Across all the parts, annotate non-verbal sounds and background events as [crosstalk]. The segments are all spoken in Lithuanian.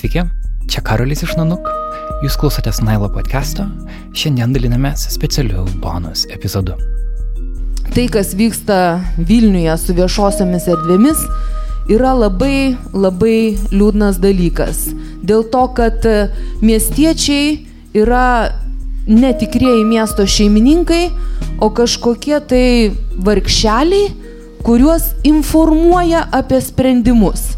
Sveiki, čia Karolis iš Nanuk. Jūs klausotės Nailo podcast'o. Šiandien dalinamės specialiu bonus epizodu. Tai, kas vyksta Vilniuje su viešosiomis erdvėmis, yra labai, labai liūdnas dalykas. Dėl to, kad miestiečiai yra netikrieji miesto šeimininkai, o kažkokie tai vargšeliai, kuriuos informuoja apie sprendimus.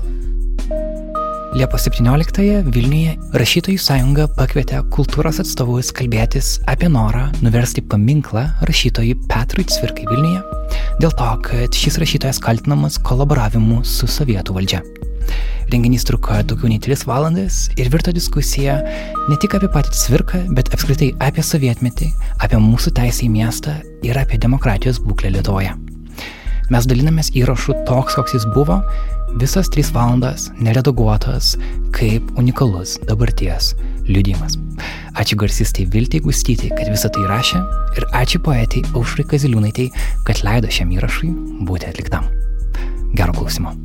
Liepos 17-ąją Vilniuje rašytojų sąjunga pakvietė kultūros atstovus kalbėtis apie norą nuversti paminklą rašytojui Petrui Cvirkai Vilniuje, dėl to, kad šis rašytojas kaltinamas kolaboravimu su sovietų valdžia. Renginys truko daugiau nei 3 valandas ir virto diskusija ne tik apie patį Cvirką, bet apskritai apie sovietmetį, apie mūsų teisę į miestą ir apie demokratijos būklę Lietuvoje. Mes dalinamės įrašu toks, koks jis buvo, visas 3 valandas neredaguotas, kaip unikalus dabarties liudimas. Ačiū garsistai Viltai Gustyti, kad visą tai rašė ir ačiū poetai Aušrai Kaziliūnaitai, kad leido šiam įrašui būti atliktam. Gero klausimo.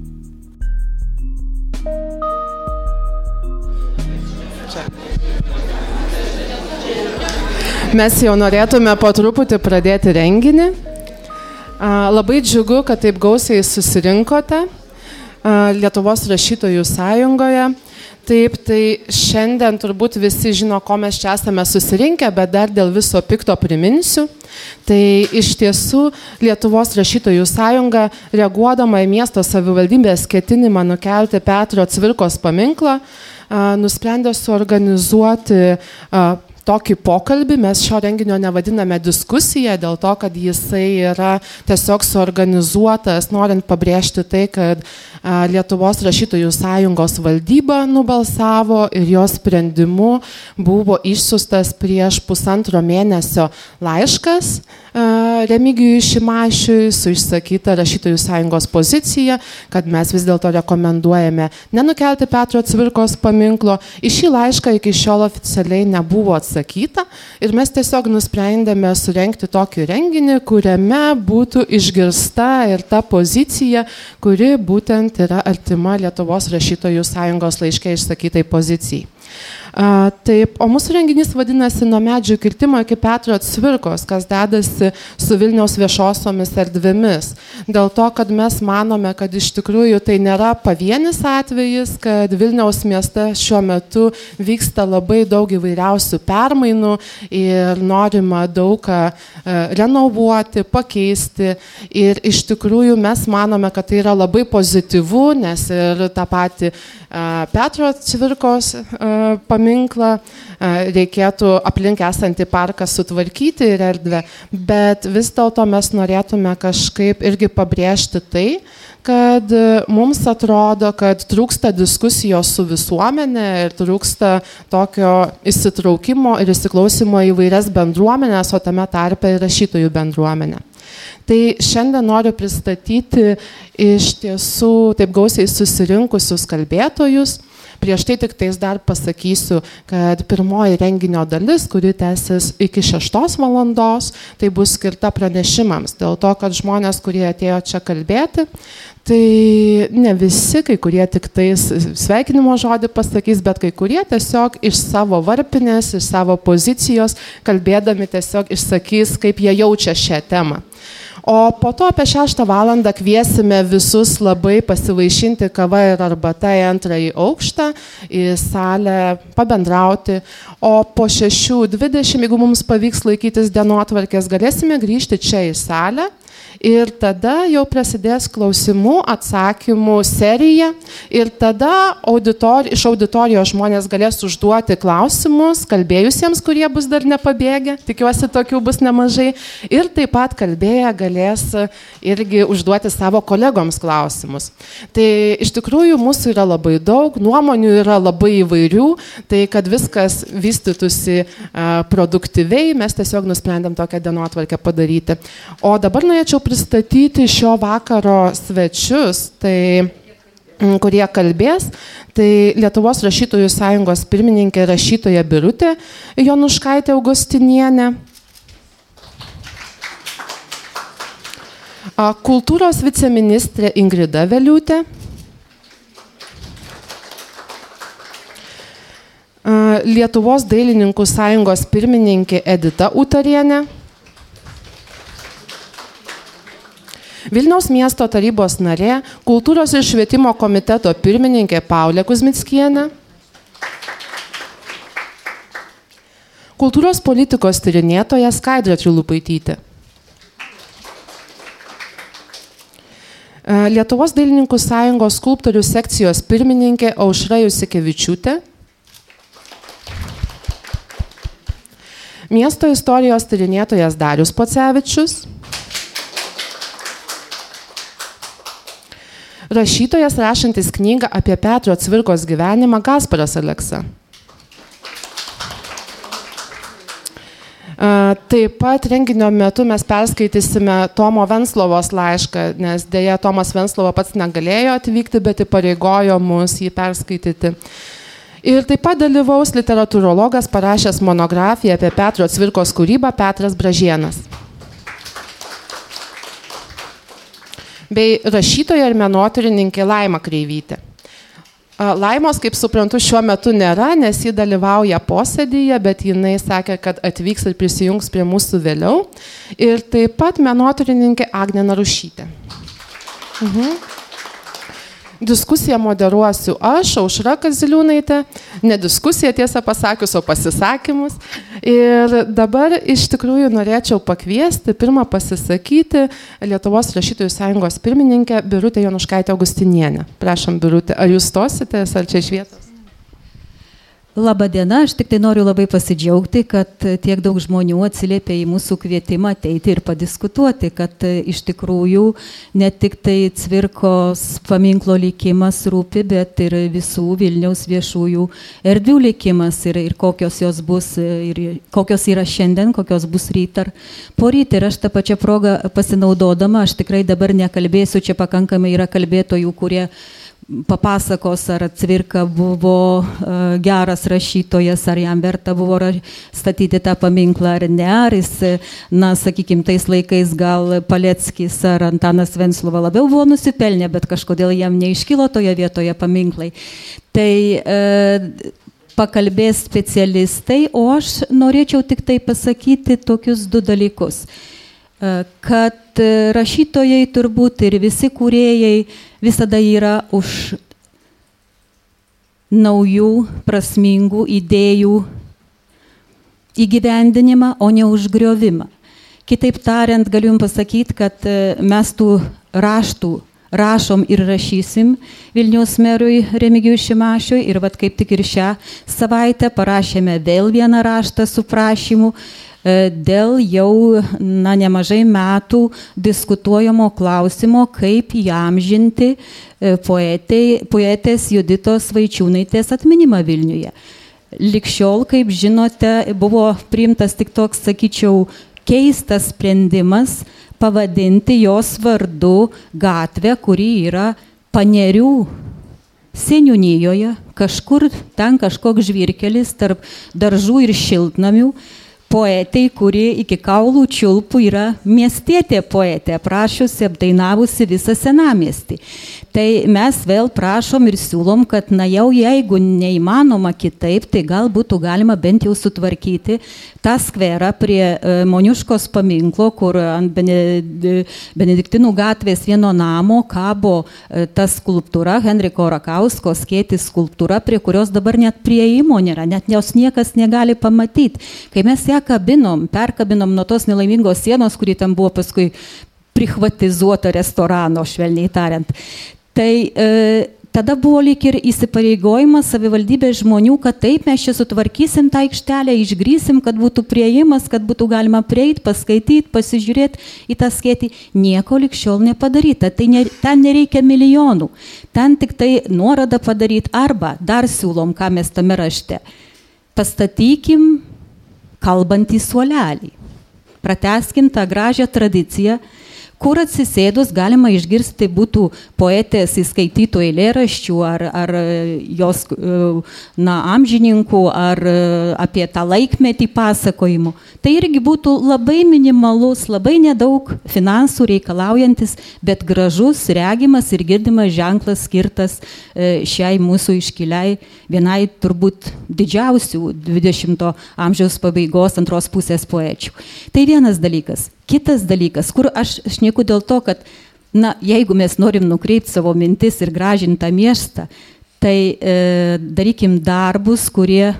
Mes jau norėtume po truputį pradėti renginį. Labai džiugu, kad taip gausiai susirinkote Lietuvos rašytojų sąjungoje. Taip, tai šiandien turbūt visi žino, ko mes čia esame susirinkę, bet dar dėl viso pikto priminsiu. Tai iš tiesų Lietuvos rašytojų sąjunga, reaguodama į miesto savivaldybės ketinimą nukelti Petro Cvirkos paminklą, nusprendė suorganizuoti tokį pokalbį. Mes šio renginio nevadiname diskusija dėl to, kad jisai yra tiesiog suorganizuotas, norint pabrėžti tai, kad Lietuvos rašytojų sąjungos valdyba nubalsavo ir jos sprendimu buvo išsiustas prieš pusantro mėnesio laiškas Remigijui Šimašiui su išsakyta rašytojų sąjungos pozicija, kad mes vis dėlto rekomenduojame nenukelti Petro Cvirkos paminklo. Į šį laišką iki šiol oficialiai nebuvo atsakyta ir mes tiesiog nusprendėme surenkti tokį renginį, kuriame būtų išgirsta ir ta pozicija, kuri būtent yra artima Lietuvos rašytojų sąjungos laiškė išsakytai pozicijai. Taip, o mūsų renginys vadinasi Nuo medžių kirtimo iki Petro Cvirkos, kas dedasi su Vilniaus viešosiomis erdvėmis. Dėl to, kad mes manome, kad iš tikrųjų tai nėra pavienis atvejis, kad Vilniaus mieste šiuo metu vyksta labai daug įvairiausių permainų ir norima daug ką e, renovuoti, pakeisti. Ir iš tikrųjų mes manome, kad tai yra labai pozityvu, nes ir tą patį Petro Cvirkos paminklą, reikėtų aplink esantį parką sutvarkyti ir erdvę, bet vis dėlto mes norėtume kažkaip irgi pabrėžti tai, kad mums atrodo, kad trūksta diskusijos su visuomenė ir trūksta tokio įsitraukimo ir įsiklausimo į vairias bendruomenės, o tame tarpe ir rašytojų bendruomenę. Tai šiandien noriu pristatyti iš tiesų taip gausiai susirinkusius kalbėtojus. Prieš tai tik tais dar pasakysiu, kad pirmoji renginio dalis, kuri tęsis iki 6 valandos, tai bus skirta pranešimams. Dėl to, kad žmonės, kurie atėjo čia kalbėti, tai ne visi, kai kurie tik tais sveikinimo žodį pasakys, bet kai kurie tiesiog iš savo varpinės, iš savo pozicijos, kalbėdami tiesiog išsakys, kaip jie jaučia šią temą. O po to apie 6 valandą kviesime visus labai pasivaišinti kava ir arbata į antrąjį aukštą, į salę, pabendrauti. O po 6.20, jeigu mums pavyks laikytis dienotvarkės, galėsime grįžti čia į salę Ir tada jau prasidės klausimų, atsakymų serija. Ir tada auditori, iš auditorijos žmonės galės užduoti klausimus kalbėjusiems, kurie bus dar nepabėgę. Tikiuosi, tokių bus nemažai. Ir taip pat kalbėję galės irgi užduoti savo kolegoms klausimus. Tai iš tikrųjų mūsų yra labai daug, nuomonių yra labai įvairių. Tai kad viskas vystytųsi produktyviai, mes tiesiog nusprendėm tokią dienotvarkę padaryti. O dabar norėčiau pristatyti šio vakaro svečius, tai, mm, kurie kalbės. Tai Lietuvos rašytojų sąjungos pirmininkė rašytoja Birutė Jonuškaitė Augustinienė. Kultūros viceministrė Ingrida Veliutė. Lietuvos dailininkų sąjungos pirmininkė Edita Utarienė. Vilniaus miesto tarybos narė, kultūros ir švietimo komiteto pirmininkė Paulė Kuzmickienė. Kultūros politikos tyrinėtoja Skaidrė Trilupaitytė. Lietuvos dailininkų sąjungos skulptorių sekcijos pirmininkė Aušra Jusikevičiūtė. Miesto istorijos tyrinėtojas Darius Pocevičius. Rašytojas rašantis knygą apie Petro Cvirkos gyvenimą Gasparas Aleksa. Taip pat renginio metu mes perskaitysime Tomo Venslovos laišką, nes dėja Tomas Venslovo pats negalėjo atvykti, bet įpareigojo mus jį perskaityti. Ir taip pat dalyvaus literatūrologas parašęs monografiją apie Petro Cvirkos kūrybą Petras Bražienas. Bei rašytoja ir menotyrininkė Laima Kreivytė. Laimos, kaip suprantu, šiuo metu nėra, nes ji dalyvauja posėdėje, bet jinai sakė, kad atvyks ir prisijungs prie mūsų vėliau. Ir taip pat menotyrininkė Agne Narušytė. Mhm. Diskusiją moderuosiu aš, Aušra Kaziliūnaitė, ne diskusiją tiesą pasakius, o pasisakymus. Ir dabar iš tikrųjų norėčiau pakviesti pirmą pasisakyti Lietuvos rašytojų sąjungos pirmininkę Birutę Jonuškaitę Augustinienę. Prašom, Birutė, ar jūs tositės, ar čia iš vietos? Labą dieną, aš tik tai noriu labai pasidžiaugti, kad tiek daug žmonių atsiliepia į mūsų kvietimą ateiti ir padiskutuoti, kad iš tikrųjų ne tik tai Cvirkos paminklo likimas rūpi, bet ir visų Vilniaus viešųjų erdvių likimas ir, ir kokios jos bus, ir kokios yra šiandien, kokios bus ryt ar poryt. Ir aš tą pačią progą pasinaudodama, aš tikrai dabar nekalbėsiu, čia pakankamai yra kalbėtojų, kurie papasakos, ar Cvirka buvo uh, geras rašytojas, ar jam verta buvo statyti tą paminklą ar ne, ar jis, na, sakykime, tais laikais gal Paleckis ar Antanas Venslova labiau buvo nusipelnę, bet kažkodėl jam neiškilo toje vietoje paminklai. Tai uh, pakalbės specialistai, o aš norėčiau tik tai pasakyti tokius du dalykus. Uh, kad rašytojai turbūt ir visi kūrėjai visada yra už naujų prasmingų idėjų įgyvendinimą, o ne už griovimą. Kitaip tariant, galiu jums pasakyti, kad mes tų raštų rašom ir rašysim Vilniaus merui Remigijui Šimašiui ir vad kaip tik ir šią savaitę parašėme vėl vieną raštą su prašymu E, dėl jau na, nemažai metų diskutuojamo klausimo, kaip įamžinti e, poetai, poetės Juditos Vaičiūnaitės atminimą Vilniuje. Likščiol, kaip žinote, buvo priimtas tik toks, sakyčiau, keistas sprendimas pavadinti jos vardu gatvę, kuri yra panerių seniūnyjoje, kažkur ten kažkoks žvirkelis tarp daržų ir šiltnamių poetei, kuri iki kaulų čiulpų yra miestietė poetė, aprašiusi, apdainavusi visą senamiestį. Tai mes vėl prašom ir siūlom, kad na jau jeigu neįmanoma kitaip, tai gal būtų galima bent jau sutvarkyti tą skverą prie e, Moniuškos paminklo, kur ant Benediktinų gatvės vieno namo kabo e, ta skulptūra, Henriko Rakausko skėtis skulptūra, prie kurios dabar net prieimo nėra, net jos niekas negali pamatyti. Kai mes ją kabinom, perkabinom nuo tos nelaimingos sienos, kuri ten buvo paskui prichvatizuota restorano, švelniai tariant. Tai e, tada buvo lyg ir įsipareigojimas savivaldybės žmonių, kad taip mes čia sutvarkysim tą aikštelę, išgrysim, kad būtų prieimas, kad būtų galima prieiti, paskaityti, pasižiūrėti į tą skėtį. Nieko likščiol nepadaryta. Tai ne, ten nereikia milijonų. Ten tik tai nuorodą padaryti arba dar siūlom, ką mes tame rašte. Pastatykim kalbantį suolelį. Prateskim tą gražią tradiciją, kur atsisėdus galima išgirsti būtų poetės įskaitytų eilėraščių ar, ar jos na, amžininkų ar apie tą laikmetį pasakojimų. Tai irgi būtų labai minimalus, labai nedaug finansų reikalaujantis, bet gražus, regimas ir girdimas ženklas skirtas e, šiai mūsų iškiliai, vienai turbūt didžiausių 20-ojo amžiaus pabaigos antros pusės poečių. Tai vienas dalykas. Kitas dalykas, kur aš šnieku dėl to, kad, na, jeigu mes norim nukreipti savo mintis ir gražinti tą miestą, tai e, darykim darbus, kurie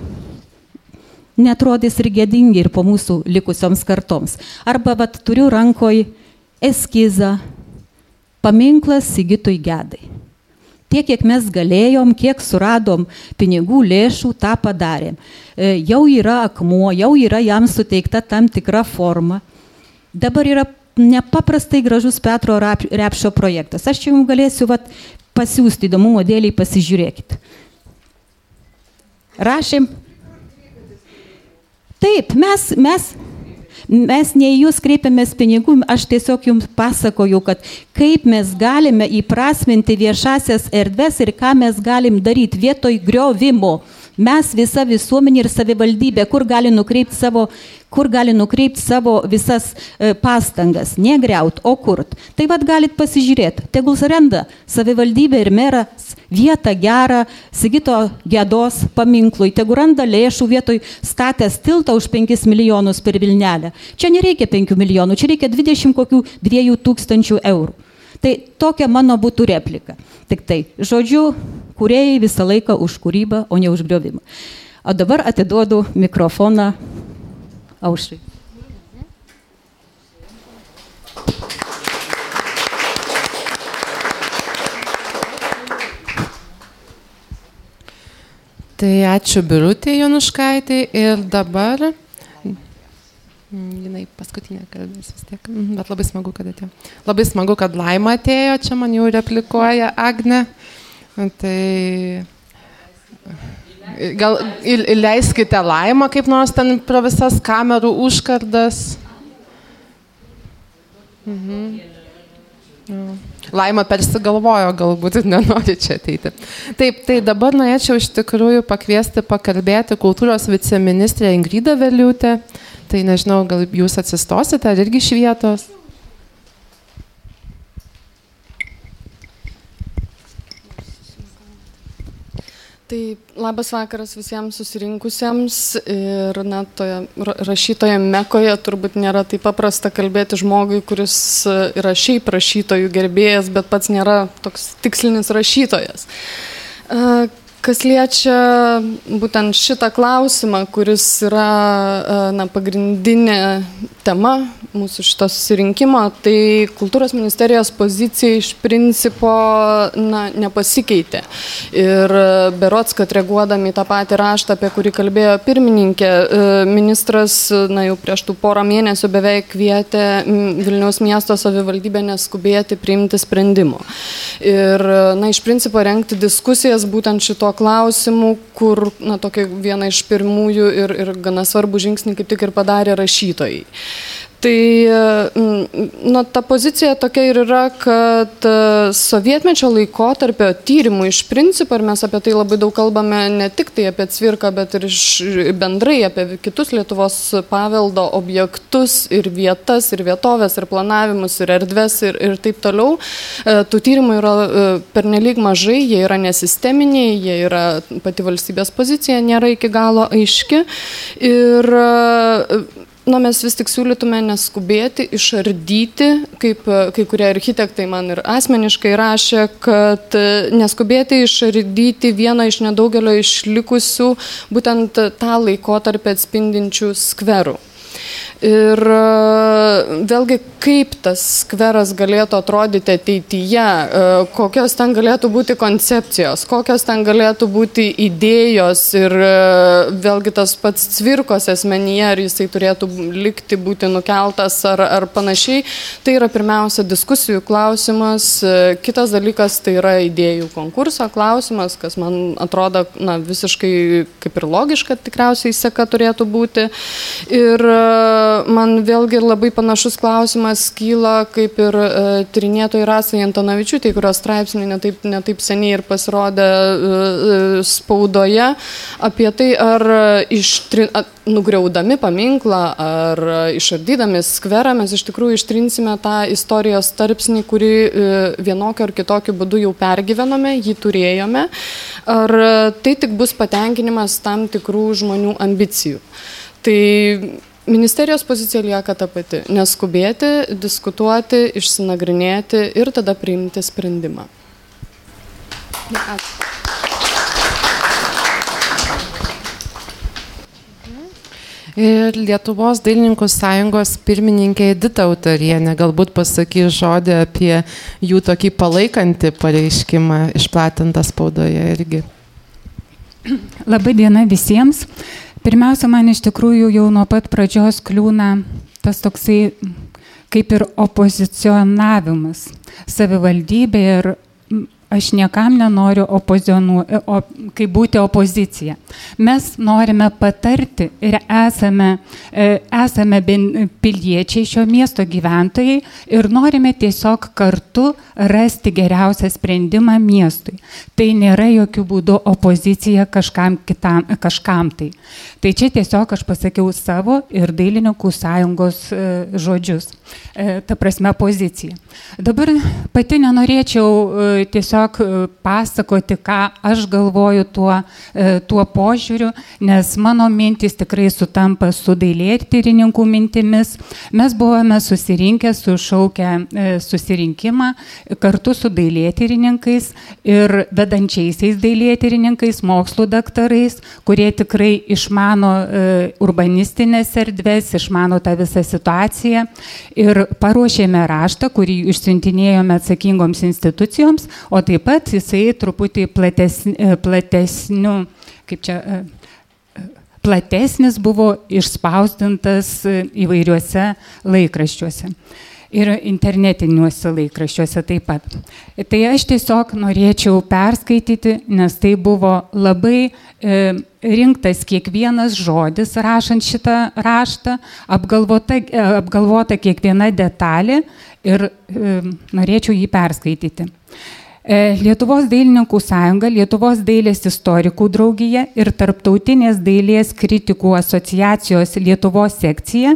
netrodys ir gėdingi ir po mūsų likusioms kartoms. Arba, vat, turiu rankoj eskizą, paminklas Sigitui Gedai. Tiek, kiek mes galėjom, kiek suradom pinigų, lėšų, tą padarėm. E, jau yra akmuo, jau yra jam suteikta tam tikra forma. Dabar yra nepaprastai gražus Petro Repšio projektas. Aš čia jums galėsiu vat, pasiūsti įdomumo dėliai, pasižiūrėkit. Rašėm. Taip, mes, mes, mes ne į jūs kreipiamės pinigų, aš tiesiog jums pasakoju, kad kaip mes galime įprasminti viešasias erdves ir ką mes galim daryti vietoj griovimo mes visa visuomenė ir savivaldybė, kur gali nukreipti savo, kur gali nukreipti savo visas e, pastangas, negriaut, o kurt. Tai vad galit pasižiūrėti, tegul surenda savivaldybė ir meras vietą gerą Sigito Gedos paminklui, tegul randa lėšų vietoj statęs tiltą už 5 milijonus per Vilnelę. Čia nereikia 5 milijonų, čia reikia 20 kokių 2 tūkstančių eurų. Tai tokia mano būtų replika. Tik tai, žodžiu, kuriejai visą laiką už kūrybą, o ne už griovimą. O dabar atiduodu mikrofoną aušrai. Tai ačiū Birutė Jonuškaitė ir dabar Mm, jinai paskutinė kalbės vis tiek, mhm, bet labai smagu, kad atėjo. Labai smagu, kad Laima atėjo, čia man jau replikuoja Agne. Tai gal įleiskite Laimą kaip nors ten pro visas kamerų užkardas. Mhm. Laima persigalvojo, galbūt nenori čia ateiti. Taip, tai dabar norėčiau iš tikrųjų pakviesti pakalbėti kultūros viceministrę Ingridą Veliutę. Tai nežinau, gal jūs atsistosite ar irgi iš vietos? Tai labas vakaras visiems susirinkusiems ir na, toje rašytoje Mekoje turbūt nėra taip paprasta kalbėti žmogui, kuris yra šiaip rašytojų gerbėjas, bet pats nėra toks tikslinis rašytojas. Kas liečia būtent šitą klausimą, kuris yra e, na, pagrindinė tema mūsų šito susirinkimo, tai kultūros ministerijos pozicija iš principo na, nepasikeitė. Ir e, berots, kad reaguodami į tą patį raštą, apie kurį kalbėjo pirmininkė, e, ministras na, jau prieš tų porą mėnesių beveik kvietė Vilniaus miesto savivaldybę neskubėti priimti sprendimo. Ir na, iš principo renkti diskusijas būtent šito tuo klausimu, kur, na, tokia viena iš pirmųjų ir, ir gana svarbų žingsnį kaip tik ir padarė rašytojai. Tai nu, ta pozicija tokia ir yra, kad e, sovietmečio laikotarpio tyrimų iš principo, ir mes apie tai labai daug kalbame ne tik tai apie cvirką, bet ir iš, bendrai apie kitus Lietuvos paveldo objektus ir vietas, ir vietovės, ir planavimus, ir erdves, ir, ir taip toliau. E, tų tyrimų yra pernelyg mažai, jie yra nesisteminiai, jie yra pati valstybės pozicija, nėra iki galo aiški. Ir na, mes vis tik siūlytume neskubėti, išardyti, kaip kai kurie architektai man ir asmeniškai rašė, kad neskubėti išardyti vieną iš nedaugelio išlikusių būtent tą laikotarpį atspindinčių skverų. Ir e, vėlgi, kaip tas skveras galėtų atrodyti ateityje, e, kokios ten galėtų būti koncepcijos, kokios ten galėtų būti idėjos ir e, vėlgi tas pats cvirkos asmenyje, ar jisai turėtų likti, būti nukeltas ar, ar panašiai, tai yra pirmiausia diskusijų klausimas. Kitas dalykas tai yra idėjų konkurso klausimas, kas man atrodo na, visiškai kaip ir logiška tikriausiai seka turėtų būti. Ir man vėlgi labai panašus klausimas kyla kaip ir e, tyrinėtojai Rasai Antonavičiūtė, kurios straipsnį netaip, netaip seniai ir pasirodė e, spaudoje apie tai, ar ištri, nugriaudami paminklą ar išardydami skverą mes iš tikrųjų ištrinsime tą istorijos tarpsnį, kurį vienokiu ar kitokiu būdu jau pergyvenome, jį turėjome, ar tai tik bus patenkinimas tam tikrų žmonių ambicijų. Tai ministerijos pozicija lieka ta pati - neskubėti, diskutuoti, išsinagrinėti ir tada priimti sprendimą. Ačiū. Ir Lietuvos dailininkų sąjungos pirmininkė Edita Autorienė galbūt pasakys žodį apie jų tokį palaikantį pareiškimą išplatintą spaudoje irgi. Labai diena visiems. Pirmiausia, man iš tikrųjų jau nuo pat pradžios kliūna tas toksai kaip ir opozicionavimas savivaldybė ir aš niekam nenoriu opozionu, o, kaip būti opozicija. Mes norime patarti ir esame, e, esame piliečiai šio miesto gyventojai ir norime tiesiog kartu rasti geriausią sprendimą miestui. Tai nėra jokių būdų opozicija kažkam, kitam, kažkam tai. Tai čia tiesiog aš pasakiau savo ir dailininkų sąjungos e, žodžius, e, ta prasme poziciją. Dabar pati nenorėčiau tiesiog tiesiog e, pasakoti, ką aš galvoju tuo, e, tuo požiūriu, nes mano mintis tikrai sutampa su dailėtyrininkų mintimis. Mes buvome susirinkę, sušaukę e, susirinkimą kartu su dailėtyrininkais ir vedančiaisiais dailėtyrininkais, mokslo daktarais, kurie tikrai išmano urbanistinės erdvės, išmano tą visą situaciją ir paruošėme raštą, kurį išsiuntinėjome atsakingoms institucijoms, o taip pat jisai truputį platesni, e, platesniu, kaip čia, e, e, platesnis buvo išspausdintas įvairiuose laikraščiuose ir internetiniuose laikraščiuose taip pat. Tai aš tiesiog norėčiau perskaityti, nes tai buvo labai e, rinktas kiekvienas žodis rašant šitą raštą, apgalvota, apgalvota kiekviena detalė ir e, norėčiau jį perskaityti. E, Lietuvos dailininkų sąjunga, Lietuvos dailės istorikų draugija ir Tarptautinės dailės kritikų asociacijos Lietuvos sekcija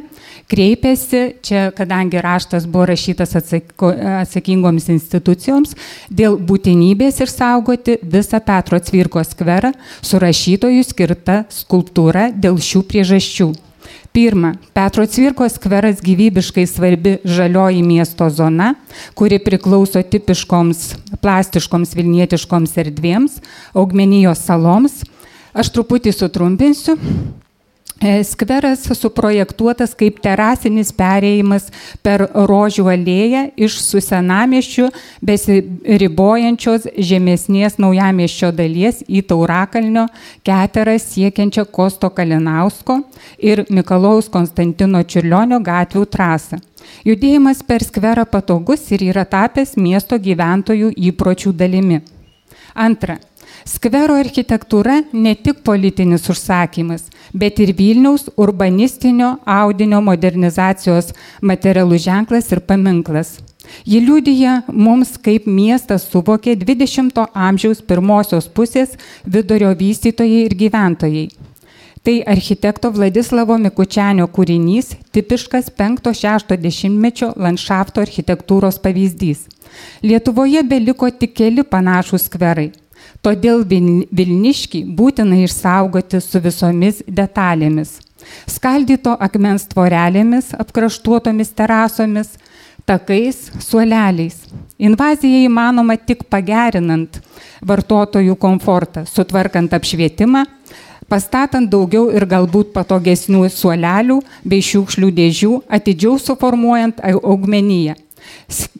kreipėsi, čia kadangi raštas buvo rašytas atsako, atsakingoms institucijoms, dėl būtinybės išsaugoti visą Petro Cvirko skverą su rašytojų skirta skulptūra dėl šių priežasčių. Pirma, Petro Cvirkos skveras gyvybiškai svarbi žalioji miesto zona, kuri priklauso tipiškoms plastiškoms vilnietiškoms erdvėms, augmenijos saloms. Aš truputį sutrumpinsiu. E, skveras suprojektuotas kaip terasinis perėjimas per rožių alėją iš susenamieščių besiribojančios žemesnės naujamieščio dalies į Taurakalnio keterą siekiančią Kosto Kalinausko ir Mikalaus Konstantino Čiurlionio gatvių trasą. Judėjimas per skverą patogus ir yra tapęs miesto gyventojų įpročių dalimi. Antra, Skvero architektūra ne tik politinis užsakymas, bet ir Vilniaus urbanistinio audinio modernizacijos materialų ženklas ir paminklas. Ji liūdija mums, kaip miestas suvokė 20-ojo amžiaus pirmosios pusės vidurio vystytojai ir gyventojai. Tai architekto Vladislavo Mikučianio kūrinys, tipiškas 5-60 mečio landšafto architektūros pavyzdys. Lietuvoje beliko tik keli panašus skverai Todėl Vilniškį būtina išsaugoti su visomis detalėmis. Skaldyto akmens tvorelėmis, apkraštuotomis terasomis, takais, suoleliais. Invazija įmanoma tik pagerinant vartotojų komfortą, sutvarkant apšvietimą, pastatant daugiau ir galbūt patogesnių suolelių bei šiukšlių dėžių, atidžiau suformuojant augmeniją.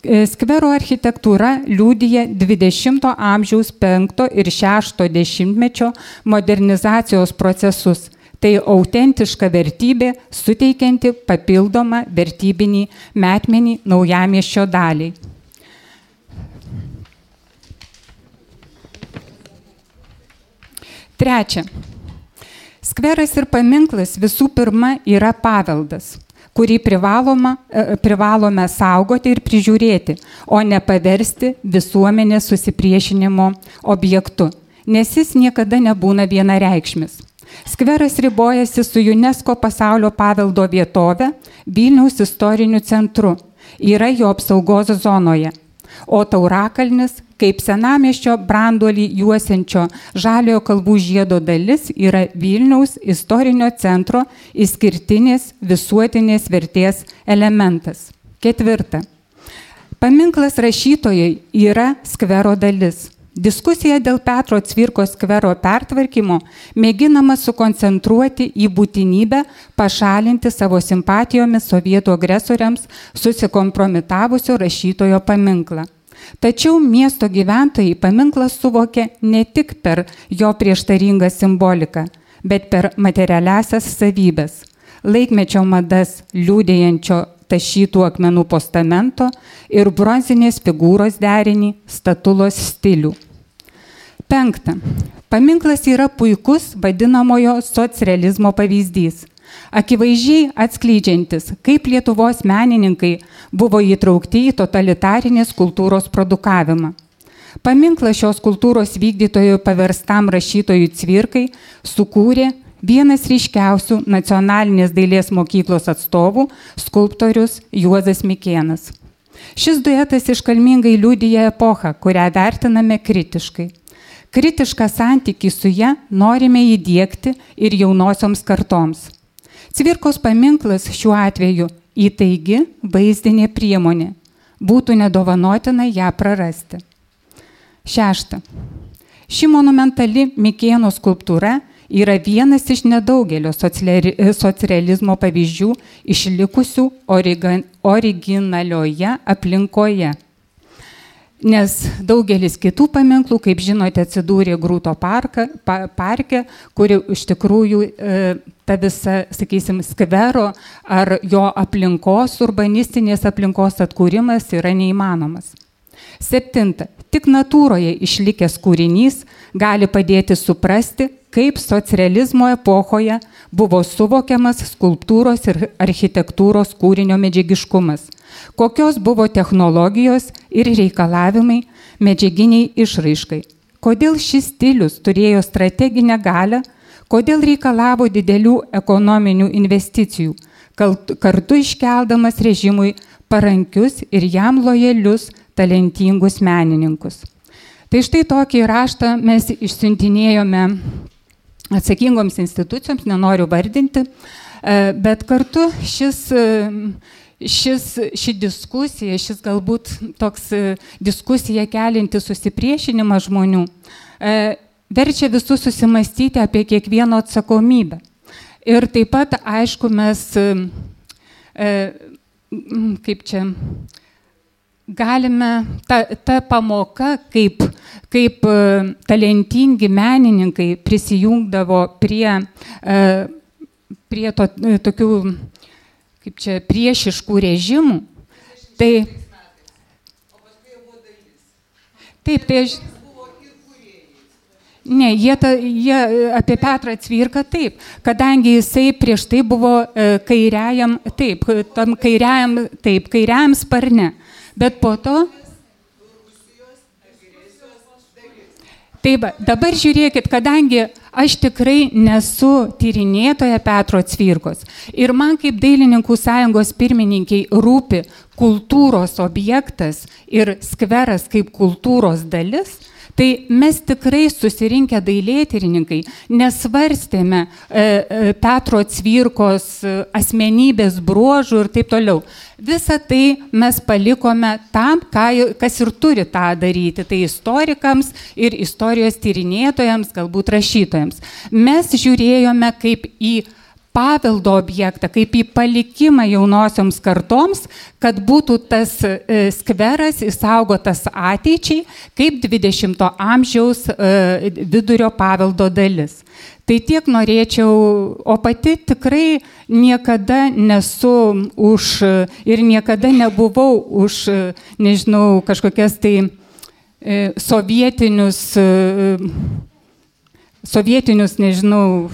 E, skvero architektūra liūdija 20-ojo amžiaus 5 ir 60-mečio modernizacijos procesus. Tai autentiška vertybė, suteikianti papildomą vertybinį metmenį naujamieščio daliai. Trečia. Skveras ir paminklas visų pirma yra paveldas kurį privaloma, e, privalome saugoti ir prižiūrėti, o ne paversti visuomenės susipriešinimo objektu, nes jis niekada nebūna vienareikšmis. Skveras ribojasi su UNESCO pasaulio paveldo vietove Vilniaus istoriniu centru, yra jo apsaugos zonoje o Taurakalnis, kaip senamieščio branduolį juosiančio žaliojo kalbų žiedo dalis, yra Vilniaus istorinio centro išskirtinės visuotinės vertės elementas. Ketvirta. Paminklas rašytojai yra skvero dalis. Diskusija dėl Petro Cvirko skvero pertvarkymo mėginama sukoncentruoti į būtinybę pašalinti savo simpatijomis sovietų agresoriams susikompromitavusio rašytojo paminklą. Tačiau miesto gyventojai paminklą suvokė ne tik per jo prieštaringą simboliką, bet per materialiasias savybės - laikmečio madas liūdėjančio tašytų akmenų postamento ir bronzinės figūros derinį statulos stilių. Penkta. Paminklas yra puikus vadinamojo socrealizmo pavyzdys. Akivaizdžiai atskleidžiantis, kaip Lietuvos menininkai buvo įtraukti į totalitarinės kultūros produkavimą. Paminklą šios kultūros vykdytojų paverstam rašytojui Cvirkai sukūrė vienas ryškiausių nacionalinės dailės mokyklos atstovų - skulptorius Juozas Mikėnas. Šis duetas iškalmingai liūdija epochą, kurią vertiname kritiškai. Kritišką santykį su ją norime įdėkti ir jaunosioms kartoms. Cvirkos paminklas šiuo atveju įtaigi vaizdinė priemonė. Būtų nedovanotina ją prarasti. Šešta. Ši monumentali Mikėno skulptūra yra vienas iš nedaugelio socrealizmo pavyzdžių išlikusių originalioje aplinkoje. Nes daugelis kitų paminklų, kaip žinote, atsidūrė Grūto parka, pa, parke, kuri iš tikrųjų e, ta visa, sakysim, skvero ar jo aplinkos, urbanistinės aplinkos atkūrimas yra neįmanomas. Septinta. Tik natūroje išlikęs kūrinys gali padėti suprasti, kaip socrealizmo epochoje buvo suvokiamas skulptūros ir architektūros kūrinio medžiagiškumas, kokios buvo technologijos ir reikalavimai medžiaginiai išraiškai, kodėl šis stilius turėjo strateginę galę, kodėl reikalavo didelių ekonominių investicijų, kartu iškeldamas režimui parankius ir jam lojalius talentingus menininkus. Tai štai tokį raštą mes išsiuntinėjome atsakingoms institucijoms, nenoriu vardinti, e, bet kartu šis, e, šis, ši diskusija, šis galbūt toks e, diskusija kelinti susipriešinimą žmonių, verčia visus susimastyti apie kiekvieno atsakomybę. Ir taip pat, aišku, mes, kaip čia, galime, ta, ta pamoka, kaip, kaip e, talentingi menininkai prisijungdavo prie, e, prie to, e, tokių, kaip čia, priešiškų režimų, tai... Taip, tai aš... Ne, jie, ta, jie apie Petrą Cvirką taip, kadangi jisai prieš tai buvo e, kairiajam, taip, tam kairiajam, taip, kairiajam sparne. Bet po to... Taip, dabar žiūrėkit, kadangi aš tikrai nesu tyrinėtoja Petro Cvirkos ir man kaip dailininkų sąjungos pirmininkiai rūpi kultūros objektas ir skveras kaip kultūros dalis, Tai mes tikrai susirinkę dailėtyrininkai nesvarstėme e, e, Petro Cvirkos e, asmenybės bruožų ir taip toliau. Visą tai mes palikome tam, kas ir turi tą daryti. Tai istorikams ir istorijos tyrinėtojams, galbūt rašytojams. Mes žiūrėjome kaip į paveldo objektą, kaip į palikimą jaunosioms kartoms, kad būtų tas e, skveras įsaugotas ateičiai kaip 20-ojo amžiaus e, vidurio paveldo dalis. Tai tiek norėčiau, o pati tikrai niekada nesu už ir niekada nebuvau už, nežinau, kažkokias tai e, sovietinius, sovietinius, nežinau,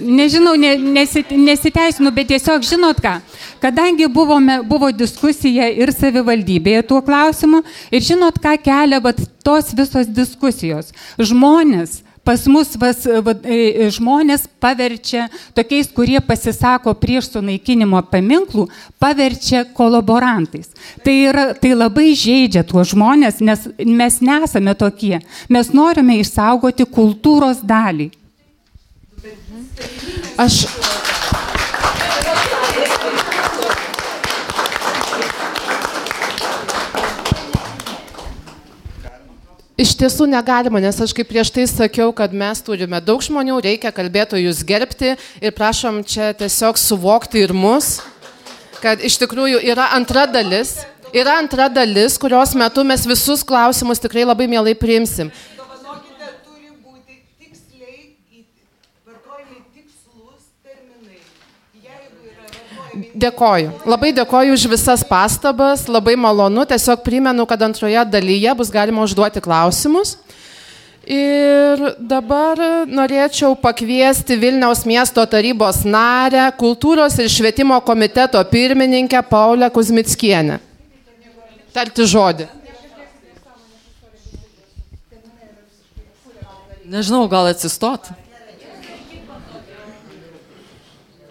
nežinau, ne, nesit, nesiteisinu, bet tiesiog žinot ką, kadangi buvome, buvo diskusija ir savivaldybėje tuo klausimu, ir žinot ką kelia vat, tos visos diskusijos. Žmonės pas mus vas, va, e, žmonės paverčia, tokiais, kurie pasisako prieš sunaikinimo paminklų, paverčia kolaborantais. Tai, yra, tai labai žaidžia tuos žmonės, nes mes nesame tokie. Mes norime išsaugoti kultūros dalį. Aš. Iš tiesų negalima, nes aš kaip prieš tai sakiau, kad mes turime daug žmonių, reikia kalbėtojus gerbti ir prašom čia tiesiog suvokti ir mus, kad iš tikrųjų yra antra dalis, yra antra dalis, kurios metu mes visus klausimus tikrai labai mielai priimsim. Dėkoju. Labai dėkoju už visas pastabas, labai malonu. Tiesiog primenu, kad antroje dalyje bus galima užduoti klausimus. Ir dabar norėčiau pakviesti Vilniaus miesto tarybos narę, kultūros ir švietimo komiteto pirmininkę Paulę Kuzmickienę. Tarti žodį. Nežinau, gal atsistot.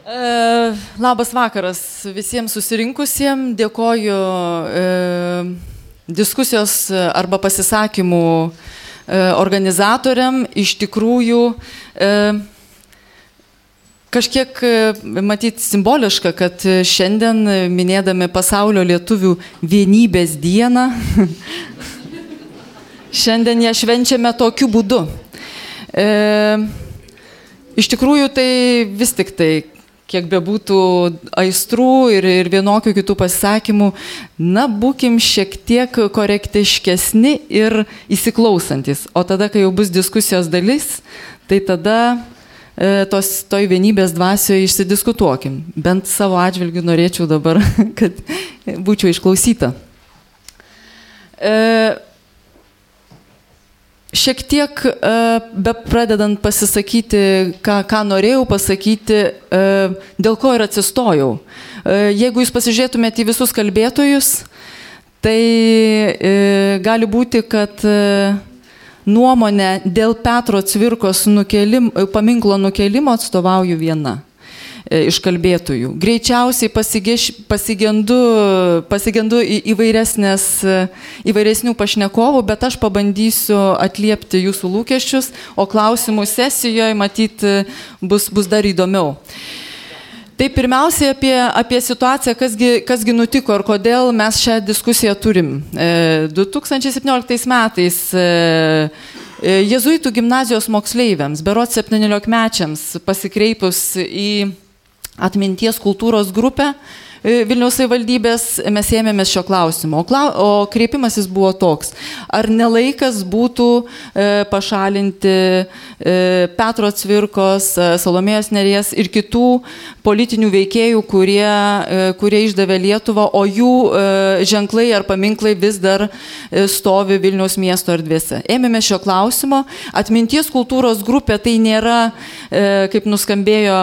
E, labas vakaras visiems susirinkusiems. Dėkoju e, diskusijos arba pasisakymų e, organizatoriam. Iš tikrųjų, e, kažkiek e, matyti simboliška, kad šiandien minėdami pasaulio lietuvių vienybės dieną, [laughs] šiandien ją švenčiame tokiu būdu. E, iš tikrųjų, tai vis tik tai kiek bebūtų aistrų ir, ir vienokių kitų pasisakymų, na, būkim šiek tiek korektiškesni ir įsiklausantis. O tada, kai jau bus diskusijos dalis, tai tada e, tos, toj vienybės dvasioje išsidiskutuokim. Bent savo atžvilgių norėčiau dabar, [laughs] kad būčiau išklausyta. E, Šiek tiek, e, be pradedant pasisakyti, ką, ką norėjau pasakyti, e, dėl ko ir atsistojau. E, jeigu jūs pasižiūrėtumėte į visus kalbėtojus, tai gali būti, kad nuomonę dėl Petro Cvirkos nukelim, paminklo nukelimo atstovauju viena. E, iš kalbėtojų. Greičiausiai pasigeš, pasigendu, pasigendu e, įvairesnių pašnekovų, bet aš pabandysiu atliepti jūsų lūkesčius, o klausimų sesijoje matyti bus, bus dar įdomiau. Tai pirmiausiai apie, apie situaciją, kasgi, kasgi nutiko ir kodėl mes šią diskusiją turim. E, 2017 metais e, e, Jėzuitų gimnazijos moksleiviams, berot 17 mečiams, pasikreipus į atminties kultūros grupę e, Vilniaus savivaldybės mes ėmėmės šio klausimo. O, klau, o kreipimasis buvo toks, ar nelaikas būtų e, pašalinti e, Petro Cvirkos, e, Salomėjos Nerės ir kitų politinių veikėjų, kurie, e, kurie išdavė Lietuvą, o jų e, ženklai ar paminklai vis dar e, stovi Vilniaus miesto erdvėse. Ėmėmės šio klausimo. Atminties kultūros grupė tai nėra, kaip nuskambėjo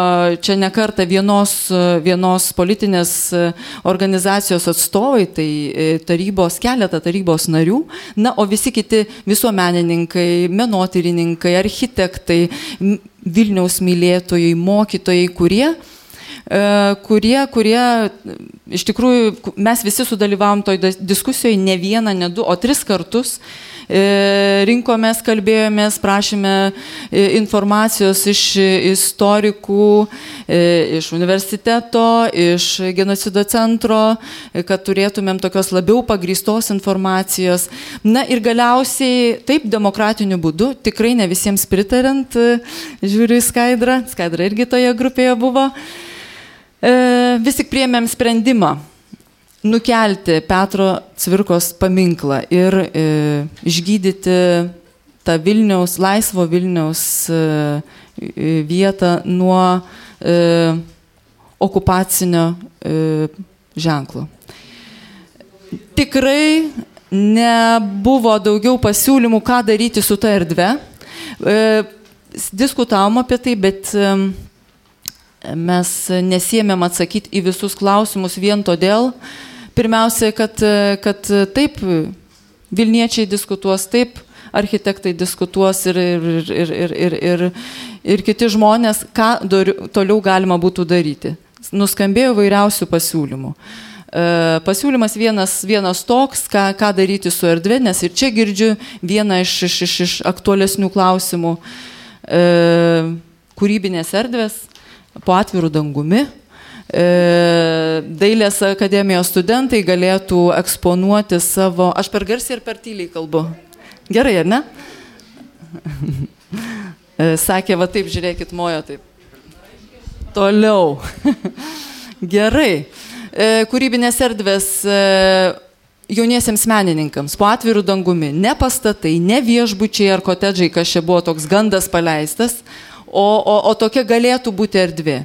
čia nekarta, vienos, vienos politinės organizacijos atstovai, tai tarybos, keletą tarybos narių, na, o visi kiti visuomenininkai, menotyrininkai, architektai, Vilniaus mylėtojai, mokytojai, kurie kurie, kurie iš tikrųjų mes visi sudalyvavom toj diskusijoje ne vieną, ne du, o tris kartus. E, rinkomės, kalbėjomės, prašėme e, informacijos iš istorikų, e, iš universiteto, iš genocido centro, kad turėtumėm tokios labiau pagrįstos informacijos. Na ir galiausiai taip demokratiniu būdu, tikrai ne visiems pritarint, žiūriu į Skaidrą, Skaidra irgi toje grupėje buvo, vis tik priemėm sprendimą nukelti Petro Cvirkos paminklą ir e, išgydyti tą Vilniaus, laisvo Vilniaus e, vietą nuo e, okupacinio e, ženklo. Tikrai nebuvo daugiau pasiūlymų, ką daryti su ta erdve. E, diskutavom apie tai, bet e, mes nesiemėm atsakyti į visus klausimus vien todėl, pirmiausia, kad, kad taip Vilniečiai diskutuos, taip architektai diskutuos ir, ir, ir, ir, ir, ir, ir kiti žmonės, ką toliau galima būtų daryti. Nuskambėjo vairiausių pasiūlymų. E, pasiūlymas vienas, vienas toks, ką, ką daryti su erdvė, nes ir čia girdžiu vieną iš, iš, iš, iš aktualesnių klausimų. E, kūrybinės erdvės po atvirų dangumi. E, dailės akademijos studentai galėtų eksponuoti savo, aš per garsiai ir per tyliai kalbu. Gerai, ar ne? E, sakė, va taip, žiūrėkit, mojo taip. Toliau. [laughs] Gerai. E, kūrybinės erdvės jauniesiems menininkams po atvirų dangumi. Ne pastatai, ne viešbučiai ar kotedžai, kas čia buvo toks gandas paleistas, o, o, o tokia galėtų būti erdvė.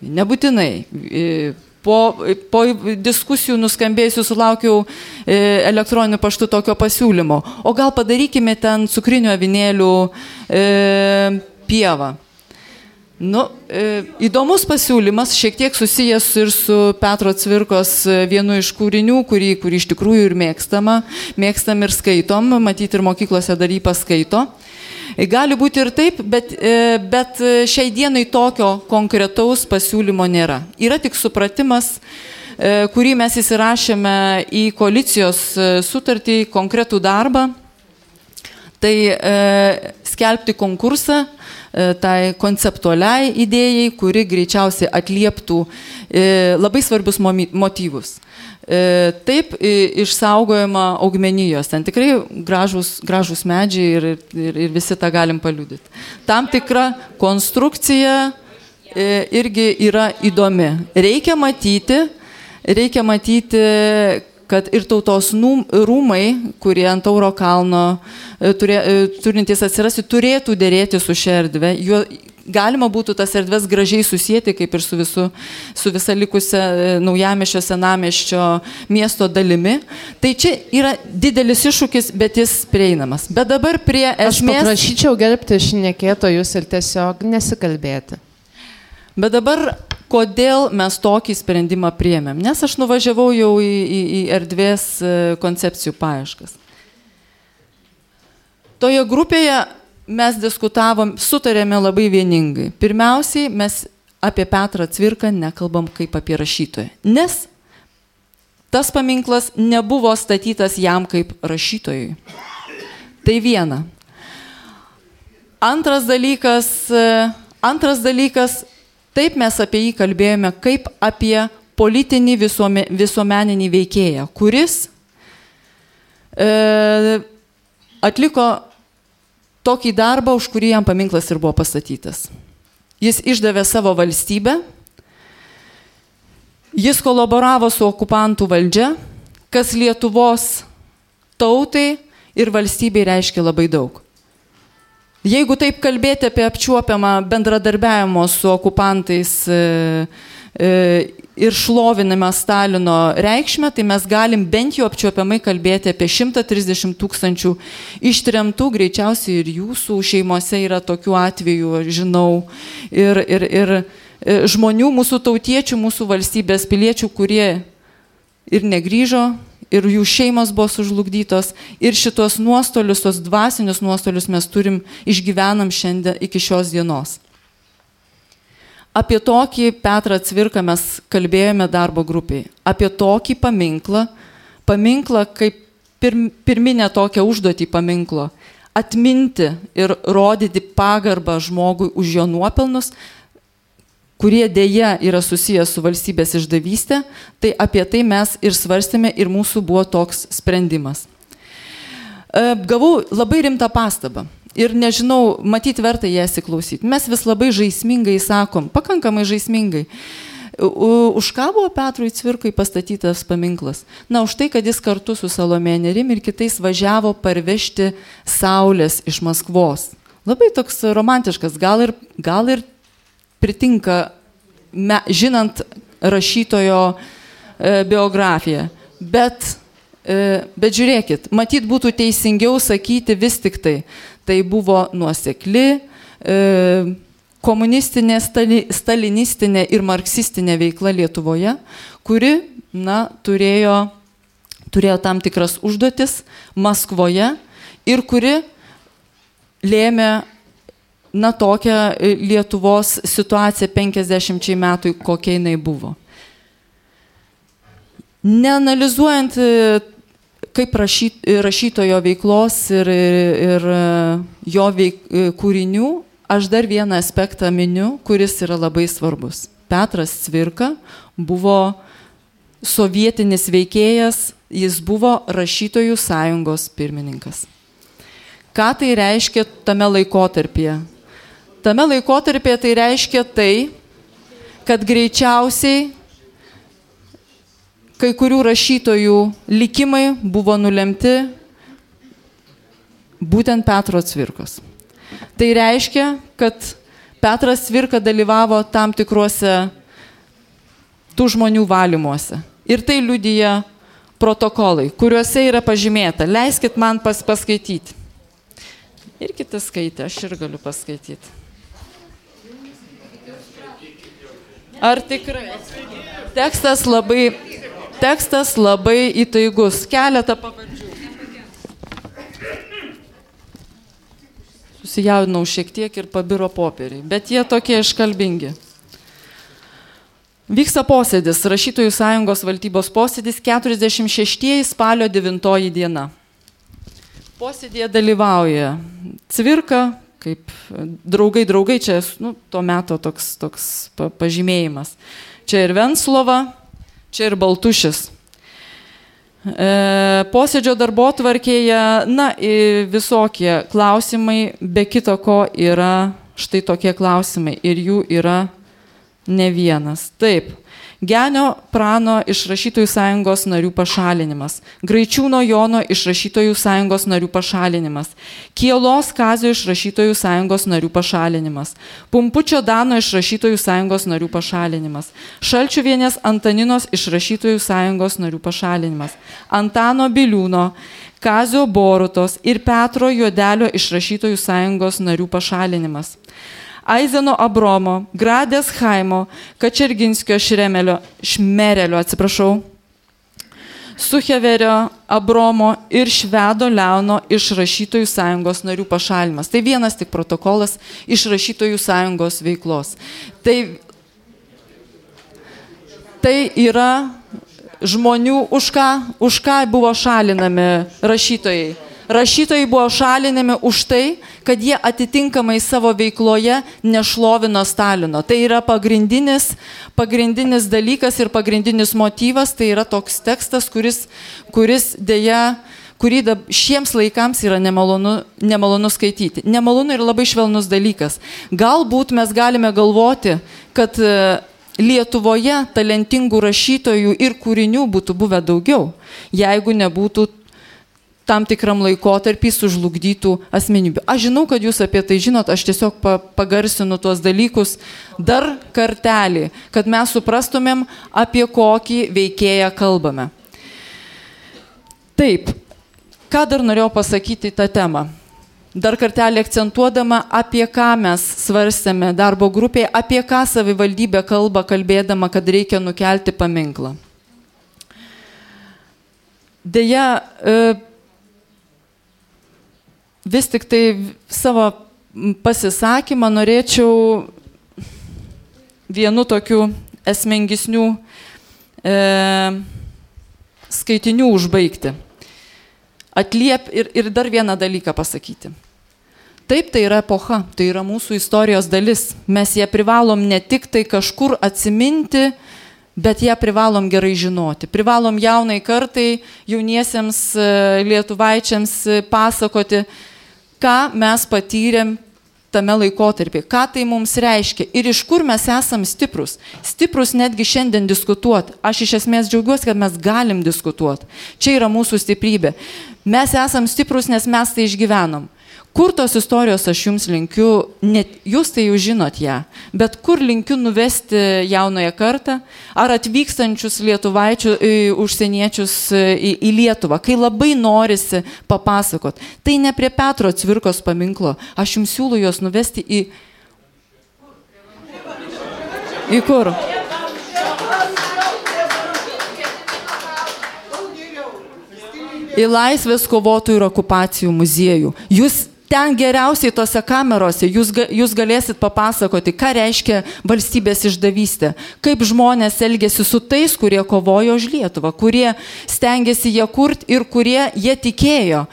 Nebūtinai Po, po diskusijų nuskambėjusių sulaukiau e, elektroniniu paštu tokio pasiūlymo. O gal padarykime ten cukrinių avinėlių e, pievą. Nu, e, įdomus pasiūlymas, šiek tiek susijęs ir su Petro Cvirkos e, vienu iš kūrinių, kurį, kurį iš tikrųjų ir mėgstama, mėgstam ir skaitom, matyti ir mokyklose dar jį paskaito. Gali būti ir taip, bet, e, bet šiai dienai tokio konkretaus pasiūlymo nėra. Yra tik supratimas, e, kurį mes įsirašėme į koalicijos e, sutartį, konkretų darbą. Tai e, skelbti konkursą e, tai konceptualiai idėjai, kuri greičiausiai atlieptų e, labai svarbius motyvus. E, taip išsaugojama augmenijos. Ten tikrai gražus, gražus medžiai ir, ir, ir visi tą galim paliudyti. Tam tikra konstrukcija e, irgi yra įdomi. Reikia matyti, reikia matyti, kad ir tautos rūmai, kurie ant Tauro kalno e, turė, turintys atsirasti, turėtų dėrėti su šia erdve galima būtų tas erdves gražiai susijęti kaip ir su, visu, su visa likusia e, naujamešio, senamešio miesto dalimi. Tai čia yra didelis iššūkis, bet jis prieinamas. Bet dabar prie esmės. Aš prašyčiau gerbti šnekėtojus ir tiesiog nesikalbėti. Bet dabar kodėl mes tokį sprendimą priemėm? Nes aš nuvažiavau jau į, į, į erdvės e, koncepcijų paieškas. Toje grupėje mes diskutavom, sutarėme labai vieningai. Pirmiausiai, mes apie Petrą Cvirką nekalbam kaip apie rašytoją, nes tas paminklas nebuvo statytas jam kaip rašytojui. Tai viena. Antras dalykas, antras dalykas, taip mes apie jį kalbėjome kaip apie politinį visuome, visuomeninį veikėją, kuris e, atliko tokį darbą, už kurį jam paminklas ir buvo pastatytas. Jis išdavė savo valstybę, jis kolaboravo su okupantų valdžia, kas Lietuvos tautai ir valstybei reiškia labai daug. Jeigu taip kalbėti apie apčiuopiamą bendradarbiavimo su okupantais e, e, ir šloviname Stalino reikšmę, tai mes galim bent jau apčiopiamai kalbėti apie 130 tūkstančių ištremtų, greičiausiai ir jūsų šeimose yra tokių atvejų, žinau, ir, ir, ir e, žmonių, mūsų tautiečių, mūsų valstybės piliečių, kurie ir negryžo, ir jų šeimos buvo sužlugdytos, ir šitos nuostolius, tos dvasinius nuostolius mes turim, išgyvenam šiandien iki šios dienos. Apie tokį Petrą Cvirką mes kalbėjome darbo grupiai. Apie tokį paminklą, paminklą kaip pirminę tokią užduotį paminklo - atminti ir rodyti pagarbą žmogui už jo nuopelnus, kurie dėja yra susijęs su valstybės išdavystė, tai apie tai mes ir svarstėme ir mūsų buvo toks sprendimas. E, gavau labai rimtą pastabą ir nežinau, matyt verta ją įsiklausyti. Mes vis labai žaismingai sakom, pakankamai žaismingai. Už ką buvo Petrui Cvirkai pastatytas paminklas? Na, už tai, kad jis kartu su Salomė Nerim ir kitais važiavo parvežti Saulės iš Maskvos. Labai toks romantiškas, gal ir, gal ir pritinka, me, žinant rašytojo e, biografiją. Bet, e, bet žiūrėkit, matyt būtų teisingiau sakyti vis tik tai, tai buvo nuosekli, e, komunistinė, stali, stalinistinė ir marksistinė veikla Lietuvoje, kuri, na, turėjo, turėjo tam tikras užduotis Maskvoje ir kuri lėmė, na, tokią Lietuvos situaciją 50 metų, kokia jinai buvo. Neanalizuojant kaip rašyt, rašytojo veiklos ir, ir jo veik, kūrinių, aš dar vieną aspektą miniu, kuris yra labai svarbus. Petras Cvirka buvo sovietinis veikėjas, jis buvo rašytojų sąjungos pirmininkas. Ką tai reiškia tame laikotarpyje? Tame laikotarpyje tai reiškia tai, kad greičiausiai kai kurių rašytojų likimai buvo nulemti būtent Petro Cvirkos. Tai reiškia, kad Petras Cvirka dalyvavo tam tikruose tų žmonių valymuose. Ir tai liudyja protokolai, kuriuose yra pažymėta. Leiskit man pas, paskaityti. Ir kitas skaitė, aš ir galiu paskaityti. Ar tikrai? Tekstas labai Tekstas labai įtaigus. Keletą pavardžių. Susijaudinau šiek tiek ir pabiro popieriai, bet jie tokie iškalbingi. Vyksta posėdis, Rašytojų sąjungos valdybos posėdis 46 spalio 9 diena. Posėdėje dalyvauja Cvirka, kaip draugai, draugai, čia nu, tuo metu toks, toks pažymėjimas. Čia ir Venslova, Čia ir Baltušis. E, posėdžio darbo tvarkėje, na, visokie klausimai, be kito ko yra štai tokie klausimai ir jų yra ne vienas. Taip, Genio Prano iš Rašytojų sąjungos narių pašalinimas, Graičiūno Jono iš Rašytojų sąjungos narių pašalinimas, Kielos Kazio iš Rašytojų sąjungos narių pašalinimas, Pumpučio Dano iš Rašytojų sąjungos narių pašalinimas, Šalčiuvienės Antaninos iš Rašytojų sąjungos narių pašalinimas, Antano Biliūno, Kazio Borutos ir Petro Juodelio iš Rašytojų sąjungos narių pašalinimas. Aizeno Abromo, Gradės Haimo, Kačerginskio Šremelio, Šmerelio, atsiprašau, Suheverio, Abromo ir Švedo Leono iš Rašytojų sąjungos narių pašalimas. Tai vienas tik protokolas iš Rašytojų sąjungos veiklos. Tai, tai yra žmonių, už ką, už ką buvo šalinami rašytojai rašytojai buvo šalinami už tai, kad jie atitinkamai savo veikloje nešlovino Stalino. Tai yra pagrindinis, pagrindinis dalykas ir pagrindinis motyvas, tai yra toks tekstas, kuris, kuris dėja kurį šiems laikams yra nemalonu, nemalonu skaityti. Nemalonu ir labai švelnus dalykas. Galbūt mes galime galvoti, kad e, Lietuvoje talentingų rašytojų ir kūrinių būtų buvę daugiau, jeigu nebūtų tam tikram laikotarpį sužlugdytų asmenybių. Aš žinau, kad jūs apie tai žinot, aš tiesiog pa, pagarsinu tuos dalykus dar kartelį, kad mes suprastumėm, apie kokį veikėją kalbame. Taip, ką dar norėjau pasakyti tą temą? Dar kartelį akcentuodama, apie ką mes svarstėme darbo grupėje, apie ką savivaldybė kalba, kalbėdama, kad reikia nukelti paminklą. Deja, e, vis tik tai savo pasisakymą norėčiau vienu tokiu esmingesnių e, skaitinių užbaigti. Atliep ir, ir dar vieną dalyką pasakyti. Taip, tai yra epocha, tai yra mūsų istorijos dalis. Mes ją privalom ne tik tai kažkur atsiminti, bet ją privalom gerai žinoti. Privalom jaunai kartai, jauniesiems e, lietuvaičiams e, pasakoti, ką mes patyrėm tame laikotarpį, ką tai mums reiškia ir iš kur mes esam stiprus. Stiprus netgi šiandien diskutuoti. Aš iš esmės džiaugiuosi, kad mes galim diskutuoti. Čia yra mūsų stiprybė. Mes esam stiprus, nes mes tai išgyvenom. Kur tos istorijos aš jums linkiu, net jūs tai jau žinot ją, bet kur linkiu nuvesti jaunąją kartą ar atvykstančius lietuvaičių, užsieniečius į, į Lietuvą, kai labai norisi papasakot. Tai ne prie Petro Cvirkos paminklo, aš jums siūlau juos nuvesti į Į kur? Į laisvės kovotojų ir okupacijų muziejų. Jūs ten geriausiai tose kamerose jūs, jūs galėsit papasakoti, ką reiškia valstybės išdavystė, kaip žmonės elgėsi su tais, kurie kovojo už Lietuvą, kurie stengiasi ją kurti ir kurie jie tikėjo,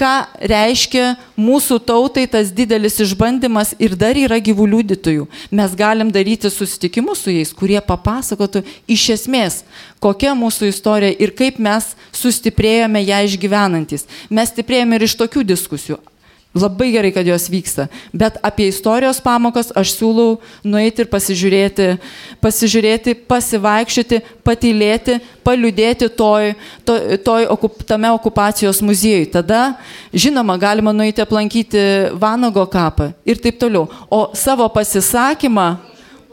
ką reiškia mūsų tautai tas didelis išbandymas ir dar yra gyvų liudytojų. Mes galim daryti susitikimus su jais, kurie papasakotų iš esmės, kokia mūsų istorija ir kaip mes sustiprėjome ją išgyvenantis. Mes stiprėjome ir iš tokių diskusijų. Labai gerai, kad jos vyksta. Bet apie istorijos pamokas aš siūlau nueiti ir pasižiūrėti, pasižiūrėti, pasivaikščioti, patylėti, paliudėti toj, to, toj okup, tame okupacijos muziejui. Tada, žinoma, galima nueiti aplankyti Vanago kapą ir taip toliau. O savo pasisakymą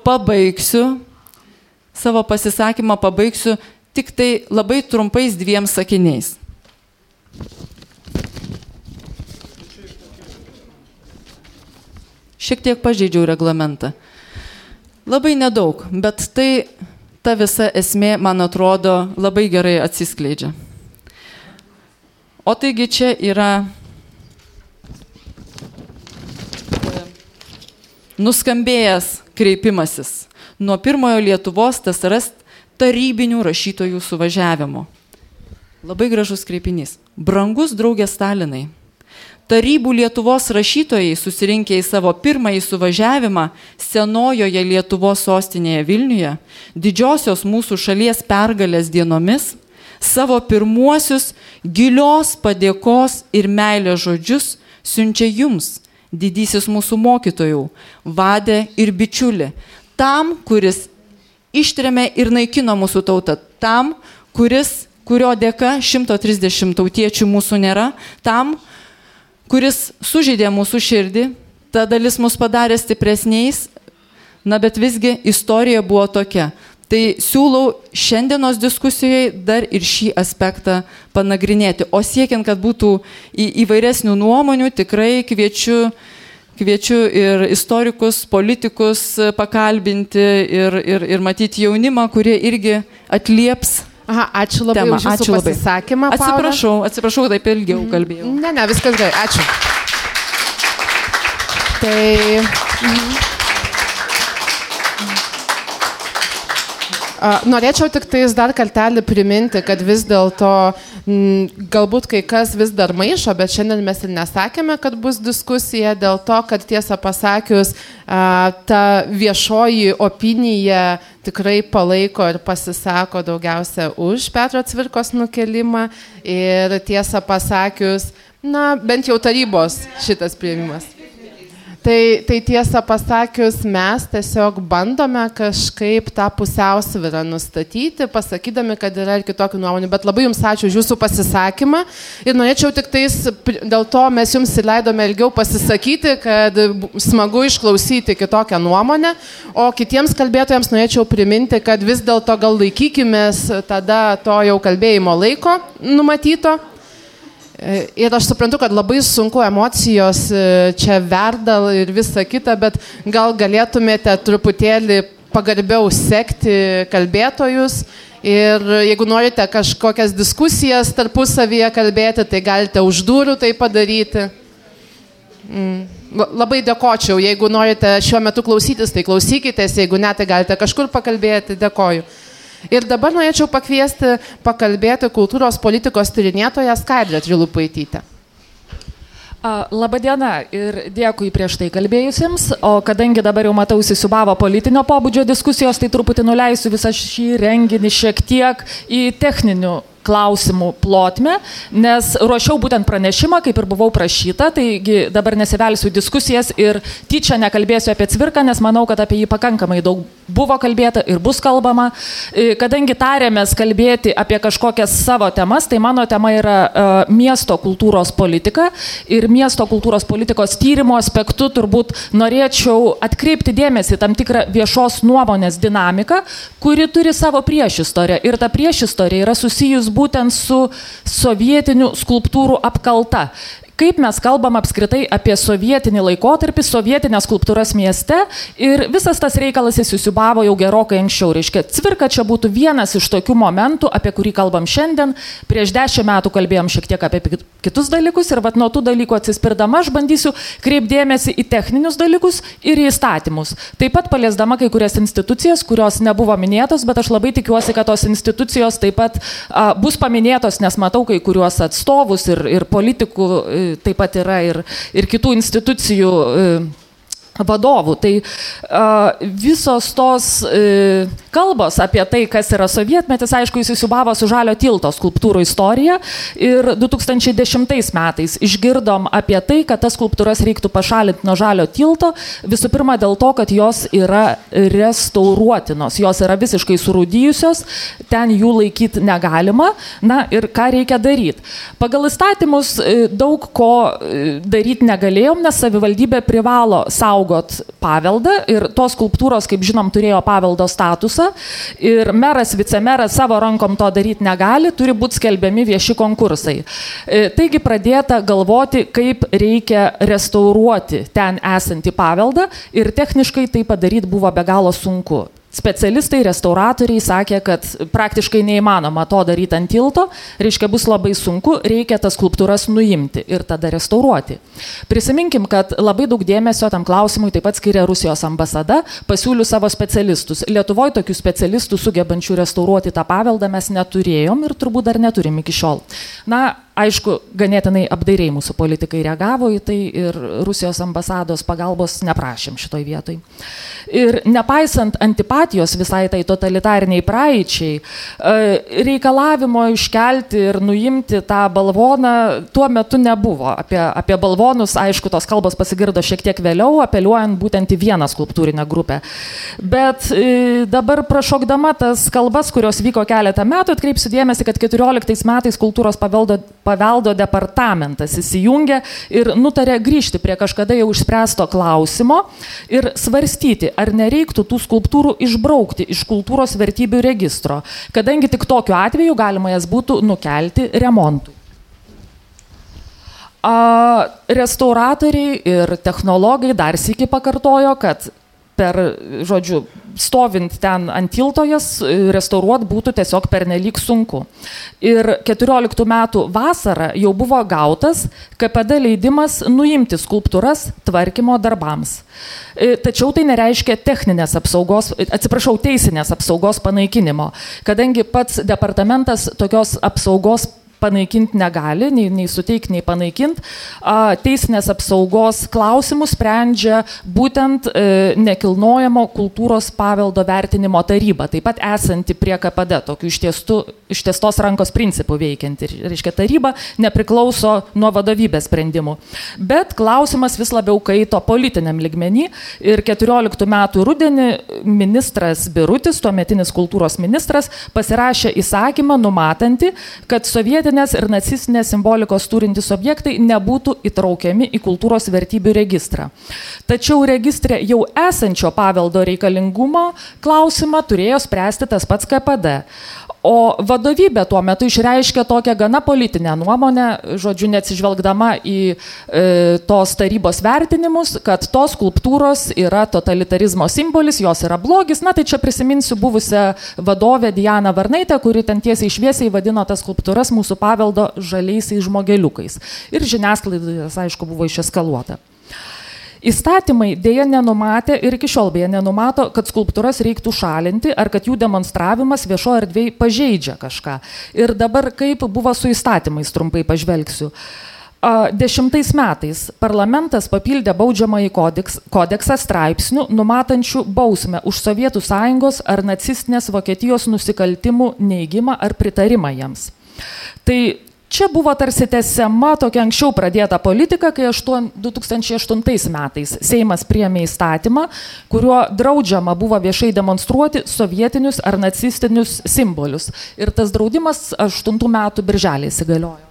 pabaigsiu, savo pasisakymą pabaigsiu tik tai labai trumpais dviem sakiniais. Šiek tiek pažeidžiau reglamentą. Labai nedaug, bet tai ta visa esmė, man atrodo, labai gerai atsiskleidžia. O taigi čia yra nuskambėjęs kreipimasis nuo pirmojo Lietuvos TSRS tarybinių rašytojų suvažiavimo. Labai gražus kreipinys. Brangus draugė Stalinai tarybų Lietuvos rašytojai susirinkę į savo pirmąjį suvažiavimą senojoje Lietuvos sostinėje Vilniuje, didžiosios mūsų šalies pergalės dienomis, savo pirmuosius gilios padėkos ir meilės žodžius siunčia jums, didysis mūsų mokytojų, vadė ir bičiuli, tam, kuris ištrėmė ir naikino mūsų tautą, tam, kuris, kurio dėka 130 tautiečių mūsų nėra, tam, kuris sužydė mūsų širdį, ta dalis mus padarė stipresniais, na bet visgi istorija buvo tokia. Tai siūlau šiandienos diskusijoje dar ir šį aspektą panagrinėti. O siekiant, kad būtų į, įvairesnių nuomonių, tikrai kviečiu, kviečiu ir istorikus, politikus pakalbinti ir, ir, ir matyti jaunimą, kurie irgi atlieps Aha, ačiū labai temą. už jūsų ačiū pasisakymą. Labai. Atsiprašau, atsiprašau, taip ilgiau kalbėjau. Ne, ne, viskas gerai, ačiū. Tai. Mhm. Norėčiau tik tais dar kartelį priminti, kad vis dėlto galbūt kai kas vis dar maišo, bet šiandien mes ir nesakėme, kad bus diskusija dėl to, kad tiesą pasakius, ta viešoji opinija tikrai palaiko ir pasisako daugiausia už Petro Cvirkos nukelimą ir tiesą pasakius, na, bent jau tarybos šitas prieimimas. Tai, tai tiesą pasakius, mes tiesiog bandome kažkaip tą pusiausvyrą nustatyti, pasakydami, kad yra ir kitokių nuomonių. Bet labai Jums ačiū už Jūsų pasisakymą. Ir norėčiau tik tais, dėl to mes Jums leidome ilgiau pasisakyti, kad smagu išklausyti kitokią nuomonę. O kitiems kalbėtojams norėčiau priminti, kad vis dėlto gal laikykime tada to jau kalbėjimo laiko numatyto. Ir aš suprantu, kad labai sunku emocijos e, čia verda ir visa kita, bet gal galėtumėte truputėlį pagarbiau sekti kalbėtojus ir jeigu norite kažkokias diskusijas tarpusavyje kalbėti, tai galite už durų tai padaryti. Mm. Labai dėkočiau, jeigu norite šiuo metu klausytis, tai klausykitės, jeigu ne, tai galite kažkur pakalbėti, dėkoju. Ir dabar norėčiau pakviesti pakalbėti kultūros politikos tyrinėtoją Skaidrę Trilupaitytę. Labadiena ir dėkui prieš tai kalbėjusiems, o kadangi dabar jau matau įsisubavo politinio pobūdžio diskusijos, tai truputį nuleisiu visą šį renginį šiek tiek į techninių klausimų plotmę, nes ruošiau būtent pranešimą, kaip ir buvau prašyta, taigi dabar nesivelsiu diskusijas ir tyčia nekalbėsiu apie cvirką, nes manau, kad apie jį pakankamai daug buvo kalbėta ir bus kalbama. E, kadangi tarėmės kalbėti apie kažkokias savo temas, tai mano tema yra uh, miesto kultūros politika ir miesto kultūros politikos tyrimo aspektu turbūt norėčiau atkreipti dėmesį tam tikrą viešos nuomonės dinamiką, kuri turi savo priešistorę ir ta priešistorė yra susijus būtent su sovietinių skulptūrų apkalta. Kaip mes kalbam apskritai apie sovietinį laikotarpį, sovietinės skulptūras mieste ir visas tas reikalas įsisiubavo jau gerokai anksčiau. Reiškia, cvirka čia būtų vienas iš tokių momentų, apie kurį kalbam šiandien. Prieš dešimt metų kalbėjom šiek tiek apie kitus dalykus ir vat nuo tų dalykų atsispirdama aš bandysiu kreipdėmėsi į techninius dalykus ir į įstatymus. Taip pat paliesdama kai kurias institucijas, kurios nebuvo minėtos, bet aš labai tikiuosi, kad tos institucijos taip pat a, bus paminėtos, nes matau kai kuriuos atstovus ir, ir politikų taip pat yra ir, ir kitų institucijų e, vadovų. Tai uh, visos tos uh, kalbos apie tai, kas yra sovietmetis, aišku, įsisubavo su Žalio tilto skulptūrų istorija ir 2010 metais išgirdom apie tai, kad tas skulptūras reiktų pašalinti nuo Žalio tilto, visų pirma dėl to, kad jos yra restauruotinos, jos yra visiškai surūdyjusios, ten jų laikyti negalima, na ir ką reikia daryti. Pagal įstatymus daug ko daryti negalėjom, nes savivaldybė privalo saugoti saugot paveldą ir tos skulptūros, kaip žinom, turėjo paveldo statusą ir meras, vicemeras savo rankom to daryti negali, turi būti skelbiami vieši konkursai. E, taigi pradėta galvoti, kaip reikia restauruoti ten esantį paveldą ir techniškai tai padaryti buvo be galo sunku. Specialistai, restauratoriai sakė, kad praktiškai neįmanoma to daryti ant tilto, reiškia bus labai sunku, reikia tas skulptūras nuimti ir tada restauruoti. Prisiminkim, kad labai daug dėmesio tam klausimui taip pat skiria Rusijos ambasada, pasiūliu savo specialistus. Lietuvoje tokių specialistų sugebančių restauruoti tą paveldą mes neturėjom ir turbūt dar neturim iki šiol. Na, Aišku, ganėtinai apdairiai mūsų politikai reagavo į tai ir Rusijos ambasados pagalbos neprašėm šitoj vietoj. Ir nepaisant antipatijos visai tai totalitariniai praeičiai, e, reikalavimo iškelti ir nuimti tą balvoną tuo metu nebuvo. Apie, apie balvonus, aišku, tos kalbos pasigirdo šiek tiek vėliau, apeliuojant būtent į vieną skulptūrinę grupę. Bet e, dabar prašokdama tas kalbas, kurios vyko keletą metų, atkreipsiu dėmesį, kad 14 metais kultūros paveldo paveldo departamentas įsijungė ir nutarė grįžti prie kažkada jau išspręsto klausimo ir svarstyti, ar nereiktų tų skulptūrų išbraukti iš kultūros vertybių registro, kadangi tik tokiu atveju galima jas būtų nukelti remontui. Restauratoriai ir technologai dar sėki pakartojo, kad per, žodžiu, stovint ten ant tiltojas, restauruot būtų tiesiog pernelyg sunku. Ir 14 metų vasarą jau buvo gautas KPD leidimas nuimti skulptūras tvarkymo darbams. E, tačiau tai nereiškia techninės apsaugos, atsiprašau, teisinės apsaugos panaikinimo, kadangi pats departamentas tokios apsaugos panaikinti negali, nei, nei suteikti, nei panaikinti. Teisinės apsaugos klausimus sprendžia būtent e, nekilnojamo kultūros paveldo vertinimo taryba, taip pat esanti prie KPD, tokių ištiestų, ištiestos rankos principų veikianti. Reiškia, taryba nepriklauso nuo vadovybės sprendimų. Bet klausimas vis labiau kaito politiniam ligmenį ir 14 metų rudenį ministras Birutis, tuometinis kultūros ministras, pasirašė įsakymą numatantį, kad sovietinė sovietinės ir nacistinės simbolikos turintys objektai nebūtų įtraukiami į kultūros vertybių registrą. Tačiau registre jau esančio paveldo reikalingumo klausimą turėjo spręsti tas pats KPD. O vadovybė tuo metu išreiškė tokią gana politinę nuomonę, žodžiu, neatsižvelgdama į e, tos tarybos vertinimus, kad tos skulptūros yra totalitarizmo simbolis, jos yra blogis. Na tai čia prisiminsiu buvusią vadovę Dianą Varnaitę, kuri ten tiesiai išviesiai vadino tas skulptūras mūsų paveldo žaliaisiais žmogeliukais. Ir žiniasklaidas, aišku, buvo išeskaluota. Įstatymai dėja nenumatė ir iki šiol beje nenumato, kad skulptūras reiktų šalinti ar kad jų demonstravimas viešo erdvėje pažeidžia kažką. Ir dabar kaip buvo su įstatymais, trumpai pažvelgsiu. Dešimtais metais parlamentas papildė baudžiamąjį kodeks, kodeksą straipsnių, numatančių bausmę už Sovietų sąjungos ar nacistinės Vokietijos nusikaltimų neigimą ar pritarimą jiems. Tai Čia buvo tarsi tęsiama tokia anksčiau pradėta politika, kai 2008 metais Seimas priėmė įstatymą, kuriuo draudžiama buvo viešai demonstruoti sovietinius ar nacistinius simbolius. Ir tas draudimas 8 metų birželį įsigaliojo.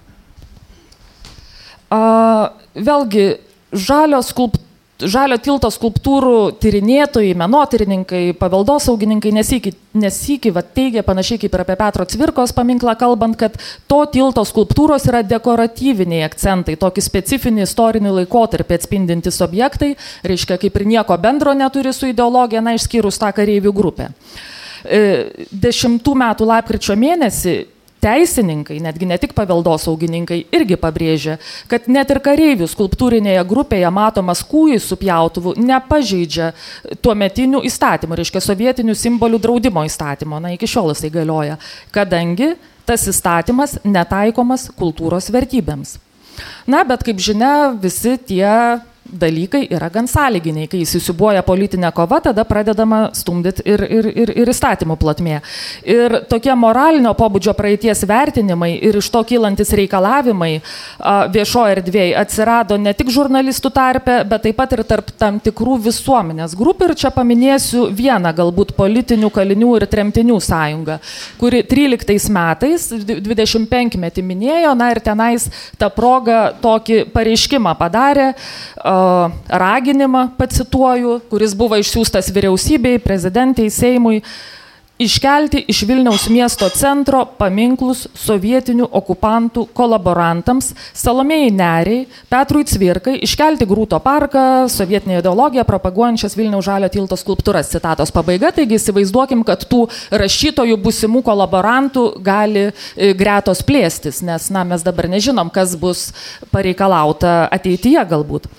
Vėlgi, žalio skulptūros žalio tilto skulptūrų tyrinėtojai, menotyrininkai, paveldosaugininkai nesikį, nesikį va, teigia panašiai kaip ir apie Petro Cvirkos paminklą kalbant, kad to tilto skulptūros yra dekoratyviniai akcentai, tokį specifinį istorinį laikotarpį atspindintis objektai, reiškia kaip ir nieko bendro neturi su ideologija, na išskyrus tą kareivių grupę. E, dešimtų metų lapkričio mėnesį teisininkai, netgi ne tik paveldosaugininkai, irgi pabrėžia, kad net ir kareivių skulptūrinėje grupėje matomas kūjai su pjautuvu nepažeidžia tuo metinių įstatymų, reiškia sovietinių simbolių draudimo įstatymo, na iki šiol jisai galioja, kadangi tas įstatymas netaikomas kultūros vertybėms. Na, bet kaip žinia, visi tie dalykai yra gan sąlyginiai. Kai įsisiubuoja politinė kova, tada pradedama stumdyti ir, ir, ir, ir įstatymų platmė. Ir tokie moralinio pobūdžio praeities vertinimai ir iš to kylantis reikalavimai viešo erdvėje atsirado ne tik žurnalistų tarpe, bet taip pat ir tarp tam tikrų visuomenės grupių. Ir čia paminėsiu vieną galbūt politinių kalinių ir tremtinių sąjungą, kuri 13 metais 25 metį minėjo, na ir tenais tą progą tokį pareiškimą padarė. Uh, raginimą, pacituoju, kuris buvo išsiųstas vyriausybei, prezidentei, Seimui, iškelti iš Vilniaus miesto centro paminklus sovietinių okupantų kolaborantams, Salomėjai Neriai, Petrui Cvirkai, iškelti Grūto parką, sovietinė ideologija propaguojančias Vilniaus žalio tilto skulptūras. Citatos pabaiga, taigi įsivaizduokim, kad tų rašytojų busimų kolaborantų gali e, gretos plėstis, nes na, mes dabar nežinom, kas bus pareikalauta ateityje galbūt.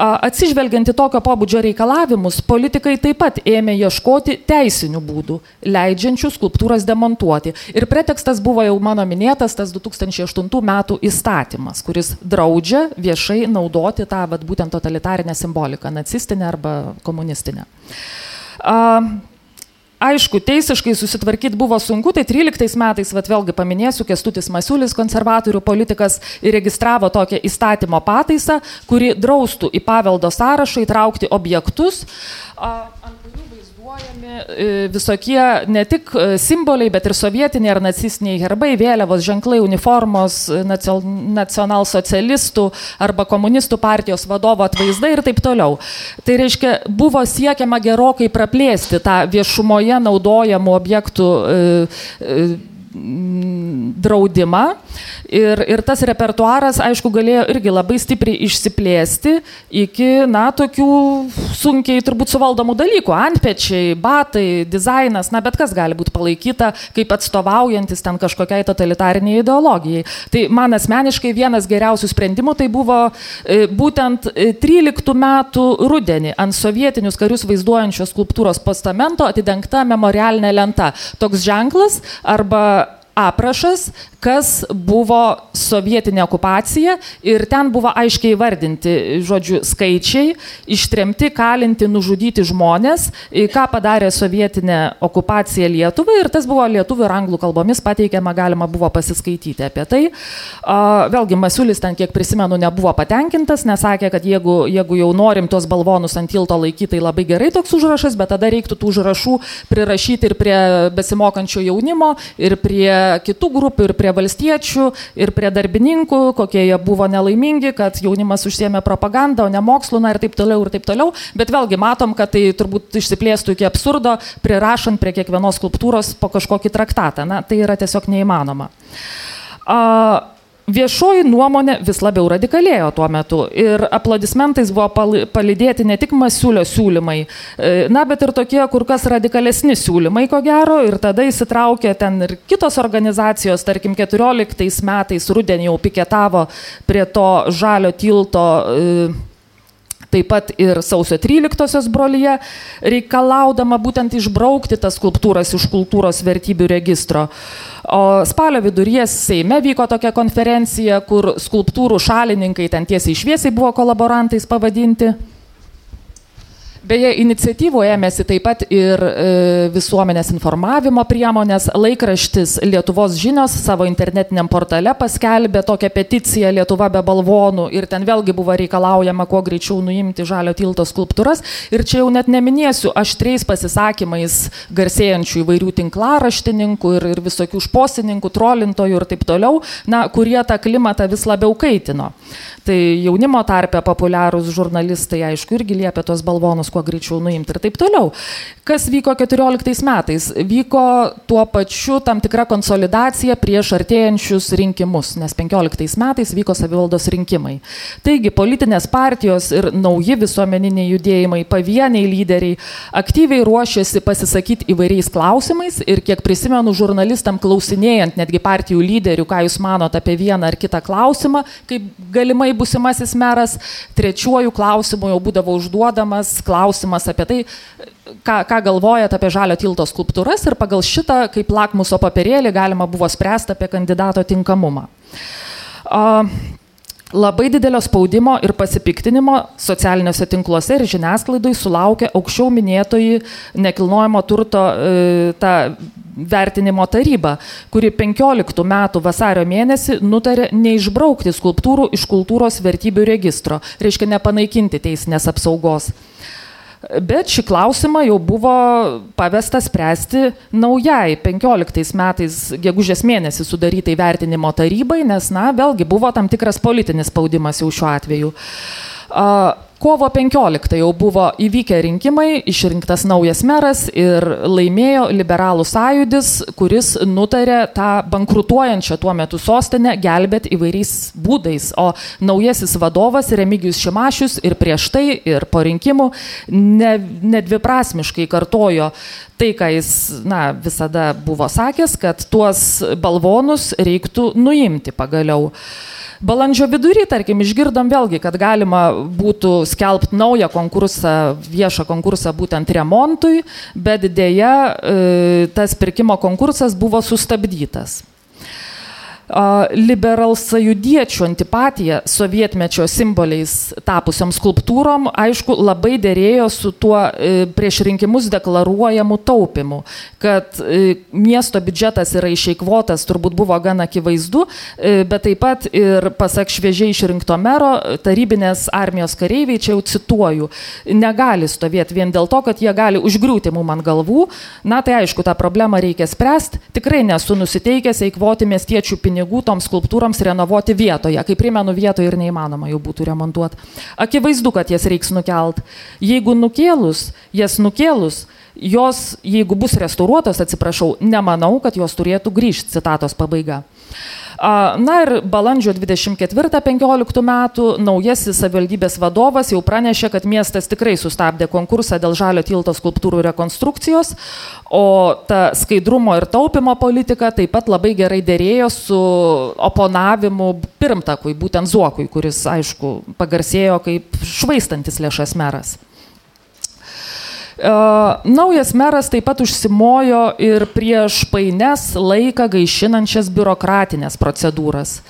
Atsižvelgiant į tokio pobūdžio reikalavimus, politikai taip pat ėmė ieškoti teisinių būdų, leidžiančių skulptūras demontuoti. Ir pretekstas buvo jau mano minėtas tas 2008 metų įstatymas, kuris draudžia viešai naudoti tą vat, būtent totalitarinę simboliką, nacistinę arba komunistinę. Aišku, teisiškai susitvarkyti buvo sunku, tai 13 metais, vat vėlgi paminėsiu, Kestutis Masiulis, konservatorių politikas, įregistravo tokią įstatymo pataisą, kuri draustų į paveldo sąrašą įtraukti objektus, ant naudojami e, visokie ne tik e, simboliai, bet ir sovietiniai ar nacistiniai herbai, vėliavos, ženklai, uniformos, e, nacionalsocialistų arba komunistų partijos vadovo atvaizdai ir taip toliau. Tai reiškia, buvo siekiama gerokai praplėsti tą viešumoje naudojamų objektų draudimą ir, ir tas repertuaras, aišku, galėjo irgi labai stipriai išsiplėsti iki, na, tokių sunkiai turbūt suvaldomų dalykų. Antpečiai, batai, dizainas, na, bet kas gali būti palaikyta kaip atstovaujantis ten kažkokiai totalitariniai ideologijai. Tai man asmeniškai vienas geriausių sprendimų tai buvo e, būtent 13 e, metų rudenį ant sovietinius karius vaizduojančios skulptūros postamento atidengta memorialinė lenta. Toks ženklas arba aprašas, kas buvo sovietinė okupacija ir ten buvo aiškiai vardinti, žodžiu, skaičiai, ištremti, kalinti, nužudyti žmonės, ką padarė sovietinė okupacija Lietuvai ir tas buvo lietuvių ir anglų kalbomis pateikiama, galima buvo pasiskaityti apie tai. Vėlgi, Masiulis ten, kiek prisimenu, nebuvo patenkintas, nesakė, kad jeigu, jeigu jau norim tuos balvonus ant tilto laikyti, tai labai gerai toks užrašas, bet tada reiktų tų užrašų prirašyti ir prie besimokančio jaunimo, ir prie kitų grupių, ir prie prie valstiečių ir prie darbininkų, kokie jie buvo nelaimingi, kad jaunimas užsiemė propagandą, o ne mokslu, na ir taip toliau, ir taip toliau. Bet vėlgi matom, kad tai turbūt išsiplėstų iki absurdo, prirašant prie kiekvienos skulptūros po kažkokį traktatą. Na, tai yra tiesiog neįmanoma. Uh, Viešoji nuomonė vis labiau radikalėjo tuo metu ir aplodismentais buvo palydėti ne tik Masiulio siūlymai, e, na, bet ir tokie kur kas radikalesni siūlymai, ko gero, ir tada įsitraukė ten ir kitos organizacijos, tarkim, 14 metais rudenį jau piketavo prie to žalio tilto e, taip pat ir sausio 13-osios brolyje, reikalaudama būtent išbraukti tas skulptūras iš kultūros vertybių registro. O spalio viduryje Seime vyko tokia konferencija, kur skulptūrų šalininkai ten tiesiai išviesiai buvo kolaborantais pavadinti. Beje, iniciatyvų ėmėsi taip pat ir e, visuomenės informavimo priemonės. Laikraštis Lietuvos žinios savo internetiniam portale paskelbė tokią peticiją Lietuva be balvonų ir ten vėlgi buvo reikalaujama kuo greičiau nuimti žalio tilto skulptūras. Ir čia jau net neminėsiu aštriais pasisakymais garsėjančių įvairių tinklaraštininkų ir, ir visokių šposininkų, trolintojų ir taip toliau, na, kurie tą klimatą vis labiau kaitino. Tai jaunimo tarpe populiarūs žurnalistai, aišku, irgi liepia tos balvonus kuo greičiau nuimti ir taip toliau. Kas vyko 14 metais? Vyko tuo pačiu tam tikra konsolidacija prieš artėjančius rinkimus, nes 15 metais vyko savivaldos rinkimai. Taigi politinės partijos ir nauji visuomeniniai judėjimai, pavieniai lyderiai aktyviai ruošiasi pasisakyti įvairiais klausimais ir kiek prisimenu žurnalistam klausinėjant netgi partijų lyderių, ką jūs manote apie vieną ar kitą klausimą, kaip galimai busimasis meras, trečiuoju klausimu jau būdavo užduodamas klausimas apie tai, ką, ką galvojat apie žalio tilto skulptūras ir pagal šitą kaip lakmuso papirėlį galima buvo spręsti apie kandidato tinkamumą. Uh, Labai didelio spaudimo ir pasipiktinimo socialiniuose tinkluose ir žiniasklaidai sulaukė aukščiau minėtoji nekilnojamo turto e, ta vertinimo taryba, kuri 15 metų vasario mėnesį nutarė neišbraukti skulptūrų iš kultūros vertybių registro, reiškia nepanaikinti teisinės apsaugos. Bet šį klausimą jau buvo pavesta spręsti naujai 15 metais gegužės mėnesį sudarytai vertinimo tarybai, nes, na, vėlgi buvo tam tikras politinis spaudimas jau šiuo atveju. Kovo 15 jau buvo įvykę rinkimai, išrinktas naujas meras ir laimėjo liberalų sąjūdis, kuris nutarė tą bankrutuojančią tuo metu sostinę gelbėti įvairiais būdais. O naujasis vadovas Remigijus Šimašius ir prieš tai, ir po rinkimų ne, nedviprasmiškai kartojo tai, ką jis na, visada buvo sakęs, kad tuos balvonus reiktų nuimti pagaliau. Balandžio vidury, tarkim, išgirdom vėlgi, kad galima būtų skelbti naują konkursą, viešą konkursą būtent remontui, bet dėja e, tas pirkimo konkursas buvo sustabdytas liberalsajudiečių antipatija sovietmečio simboliais tapusiam skulptūrom, aišku, labai dėrėjo su tuo e, prieš rinkimus deklaruojamu taupimu, kad e, miesto biudžetas yra išeikvotas, turbūt buvo gana akivaizdu, e, bet taip pat ir pasak šviežiai išrinkto mero, tarybinės armijos kareiviai, čia jau cituoju, negali stovėti vien dėl to, kad jie gali užgriūti mum ant galvų. Na tai aišku, tą problemą reikia spręsti. Tikrai nesu nusiteikęs eikvoti miestiečių pinigų pinigų toms skulptūroms renovuoti vietoje. Kaip primenu, vietoje ir neįmanoma jau būtų remontuoti. Akivaizdu, kad jas reiks nukelt. Jeigu nukėlus, jas nukėlus, jos, jeigu bus restauruotos, atsiprašau, nemanau, kad jos turėtų grįžti, citatos pabaiga. Na ir balandžio 24-15 metų naujasis savivaldybės vadovas jau pranešė, kad miestas tikrai sustabdė konkursą dėl žalio tilto skulptūrų rekonstrukcijos, o ta skaidrumo ir taupimo politika taip pat labai gerai dėrėjo su oponavimu pirmtakui, būtent Zuokui, kuris, aišku, pagarsėjo kaip švaistantis lėšas meras. Naujas meras taip pat užsimojo ir prieš paines laiką gaišinančias biurokratinės procedūras.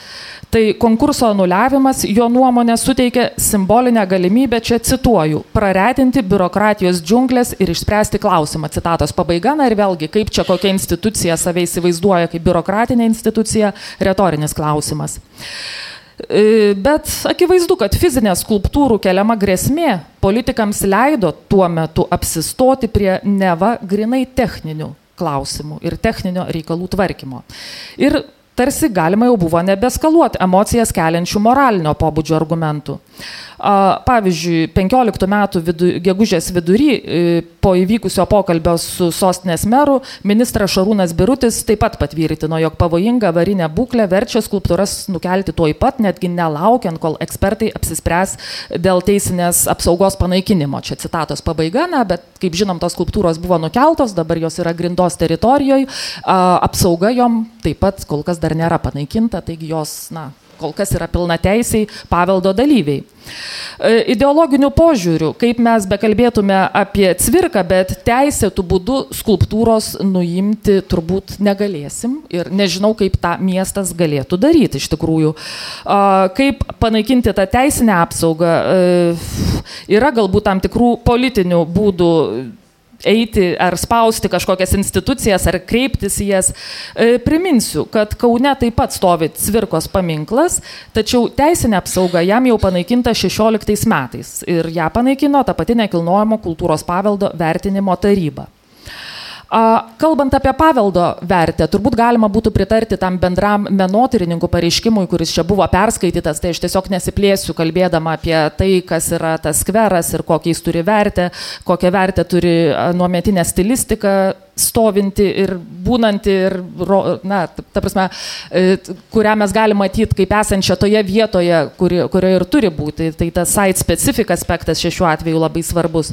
Tai konkurso anuliavimas jo nuomonė suteikia simbolinę galimybę, čia cituoju, praretinti biurokratijos džiunglės ir išspręsti klausimą. Citatos pabaiga, na ir vėlgi, kaip čia kokia institucija save įsivaizduoja kaip biurokratinė institucija, retorinis klausimas. E, bet akivaizdu, kad fizinė skulptūrų keliama grėsmė politikams leido tuo metu apsistoti prie neva grinai techninių klausimų ir techninio reikalų tvarkymo. Ir tarsi galima jau buvo nebeskaluoti emocijas keliančių moralinio pobūdžio argumentų. Pavyzdžiui, 15 metų vidu, gegužės vidury e, po įvykusio pokalbio su sostinės meru ministras Šarūnas Birutis taip pat patvirtino, jog pavojinga avarinė būklė verčia skulptūras nukelti tuoj pat, netgi nelaukiant, kol ekspertai apsispręs dėl teisinės apsaugos panaikinimo. Čia citatos pabaiga, na, bet kaip žinom, tos skulptūros buvo nukeltos, dabar jos yra grindos teritorijoje, apsauga jom taip pat kol kas dar nėra panaikinta, taigi jos, na, kol kas yra pilna teisiai paveldo dalyviai. E, ideologiniu požiūriu, kaip mes bekalbėtume apie cvirką, bet teisėtų būdų skulptūros nuimti turbūt negalėsim ir nežinau, kaip tą miestas galėtų daryti iš tikrųjų. Kaip panaikinti tą teisinę apsaugą, e, Yra galbūt tam tikrų politinių būdų eiti ar spausti kažkokias institucijas ar kreiptis į jas. E, priminsiu, kad Kaune taip pat stovi Cvirkos paminklas, tačiau teisinė apsauga jam jau panaikinta 16 metais ir ją panaikino ta pati nekilnojamo kultūros paveldo vertinimo taryba. Kalbant apie paveldo vertę, turbūt galima būtų pritarti tam bendram menotyrininkų pareiškimui, kuris čia buvo perskaitytas, tai aš tiesiog nesiplėsiu kalbėdama apie tai, kas yra tas skveras ir kokią jis turi vertę, kokią vertę turi nuometinė stilistika stovinti ir būnanti ir, na, ta prasme, e, kurią mes galime matyti kaip esančią toje vietoje, kuri, kurioje ir turi būti. Tai tas site specific aspektas šiuo atveju labai svarbus.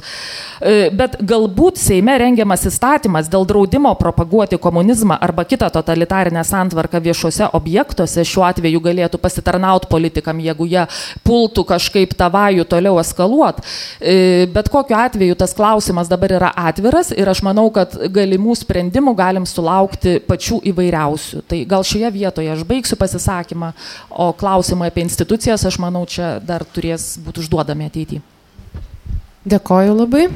E, bet galbūt Seime rengiamas įstatymas dėl draudimo propaguoti komunizmą arba kitą totalitarinę santvarką viešuose objektuose šiuo atveju galėtų pasitarnauti politikam, jeigu jie pultų kažkaip tą vajų toliau eskaluot. E, bet kokiu atveju tas klausimas dabar yra atviras ir aš manau, kad gali galimų sprendimų galim sulaukti pačių įvairiausių. Tai gal šioje vietoje aš baigsiu pasisakymą, o klausimai apie institucijas, aš manau, čia dar turės būti užduodami ateityje. Dėkoju labai.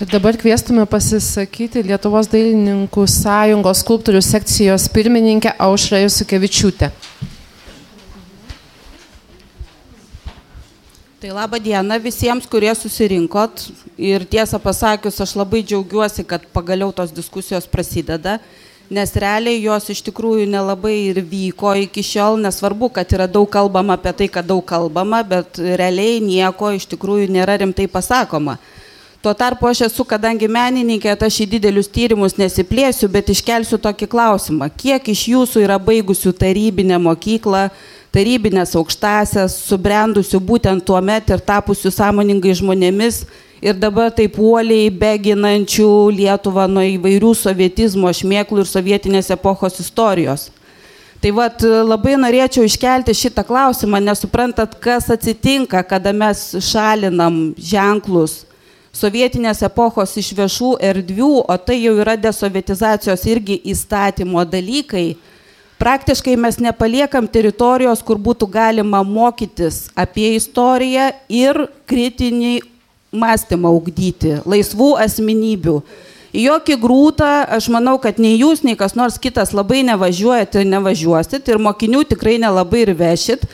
Ir dabar kviestume pasisakyti Lietuvos dailininkų sąjungos skulptorių sekcijos pirmininkę Aušrą Jusikevičiūtę. Tai laba diena visiems, kurie susirinkot. Ir tiesą pasakius, aš labai džiaugiuosi, kad pagaliau tos diskusijos prasideda, nes realiai jos iš tikrųjų nelabai ir vyko iki šiol. Nesvarbu, kad yra daug kalbama apie tai, kad daug kalbama, bet realiai nieko iš tikrųjų nėra rimtai pasakoma. Tuo tarpu aš esu, kadangi menininkė, aš į didelius tyrimus nesiplėsiu, bet iškelsiu tokį klausimą. Kiek iš jūsų yra baigusių tarybinę mokyklą, tarybinės aukštasias, subrendusių būtent tuo met ir tapusių sąmoningai žmonėmis ir dabar taip uoliai beginančių Lietuvą nuo įvairių sovietizmo šmėklų ir sovietinės epochos istorijos. Tai vad labai norėčiau iškelti šitą klausimą, nesuprantat, kas atsitinka, kada mes šalinam ženklus sovietinės epochos iš viešų erdvių, o tai jau yra desovietizacijos irgi įstatymo dalykai praktiškai mes nepaliekam teritorijos, kur būtų galima mokytis apie istoriją ir kritinį mąstymą ugdyti, laisvų asmenybių. Į jokį grūtą, aš manau, kad nei jūs, nei kas nors kitas labai nevažiuojate ir nevažiuosit ir mokinių tikrai nelabai ir vešit,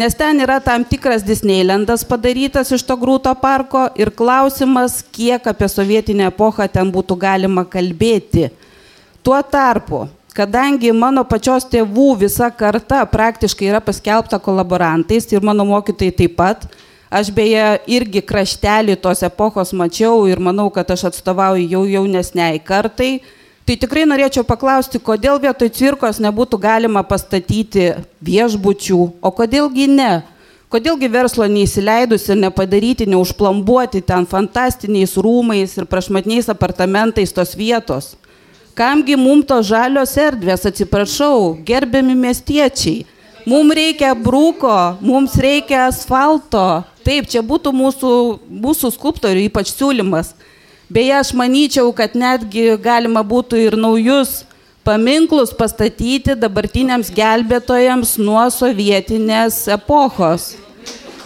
nes ten yra tam tikras Disneylandas padarytas iš to grūto parko ir klausimas, kiek apie sovietinę epochą ten būtų galima kalbėti. Tuo tarpu kadangi mano pačios tėvų visa karta praktiškai yra paskelbta kolaborantais ir mano mokytojai taip pat, aš beje irgi kraštelį tos epochos mačiau ir manau, kad aš atstovauju jau jaunesniai kartai, tai tikrai norėčiau paklausti, kodėl vietoj cirkos nebūtų galima pastatyti viešbučių, o kodėlgi ne? Kodėlgi verslo neįsileidus ir nepadaryti, neužplambuoti ten fantastiniais rūmais ir prašmatniais apartamentais tos vietos? Kamgi mums to žalios erdvės, atsiprašau, gerbiami miestiečiai. Mums reikia brūko, mums reikia asfalto. Taip, čia būtų mūsų, mūsų skulptorių ypač siūlymas. Beje, aš manyčiau, kad netgi galima būtų ir naujus paminklus pastatyti dabartiniams gelbėtojams nuo sovietinės epochos.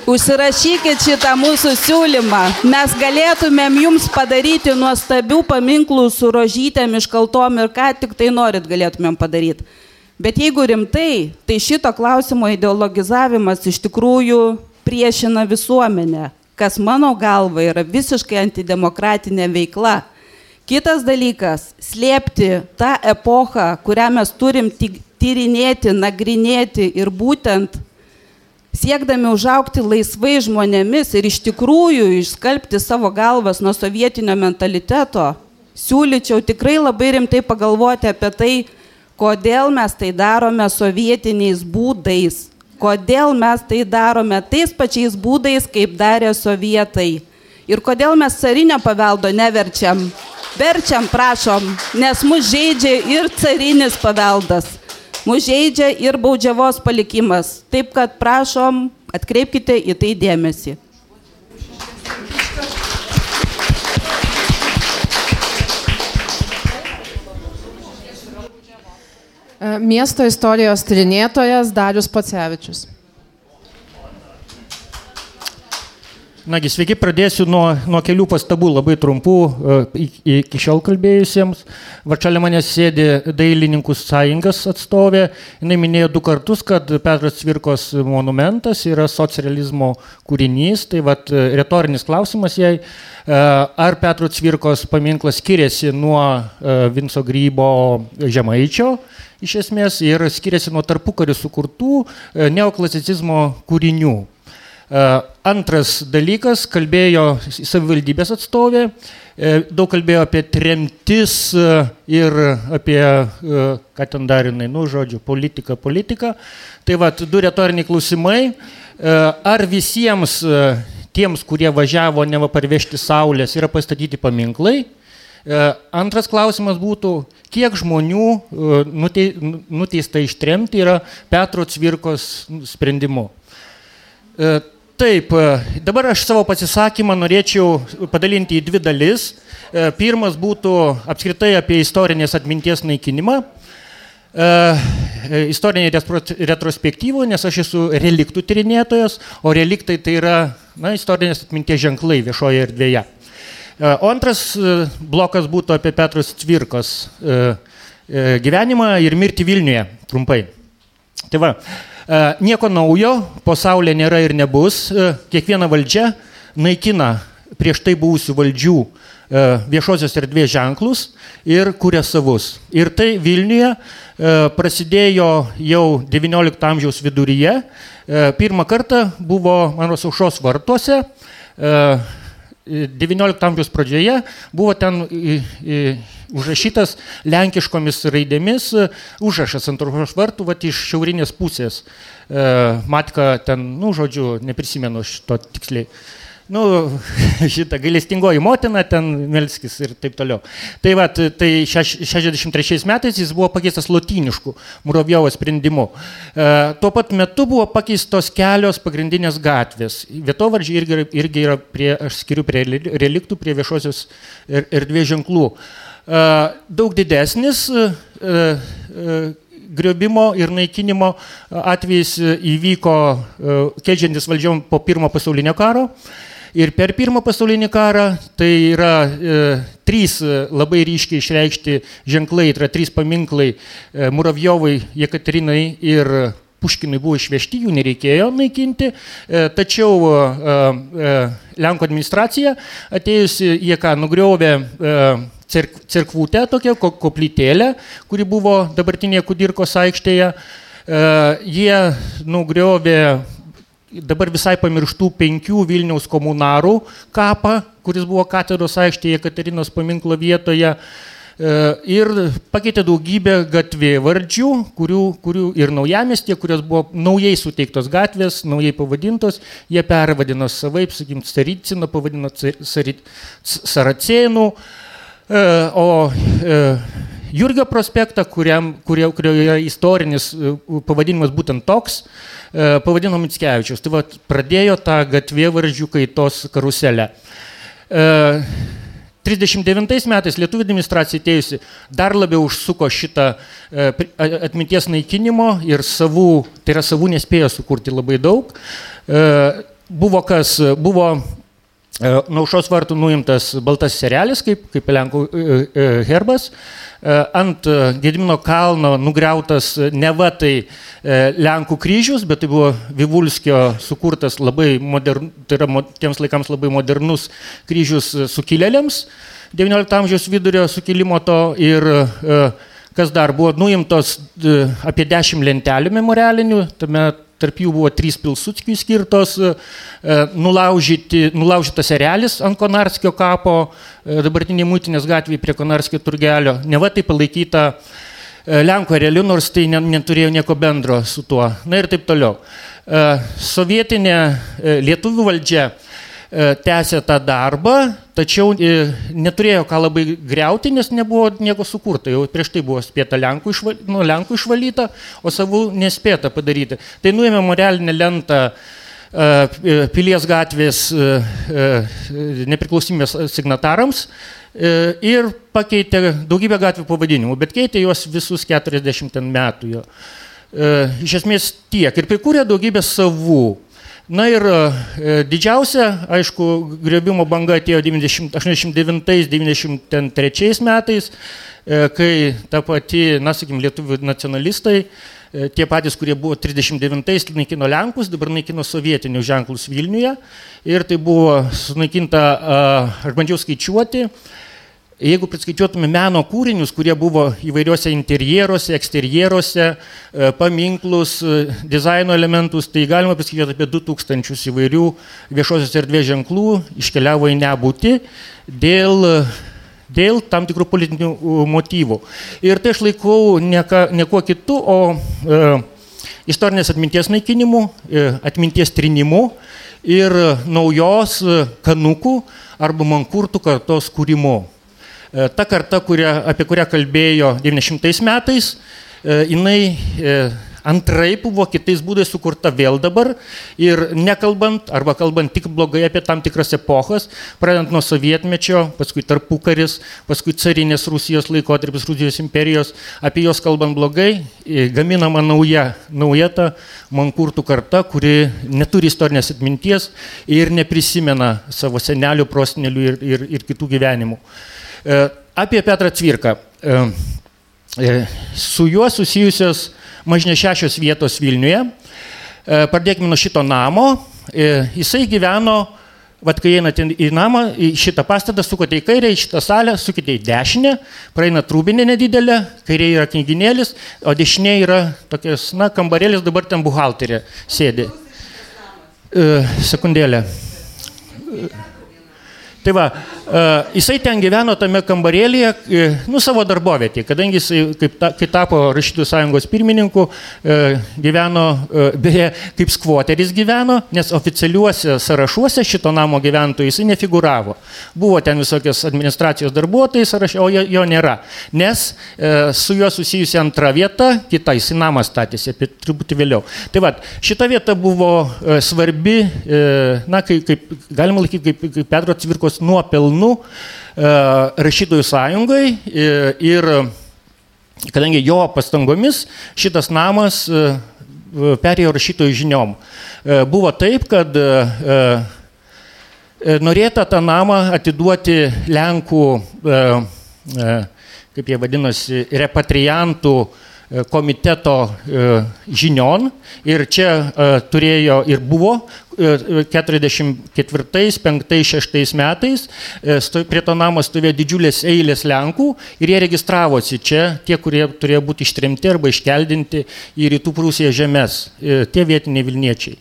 Užsirašykit šitą mūsų siūlymą. Mes galėtumėm jums padaryti nuostabių paminklų su rožytėm iškaltom ir ką tik tai norit galėtumėm padaryti. Bet jeigu rimtai, tai šito klausimo ideologizavimas iš tikrųjų priešina visuomenę, kas mano galva yra visiškai antidemokratinė veikla. Kitas dalykas - slėpti tą epochą, kurią mes turim tyrinėti, nagrinėti ir būtent siekdami užaukti laisvai žmonėmis ir iš tikrųjų išskalbti savo galvas nuo sovietinio mentaliteto, siūlyčiau tikrai labai rimtai pagalvoti apie tai, kodėl mes tai darome sovietiniais būdais, kodėl mes tai darome tais pačiais būdais, kaip darė sovietai. Ir kodėl mes carinio paveldo neverčiam. Verčiam, prašom, nes mus žaidžia ir carinis paveldas mus žaidžia ir baudžiavos palikimas. Taip kad prašom, atkreipkite į tai dėmesį. Miesto istorijos tyrinėtojas Darius Pacevičius. Nagi, sveiki, pradėsiu nuo, nuo kelių pastabų, labai trumpų, e, iki šiol kalbėjusiems. Varčalė manęs sėdi dailininkų sąjungas atstovė. Jis minėjo du kartus, kad Petras Cvirkos monumentas yra socializmo kūrinys. Tai vad e, retorinis klausimas jai, e, ar Petro Cvirkos paminklas skiriasi nuo Vinco Grybo Žemaičio iš esmės ir skiriasi nuo tarpukarių sukurtų neoklasicizmo kūrinių. Antras dalykas, kalbėjo savivaldybės atstovė, daug kalbėjo apie tremtis ir apie, ką ten darinai, nu, žodžiu, politiką, politiką. Tai va, du retoriniai klausimai. Ar visiems tiems, kurie važiavo neva parvežti saulės, yra pastatyti paminklai? Antras klausimas būtų, kiek žmonių nuteista ištremti yra Petro Cvirkos sprendimu. Taip, e, dabar aš savo pasisakymą norėčiau padalinti į dvi dalis. E, pirmas būtų apskritai apie istorinės atminties naikinimą. E, istorinė retrospektyva, nes aš esu reliktų tyrinėtojas, o reliktai tai yra na, istorinės atminties ženklai viešoje erdvėje. O antras blokas būtų apie Petros Cvirkos gyvenimą ir mirtį Vilniuje, trumpai. Tai va, nieko naujo, pasaulyje nėra ir nebus. E, kiekviena valdžia naikina prieš tai buvusių valdžių e, viešosios erdvės ženklus ir kuria savus. Ir tai Vilniuje prasidėjo jau XIX amžiaus viduryje. Pirmą kartą buvo mano saušos vartuose. XIX amžiaus pradžioje buvo ten užrašytas lenkiškomis raidėmis e, užrašas ant aušros vartų, va iš šiaurinės pusės. E, matka ten, nu, žodžiu, neprisimenu šito tiksliai. Nu, [laughs] šitą gailestingoji motina, ten Melskis ir taip toliau. Tai va, tai 63 metais jis buvo pakeistas lotyniškų Murovjovo sprendimu. E, tuo pat metu buvo pakeistos kelios pagrindinės gatvės. Vietovardžiai irgi, irgi yra prie, aš skiriu prie reliktų, prie viešosios erdvės ženklų. E, daug didesnis griobimo ir naikinimo atvejais įvyko keičiantis valdžiom po pirmo pasaulinio karo. Ir per pirmą pasaulinį karą tai yra e, trys labai ryškiai išreikšti ženklai, tai yra trys paminklai e, Muravjovai, Jekaterinai ir Puškinui buvo išvežti, jų nereikėjo naikinti, e, tačiau e, e, Lenkų administracija atėjusi, jie ką nugriovė cerkvutę, tokią koplytėlę, kuri buvo dabartinėje Kudirkos aikštėje, jie nugriovė dabar visai pamirštų penkių Vilniaus komunarų kapą, kuris buvo katedros aikštėje Katerinos paminklo vietoje. E, ir pakeitė daugybę gatvėvardžių, kurių, kurių ir naujamestė, kurios buvo naujai suteiktos gatvės, naujai pavadintos, jie pervadino savaip, sakykim, Sariciną pavadino Saracėnų, e, o e, Jurgio prospektą, kuriam, kurio, kurio yra istorinis pavadinimas būtent toks, pavadino Mitskevičius. Tai va, pradėjo tą gatvėvardžių kaitos karuselę. 39 metais Lietuvų administracija atėjusi dar labiau užsuko šitą e, atminties naikinimo ir savų, tai yra savų nespėjo sukurti labai daug. E, buvo kas, buvo e, Naušos vartų nuimtas baltas serelis, kaip, kaip Lenkų herbas, ant Gedimino kalno nugriautas ne va tai Lenkų kryžius, bet tai buvo Vivulskio sukurtas labai modern, tai yra tiems laikams labai modernus kryžius sukilėliams. XIX amžiaus vidurio sukilimo to ir kas dar buvo nuimtos apie 10 lentelių memorialinių, tame tarp jų buvo trys Pilsutskiui skirtos, nulaužytas erelis ant Konarskio kapo, dabartinė mūtinės gatvėje prie Konarskio turgelio, ne va tai palaikyta Lenko realiu, nors tai neturėjo nieko bendro su tuo. Na ir taip toliau. Sovietinė lietuvių valdžia tęsė tą darbą, tačiau neturėjo ką labai greuti, nes nebuvo nieko sukurta. Jau prieš tai buvo spėta Lenkų, išval, nu, Lenkų išvalyta, o savų nespėta padaryti. Tai nuėmė moralinę lentą Pilies gatvės nepriklausomybės signatarams ir pakeitė daugybę gatvių pavadinimų, bet keitė juos visus 40 metų. Jo. Iš esmės tiek ir prikūrė daugybę savų Na ir e, didžiausia, aišku, griovimo banga atėjo 89-93 metais, e, kai ta pati, na, sakykim, lietuvių nacionalistai, e, tie patys, kurie buvo 39-ais naikino Lenkus, dabar naikino sovietinius ženklus Vilniuje. Ir tai buvo sunaikinta, aš bandžiau skaičiuoti, Jeigu priskaičiuotume meno kūrinius, kurie buvo įvairiuose interjeruose, eksterjeruose, e, paminklus, e, dizaino elementus, tai galima priskaičiuoti apie 2000 įvairių viešosios erdvės ženklų iškeliavo į nebūtį dėl, dėl tam tikrų politinių motyvų. Ir tai aš laikau nieko, nieko kitų, o e, istorinės atminties naikinimu, e, atminties trinimu ir naujos kanukų arba mankurtų kartos kūrimu. Ta karta, kuria, apie kurią kalbėjo 90 metais, jinai antraip buvo kitais būdais sukurta vėl dabar ir nekalbant arba kalbant tik blogai apie tam tikras epochas, pradedant nuo sovietmečio, paskui tarpukaris, paskui carinės Rusijos laikotarpis, Rusijos imperijos, apie juos kalbant blogai, gaminama nauja, nauja ta mankurtų karta, kuri neturi istorinės atminties ir neprisimena savo senelių, prosnelių ir, ir, ir kitų gyvenimų. E, apie Petrą Cvirką. E, e, su juo susijusios mažne šešios vietos Vilniuje. Pradėkime nuo šito namo. Jisai gyveno, vad kai einate į namą, į šitą pastatą, sukate į kairę, į šitą salę, sukite į dešinę, praeina trūbinė nedidelė, kairėje yra knyginėlis, o dešinėje yra tokias, na, kambarėlis, dabar ten buhalterė sėdi. Sekundėlę. Tai va, uh, jisai ten gyveno tame kambarėlėje, uh, nu, savo darbovietį, kadangi jisai, kaip ta, kai tapo rašytojų sąjungos pirmininku, uh, gyveno, beje, kaip skvoteris gyveno, nes oficialiuose sąrašuose šito namo gyventojų jisai nefiguravo. Buvo ten visokios administracijos darbuotojai sąraše, o jo, jo nėra. Nes su juo susijusi antra vieta, kita jisai namą statėsi, apie truputį vėliau. Tai va, šita vieta buvo svarbi, na, kaip, kaip galima laikyti, kaip, kaip Petro Cvirkos Lietuvos nuopelnų e, rašytojų sąjungai e, ir kadangi jo pastangomis šitas namas e, perėjo rašytojų žiniom. Buvo taip, kad norėta tą namą atiduoti Lenkų, kaip jie vadinosi, repatriantų komiteto žinion ir čia turėjo ir buvo 44, 5, 6 metais e, prie to namo stovėjo didžiulės eilės Lenkų ir jie registravosi čia, tie, kurie turėjo būti ištremti arba iškeldinti į rytų Prūsiją žemės, e, tie vietiniai Vilniečiai.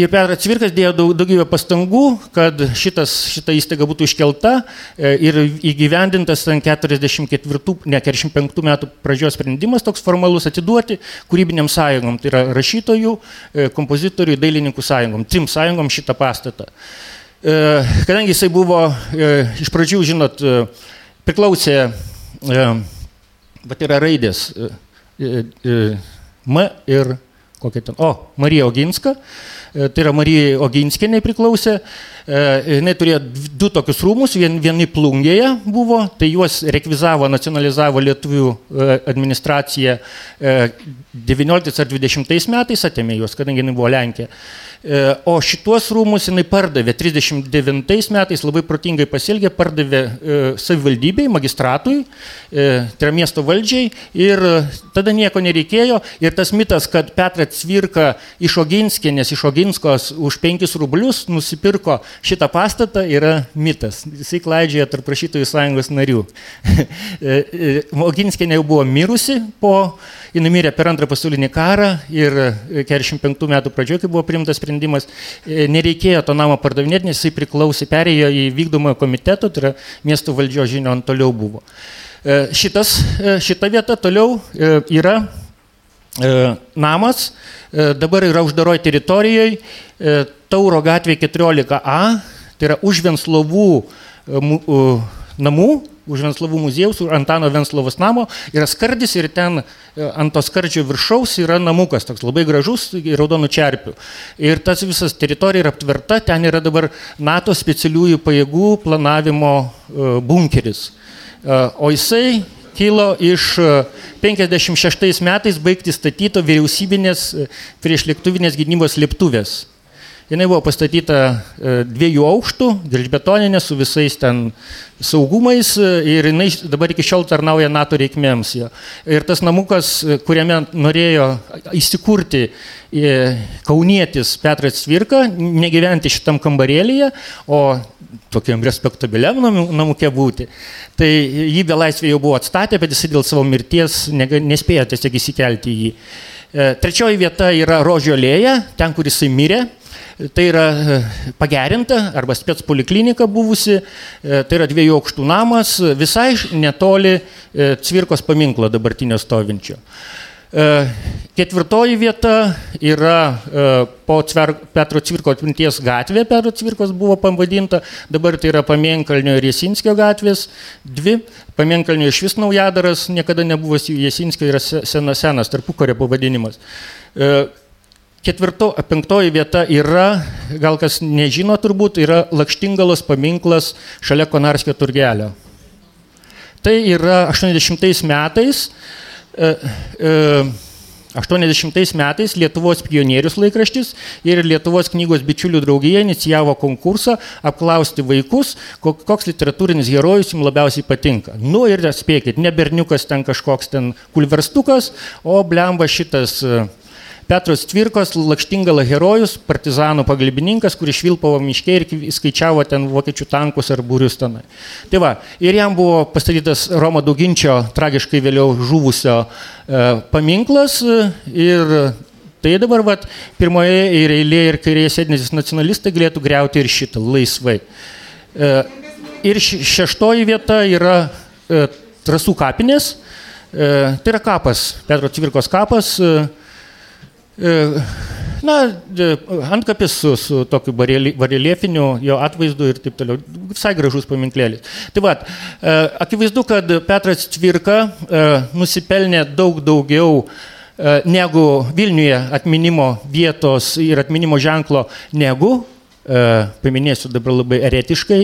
Ir Petras Cvirkas dėjo daug, daugybę pastangų, kad šitas, šita įstaiga būtų iškelta e, ir įgyvendintas 44, ne 45 metų pradžios sprendimas toks formalus atiduoti kūrybiniam sąjungom, tai yra rašytojų, e, kompozitorių, dailininkų sąjungom, trim sąjungom šitą pastatą. E, kadangi jisai buvo iš pradžių, žinot, priklausė, bet yra raidės M ir kokia ten, o, Marija Oginska. E, tai yra Marija Oginskienė priklausė, jinai turėjo du tokius rūmus, vien, vieni plungėje buvo, tai juos rekvizavo, nacionalizavo Lietuvių e, administracija 19 ar 20 metais, atėmė juos, kadangi jinai buvo Lenkija. E, o šituos rūmus jinai pardavė 39 metais, labai protingai pasielgė, pardavė e, savivaldybei, magistratui, e, tai yra miesto valdžiai ir tada nieko nereikėjo. Ir tas mitas, kad Petras Cvirka iš Oginskinės, iš Oginskos už 5 rublius nusipirko šitą pastatą, yra mitas. Jisai klaidžioja tarp rašytojų sąjungos narių. [laughs] Oginskinė jau buvo mirusi po Jis mirė per antrą pasaulinį karą ir 45 metų pradžioje, kai buvo priimtas sprendimas, e, nereikėjo to namo pardavinėti, nes jisai priklausė, perėjo į vykdomojo komiteto, tai yra miesto valdžios žinion toliau buvo. E, šitas, e, šita vieta toliau yra namas, dabar yra uždaroj teritorijoje, Tauro gatvė 14A, tai yra už Venslovų namų, už Venslavų muziejaus, už Antano Venslavos namo, yra skardis ir ten e, ant to skardžio viršaus yra namukas, toks labai gražus, raudonų čerpių. Ir tas visas teritorija yra aptverta, ten yra dabar NATO specialiųjų pajėgų planavimo e, bunkeris. E, o jisai kilo iš 56 metais baigti statyto vyriausybinės priešlėktuvinės gynybos lėktuvės. Jis buvo pastatyta dviejų aukštų, gelžbetoninė su visais ten saugumais ir jinai dabar iki šiol tarnauja NATO reikmėms. Ir tas namukas, kuriame norėjo įsikurti kaunietis Petras Cvirka, negyventi šitam kambarėlyje, o tokiam respektabiliam namukė būti. Tai jį belaisvė jau buvo atstatę, bet jis dėl savo mirties nespėjo tiesiog įsikelti į jį. Trečioji vieta yra Rožio lėja, ten, kur jisai mirė. Tai yra pagerinta arba spets poliklinika buvusi, tai yra dviejų aukštų namas, visai netoli Cvirkos paminklo dabartinio stovinčio. Ketvirtoji vieta yra po Cver, Petro Cvirko atminties gatvė, Petro Cvirkos buvo pavadinta, dabar tai yra Pamienkalnio ir Jesinskio gatvės, dvi, Pamienkalnio iš vis naujadaras, niekada nebuvo Jesinskio yra senas, senas tarpukario pavadinimas. Ketvirto, penktoji vieta yra, gal kas nežino turbūt, yra Lakštingalos paminklas šalia Konarskio turgelio. Tai yra 80 metais 80 metais Lietuvos pionierius laikraštis ir Lietuvos knygos bičiulių draugija inicijavo konkursą apklausti vaikus, koks literatūrinis herojus jums labiausiai patinka. Nu ir spėkit, ne berniukas ten kažkoks ten kulverstukas, o blemba šitas Petras Tvirkos, lakštingala herojus, partizanų pagalbininkas, kuris švilpavo miške ir skaičiavo ten vokiečių tankus ar būrius tenai. Tai va, ir jam buvo pastatytas Romo Dauginčio, tragiškai vėliau žuvusio e, paminklas ir tai dabar vat, pirmoje ir eilėje ir kairėje sėdintis nacionalistai galėtų greuti ir šitą laisvai. E, ir šeštoji vieta yra e, Trasų kapinės, e, tai yra kapas, Petro Tvirkos kapas. E, Na, antkapis su, su tokiu bareliefiniu jo atvaizdu ir taip toliau. Visai gražus paminklėlis. Tai va, akivaizdu, kad Petras Cvirka nusipelnė daug daugiau negu Vilniuje atminimo vietos ir atminimo ženklo negu, paminėsiu dabar labai eretiškai,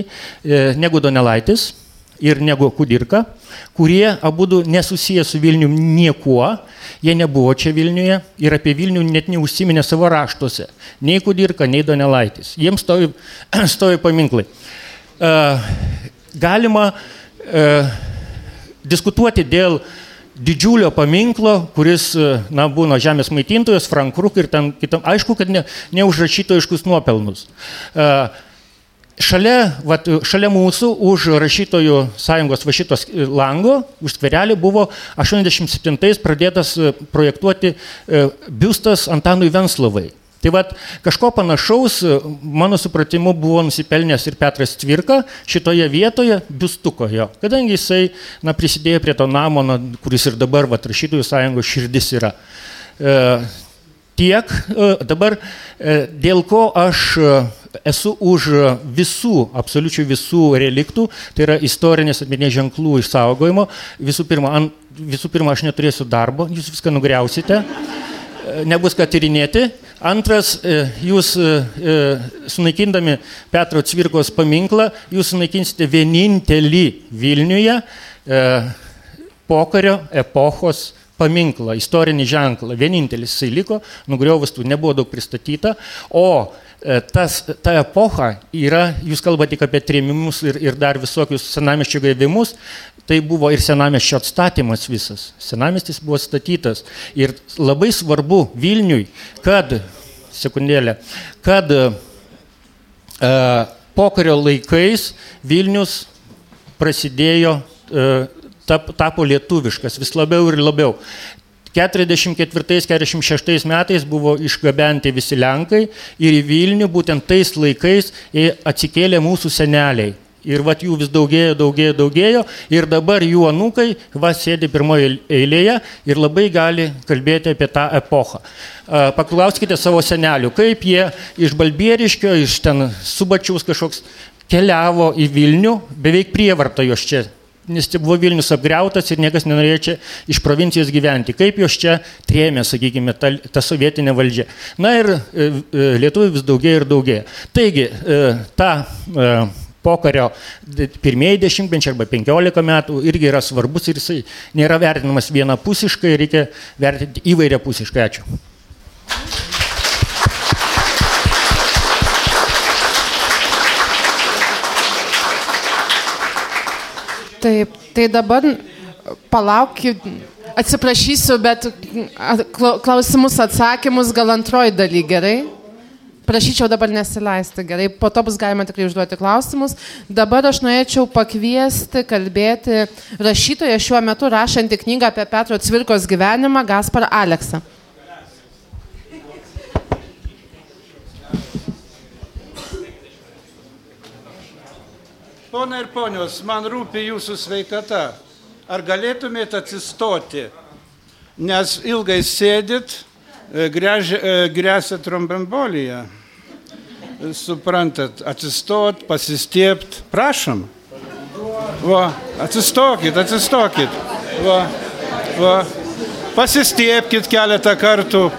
negu Donelaitis ir negu Kudirka, kurie abu nesusiję su Vilniu niekuo, jie nebuvo čia Vilniuje ir apie Vilnių net neužsiminė savo raštuose. Nei Kudirka, nei Donelaitis. Jiems stovi, [clears throat] stovi paminklai. Galima diskutuoti dėl didžiulio paminklo, kuris, na, būna žemės maitintojas, Frankruk ir ten kitam, aišku, kad ne, neužrašyto aiškus nuopelnus. Uh, Šalia, vat, šalia mūsų už rašytojų sąjungos va šitos lango, už skverelį buvo 87 pradėtas projektuoti biustas Antanui Venslovai. Tai vad kažko panašaus, mano supratimu, buvo nusipelnęs ir Petras Cvirka šitoje vietoje biustuko jo, kadangi jisai na, prisidėjo prie to namo, na, kuris ir dabar vat, rašytojų sąjungos širdis yra. E, tiek dabar, e, dėl ko aš esu už visų, absoliučiai visų reliktų, tai yra istorinės atminės ženklų išsaugojimo. Visų pirma, an, visų pirma, aš neturėsiu darbo, jūs viską nugriausite, nebus ką tyrinėti. Antras, jūs sunaikindami Petro Cvirkos paminklą, jūs sunaikinsite vienintelį Vilniuje pokario epochos paminklą, istorinį ženklą. Vienintelis jisai liko, nugriovus tų nebuvo daug pristatyta, o tas, ta epocha yra, jūs kalbate tik apie trėmimus ir, ir dar visokius senamiščių gaivimus, tai buvo ir senamiščio atstatymas visas. Senamistis buvo statytas. Ir labai svarbu Vilniui, kad, sekundėlė, kad e, pokario laikais Vilnius prasidėjo, e, tap, tapo lietuviškas vis labiau ir labiau. 44-46 metais buvo išgabenti visi Lenkai ir į Vilnių būtent tais laikais atsikėlė mūsų seneliai. Ir vat jų vis daugėjo, daugėjo, daugėjo. Ir dabar jų anūkai va sėdi pirmoje eilėje ir labai gali kalbėti apie tą epochą. Paklauskite savo senelių, kaip jie iš Balbieriškio, iš ten Subačiaus kažkoks keliavo į Vilnių, beveik prievarta jos čia nes čia buvo Vilnius apgriautas ir niekas nenorėjo čia iš provincijos gyventi. Kaip jos čia trėmė, sakykime, ta, ta sovietinė valdžia. Na ir e, e, lietuvių vis daugėja ir daugėja. Taigi, e, ta pokario pirmieji dešimtmečiai arba penkiolika metų irgi yra svarbus ir jisai nėra vertinamas vienapusiškai, reikia vertinti įvairiapusiškai. Ačiū. Taip, tai dabar palaukit, atsiprašysiu, bet klausimus, atsakymus gal antroji daly gerai. Prašyčiau dabar nesileisti gerai, po to bus galima tikrai užduoti klausimus. Dabar aš norėčiau pakviesti kalbėti rašytoją šiuo metu rašantį knygą apie Petro Cvirkos gyvenimą Gaspar Aleksą. Pona ir ponios, man rūpi jūsų sveikata. Ar galėtumėte atsistoti? Nes ilgai sėdit, e, gręžia- e, grėsia trombembolija. Suprantat, atsistot, pasistiept. Prašom. Va, atsistokit, atsistokit. Va, va. Pasistiepkit keletą kartų.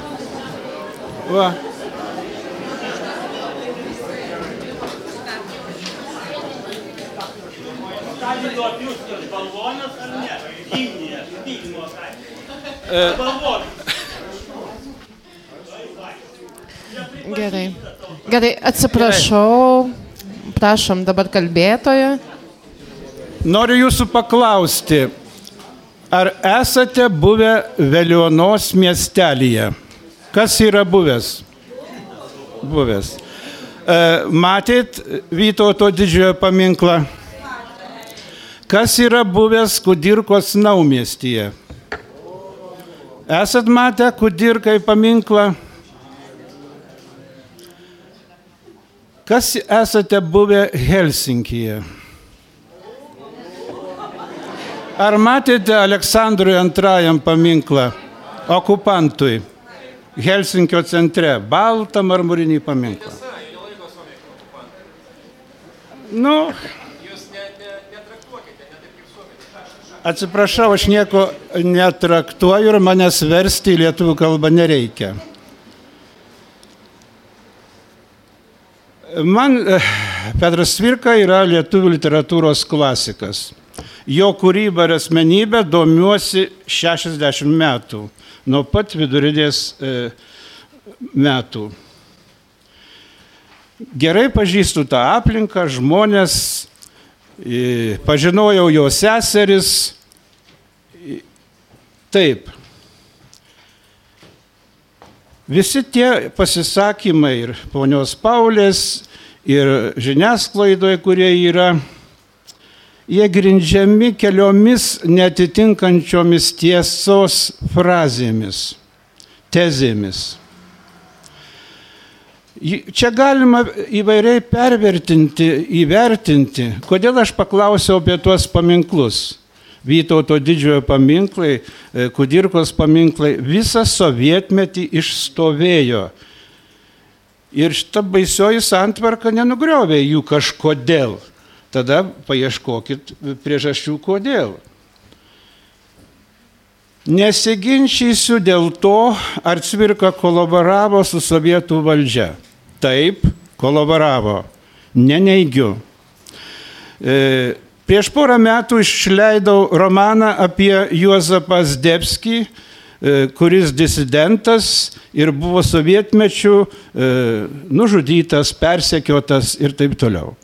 Va. Gerai. Gerai, atsiprašau. Prašom dabar kalbėtojo. Noriu jūsų paklausti, ar esate buvę Velionos miestelėje? Kas yra buvęs? Buvęs. E, Matėt Vytauto didžiojo paminklą? Kas yra buvęs Kudirkos naumiestyje? Esat matę Kudirkai paminklą? Kas esate buvę Helsinkije? Ar matėte Aleksandrui II paminklą okupantui Helsinkio centre? Baltą marmurinį paminklą. Nu, atsiprašau, aš nieko netraktuoju ir manęs versti į lietuvių kalbą nereikia. Man eh, Petras Cvirka yra lietuvių literatūros klasikas. Jo kūrybą ir asmenybę domiuosi 60 metų, nuo pat vidurinės e, metų. Gerai pažįstu tą aplinką, žmonės, pažinojau jo seseris. Taip. Visi tie pasisakymai ir ponios Paulės, ir žiniasklaidoje, kurie yra, jie grindžiami keliomis netitinkančiomis tiesos frazėmis, tezėmis. Čia galima įvairiai pervertinti, įvertinti, kodėl aš paklausiau apie tuos paminklus. Vytauto didžiojo paminklai, e, Kudirkos paminklai visą sovietmetį išstovėjo. Ir šita baisioji santvarka nenugriovė jų kažkodėl. Tada paieškokit priežasčių, kodėl. Nesiginčysiu dėl to, ar Cvirka kolaboravo su sovietų valdžia. Taip, kolaboravo. Neneigiu. E, prieš porą metų išleidau romaną apie Juozapą Zdebskį, e, kuris disidentas ir buvo sovietmečių e, nužudytas, persekiotas ir taip toliau.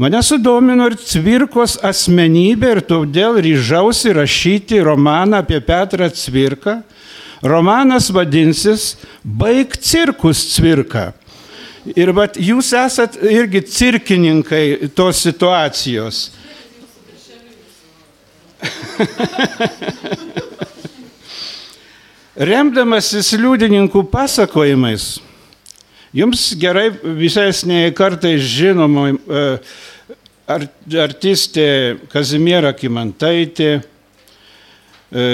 Mane sudomino ir Cvirkos asmenybė ir todėl ryžausi rašyti romaną apie Petrą Cvirką. Romanas vadinsis Baig cirkus Cvirka. Ir vat, jūs esat irgi cirkininkai tos situacijos. [laughs] Remdamasis liudininkų pasakojimais, jums gerai visesnė kartai žinoma e, ar- artistė Kazimiera Kimantaitė, e,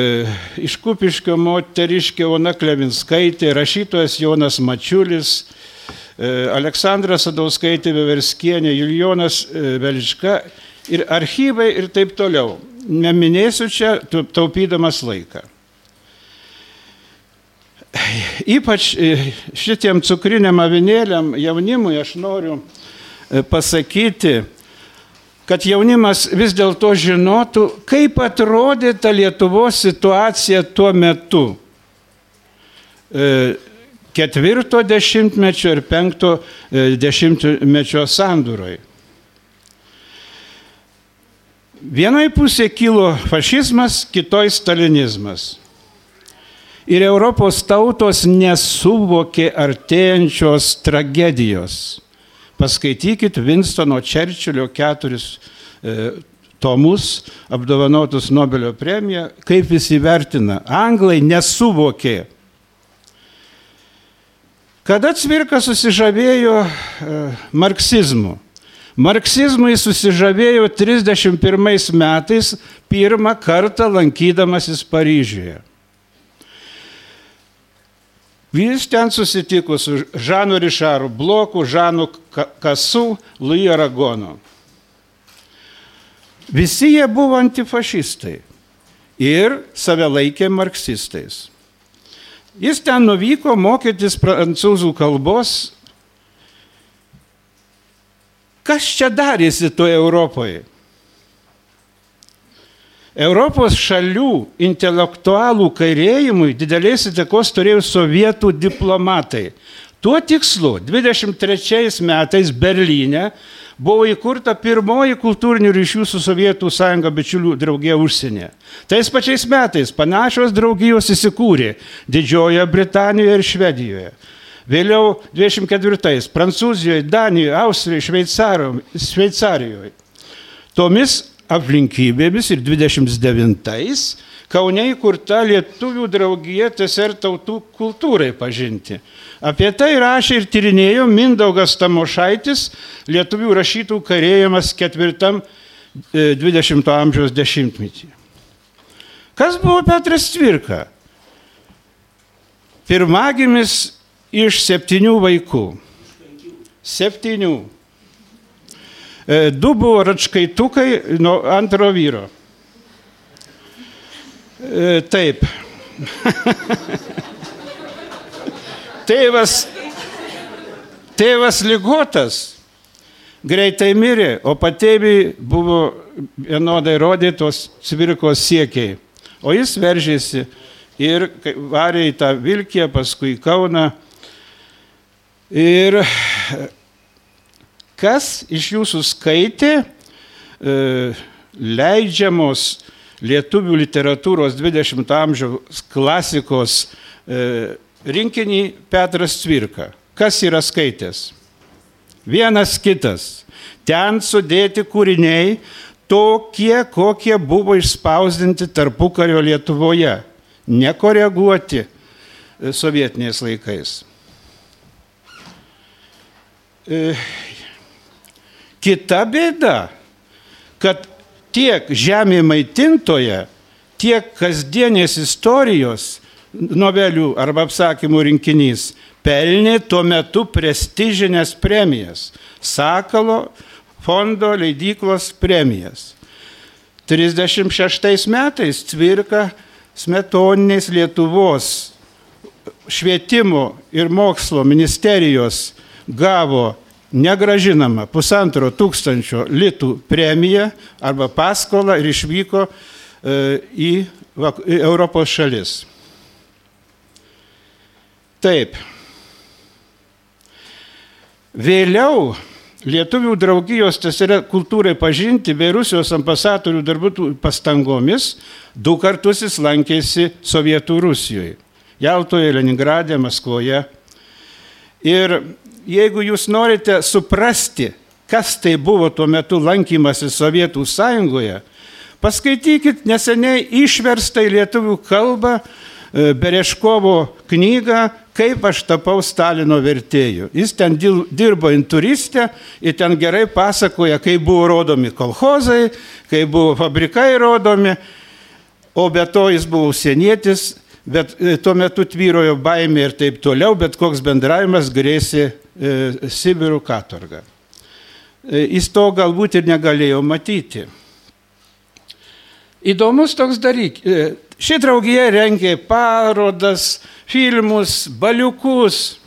iš Kupiškio moteriškė Ona Klevinskaitė, rašytojas Jonas Mačiulis, e, Aleksandra Sadauskaitė Veverskienė, Julijonas e, Velička ir archyvai ir taip toliau. Neminėsiu čia, taupydamas laiką. Ypač e, šitiem cukriniam avinėliam jaunimui aš noriu pasakyti, kad jaunimas vis dėlto žinotų, kaip atrodė ta Lietuvos situacija tuo metu. Ketvirto dešimtmečio ir penkto e, dešimtmečio sandūroj. Vienoje pusėje kilo fašizmas, kitoj stalinizmas. Ir Europos tautos nesuvokė artėjančios tragedijos. Paskaitykit Winstono Čerčilio keturis e, tomus, apdovanotus Nobelio premiją, kaip jis įvertina. Anglai nesuvokė. Kada Cvirka susižavėjo e, marksizmu? Marksizmui susižavėjo 31 metais pirmą kartą lankydamasis Paryžiuje. Jis ten susitiko su Žanu Rišaru Bloku, Žanu Kasu, Lui Aragono. Visi jie buvo antifašistai ir save laikė marksistais. Jis ten nuvyko mokytis prancūzų kalbos. Kas čia darėsi toje Europoje? Europos šalių intelektualų kairėjimui didelės įtakos turėjo sovietų diplomatai. Tuo tikslu 23 metais Berlyne buvo įkurta pirmoji kultūrinių ryšių su Sovietų sąjunga bičiulių draugija užsienyje. Tais pačiais metais panašios draugijos įsikūrė Didžiojoje Britanijoje ir Švedijoje. Vėliau 24 Prancūzijoje, Danijoje, Austrijoje, Šveicarijoje. Tomis aplinkybėmis ir 29-ais Kaune įkurta Lietuvių draugija TSR tautų kultūrai pažinti. Apie tai rašė ir tyrinėjo Mindaugas Tamošaitis, Lietuvių rašytų karėjimas ketvirtam 20 e, amžiaus dešimtmetį. Kas buvo Petras Cvirka? Pirmagimis iš septynių vaikų. Septynių. E, du buvo račkaitukai nuo antro vyro. E, taip. tėvas, tėvas lygotas greitai mirė, o patėviai buvo vienodai rodytos cvirkos siekiai. O jis veržėsi ir varė į tą Vilkiją, paskui Kauną. Ir Kas iš jūsų skaitė e, leidžiamos lietuvių literatūros 20 amžiaus klasikos e, rinkinį Petras Cvirka? Kas yra skaitęs? Vienas kitas. Ten sudėti kūriniai tokie, kokie buvo išspausdinti tarpukario Lietuvoje, nekoreguoti e, sovietiniais laikais. E, Kita bėda, kad tiek žemė maitintoje, tiek kasdienės istorijos novelių arba apsakymų rinkinys pelnė tuo metu prestižinės premijas. Sakalo fondo leidyklos premijas. 36 metais Cvirka smetoninės Lietuvos švietimo ir mokslo ministerijos gavo negražinama pusantro tūkstančio litų premija arba paskola ir išvyko e, į, Europos šalis. Taip. Vėliau Lietuvių draugijos TSR kultūrai pažinti bei Rusijos ambasadorių darbų pastangomis du kartus jis lankėsi Sovietų Rusijoje. Jaltoje, Leningradė, Maskvoje. Ir jeigu jūs norite suprasti, kas tai buvo tuo metu lankymasis Sovietų sąjungoje, paskaitykit neseniai išverstą į lietuvių kalbą e, Bereškovo knygą Kaip aš tapau Stalino vertėju. Jis ten dirbo inturistė ir ten gerai pasakoja, kaip buvo rodomi kolhozai, kaip buvo fabrikai rodomi, o be to jis buvo užsienietis, bet e, tuo metu tvyrojo baimė ir taip toliau, bet koks bendravimas grėsė E, Sibirų katorgą. E, jis to galbūt ir negalėjo matyti. Įdomus toks dalykas. E, ši draugija rengė parodas, filmus, baliukus.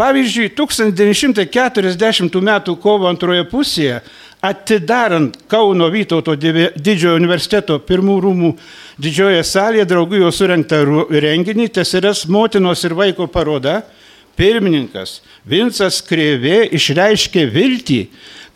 Pavyzdžiui, 1940 m. kovo antroje pusėje atidarant Kauno Vytauto didžiojo universiteto pirmų rūmų didžiojoje salėje draugijos surinktą renginį, TSRS motinos ir vaiko paroda, pirmininkas Vincas Krėvė išreiškė viltį,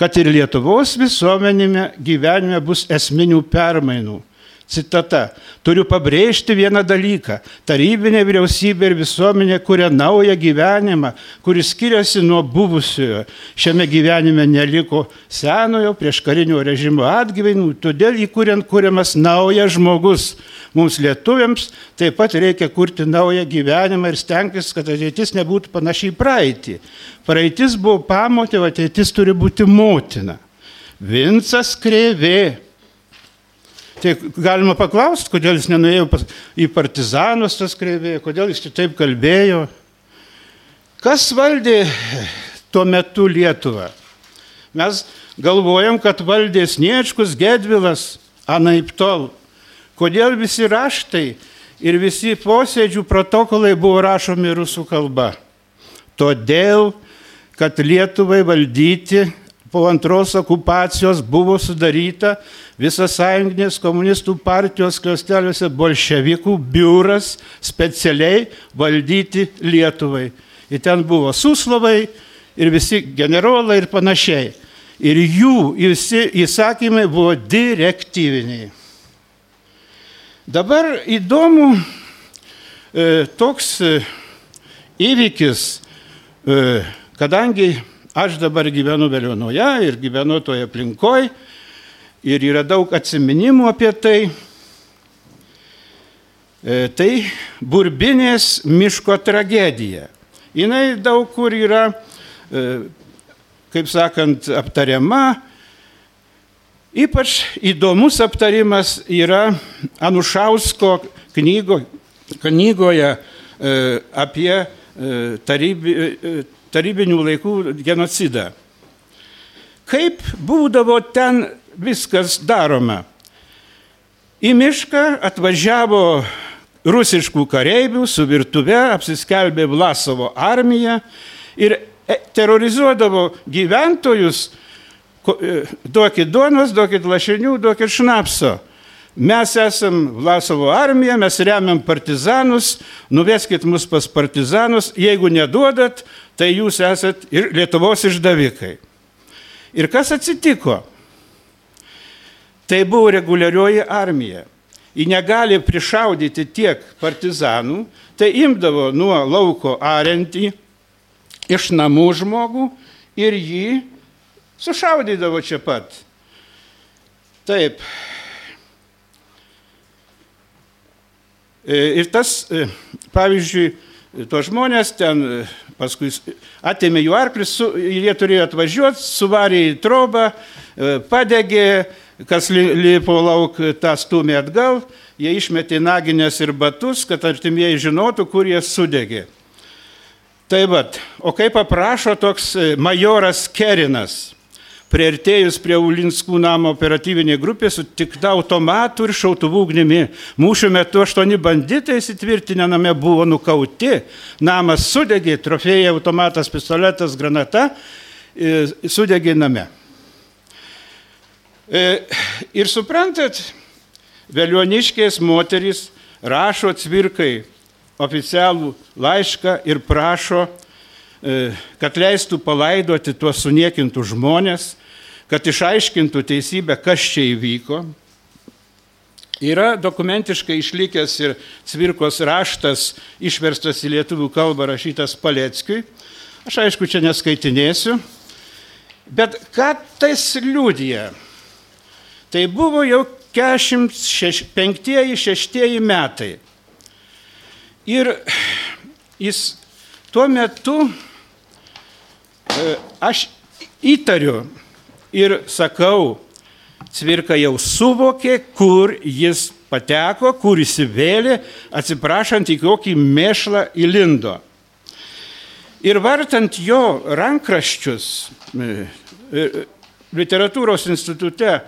kad ir Lietuvos visuomenėme gyvenime bus esminių permainų. Citata. Turiu pabrėžti vieną dalyką. Tarybinė vyriausybė ir visuomenė kuria naują gyvenimą, kuris skiriasi nuo buvusiojo. Šiame gyvenime neliko senojo prieškarinio režimo atgyvenų, todėl įkuriant kuriamas naujas žmogus. Mums lietuviams taip pat reikia kurti naują gyvenimą ir stengtis, kad ateitis nebūtų panašiai į praeitį. Praeitis buvo pamotė, ateitis turi būti motina. Vincas Krėvė. Tai galima paklausti, kodėl jis nenuėjo pas, į partizanus tas kreivė, kodėl jis taip kalbėjo. Kas valdė tuo metu Lietuvą? Mes galvojam, kad valdė Sniečkus, Gedvilas, anaip tol. Kodėl visi raštai ir visi posėdžių protokolai buvo rašomi rusų kalba? Todėl, kad Lietuvai valdyti po antros okupacijos buvo sudaryta visas sąjunginės komunistų partijos klosteliuose bolševikų biuras specialiai valdyti Lietuvai. Ir ten buvo suslovai ir visi generolai ir panašiai. Ir jų visi įsakymai buvo direktyviniai. Dabar įdomu e, toks e, įvykis, e, kadangi aš dabar gyvenu Veliuonoje ir gyvenu toje aplinkoje ir yra daug atsiminimų apie tai, e, tai burbinės miško tragedija. Jis daug kur yra, e, kaip sakant, aptariama. Ypač įdomus aptarimas yra Anušausko knygo, knygoje e, apie tarybi, tarybinių laikų genocidą. Kaip būdavo ten viskas daroma? Į mišką atvažiavo rusiškų kareivių su virtuve, apsiskelbė Vlasovo armija ir e, terrorizuodavo gyventojus, e, duokit duonos, duokit lašinių, duokit šnapso. Mes esam Vlasovo armija, mes remiam partizanus, nuveskit mus pas partizanus, jeigu neduodat, tai jūs esat ir Lietuvos išdavikai. Ir kas atsitiko? Tai buvo reguliarioji armija. Ji negali prišaudyti tiek partizanų, tai imdavo nuo lauko arentį iš namų žmogų ir jį sušaudydavo čia pat. Taip. E, Ir tas, e, pavyzdžiui, tos žmonės ten e, paskui atėmė jų arklius, su, jie turėjo atvažiuoti, suvarė į trobą, e, padegė, kas li- lipo lauk, tą stumė atgal, jie išmetė naginės ir batus, kad artimieji žinotų, kur jie sudegė. Tai vad, o kaip aprašo toks e, majoras Kerinas, Priartėjus prie Ulinskų namo operatyvinė grupė sutikta automatų ir šautuvų ugnimi. Mūšio metu aštuoni banditai įsitvirtinę name buvo nukauti, namas sudegė, trofėjai automatas, pistoletas, granata e, sudegė name. E, Ir suprantat, vėlioniškės moterys rašo cvirkai oficialų laišką ir prašo, e, kad leistų palaidoti tuos suniekintus žmonės, kad išaiškintų teisybę, kas čia įvyko. Yra dokumentiškai išlikęs ir cvirkos raštas, išverstas į lietuvių kalbą rašytas Paleckiui. Aš aišku, čia neskaitinėsiu. Bet ką tas liūdija? Tai buvo jau 45-6 metai. Ir jis tuo metu, e, aš įtariu ir sakau, Cvirka jau suvokė, kur jis pateko, kur įsivėlė, atsiprašant į kokį mėšlą įlindo. Ir vartant jo rankraščius e, e, literatūros institute,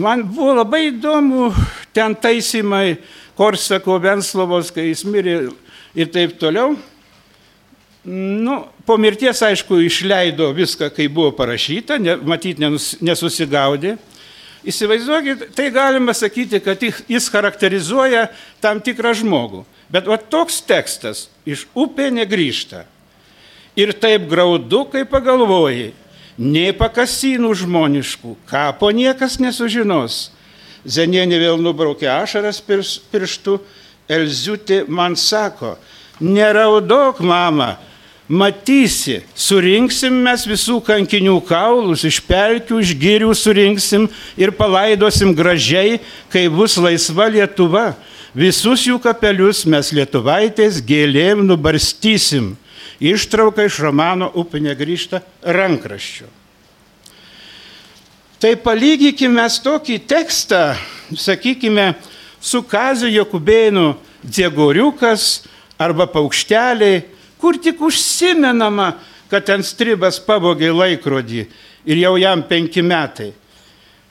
man buvo labai įdomu ten taisymai Korsako, Venslovos, kai jis mirė ir taip toliau. Nu, po mirties, aišku, išleido viską, kai buvo parašyta, ne, matyt, nenus, nesusigaudė. Įsivaizduokit, tai galima sakyti, kad jis charakterizuoja tam tikrą žmogų. Bet va toks tekstas iš upė negrįžta. Ir taip graudu, kai pagalvoji, nei pakasynų žmoniškų, kapo niekas nesužinos. Zenienė vėl nubraukė ašaras pirštų, Elziutė man sako, neraudok, mama, matysi, surinksim mes visų kankinių kaulus, iš pelkių, iš girių surinksim ir palaidosim gražiai, kai bus laisva Lietuva. Visus jų kapelius mes lietuvaitės gėlėm nubarstysim. Ištrauka iš romano Upinė grįžta rankraščiu. Tai palygykime tokį tekstą, sakykime, su Kaziu Jokubėnu Dziegoriukas arba paukšteliai, kur tik užsimenama, kad ten stribas pavogė laikrodį ir jau jam penki metai.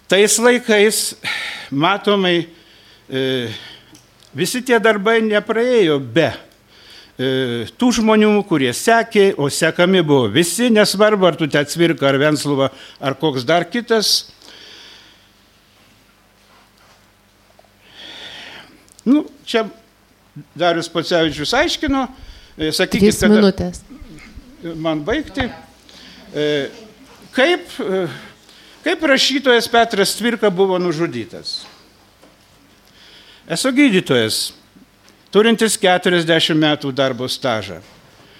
Tais laikais, matomai, e, visi tie darbai nepraėjo be E, tų žmonių, kurie sekė, o sekami buvo visi, nesvarbu, ar tu te atsvirka, ar Vensluva, ar koks dar kitas. Nu, čia Darius Pacevičius aiškino, sakykit, Trys minutės. Man baigti. E, kaip, kaip rašytojas Petras Tvirka buvo nužudytas? Esu gydytojas turintis 40 metų darbo stažą.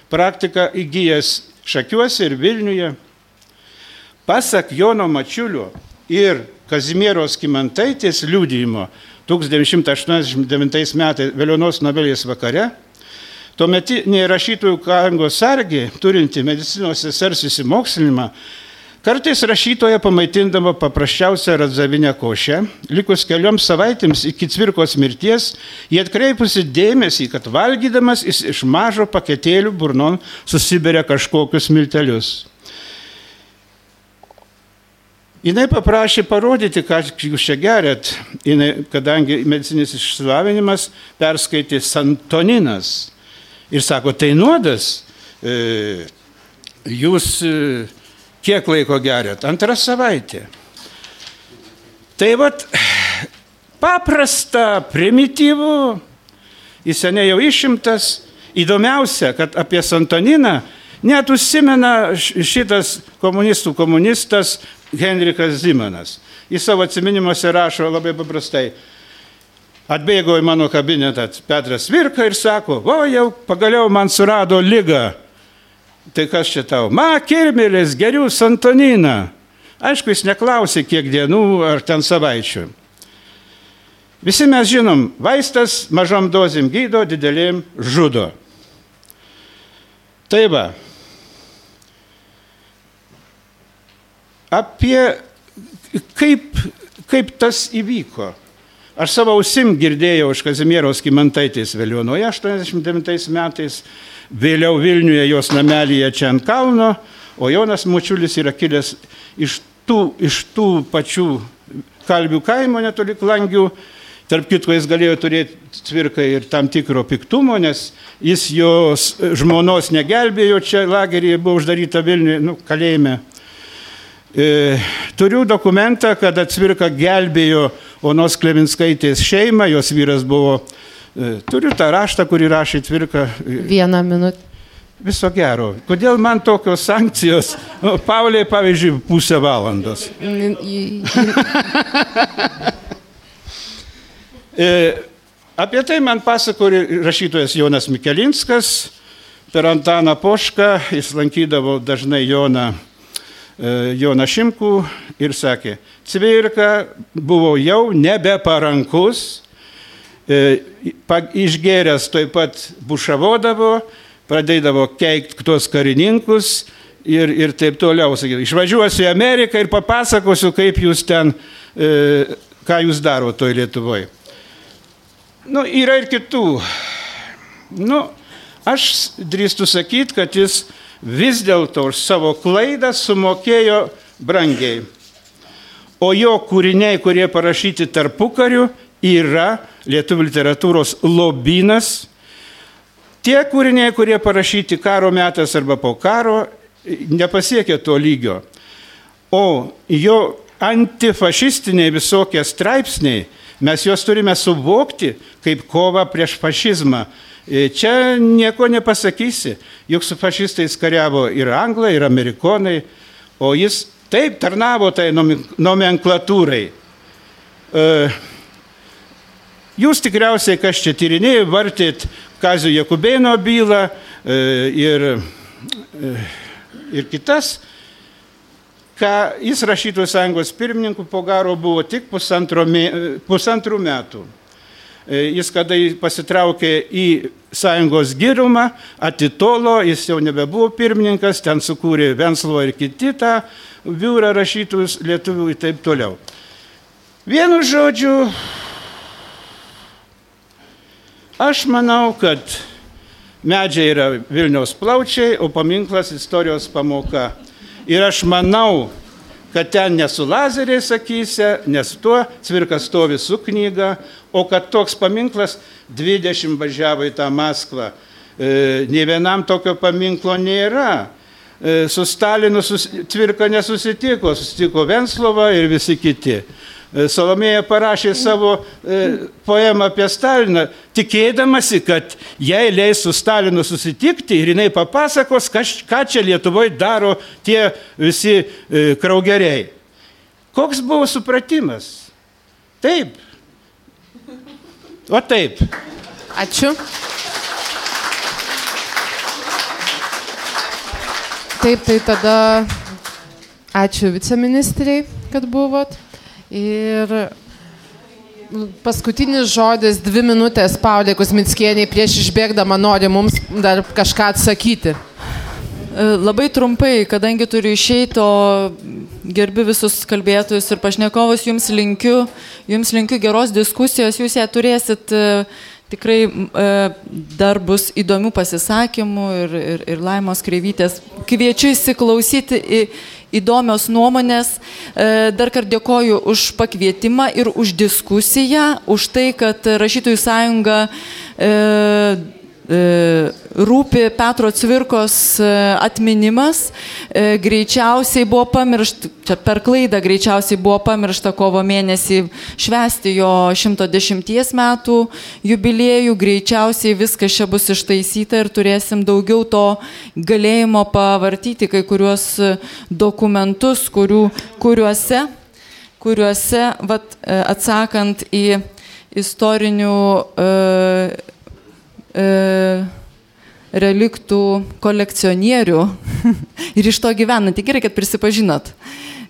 Praktiką įgyjęs Šakiuose ir Vilniuje. Pasak Jono Mačiulio ir Kazimieros Kimantaitės liūdėjimo 1989 metais Vėlionos Nobelės vakare, tuometinė rašytojų kąjungos sargi, turinti medicinos sesers įsimokslinimą, Kartais rašytoja pamaitindama paprasčiausią radzavinę košę, likus kelioms savaitėms iki cvirkos mirties, jie atkreipusi dėmesį, kad valgydamas jis iš mažo paketėlių burnon susiberia kažkokius miltelius. Jis paprašė parodyti, ką jūs čia gerėt, Jinai, kadangi medicinis išsilavinimas perskaitė Santoninas. Ir sako, tai nuodas, e, jūs e, Kiek laiko geriat? Antrą savaitę. Tai vad, paprasta, primityvų, jis seniai jau išimtas. Įdomiausia, kad apie Santoniną net užsimena šitas komunistų komunistas Henrikas Zimanas. Jis savo atsiminimuose rašo labai paprastai. Atbėgo į mano kabinetą Petras Virka ir sako, o jau pagaliau man surado lygą Tai kas čia tau? Ma, kirmėlis, geriau Santoniną. Aišku, jis neklausė, kiek dienų ar ten savaičių. Visi mes žinom, vaistas mažom dozim gydo, didelėm žudo. Tai va. Apie kaip, kaip tas įvyko. Aš savo ausim girdėjau iš Kazimieros Kimantaitės Vėliuonoje 89 metais vėliau Vilniuje jos namelyje čia ant kalno, o Jonas Mučiulis yra kilęs iš tų, iš tų pačių kalbių kaimo netoli klangių. Tarp kitko, jis galėjo turėti cvirką ir tam tikro piktumo, nes jis jos žmonos negelbėjo, čia lageryje buvo uždaryta Vilniuje, nu, kalėjime. E, turiu dokumentą, kad atsvirka gelbėjo Onos Klevinskaitės šeimą, jos vyras buvo E, turiu tą raštą, kurį rašė Tvirka. Vieną minutę. Viso gero. Kodėl man tokios sankcijos? Pauliai, pavyzdžiui, pusę valandos. e, apie tai man pasakojo rašytojas Jonas Mikelinskas. Per Antaną Pošką jis lankydavo dažnai Joną, Joną Šimkų ir sakė, Cvirka buvo jau nebeparankus E, išgėręs taip pat bušavodavo, pradėdavo keikti tuos karininkus ir, ir taip toliau. Sakyti, išvažiuosiu į Ameriką ir papasakosiu, kaip jūs ten, e, ką jūs daro toj Lietuvoje. Nu, yra ir kitų. Nu, aš drįstu sakyti, kad jis vis dėlto už savo klaidą sumokėjo brangiai. O jo kūriniai, kurie parašyti tarpukariu, yra lietuvių literatūros lobynas, Tie kūriniai, kurie parašyti karo metas arba po karo, nepasiekė to lygio. O jo antifašistiniai visokie straipsniai, mes juos turime suvokti kaip kova prieš fašizmą. E, Čia nieko nepasakysi, juk su fašistais kariavo ir anglai, ir amerikonai, o jis taip tarnavo tai nomenklatūrai. E, Jūs tikriausiai, kas čia tyrinėjai, vartėt Kazio Jakubėno bylą e, ir, ir kitas, ką jis rašytojų sąjungos pirmininku po garo buvo tik pusantrų metų. E, Jis, kada pasitraukė į sąjungos gyrumą, atitolo, jis jau nebebuvo pirmininkas, ten sukūrė Venslo ir kiti tą biurą rašytojus lietuvių ir taip toliau. Vienu žodžiu, aš manau, kad medžiai yra Vilniaus plaučiai, o paminklas istorijos pamoka. Ir aš manau, kad ten ne su lazeriais sakysia, nes tuo cvirkas stovi su knyga, o kad toks paminklas 20 važiavo į tą Maskvą. E, Nė vienam tokio paminklo nėra. E, Su Stalinu sus, cvirka nesusitiko, susitiko Venslova ir visi kiti. E, Salomėja parašė savo e, poemą apie Staliną, tikėdamasi, kad jai leis su Stalinu susitikti ir jinai papasakos, ką čia Lietuvoje daro tie visi e, kraugeriai. Koks buvo supratimas? Taip. O taip. Ačiū. Taip, tai tada ačiū viceministriai, kad buvot. Ir paskutinis žodis, dvi minutės, Paulė Kusmitskieniai prieš išbėgdama nori mums dar kažką atsakyti. E, Labai trumpai, kadangi turiu išeiti, o gerbiu visus kalbėtojus ir pašnekovus, jums linkiu, jums linkiu geros diskusijos, jūs ją turėsit e, tikrai e, dar bus įdomių pasisakymų ir, ir, ir laimos kreivytės. Kviečiu įsiklausyti į įdomios nuomonės. E, Dar kartą dėkoju už pakvietimą ir už diskusiją, už tai, kad Rašytojų sąjunga e, rūpi Petro Cvirkos e, atminimas, e, greičiausiai buvo pamiršta, čia per klaidą greičiausiai buvo pamiršta kovo mėnesį švesti jo 110 metų jubiliejų, greičiausiai viskas čia bus ištaisyta ir turėsim daugiau to galėjimo pavartyti kai kuriuos e, dokumentus, kurių, kuriuose, kuriuose vat, e, atsakant į istorinių e, e, reliktų kolekcionierių [laughs] ir iš to gyvenant. Tik gerai, kad prisipažinot.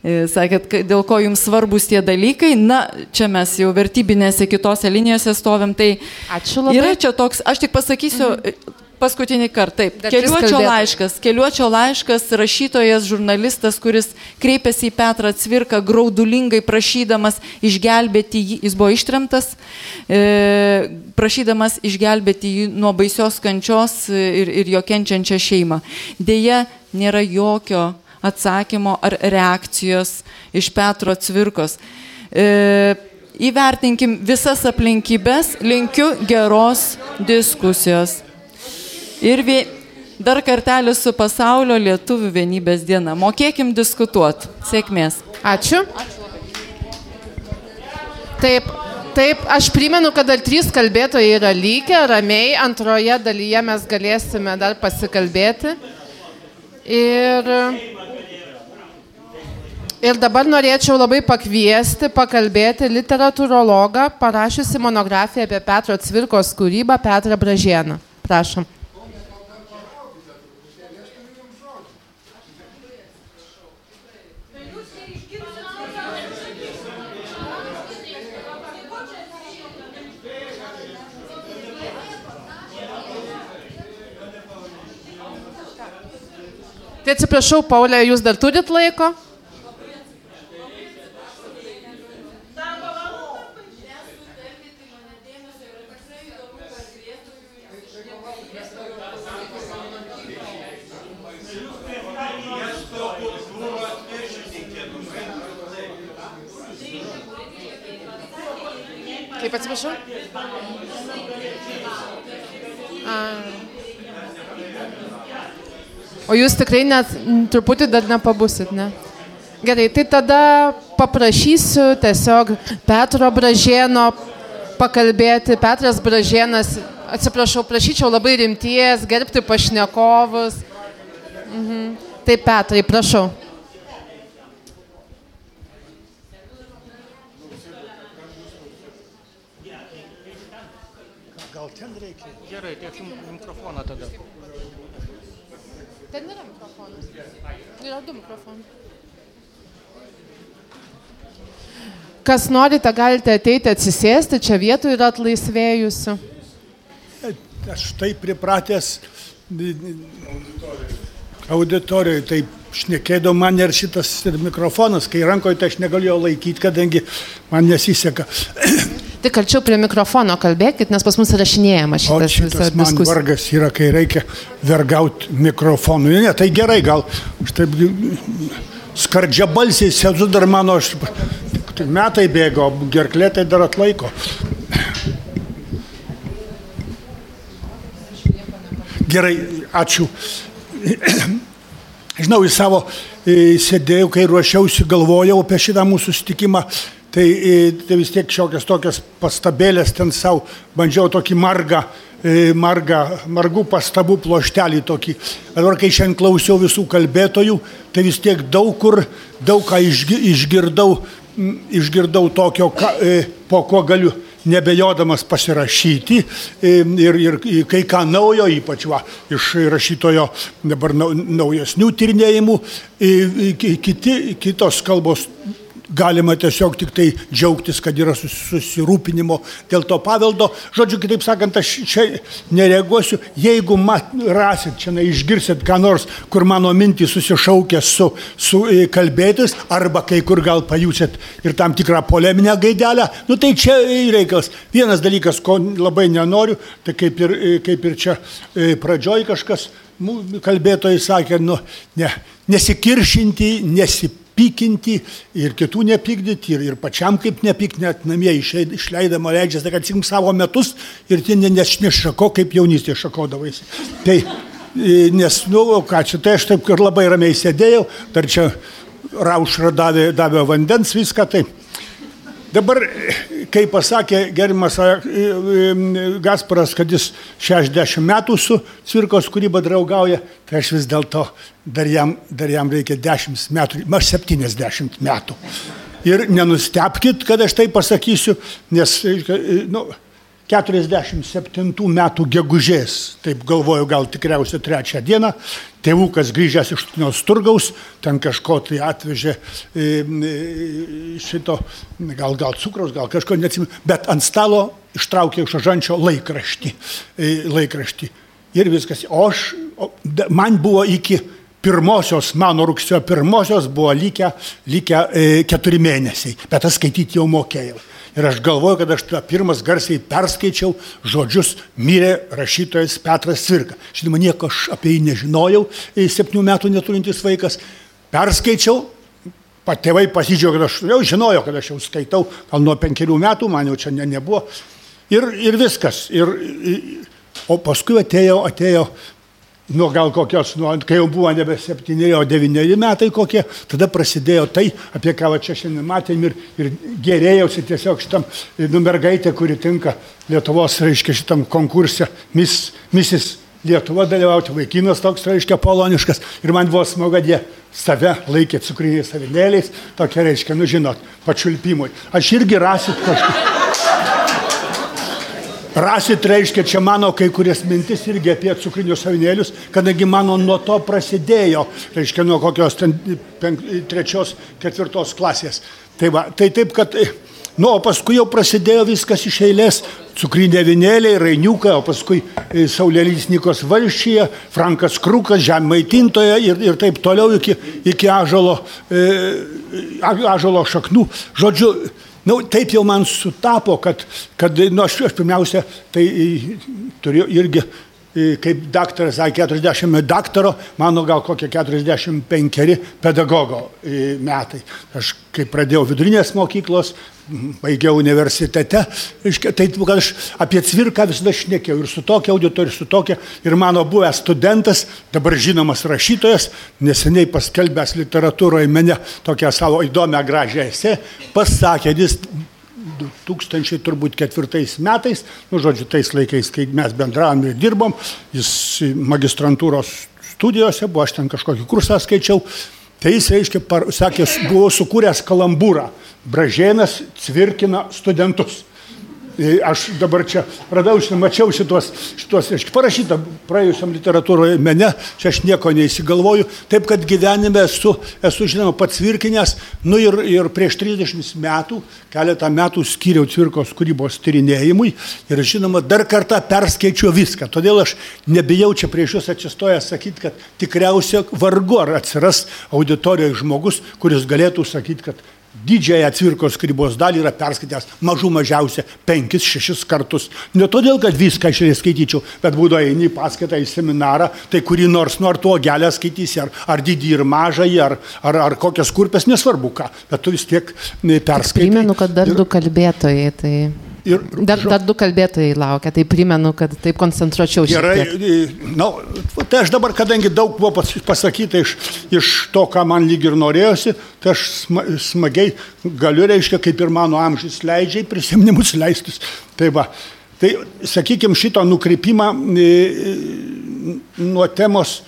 E, Sakėt, dėl ko jums svarbus tie dalykai. Na, čia mes jau vertybinėse kitose linijose stovim. Tai Ačiū labai. yra čia toks, aš tik pasakysiu. Mhm. Paskutinį kartą, taip. Dar Keliuočio laiškas, keliuočio laiškas, rašytojas, žurnalistas, kuris kreipėsi į Petrą Cvirką graudulingai prašydamas išgelbėti jį, jis buvo ištremtas, e, prašydamas išgelbėti jį nuo baisios kančios ir, ir jo kenčiančią šeimą. Deja, nėra jokio atsakymo ar reakcijos iš Petro Cvirkos. E, įvertinkim visas aplinkybės, linkiu geros diskusijos. Ir vie, dar kartelį su pasaulio lietuvių vienybės diena. Mokėkim diskutuoti. Sėkmės. Ačiū. Taip, taip, aš primenu, kad dar trys kalbėtojai yra lygiai, ramiai, antroje dalyje mes galėsime dar pasikalbėti. Ir, ir dabar norėčiau labai pakviesti, pakalbėti literatūrologą, parašiusi monografiją apie Petro Cvirkos kūrybą, Petrą Bražieną. Prašom. Tai atsiprašau, Paulė, jūs dar turit laiko? Kaip atsiprašau? A, O jūs tikrai net truputį dar nepabusit, ne? Gerai, tai tada paprašysiu tiesiog Petro Bražėno pakalbėti. Petras Bražėnas, atsiprašau, prašyčiau labai rimties, gerbti pašnekovus. Mhm. Tai Petrai, prašau. Gal ten reikia? Gerai, tiek mikrofoną tada. Ten yra mikrofonas. Yra du mikrofonai. Kas norite, galite ateiti atsisėsti, čia vietų yra atlaisvėjusių. Aš taip pripratęs auditorijoje, taip šnekėdavo man ir šitas ir mikrofonas, kai rankoje tai aš negaliu jo laikyti, kadangi man nesiseka. [coughs] Tik arčiau prie mikrofono kalbėkit, nes pas mus rašinėjama šitas šitas man diskusija. vargas yra, kai reikia vergauti mikrofonu. Ne, tai gerai, gal aš taip skardžia balsiai sėdžiu dar mano, aš tik metai bėgo, gerklė tai dar atlaiko. Gerai, ačiū. Žinau, į savo sėdėjau, kai ruošiausi, galvojau apie šitą mūsų susitikimą, tai, tai vis tiek šiokias tokias pastabėlės ten savo, bandžiau tokį margą, margą, margų pastabų ploštelį tokį. Dabar, kai šiandien klausiau visų kalbėtojų, tai vis tiek daug kur, daug ką išgi- išgirdau, išgirdau tokio, ką, e, po ko galiu nebejodamas pasirašyti e, ir, ir kai ką naujo, ypač va, iš rašytojo dabar nau- naujesnių tyrinėjimų, ki- kiti, kitos kalbos galima tiesiog tik tai džiaugtis, kad yra sus- susirūpinimo dėl to paveldo. Žodžiu, kitaip sakant, aš čia nereaguosiu. Jeigu mat, rasit, čia na, išgirsit ką nors, kur mano mintys susišaukia su, su e, kalbėtis, arba kai kur gal pajusit ir tam tikrą poleminę gaidelę, nu tai čia e, reikalas. Vienas dalykas, ko labai nenoriu, tai kaip ir, e, kaip ir čia pradžioj kažkas kalbėtojai sakė, nu, ne, nesikiršinti, nesipykinti ir kitų nepykdyti, ir, ir pačiam kaip nepykti, net namie išleidama leidžiasi, tai kad atsimk savo metus ir tie ne- nes nešako, kaip jaunystėje šakodavaisi. Tai, e, nes, nu, ką čia, tai aš taip ir labai ramiai sėdėjau, dar čia raušra davė, davė vandens, viską tai. Dabar, kai pasakė gerimas e, e, Gasparas, kad jis 60 metų su cirkos kūryba draugauja, tai aš vis dėlto dar jam, dar jam reikia 10 metų, aš 70 metų. Ir nenustepkit, kad aš tai pasakysiu, nes e, nu, 47 metų gegužės, taip galvoju, gal tikriausiai trečią dieną, tėvukas grįžęs iš Tunios turgaus, ten kažko tai atvežė e, e, šito, gal, gal cukraus, gal kažko neatsimenu, bet ant stalo ištraukė iš žančio laikraštį. e, laikraštį. Ir viskas. O aš, o, man buvo iki pirmosios, mano rugsėjo pirmosios buvo likę, likę e, keturi mėnesiai, bet aš skaityti jau mokėjau. Ir aš galvoju, kad aš pirmas garsiai perskaičiau žodžius mirė rašytojas Petras Cvirka. Žinoma, nieko aš apie jį nežinojau, septynių metų neturintis vaikas. Perskaičiau, patėvai pasidžiaugė, kad aš jau žinojau, kad aš jau skaitau, gal nuo penkerių metų, man jau čia ne, nebuvo. Ir, ir viskas. Ir, ir, o paskui atėjo, atėjo nuo gal kokios, nuo, kai jau buvo nebe septyneri, o devyneri metai kokie, tada prasidėjo tai, apie ką va čia šiandien matėm ir, ir gerėjausi tiesiog šitam nu, mergaitė, kuri tinka Lietuvos, reiškia, šitam konkurse, Miss, Mrs. Lietuva dalyvauti, vaikinas toks, reiškia, poloniškas. Ir man buvo smagu, kad jie save laikė cukriniais savinėliais, tokia, reiškia, nu žinot, pačiulpimui. Aš irgi rasit kažką. Rasit, reiškia, čia mano kai kurias mintis irgi apie cukrinius savinėlius, kadangi mano nuo to prasidėjo, reiškia, nuo kokios ten penk, trečios, ketvirtos klasės. Tai, va, tai taip, kad, nu, o paskui jau prasidėjo viskas iš eilės, cukrinė vinėlė, rainiukai, o paskui e, Saulėlys Nikos valšyje, Frankas Krukas, žemmaitintoje ir, ir taip toliau iki, iki ažalo, e, ažalo šaknų. Žodžiu, Nu, taip jau man sutapo, kad, kad nu, aš, aš pirmiausia, tai turėjau irgi kaip daktaras, ai 40 daktaro, mano gal kokie 45 pedagogo e, metai. Aš kai pradėjau vidurinės mokyklos, baigiau universitete, tai kad aš apie cvirką visada šnekėjau ir su tokia auditorija, ir su tokia, ir mano buvęs studentas, dabar žinomas rašytojas, neseniai paskelbęs literatūroje mene tokią savo įdomią gražią esę, pasakė, jis 2000 turbūt ketvirtais metais, nu žodžiu, tais laikais, kai mes bendravom ir dirbom, jis magistrantūros studijose buvo, aš ten kažkokį kursą skaičiau, tai jis, reiškia, par, sakė, buvo sukūręs kalambūrą. Bražėnas cvirkina studentus. E, Aš dabar čia radau, mačiau šitos, šitos parašyta praėjusiam literatūroje mene, čia aš nieko neįsigalvoju, taip kad gyvenime esu, esu žinoma, pats virkinės, nu ir, ir prieš 30 metų, keletą metų skyriau cvirkos kūrybos tyrinėjimui ir žinoma, dar kartą perskaičiu viską, todėl aš nebijau čia prieš jūs atsistojęs sakyti, kad tikriausiai vargu ar atsiras auditorijoje žmogus, kuris galėtų sakyti, kad didžiąją cvirkos kūrybos dalį yra perskaitęs mažų mažiausia penkis, šešis kartus. Ne todėl, kad viską aš skaityčiau, bet būdo eini į paskaitą į seminarą, tai kurį nors nuo to gelę skaitysi, ar, ar didį ir mažąjį, ar, ar, ar kokias kurpes, nesvarbu ką, bet tu vis tiek perskaitai. Primenu, kad dar ir... du kalbėtojai, tai... Ir, dar, dar du kalbėtojai laukia, tai primenu, kad taip koncentruočiau šiek Gerai, na, tai aš dabar, kadangi daug buvo pas- pasakyta iš, iš to, ką man lyg ir norėjosi, tai aš sma, smagiai galiu, reiškia, kaip ir mano amžius leidžia, prisiminimus leistis. Tai va, tai sakykime, šito nukreipimą e, nuo temos,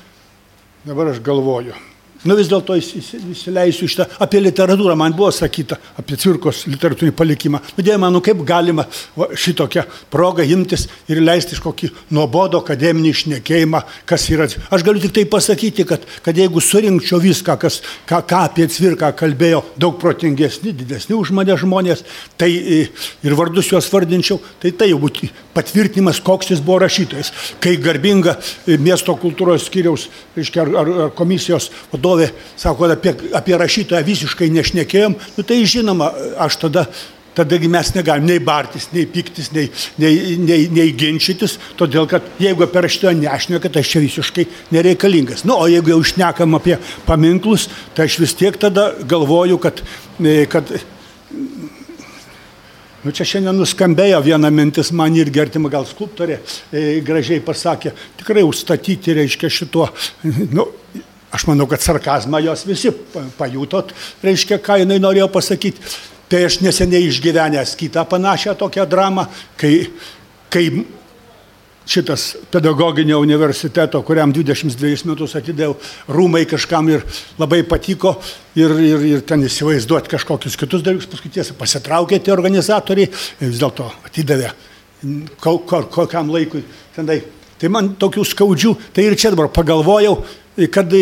dabar aš galvoju. Nu vis dėlto įsi- įsi- įsileisiu šitą, apie literatūrą man buvo sakyta, apie cirkos literatūrinį palikimą. Nu, Dieve mano, kaip galima va, šitokią progą imtis ir leisti iš kokį nuobodo akademinį išnekėjimą, kas yra. Aš galiu tik tai pasakyti, kad, kad jeigu surinkčiau viską, kas, ką, ką apie cvirką kalbėjo daug protingesni, didesni už mane žmonės, tai e, ir vardus juos vardinčiau, tai tai jau būtų patvirtinimas, koks jis buvo rašytojas. Kai garbinga e, miesto kultūros skyriaus, reiškia, ar, ar, ar komisijos vadovė sako, kad apie, apie rašytoją visiškai nešnekėjom, nu, tai žinoma, aš tada Tadagi mes negalim nei bartis, nei piktis, nei, nei, nei, nei ginčytis, todėl kad jeigu apie rašytoją nešneka, tai aš čia visiškai nereikalingas. Na, nu, o jeigu jau šnekam apie paminklus, tai aš vis tiek tada galvoju, kad, e, kad Nu, čia šiandien nuskambėjo viena mintis, man irgi artima gal skulptorė e, gražiai pasakė, tikrai užstatyti reiškia šituo, [laughs] nu, aš manau, kad sarkazmą jos visi pa- pajutot, reiškia, ką jinai norėjo pasakyti. Tai aš neseniai išgyvenęs kitą panašią tokią dramą, kai, kai šitas pedagoginio universiteto, kuriam 22 metus atidėjau, rūmai kažkam ir labai patiko ir, ir, ir ten įsivaizduoti kažkokius kitus dalykus, paskui tiesa pasitraukė tie organizatoriai, vis dėlto atidavė ko- ko- kokiam laikui. Tenai. Tai man tokių skaudžių, tai ir čia dabar pagalvojau, kad,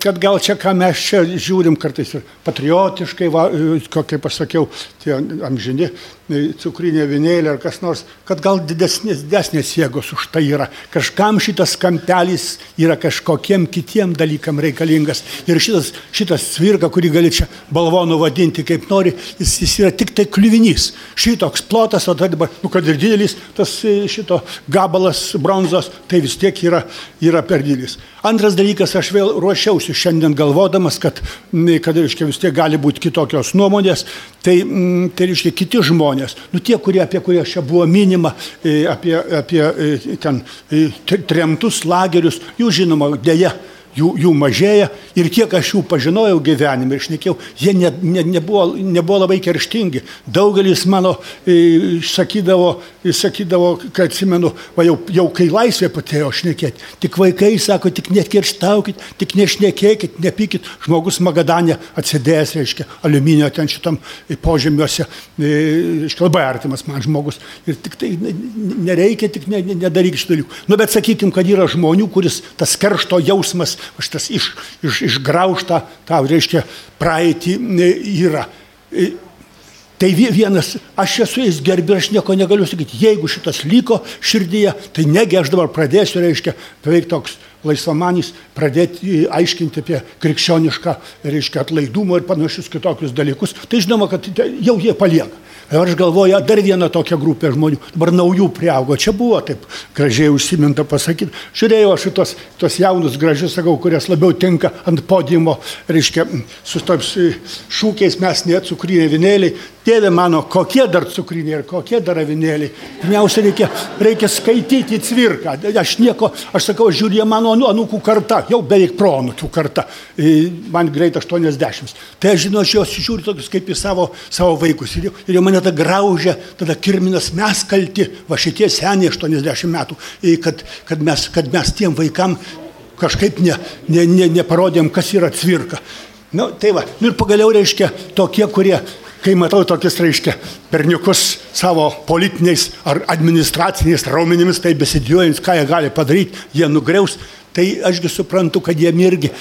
kad gal čia, ką mes čia žiūrim kartais ir patriotiškai, va, ko- kaip aš sakiau, tie amžini e, cukrinė vinėlė ar kas nors, kad gal didesnės, didesnės jėgos už tai yra. Kažkam šitas kampelis yra kažkokiem kitiem dalykam reikalingas. Ir šitas, šitas svirka, kurį gali čia balvonų vadinti kaip nori, jis, jis yra tik tai kliuvinys. Šitoks plotas, o tai dabar, nu kad ir didelis, tas e, šito gabalas bronzos, tai vis tiek yra, yra per didelis. Antras dalykas, aš vėl ruošiausi šiandien galvodamas, kad, kad reiškia, vis tiek gali būti kitokios nuomonės, tai, tai reiškia kiti žmonės, nu tie, kurie, apie kurie čia buvo minima, e, apie, apie e, ten e, tre- tremtus lagerius, jų žinoma, dėja. Jų, jų mažėja ir kiek aš jų pažinojau gyvenime ir šnekėjau, jie ne, ne, nebuvo, nebuvo labai kerštingi. Daugelis mano e, sakydavo, sakydavo, kad atsimenu, va, jau, jau kai laisvė patėjo šnekėti, tik vaikai sako, tik nekerštaukit, tik nešnekėkit, nepykit. Žmogus Magadanė atsidėjęs, reiškia, aliuminio ten šitam e, požemiuose, e, reiškia, labai artimas man žmogus. Ir tik tai ne- ne- nereikia, tik ne, ne, nedaryk šitų dalykų. Nu, bet sakykim, kad yra žmonių, kuris tas keršto jausmas, aš tas iš, iš, išgraužta, tą, reiškia, praeitį e, yra. E, Tai vie- vienas, aš esu jais gerbi, aš nieko negaliu sakyti. Jeigu šitas liko širdyje, tai negi aš dabar pradėsiu, reiškia, beveik toks laisvamanys pradėti aiškinti apie krikščionišką, reiškia, atlaidumą ir panašius kitokius dalykus, tai žinoma, kad jau jie palieka. Ir aš galvoju, dar viena tokia grupė žmonių, dabar naujų priaugo, čia buvo taip gražiai užsiminta pasakyti. Žiūrėjau aš šitos tos jaunus gražius, sakau, kurias labiau tinka ant podimo, reiškia, su toms šūkiais mes net cukrinė vinėliai, Tėve mano, kokie dar cukriniai ir kokie dar avinėliai. Pirmiausia, reikia, reikia skaityti cvirką. Aš nieko, aš sakau, žiūrė mano anūkų karta, jau beveik proanūkių karta. Man greit 80. Tai aš žinau, aš juos žiūriu tokius kaip į savo, savo vaikus. Ir, ir jau mane ta graužia, tada kirminas mes kalti, va šitie seniai 80 metų, kad, kad, mes, kad mes tiem vaikam kažkaip ne, ne, ne, neparodėm, kas yra cvirka. Nu, tai va, nu ir pagaliau reiškia tokie, kurie kai matau tokius, reiškia, berniukus savo politiniais ar administraciniais raumenimis, tai besidžiuojant, ką jie gali padaryti, jie nugriaus, tai ašgi suprantu, kad jie irgi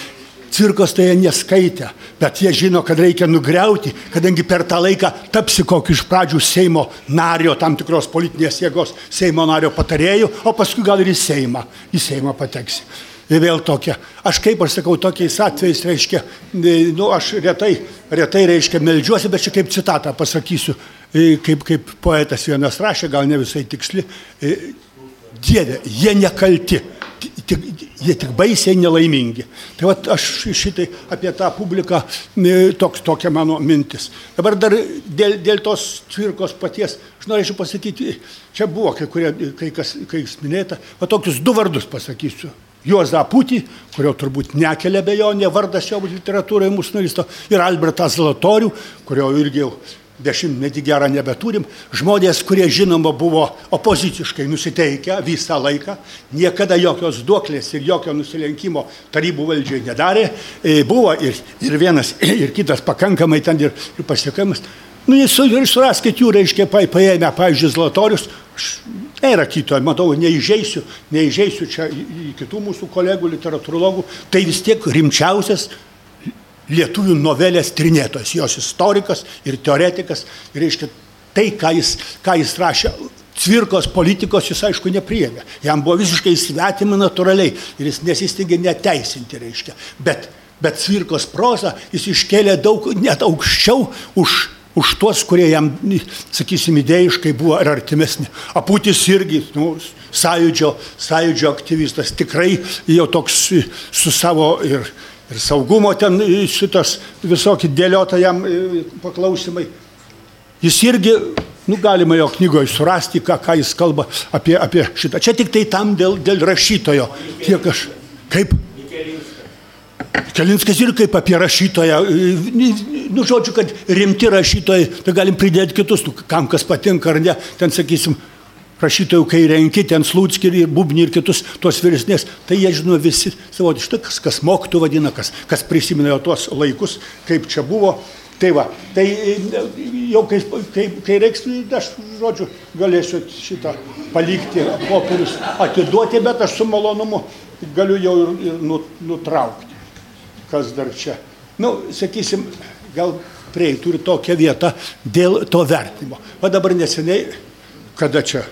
cirkos tai jie neskaitė, bet jie žino, kad reikia nugriauti, kadangi per tą laiką tapsi kokį iš pradžių Seimo nario, tam tikros politinės jėgos Seimo nario patarėjų, o paskui gal ir į Seimą, į Seimą pateksi ir vėl tokia. Aš kaip aš sakau, tokiais atvejais, reiškia, e, nu, aš retai, retai, reiškia, melžiuosi, bet čia kaip citatą pasakysiu, e, kaip, kaip poetas vienas rašė, gal ne visai tiksli, e, Dieve, jie nekalti, tik, jie tik baisiai nelaimingi. Tai va aš šitai apie tą publiką, toks, tokia mano mintis. Dabar dar dėl, dėl tos cvirkos paties, aš norėčiau pasakyti, čia buvo kai, kurie, kai kas, kai minėta, va tokius du vardus pasakysiu. Juozą Putį, kurio turbūt nekelia bejonė, vardas jo literatūroje mūsų nulisto, ir Albertą Zlatorių, kurio irgi jau dešimtmetį gerą nebeturim, žmonės, kurie žinoma buvo opoziciškai nusiteikę visą laiką, niekada jokios duoklės ir jokio nusilenkimo tarybų valdžiai nedarė, e, buvo ir, ir vienas, [clears throat] ir kitas pakankamai ten ir, ir pasiekamas. Nu, ir suraskit jų, reiškia, paėmę, pavyzdžiui, Zlatorius, Yra kito, matau, neįžeisiu, neįžeisiu čia į kitų mūsų kolegų, literatūrologų, tai vis tiek rimčiausias lietuvių novelės trinėtojas, jos istorikas ir teoretikas. Reiškia, tai, ką jis, ką jis rašė, cvirkos politikos jis aišku nepriėmė. Jam buvo visiškai svetima natūraliai ir jis nesistingė neteisinti, reiškia. Bet, bet cvirkos prozą jis iškėlė daug net aukščiau už už tuos, kurie jam, sakysim, idėjiškai buvo ar artimesni. Aputis irgi, nu, sąjūdžio, sąjūdžio aktyvistas, tikrai jau toks su savo ir, ir saugumo ten šitas visokie dėliota jam e, paklausimai. Jis irgi, nu, galima jo knygoje surasti, ką, ką jis kalba apie, apie šitą. Čia tik tai tam dėl, dėl rašytojo. Kiek aš, kaip? Kelinskas ir kaip apie rašytoją, nu žodžiu, kad rimti rašytojai, tai galim pridėti kitus, nu, kam kas patinka ar ne, ten sakysim, rašytojų, kai renki ten Slūtskį ir Bubnį ir kitus tos vyresnės, tai jie žino visi savotiškai, kas, kas moktų vadina, kas, kas prisimena tuos laikus, kaip čia buvo. Tai va, tai jau kai, kai, kai reiks, aš, žodžiu, galėsiu šitą palikti popierius atiduoti, bet aš su malonumu galiu jau ir, ir nutraukti kas dar čia. Nu, sakysim, gal prieitų ir tokią vietą dėl to vertinimo. O dabar neseniai, kada čia,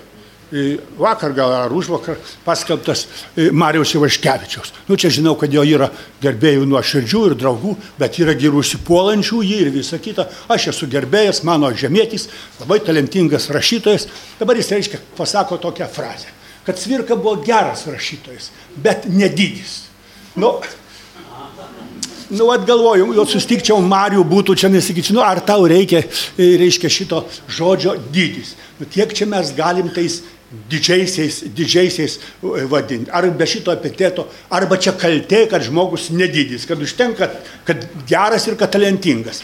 vakar gal ar užvakar, paskelbtas Marijos Ivaškevičiaus. Nu, čia žinau, kad jo yra gerbėjų nuo širdžių ir draugų, bet yra ir užsipuolančių jį ir visa kita. Aš esu gerbėjas, mano žemėtis, labai talentingas rašytojas. Dabar jis reiškia, pasako tokią frazę, kad Svirka buvo geras rašytojas, bet nedidis. Nu, nu, atgalvoju, jau sustikčiau Marių būtų čia nesakyčiau, nu, ar tau reikia, e, reiškia, šito žodžio dydis. Nu, kiek čia mes galim tais didžiaisiais, didžiaisiais e, vadinti. Ar be šito epiteto, arba čia kaltė, kad žmogus nedidis, kad užtenka, kad geras ir kad talentingas.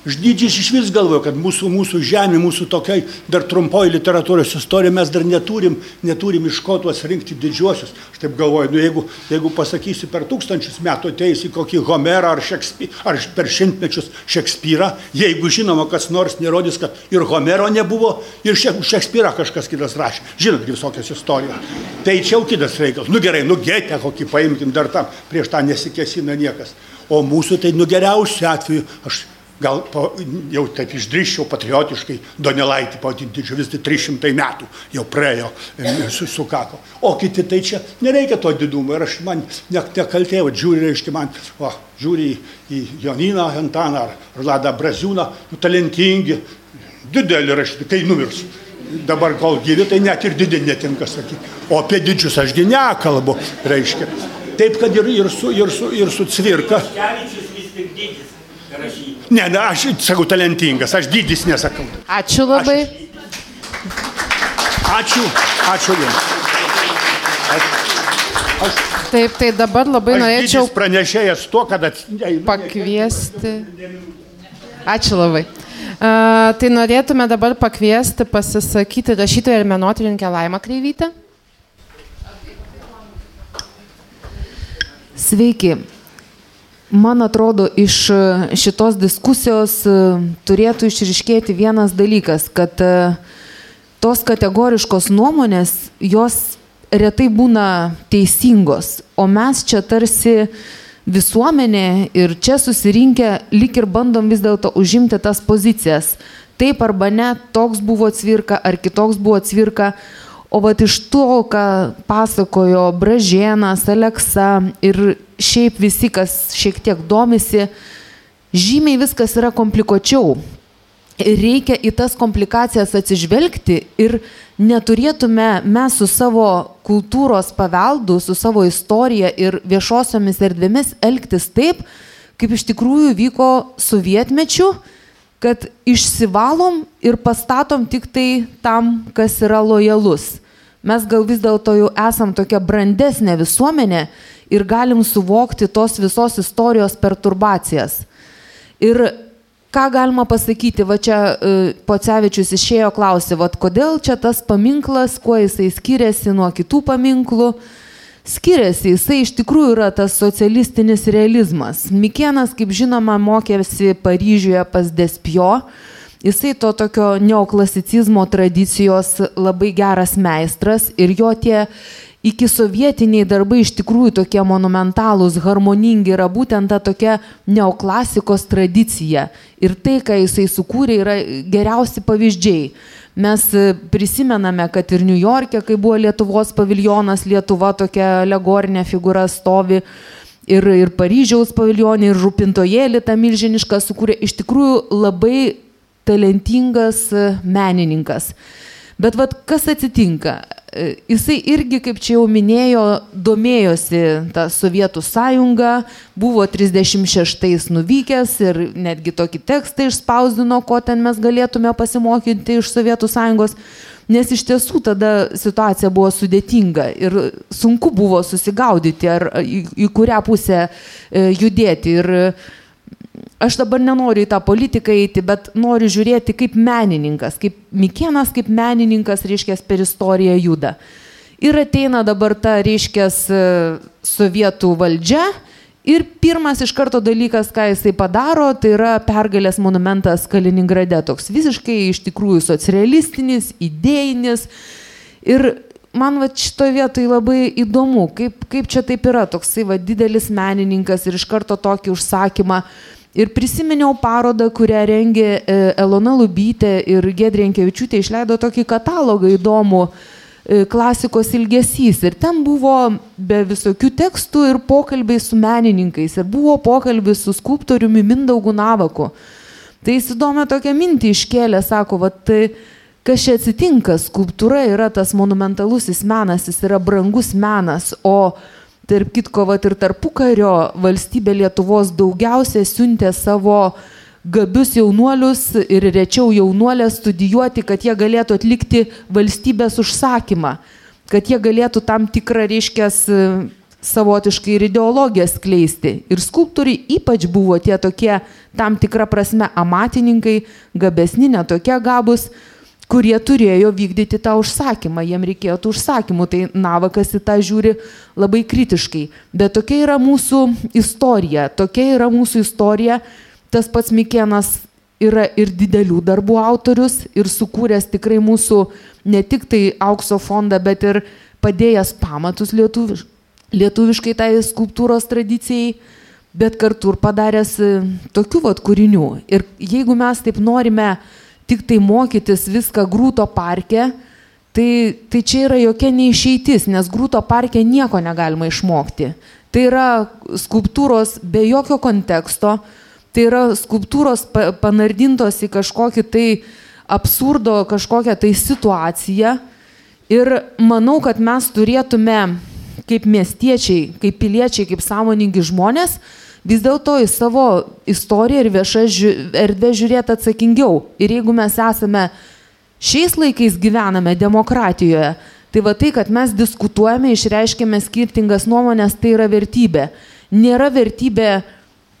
Žydžiais iš vis galvoju, kad mūsų, mūsų žemė, mūsų tokiai dar trumpoji literatūros istorija, mes dar neturim, neturim iš ko tuos rinkti didžiuosius. Aš taip galvoju, nu, jeigu, jeigu pasakysi per tūkstančius metų ateis į kokį Homerą ar, ar per šimtmečius Šekspyrą, jeigu žinoma, kas nors nerodys, kad ir Homero nebuvo, ir Šekspyrą kažkas kitas rašė. Žinot, visokios istorijos. Tai čia jau kitas reikalas. Nu gerai, nu getę kokį paimkim dar tam, prieš tą nesikesina niekas. O mūsų tai nu geriausiu atveju, aš gal po, jau taip išdryščiau patriotiškai Donelaitį pavadinti, vis tai 300 metų jau praėjo, sukako. O kiti tai čia nereikia to didumo ir aš man nekaltėjau, žiūri, reiškia man, o, žiūri į Joniną Antaną ar Vladą Braziūną, nu, talentingi, didelį rašyti, kai numirs. Dabar kol gyvi, tai net ir didį netinka sakyti. O apie didžius ašgi nekalbu, reiškia. Taip, kad ir, ir, su, ir, su, ir su cvirka. Ne, ne, aš sakau talentingas, aš dydis nesakau. Ačiū labai. Aš, ačiū, ačiū Jums. Aš, aš, Taip, tai dabar labai norėčiau pranešėjas to, kad ats... pakviesti. Ačiū labai. Uh, tai norėtume dabar pakviesti pasisakyti rašytoją ir menotyrinkę Laimą Kreivytę. Sveiki. Man atrodo, iš šitos diskusijos e, turėtų išriškėti vienas dalykas, kad e, tos kategoriškos nuomonės, jos retai būna teisingos, o mes čia tarsi visuomenė ir čia susirinkę lik ir bandom vis dėlto užimti tas pozicijas. Taip arba ne, toks buvo cvirka ar kitoks buvo cvirka, O vat iš to, ką pasakojo Bražienas, Aleksa ir šiaip visi, kas šiek tiek domisi, žymiai viskas yra komplikuočiau. Ir reikia į tas komplikacijas atsižvelgti ir neturėtume mes su savo kultūros paveldu, su savo istorija ir viešosiomis erdvėmis elgtis taip, kaip iš tikrųjų vyko sovietmečiu, kad išsivalom ir pastatom tik tai tam, kas yra lojalus. Mes gal vis dėlto jau esam tokia brandesnė visuomenė ir galim suvokti tos visos istorijos perturbacijas. Ir ką galima pasakyti, va čia uh, Pocevičius išėjo klausė, va kodėl čia tas paminklas, kuo jisai skiriasi nuo kitų paminklų. Skiriasi, jisai iš tikrųjų yra tas socialistinis realizmas. Mikienas, kaip žinoma, mokėsi Paryžiuje pas Despio, Jisai to tokio neoklasicizmo tradicijos labai geras meistras ir jo tie iki sovietiniai darbai iš tikrųjų tokie monumentalūs, harmoningi yra būtent ta tokia neoklasikos tradicija. Ir tai, ką jisai sukūrė, yra geriausi pavyzdžiai. Mes prisimename, kad ir New York'e, kai buvo Lietuvos paviljonas, Lietuva tokia alegorinė figūra stovi. Ir, ir Paryžiaus paviljonė, ir Rūpintojėlį tą milžinišką sukūrė. Iš tikrųjų labai talentingas e, menininkas. Bet vad kas atsitinka? E, jisai irgi, kaip čia jau minėjo, domėjosi tą Sovietų sąjungą, buvo 36 nuvykęs ir netgi tokį tekstą išspausdino, ko ten mes galėtume pasimokyti iš Sovietų sąjungos, nes iš tiesų tada situacija buvo sudėtinga ir sunku buvo susigaudyti, ar į, į kurią pusę e, judėti. Ir aš dabar nenoriu į tą politiką eiti, bet noriu žiūrėti kaip menininkas, kaip Mikienas kaip menininkas, reiškia, per istoriją juda. Ir ateina dabar ta, reiškia, sovietų valdžia. Ir pirmas iš karto dalykas, ką jisai padaro, tai yra pergalės monumentas Kaliningrade. Toks visiškai iš tikrųjų socialistinis, idėjinis. Ir man va šitoje vietoje labai įdomu, kaip, kaip čia taip yra, toksai va didelis menininkas ir iš karto tokį užsakymą Ir prisiminiau parodą, kurią rengė e, Elona Lubytė ir Gedrienkevičiūtė išleido tokį katalogą įdomų e, klasikos ilgesys. Ir ten buvo be visokių tekstų ir pokalbiai su menininkais. Ir buvo pokalbis su skulptoriumi Mindaugu Navaku. Tai jis įdomią tokią mintį iškėlė, sako, va tai kas čia atsitinka, skulptūra yra tas monumentalusis menas, jis yra brangus menas, o Tarp kitko, vat ir tarpukario valstybė Lietuvos daugiausia siuntė savo gabius jaunuolius ir rečiau jaunuolės studijuoti, kad jie galėtų atlikti valstybės užsakymą, kad jie galėtų tam tikrą, reiškia, savotiškai ir ideologiją skleisti. Ir skulptoriai ypač buvo tie tokie tam tikrą prasme amatininkai, gabesni, netokie gabus, kurie turėjo vykdyti tą užsakymą, jiem reikėjo tų užsakymų, tai Navakas į tą žiūri labai kritiškai. Bet tokia yra mūsų istorija, tokia yra mūsų istorija, tas pats Mikienas yra ir didelių darbų autorius ir sukūręs tikrai mūsų ne tik tai aukso fondą, bet ir padėjęs pamatus lietuviš, lietuviškai tai skulptūros tradicijai. bet kartu ir padaręs tokių vat kūrinių. Ir jeigu mes taip norime tik tai mokytis viską grūto parke, tai, tai čia yra jokia neišeitis, nes grūto parke nieko negalima išmokti. Tai yra skulptūros be jokio konteksto, tai yra skulptūros panardintos į kažkokį tai absurdo, kažkokią tai situaciją. Ir manau, kad mes turėtume kaip miestiečiai, kaip piliečiai, kaip sąmoningi žmonės, vis dėlto į savo istoriją ir viešą erdvę žiūrėti atsakingiau. Ir jeigu mes esame šiais laikais gyvename demokratijoje, tai va tai, kad mes diskutuojame, išreiškėme skirtingas nuomonės, tai yra vertybė. Nėra vertybė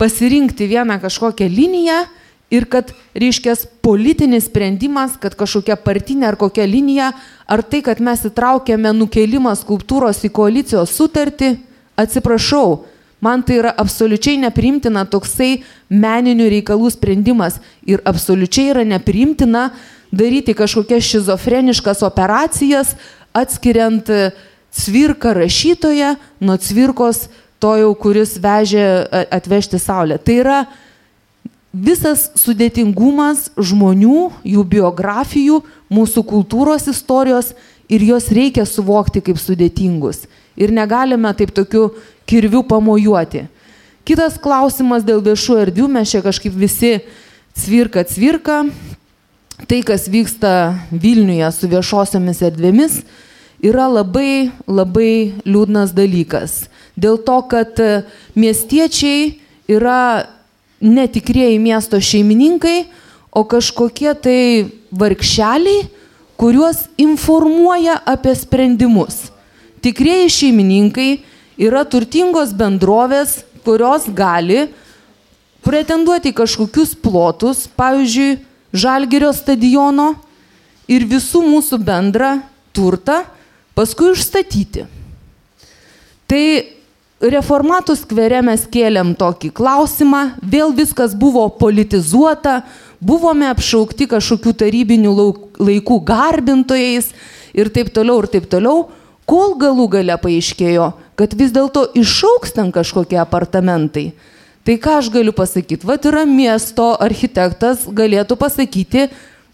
pasirinkti vieną kažkokią liniją ir kad, reiškia, politinis sprendimas, kad kažkokia partinė ar kokia linija, ar tai, kad mes įtraukėme nukelimą skulptūros į koalicijos sutartį, atsiprašau, man tai yra absoliučiai neprimtina toksai meninių reikalų sprendimas ir absoliučiai yra neprimtina daryti kažkokias šizofreniškas operacijas, atskiriant cvirką rašytoją nuo cvirkos to jau, kuris vežė atvežti saulę. Tai yra visas sudėtingumas žmonių, jų biografijų, mūsų kultūros istorijos ir juos reikia suvokti kaip sudėtingus. Ir negalime taip tokiu kirviu pamojuoti. Kitas klausimas dėl viešų erdvių, mes čia kažkaip visi cvirka cvirka. Tai, kas vyksta Vilniuje su viešosiomis erdvėmis, yra labai, labai liūdnas dalykas. Dėl to, kad miestiečiai yra netikrieji miesto šeimininkai, o kažkokie tai vargšeliai, kuriuos informuoja apie sprendimus. Tikrieji šeimininkai yra turtingos bendrovės, kurios gali pretenduoti kažkokius plotus, pavyzdžiui, Žalgirio stadiono ir visų mūsų bendrą turtą paskui išstatyti. Tai reformatų skvere mes kėlėm tokį klausimą, vėl viskas buvo politizuota, buvome apšaukti kažkokių tarybinių laikų garbintojais ir taip toliau ir taip toliau, kol galų gale paaiškėjo, kad vis dėlto išauks ten kažkokie apartamentai. Tai ką aš galiu pasakyti? Vat yra miesto architektas, galėtų pasakyti,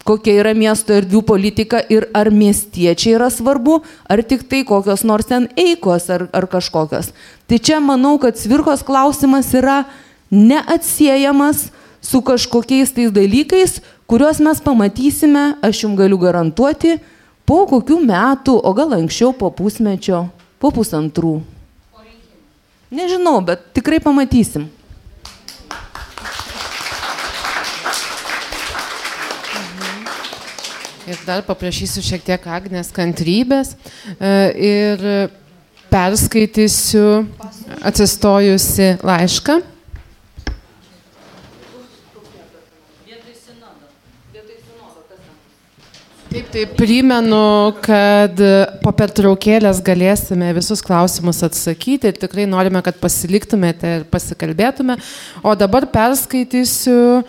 kokia yra miesto erdvių politika ir ar miestiečiai yra svarbu, ar tik tai kokios nors ten eikos ar, ar kažkokios. Tai čia manau, kad svirkos klausimas yra neatsiejamas su kažkokiais tais dalykais, kuriuos mes pamatysime, aš jums galiu garantuoti, po kokių metų, o gal anksčiau po pusmečio, po pusantrų. Nežinau, bet tikrai pamatysim. Ir dar paprašysiu šiek tiek Agnės kantrybės e, ir perskaitysiu atsistojusi laišką. Taip, tai primenu, kad po pertraukėlės galėsime visus klausimus atsakyti ir tikrai norime, kad pasiliktumėte ir pasikalbėtume. O dabar perskaitysiu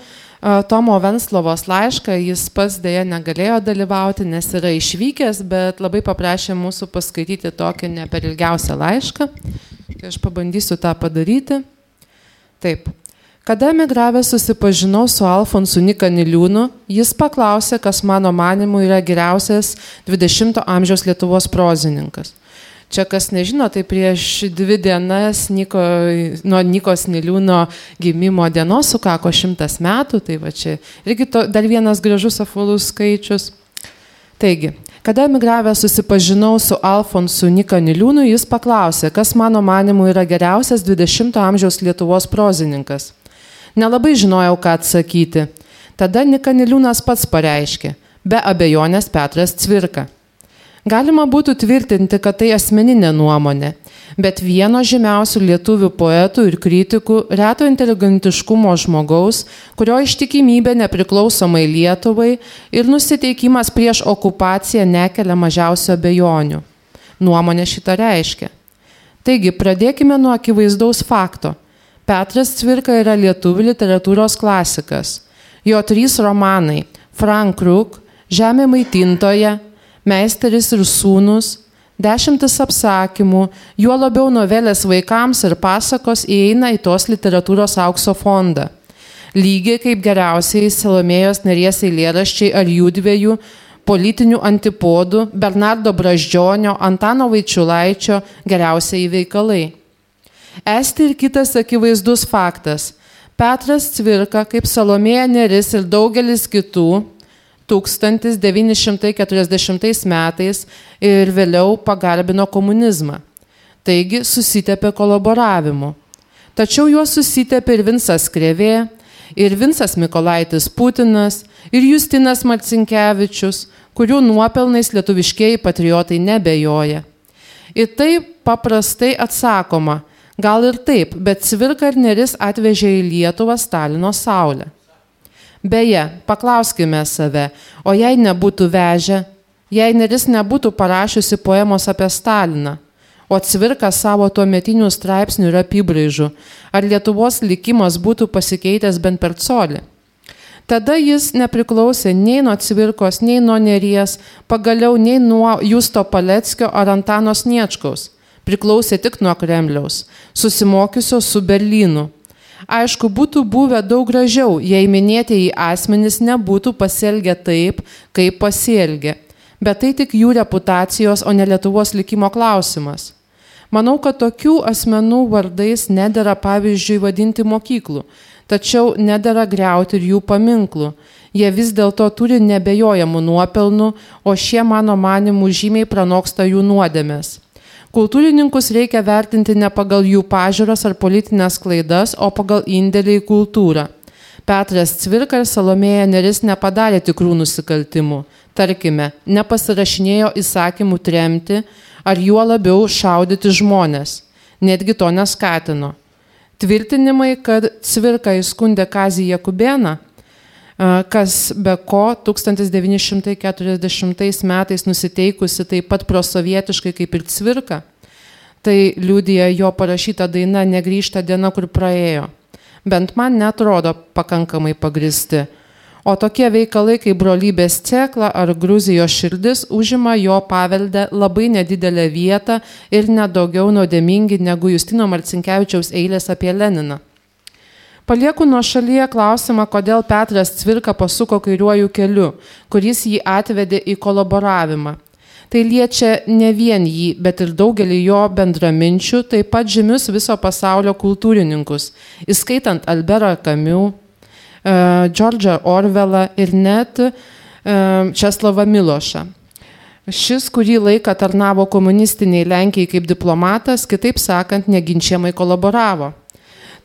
Tomo Venslovos laišką, jis pats dėja negalėjo dalyvauti, nes yra išvykęs, bet labai paprašė mūsų paskaityti tokį ne per ilgiausią laišką. Tai aš pabandysiu tą padaryti. Taip. Kada emigravęs susipažinau su Alfonsu Nikaniliūnu, jis paklausė, kas mano manimu yra geriausias 20-ojo amžiaus Lietuvos prozininkas. Čia kas nežino, tai prieš dvi dienas Niko, nuo Nikos Niliūno gimimo dienos sukako šimtas metų, tai va čia irgi to, dar vienas gražus apvalus skaičius. Taigi, kada emigravęs susipažinau su Alfonsu Nika Niliūnu, jis paklausė, kas mano manimu yra geriausias 20-ojo amžiaus Lietuvos prozininkas. Nelabai žinojau, ką atsakyti. Tada Nika Niliūnas pats pareiškė, be abejonės Petras Cvirka. Galima būtų tvirtinti, kad tai asmeninė nuomonė, bet vieno žymiausių lietuvių poetų ir kritikų, reto inteligentiškumo žmogaus, kurio ištikimybė nepriklausomai Lietuvai ir nusiteikimas prieš okupaciją nekelia mažiausio bejonių. Nuomonė šitą reiškia. Taigi, pradėkime nuo akivaizdaus fakto. Petras Cvirka yra lietuvių literatūros klasikas. Jo trys romanai - Frank Kruk, Žemė maitintoje Meisteris ir sūnus Dešimtis apsakymų, juo labiau novelės vaikams ir pasakos įeina į tos literatūros aukso fondą. Lygiai kaip geriausiai Salomėjos Neries eilėraščiai ar jų dviejų politinių antipodų Bernardo Braždžionio, Antano Vaičiulaičio geriausiai veikalai. Esti ir kitas akivaizdus faktas. Petras Cvirka, kaip Salomėja Neris ir daugelis kitų, 1940 metais ir vėliau pagarbino komunizmą. Taigi susitepė kolaboravimu. Tačiau juos susitepė ir Vinsas Krevė, ir Vinsas Mikolaitis Putinas, ir Justinas Marcinkievičius, kurių nuopelnais lietuviškieji patriotai nebejoja. Ir tai paprastai atsakoma, gal ir taip, bet Cvirka ir Neris atvežė į Lietuvą Stalino saulę. Beje, paklauskime save, o jei nebūtų vežę, jei Neris nebūtų parašiusi poemos apie Staliną, o Cvirka savo tuo metinių straipsnių ir apibraižų, ar Lietuvos likimas būtų pasikeitęs bent per colį. Tada jis nepriklausė nei nuo Cvirkos, nei nuo Neries, pagaliau nei nuo Justo Paleckio ar Antano Sniečkaus. Priklausė tik nuo Kremliaus, susimokiusio su Berlynu Aišku, būtų buvę daug gražiau, jei minėtieji asmenys nebūtų pasielgę taip, kaip pasielgė. Bet tai tik jų reputacijos, o ne Lietuvos likimo klausimas. Manau, kad tokių asmenų vardais nedėra pavyzdžiui vadinti mokyklų, tačiau nedėra greuti ir jų paminklų. Jie vis dėlto turi nebejojamų nuopelnų, o šie mano manimų žymiai pranoksta jų nuodėmės. Kultūrininkus reikia vertinti ne pagal jų pažiūras ar politinės klaidas, o pagal indėlį į kultūrą. Petras Cvirka ir Salomėja Neris nepadarė tikrų nusikaltimų. Tarkime, nepasirašinėjo įsakymų tremti ar juo labiau šaudyti žmonės. Netgi to neskatino. Tvirtinimai, kad Cvirka įskundė Kazį Jakubėną, kas be ko 1940 metais nusiteikusi taip pat prosovietiškai kaip ir Cvirka, tai liūdija jo parašyta daina Negryžta diena, kur praėjo. Bent man netrodo pakankamai pagristi. O tokie veikalai kaip brolybės cekla ar Gruzijos širdis užima jo paveldę labai nedidelę vietą ir nedaugiau nuodėmingi negu Justino Marcinkievičiaus eilės apie Leniną. Palieku nuo šalyje klausimą, kodėl Petras Cvirka pasuko kairiuoju keliu, kuris jį atvedė į kolaboravimą. Tai liečia ne vien jį, bet ir daugelį jo bendraminčių, taip pat žymius viso pasaulio kultūrininkus, įskaitant Alberą Kamiu, Džordžą e, Orvelą ir net e, Česlavą Milošą. Šis kurį laiką tarnavo komunistiniai Lenkijai kaip diplomatas, kitaip sakant, neginčiamai kolaboravo.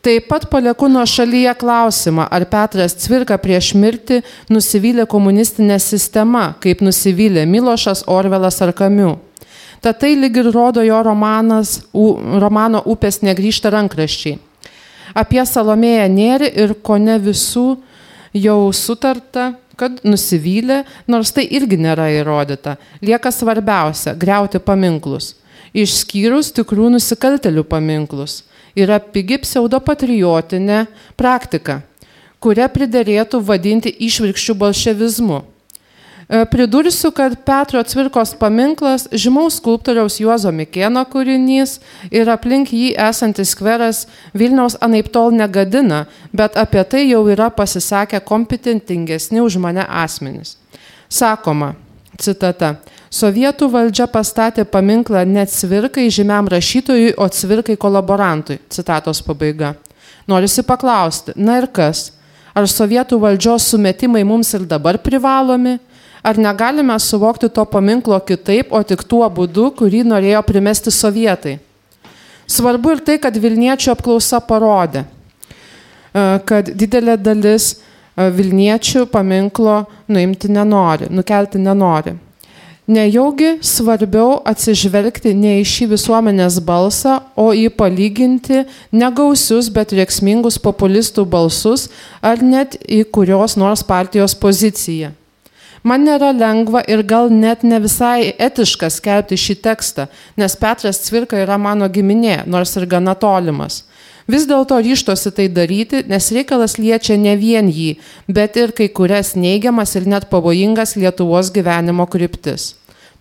Taip pat palieku nuo šalyje klausimą, ar Petras Cvirka prieš mirtį nusivylė komunistinė sistema, kaip nusivylė Milošas, Orvelas ar Kamiu. Tad tai lyg ir rodo jo romanas, u, romano Upės negryžta rankraščiai. Apie Salomėją Nėri ir ko ne visų jau sutarta, kad nusivylė, nors tai irgi nėra įrodyta. Lieka svarbiausia - greuti paminklus. Išskyrus tikrų nusikaltelių paminklus yra pigi pseudopatriotinė praktika, kurią pridarėtų vadinti išvirkščių bolševizmu. E, pridursiu, kad Petro Cvirkos paminklas žymaus skulptoriaus Juozo Mikėno kūrinys ir aplink jį esantis skveras Vilniaus anaip tol negadina, bet apie tai jau yra pasisakę kompetentingesni už mane asmenys. Sakoma, citata, Sovietų valdžia pastatė paminklą ne cvirkai žymiam rašytojui, o cvirkai kolaborantui. Citatos pabaiga. Norisi paklausti, na ir kas? Ar sovietų valdžios sumetimai mums ir dabar privalomi? Ar negalime suvokti to paminklo kitaip, o tik tuo būdu, kurį norėjo primesti sovietai? Svarbu ir tai, kad Vilniečių apklausa parodė, e, kad didelė dalis Vilniečių paminklo nuimti nenori, nukelti nenori. Nejaugi svarbiau atsižvelgti ne į šį visuomenės balsą, o į palyginti negausius, bet rėksmingus populistų balsus ar net į kurios nors partijos poziciją. Man nėra lengva ir gal net ne visai etiška skelbti šį tekstą, nes Petras Cvirka yra mano giminė, nors ir gana tolimas. Vis dėlto ryštosi tai daryti, nes reikalas liečia ne vien jį, bet ir kai kurias neigiamas ir net pavojingas Lietuvos gyvenimo kryptis.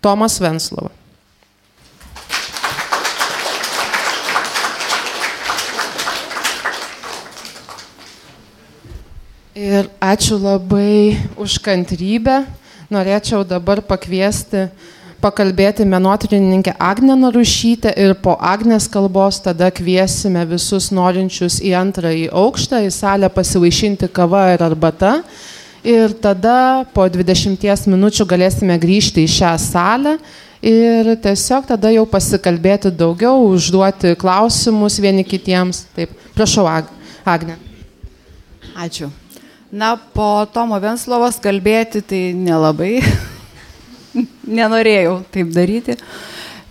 Tomas Venslova. Ir ačiū labai už kantrybę. Norėčiau dabar pakviesti uh, pakalbėti menotrininkę Agnę Narušytę ir po Agnės kalbos tada kviesime visus norinčius į antrąjį aukštą, į salę pasivaišinti kava ir arbata. Ir tada po 20 minučių galėsime grįžti į šią salę ir tiesiog tada jau pasikalbėti daugiau, užduoti klausimus vieni kitiems. Taip, prašau, Agne. Ačiū. Na, po Tomo Venslovos kalbėti tai nelabai. [laughs] [laughs] Nenorėjau taip daryti.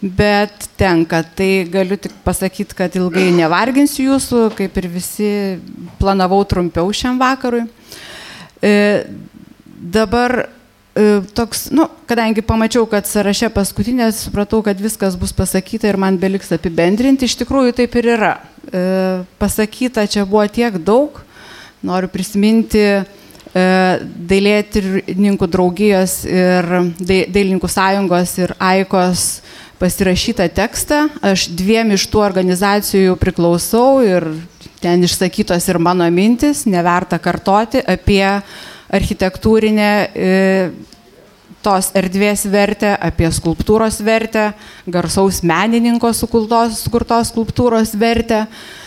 Bet tenka, tai galiu tik pasakyti, kad ilgai nevarginsiu jūsų, kaip ir visi planavau trumpiau šiam vakarui. E, dabar e, toks, nu, kadangi pamačiau, kad sąraše paskutinė, supratau, kad viskas bus pasakyta ir man beliks apibendrinti, iš tikrųjų taip ir yra. E, pasakyta čia buvo tiek daug, noriu prisiminti Dailėtininkų draugijos ir Dailininkų sąjungos ir AIKOS pasirašytą tekstą. Aš dviem iš tų organizacijų priklausau ir ten išsakytos ir mano mintis, neverta kartoti apie architektūrinę e, tos erdvės vertę, apie skulptūros vertę, garsaus menininko sukurtos, sukurtos skulptūros vertę. E,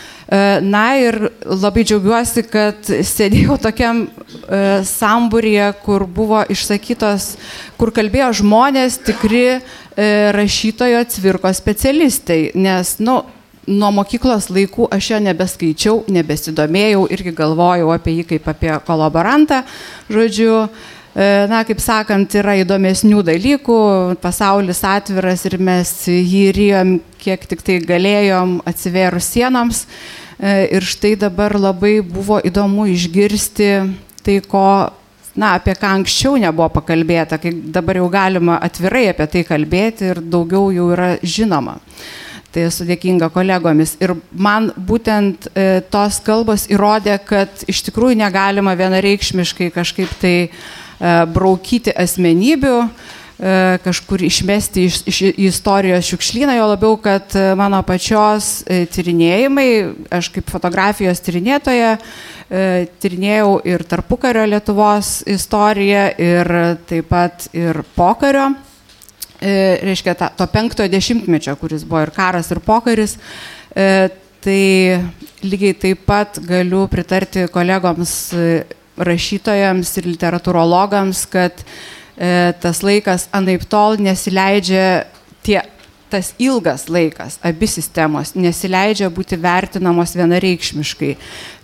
na ir labai džiaugiuosi, kad sėdėjau tokiam e, sambūrėje, kur buvo išsakytos, kur kalbėjo žmonės, tikri e, rašytojo cvirko specialistai, nes, na, nu, nuo mokyklos laikų aš jo nebeskaičiau, nebesidomėjau, irgi galvojau apie jį kaip apie kolaborantą. Žodžiu, e, na, kaip sakant, yra įdomesnių dalykų, pasaulis atviras ir mes jį ryjom kiek tik tai galėjom atsiverus sienoms. E, ir štai dabar labai buvo įdomu išgirsti tai, ko na, apie ką anksčiau nebuvo pakalbėta, kai dabar jau galima atvirai apie tai kalbėti ir daugiau jau yra žinoma. Tai esu dėkinga kolegomis. Ir man būtent e, tos kalbos įrodė, kad iš tikrųjų negalima vienareikšmiškai kažkaip tai e, braukyti asmenybių, e, kažkur išmesti iš, iš istorijos šiukšlyną, jo labiau, kad e, mano pačios e, tyrinėjimai, aš kaip fotografijos tyrinėtoja, e, tyrinėjau ir tarpukario Lietuvos istoriją, ir taip pat ir pokario E, reiškia, ta, to penktojo dešimtmečio, kuris buvo ir karas, ir pokaris. E, tai lygiai taip pat galiu pritarti kolegoms e, rašytojams ir literatūrologams, kad e, tas laikas anaip tol nesileidžia tie tas ilgas laikas, abi sistemos nesileidžia būti vertinamos vienareikšmiškai.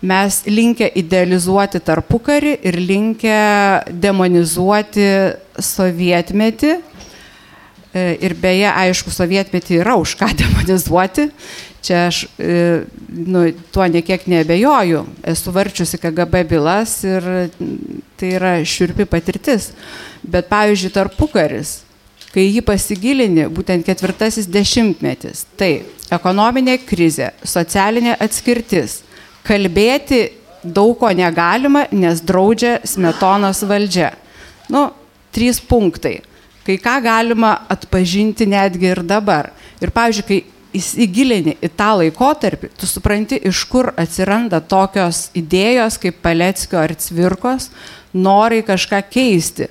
Mes linkę idealizuoti tarpukarį ir linkę demonizuoti sovietmetį, ir beje, aišku, sovietmetį yra už ką [laughs] demonizuoti. Čia aš e, nu, tuo niekiek nebejoju. Esu varčiusi KGB bylas ir tai yra šiurpi patirtis. Bet pavyzdžiui, tarpukaris, kai jį pasigilini, būtent ketvirtasis dešimtmetis, tai ekonominė krizė, socialinė atskirtis, kalbėti daug ko negalima, nes draudžia smetonos valdžia. Nu, trys punktai kai ką galima atpažinti netgi ir dabar. Ir pavyzdžiui, kai įsigilini į tą laikotarpį, tu supranti, iš kur atsiranda tokios idėjos kaip Paleckio ar Cvirkos, norai kažką keisti.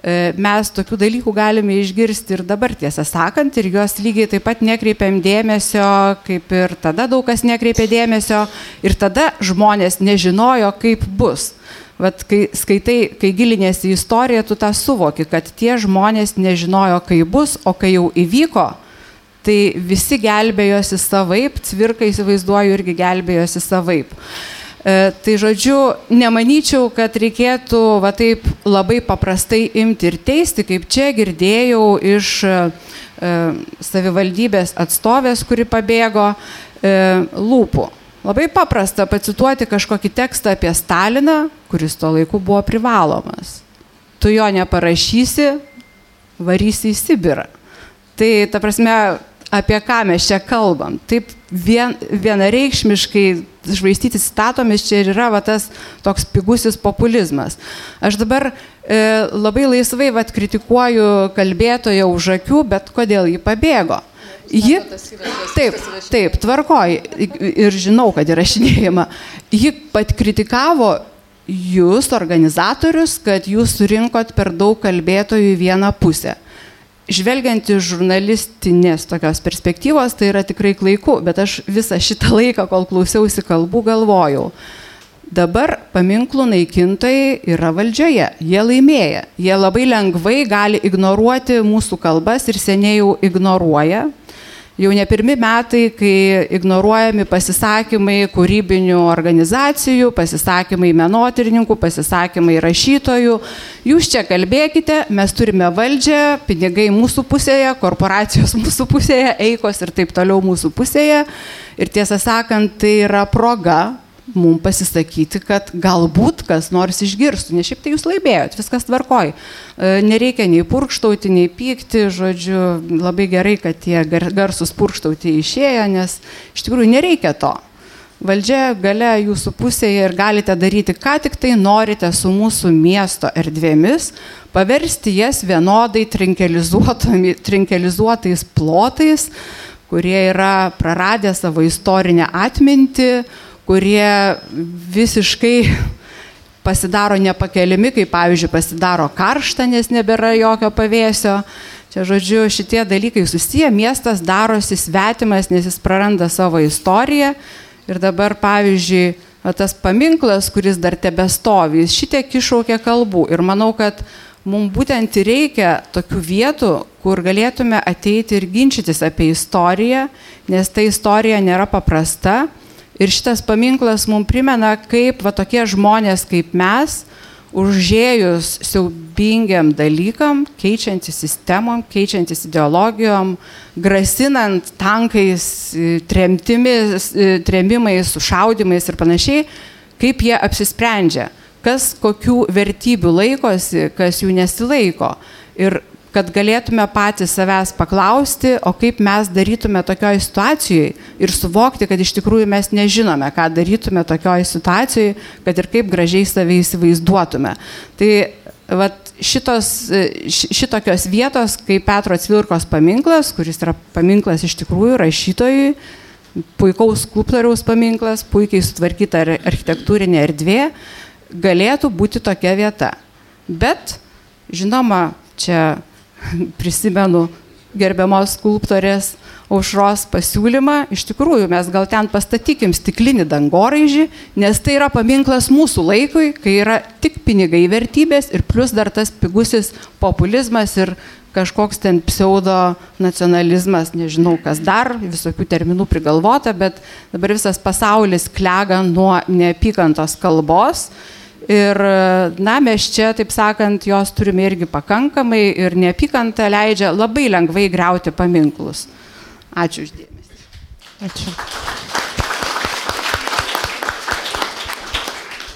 E, mes tokių dalykų galime išgirsti ir dabar, tiesą sakant, ir juos lygiai taip pat nekreipiam dėmesio, kaip ir tada daug kas nekreipė dėmesio, ir tada žmonės nežinojo, kaip bus. Vat kai skaitai, kai gilinėsi į istoriją, tu tą suvoki, kad tie žmonės nežinojo, kaip bus, o kai jau įvyko, tai visi gelbėjosi savaip, cvirka įsivaizduoju irgi gelbėjosi savaip. E, tai žodžiu, nemanyčiau, kad reikėtų va taip labai paprastai imti ir teisti, kaip čia girdėjau iš e, savivaldybės atstovės, kuri pabėgo e, lūpų. Labai paprasta pacituoti kažkokį tekstą apie Staliną, kuris tuo laiku buvo privalomas. Tu jo neparašysi, varysi į Sibirą. Tai ta prasme, apie ką mes čia kalbam. Taip vien, vienareikšmiškai žvaistyti citatomis čia ir yra va, tas toks pigusis populizmas. Aš dabar e, labai laisvai vat, kritikuoju kalbėtoją už akių, bet kodėl jį pabėgo? Ji, taip, taip, tvarkoji ir žinau, kad įrašinėjama. Ji pat kritikavo jūs, organizatorius, kad jūs surinkot per daug kalbėtojų į vieną pusę. Žvelgiant iš žurnalistinės tokios perspektyvos, tai yra tikrai klaiku, bet aš visą šitą laiką, kol klausiausi kalbų, galvojau, Dabar paminklų naikintojai yra valdžioje, jie laimėja, jie labai lengvai gali ignoruoti mūsų kalbas ir seniai jau ignoruoja. Jau ne pirmi metai, kai ignoruojami pasisakymai kūrybinių organizacijų, pasisakymai menotyrininkų, pasisakymai rašytojų. Jūs čia kalbėkite, mes turime valdžią, pinigai mūsų pusėje, korporacijos [laughs] mūsų pusėje, eikos ir taip toliau mūsų pusėje. Ir tiesą sakant, tai yra proga mums pasisakyti, kad galbūt kas nors išgirstų, nes šiaip tai jūs laimėjot, viskas tvarkoj. E, nereikia nei purkštauti, nei pykti, žodžiu, labai gerai, kad tie garsus purkštauti išėjo, nes iš tikrųjų nereikia to. Valdžia gale jūsų pusėje ir galite daryti, ką tik tai norite su mūsų miesto erdvėmis, paversti jas vienodai trinkelizuotais plotais, kurie yra praradę savo istorinę atmintį, kurie visiškai pasidaro nepakeliami, kaip pavyzdžiui pasidaro karšta, nes nebėra jokio pavėsio. Čia, žodžiu, šitie dalykai susiję, miestas darosi svetimas, nes jis praranda savo istoriją. Ir dabar, pavyzdžiui, tas paminklas, kuris dar tebestovi, jis šitiek iššaukia kalbų. Ir manau, kad mums būtent reikia tokių vietų, kur galėtume ateiti ir ginčytis apie istoriją, nes ta istorija nėra paprasta Ir šitas paminklas mums primena, kaip va tokie žmonės kaip mes, užėjus siaubingiam dalykam, keičiantis sistemom, keičiantis ideologijom, grasinant tankais, tremtimis, tremimais, sušaudimais ir panašiai, kaip jie apsisprendžia, kas kokių vertybių laikosi, kas jų nesilaiko. Ir kad galėtume patys savęs paklausti, o kaip mes darytume tokioj situacijai ir suvokti, kad iš tikrųjų mes nežinome, ką darytume tokioj situacijai, kad ir kaip gražiai save įsivaizduotume. Tai vat, šitos, šitokios vietos, kaip Petro Cvilkos paminklas, kuris yra paminklas iš tikrųjų rašytojui, puikaus skulptoriaus paminklas, puikiai sutvarkyta architektūrinė erdvė, galėtų būti tokia vieta. Bet, žinoma, čia [laughs] prisimenu gerbiamos skulptorės aušros pasiūlymą, iš tikrųjų mes gal ten pastatykim stiklinį dangoraižį, nes tai yra paminklas mūsų laikui, kai yra tik pinigai vertybės ir plus dar tas pigusis populizmas ir kažkoks ten pseudo nacionalizmas, nežinau kas dar, visokių terminų prigalvota, bet dabar visas pasaulis klega nuo neapykantos kalbos Ir, na, mes čia, taip sakant, jos turime irgi pakankamai ir neapykanta leidžia labai lengvai greuti paminklus. Ačiū uždėmesi. Ačiū.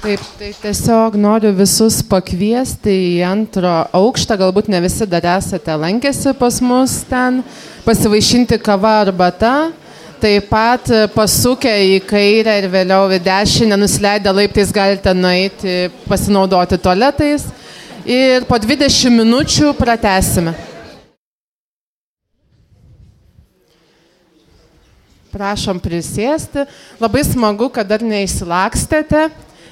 Taip, tai tiesiog noriu visus pakviesti į antro aukštą, galbūt ne visi dar esate lankėsi pas mus ten, pasivaišinti kava arbata. Taip pat e, pasukę į kairę ir vėliau į dešinę, nusileidę laiptais galite nueiti pasinaudoti tualetais. Ir po 20 minučių pratesime. Prašom prisėsti. Labai smagu, kad dar neįsilakstėte.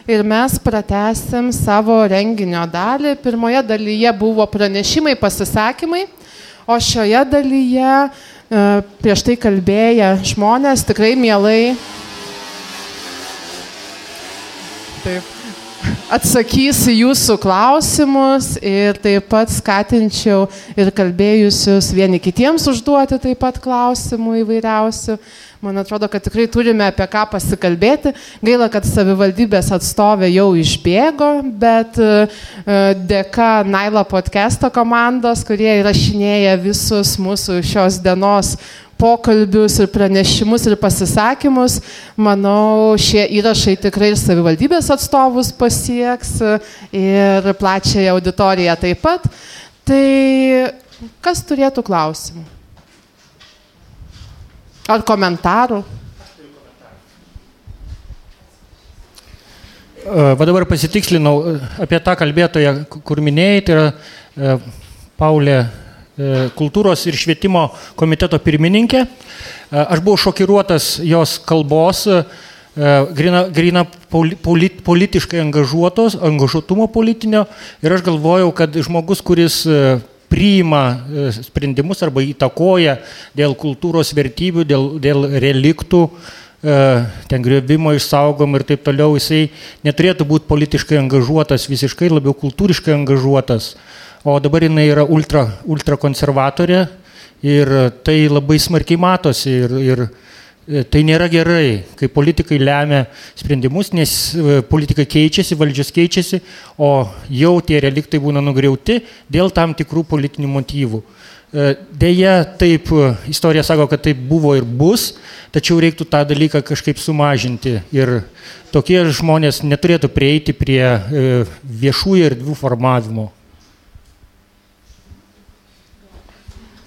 Ir mes pratesim savo renginio dalį. Pirmoje dalyje buvo pranešimai, pasisakymai, o šioje dalyje E, prieš tai kalbėję žmonės tikrai mielai. Taip, atsakys į jūsų klausimus ir taip pat skatinčiau ir kalbėjusius vieni kitiems užduoti taip pat klausimų įvairiausių. Man atrodo, kad tikrai turime apie ką pasikalbėti. Gaila, kad savivaldybės atstovė jau išbėgo, bet e, dėka Nailo podcast'o komandos, kurie įrašinėja visus mūsų šios dienos pokalbius ir pranešimus ir pasisakymus. Manau, šie įrašai tikrai ir savivaldybės atstovus pasieks ir plačiąją auditoriją taip pat. Tai kas turėtų klausimų? Ar komentarų? Va dabar pasitikslinau apie tą kalbėtoją, kur minėjai, tai yra Paulė kultūros ir švietimo komiteto pirmininkė. Aš buvau šokiruotas jos kalbos, grina, grina polit, politiškai angažuotos, angažuotumo politinio ir aš galvojau, kad žmogus, kuris priima sprendimus arba įtakoja dėl kultūros vertybių, dėl, dėl reliktų, ten griovimo išsaugom ir taip toliau, jisai neturėtų būti politiškai angažuotas, visiškai labiau kultūriškai angažuotas, o dabar jinai yra ultra, ultra konservatorė ir tai labai smarkiai matosi ir, ir Tai nėra gerai, kai politikai lemia sprendimus, nes politika keičiasi, valdžios keičiasi, o jau tie reliktai būna nugriauti dėl tam tikrų politinių motyvų. Deja, taip, istorija sako, kad taip buvo ir bus, tačiau reiktų tą dalyką kažkaip sumažinti. Ir tokie žmonės neturėtų prieiti prie viešųjų erdvių formavimo.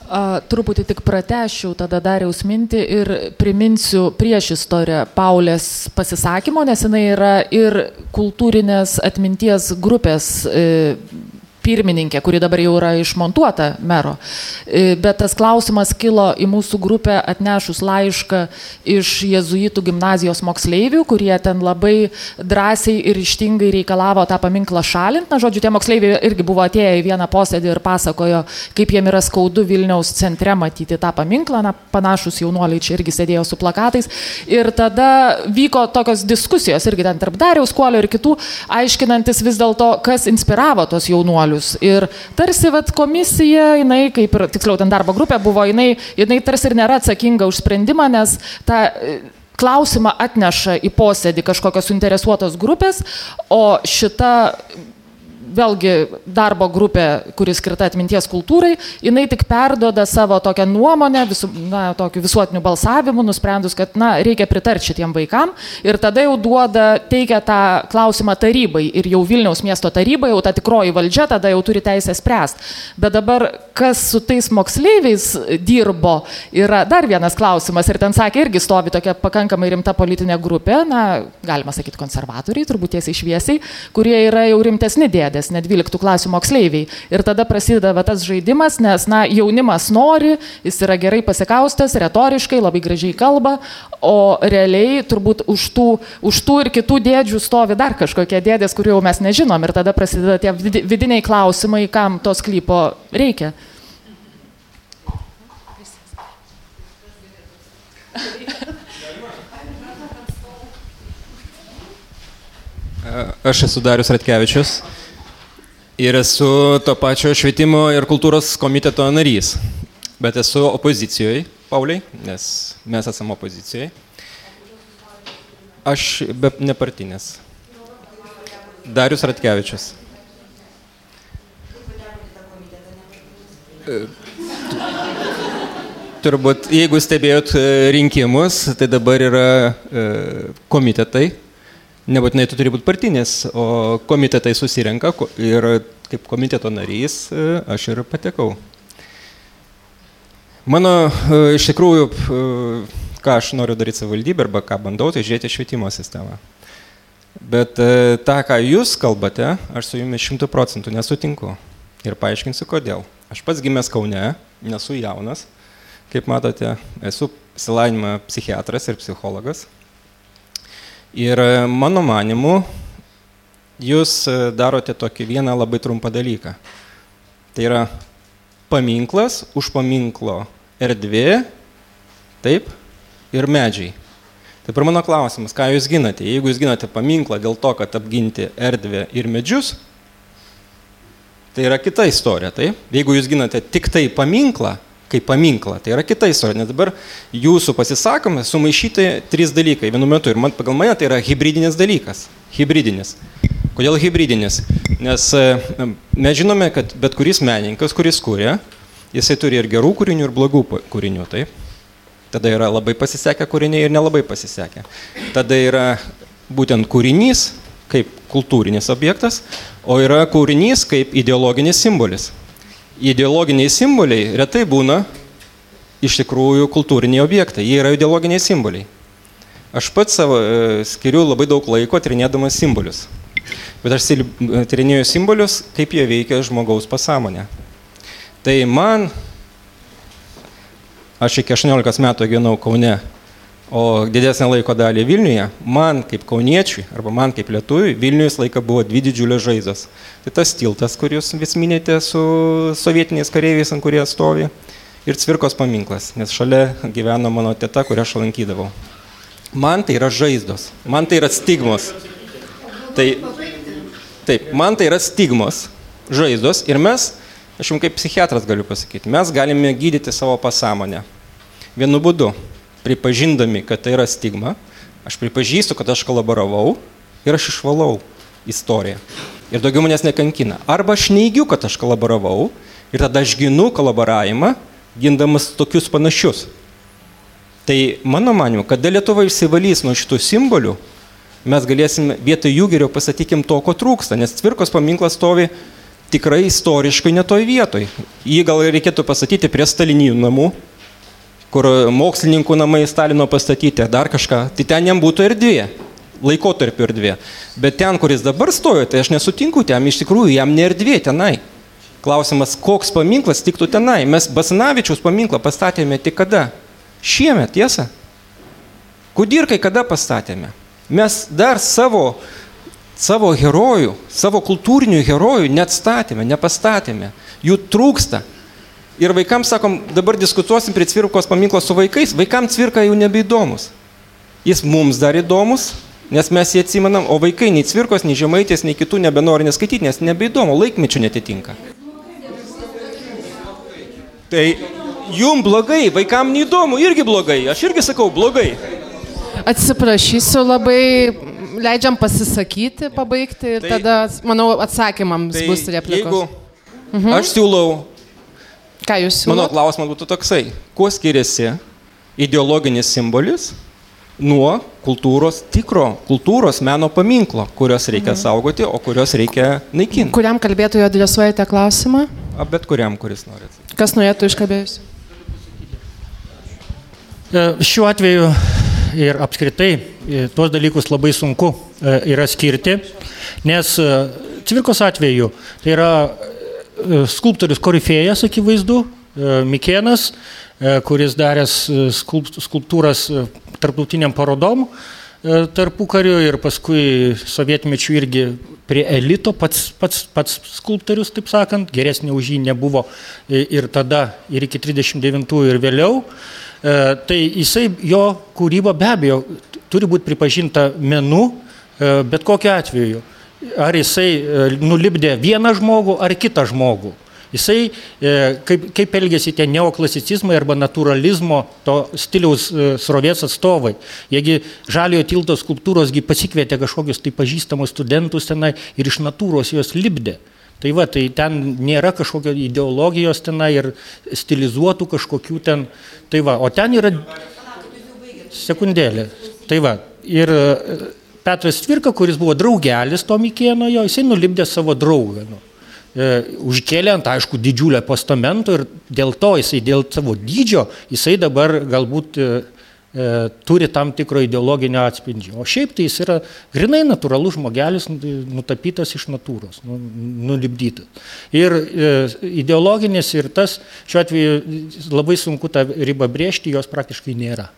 A, truputį tik pratešiu tada dariaus mintį ir priminsiu prieš istoriją Paulės pasisakymo, nes jinai yra ir kultūrinės atminties grupės e, pirmininkė, kuri dabar jau yra išmontuota mero. E, bet tas klausimas kilo į mūsų grupę atnešus laišką iš jezuitų gimnazijos moksleivių, kurie ten labai drąsiai ir ištingai reikalavo tą paminklą šalinti. Na, žodžiu, tie moksleiviai irgi buvo atėję į vieną posėdį ir pasakojo, kaip jiem yra skaudu Vilniaus centre matyti tą paminklą. Na, panašus jaunuoliai čia irgi sėdėjo su plakatais. Ir tada vyko tokios diskusijos irgi ten tarp Dariaus Kuolio ir kitų, aiškinantis vis dėlto, kas inspiravo tos jaunuolius polius. Ir tarsi vat, komisija, jinai, kaip ir tiksliau ten darbo grupė buvo, jinai, jinai tarsi ir nėra atsakinga už sprendimą, nes tą e, klausimą atneša į posėdį kažkokios suinteresuotos grupės, o šita vėlgi darbo grupė, kuris skirta atminties kultūrai, jinai tik perdoda savo tokią nuomonę, visu, na, tokiu visuotiniu balsavimu, nusprendus, kad, na, reikia pritarti šitiem vaikam. Ir tada jau duoda, teikia tą klausimą tarybai ir jau Vilniaus miesto taryba, jau ta tikroji valdžia, tada jau turi teisę spręsti. Bet dabar, kas su tais moksleiviais dirbo, yra dar vienas klausimas. Ir ten sakė, irgi stovi tokia pakankamai rimta politinė grupė, na, galima sakyti konservatoriai, turbūt tiesiai šviesiai, kurie yra jau rimtesni dėdės klasės, ne 12 klasių moksleiviai. Ir tada prasideda va, tas žaidimas, nes na, jaunimas nori, jis yra gerai pasikaustas, retoriškai, labai gražiai kalba, o realiai turbūt už tų, už tų ir kitų dėdžių stovi dar kažkokie dėdės, kurių jau mes nežinom. Ir tada prasideda tie vidiniai klausimai, kam to sklypo reikia. Aš esu Darius Ratkevičius. Ir esu to pačio švietimo ir kultūros komiteto narys. Bet esu opozicijoje, Pauliai, nes mes esame opozicijoje. Aš be nepartinės. Darius Ratkevičius. Turbūt, jeigu stebėjot rinkimus, tai dabar yra komitetai nebūtinai tu turi būti partinis, o komitetai susirenka ir kaip komiteto narys e, aš ir patekau. Mano e, iš tikrųjų, e, ką aš noriu daryti savivaldybę arba ką bandau, tai žiūrėti švietimo sistemą. Bet tą, ką jūs kalbate, aš su jumis šimtų procentų nesutinku. Ir paaiškinsiu, kodėl. Aš pats gimęs Kaune, nesu jaunas. Kaip matote, esu silavinimą psichiatras ir psichologas. Ir e, mano manimu, jūs e, darote tokį vieną labai trumpą dalyką. Tai yra paminklas, už paminklo erdvė, taip, ir medžiai. Tai per mano klausimas, ką jūs ginate? Jeigu jūs ginate paminklą dėl to, kad apginti erdvę ir medžius, tai yra kita istorija, taip? Jeigu jūs ginate tik tai paminklą, kaip paminklą. Tai yra kita istorija, nes dabar jūsų pasisakome sumaišyti trys dalykai vienu metu ir man, pagal mane tai yra hybridinis dalykas. Hybridinis. Kodėl hybridinis? Nes e, mes žinome, kad bet kuris menininkas, kuris kūrė, jisai turi ir gerų kūrinių, ir blogų kūrinių. Taip? Tada yra labai pasisekę kūriniai ir nelabai pasisekę. Tada yra būtent kūrinys kaip kultūrinis objektas, o yra kūrinys kaip ideologinis simbolis ideologiniai simboliai retai būna iš tikrųjų kultūriniai objektai, jie yra ideologiniai simboliai. Aš pats savo e, skiriu labai daug laiko tyrinėdamas simbolius. Bet aš tyrinėju simbolius, kaip jie veikia žmogaus pasąmonę. Tai man, aš iki 18 metų gyvenau Kaune o didesnę laiko dalį Vilniuje, man kaip kauniečiui arba man kaip lietuviui Vilniuje visą laiką buvo dvi didžiulės žaizdos. Tai tas tiltas, kurį jūs vis minėte su sovietiniais kareiviais, ant kurie stovi, ir Cvirkos paminklas, nes šalia gyveno mano teta, kurią aš lankydavau. Man tai yra žaizdos, man tai yra stigmos. Tai, taip, man tai yra stigmos, žaizdos ir mes, aš jums kaip psichiatras galiu pasakyti, mes galime gydyti savo pasąmonę. Vienu būdu pripažindami, kad tai yra stigma, aš pripažįstu, kad aš kolaboravau ir aš išvalau istoriją. Ir daugiau manęs nekankina. Arba aš neigiu, kad aš kolaboravau ir tada aš ginu kolaboravimą, gindamas tokius panašius. Tai mano manimu, kada Lietuva išsivalys nuo šitų simbolių, mes galėsim vietoj jų geriau pasakykim to, ko trūksta, nes Cvirkos paminklas stovi tikrai istoriškai netoj vietoj. Jį gal reikėtų pasakyti prie stalinijų namų, kur mokslininkų namai Stalino pastatyti, dar kažką, tai ten jam būtų erdvė, laikotarpio erdvė. Bet ten, kuris dabar stojo, tai aš nesutinku, ten iš tikrųjų jam nerdvė tenai. Klausimas, koks paminklas tiktų tenai. Mes Basanavičiaus paminklą pastatėme tik kada? Šiemet, tiesa? Kudirkai kada pastatėme? Mes dar savo, savo herojų, savo kultūrinių herojų net statėme, nepastatėme. Jų trūksta. Ir vaikams sakom, dabar diskutuosim prie cvirkos paminklo su vaikais, vaikams cvirka jau nebeįdomus. Jis mums dar įdomus, nes mes jį atsimenam, o vaikai nei cvirkos, nei žemaitės, nei kitų nebenori neskaityti, nes nebeįdomu, laikmečių netitinka. Tai jum blogai, vaikam neįdomu, irgi blogai, aš irgi sakau blogai. Atsiprašysiu labai, leidžiam pasisakyti, pabaigti ir tai, tada, manau, atsakymams tai bus replikos. Jeigu mhm. aš siūlau Ką jūs siūlote? Mano klausimas būtų toksai. Kuo skiriasi ideologinis simbolis nuo kultūros, tikro kultūros meno paminklo, kurios reikia mhm. saugoti, o kurios reikia naikinti. Kuriam kalbėtojui adresuojate klausimą? A, bet kuriam, kuris norėtų. Kas norėtų iškalbėjusi? E, šiuo atveju ir apskritai e, tuos dalykus labai sunku e, yra skirti, nes Cvirkos atveju tai yra skulptorius Korifėjas, akivaizdu, e, Mikėnas, e, kuris daręs skulptūras tarptautiniam parodom tarpu kariu ir paskui sovietmečių irgi prie elito, pats, pats, pats skulptorius, taip sakant, geresnė už jį nebuvo ir tada, ir iki 39 ir vėliau. Tai jisai, jo kūryba be abejo turi būti pripažinta menu, bet kokiu atveju ar jisai e, nulipdė vieną žmogų ar kitą žmogų. Jisai, e, kaip, kaip elgėsi tie neoklasicizmai arba naturalizmo to stiliaus e, srovės atstovai. Jiegi žaliojo tilto skulptūrosgi pasikvietė kažkokius tai pažįstamus studentus tenai ir iš natūros juos lipdė. Tai va, tai ten nėra kažkokio ideologijos tenai ir stilizuotų kažkokių ten. Tai va, o ten yra sekundėlė. Tai va, ir Petras Tvirka, kuris buvo draugelis to Mikėno, jo, jisai nulipdė savo draugą. Nu. E, užkėlė ant, aišku, didžiulę postamento ir dėl to jisai, dėl savo dydžio, jisai dabar galbūt e, e, turi tam tikro ideologinio atspindžio. O šiaip tai jis yra grinai natūralus žmogelis, nutapytas iš natūros, nu, nulipdytas. Ir e, ideologinis ir tas, šiuo atveju labai sunku tą ribą brėžti, jos praktiškai nėra.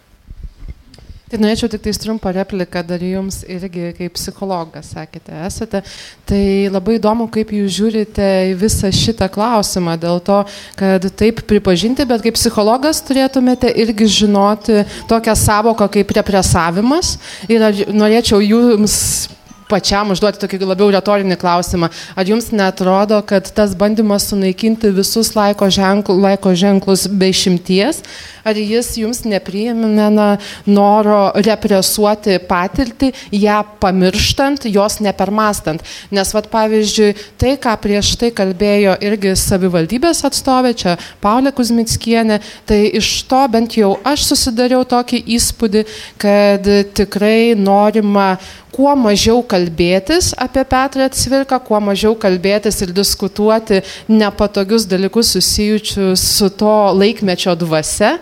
Tai norėčiau tik tais trumpą repliką dar jums irgi kaip psichologas, sakėte, esate. Tai labai įdomu, kaip jūs žiūrite į visą šitą klausimą, dėl to, kad taip pripažinti, bet kaip psichologas turėtumėte irgi žinoti tokią savoką kaip represavimas. Ir norėčiau jums pačiam užduoti tokį labiau retorinį klausimą. Ar jums netrodo, kad tas bandymas sunaikinti visus laiko, ženkl, laiko ženklus be išimties, ar jis jums nepriimena noro represuoti patirtį, ją pamirštant, jos nepermastant? Nes, vad pavyzdžiui, tai, ką prieš tai kalbėjo irgi savivaldybės atstovė, čia Paulė Kuzmickienė, tai iš to bent jau aš susidariau tokį įspūdį, kad tikrai norima kuo mažiau kalbėtis apie Petrą Cvirką, kuo mažiau kalbėtis ir diskutuoti nepatogius dalykus susijusius su to laikmečio dvasia,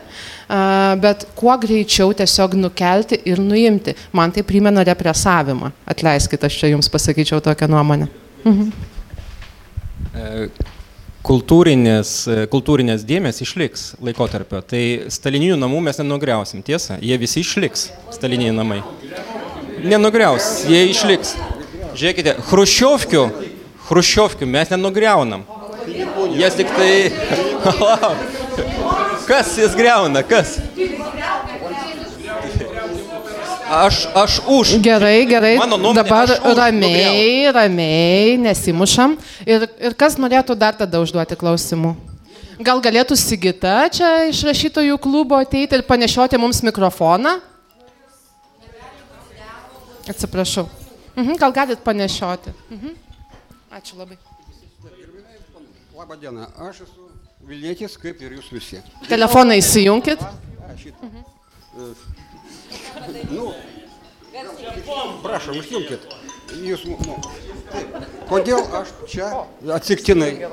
bet kuo greičiau tiesiog nukelti ir nuimti. Man tai primena represavimą. Atleiskit, aš čia jums pasakyčiau tokią nuomonę. Mhm. E, kultūrinės, kultūrinės dėmesys išliks laikotarpio. Tai stalininių namų mes nenugriausim, tiesa, jie visi išliks, staliniai namai. Nenugriaus, jie išliks. Žiūrėkite, Hruščiovkių, Hruščiovkių mes nenugriaunam. Jas tik tai... [laughs] Kas jas greuna, kas? Aš, aš už. Gerai, gerai. Mano nuomonė, Dabar už ramiai, ramiai, nesimušam. Ir, ir kas norėtų dar tada užduoti klausimų? Gal galėtų Sigita čia iš rašytojų klubo ateiti ir panešioti mums mikrofoną? Atsiprašau. Mhm, gal galit panešioti? Mhm. Ačiū labai. Labą dieną, aš esu Vilnietis, kaip ir jūs visi. Telefoną įsijunkit. Mhm. Nu, prašom, išjungkit. Jūs, nu, taip. Kodėl aš čia atsiktinai e,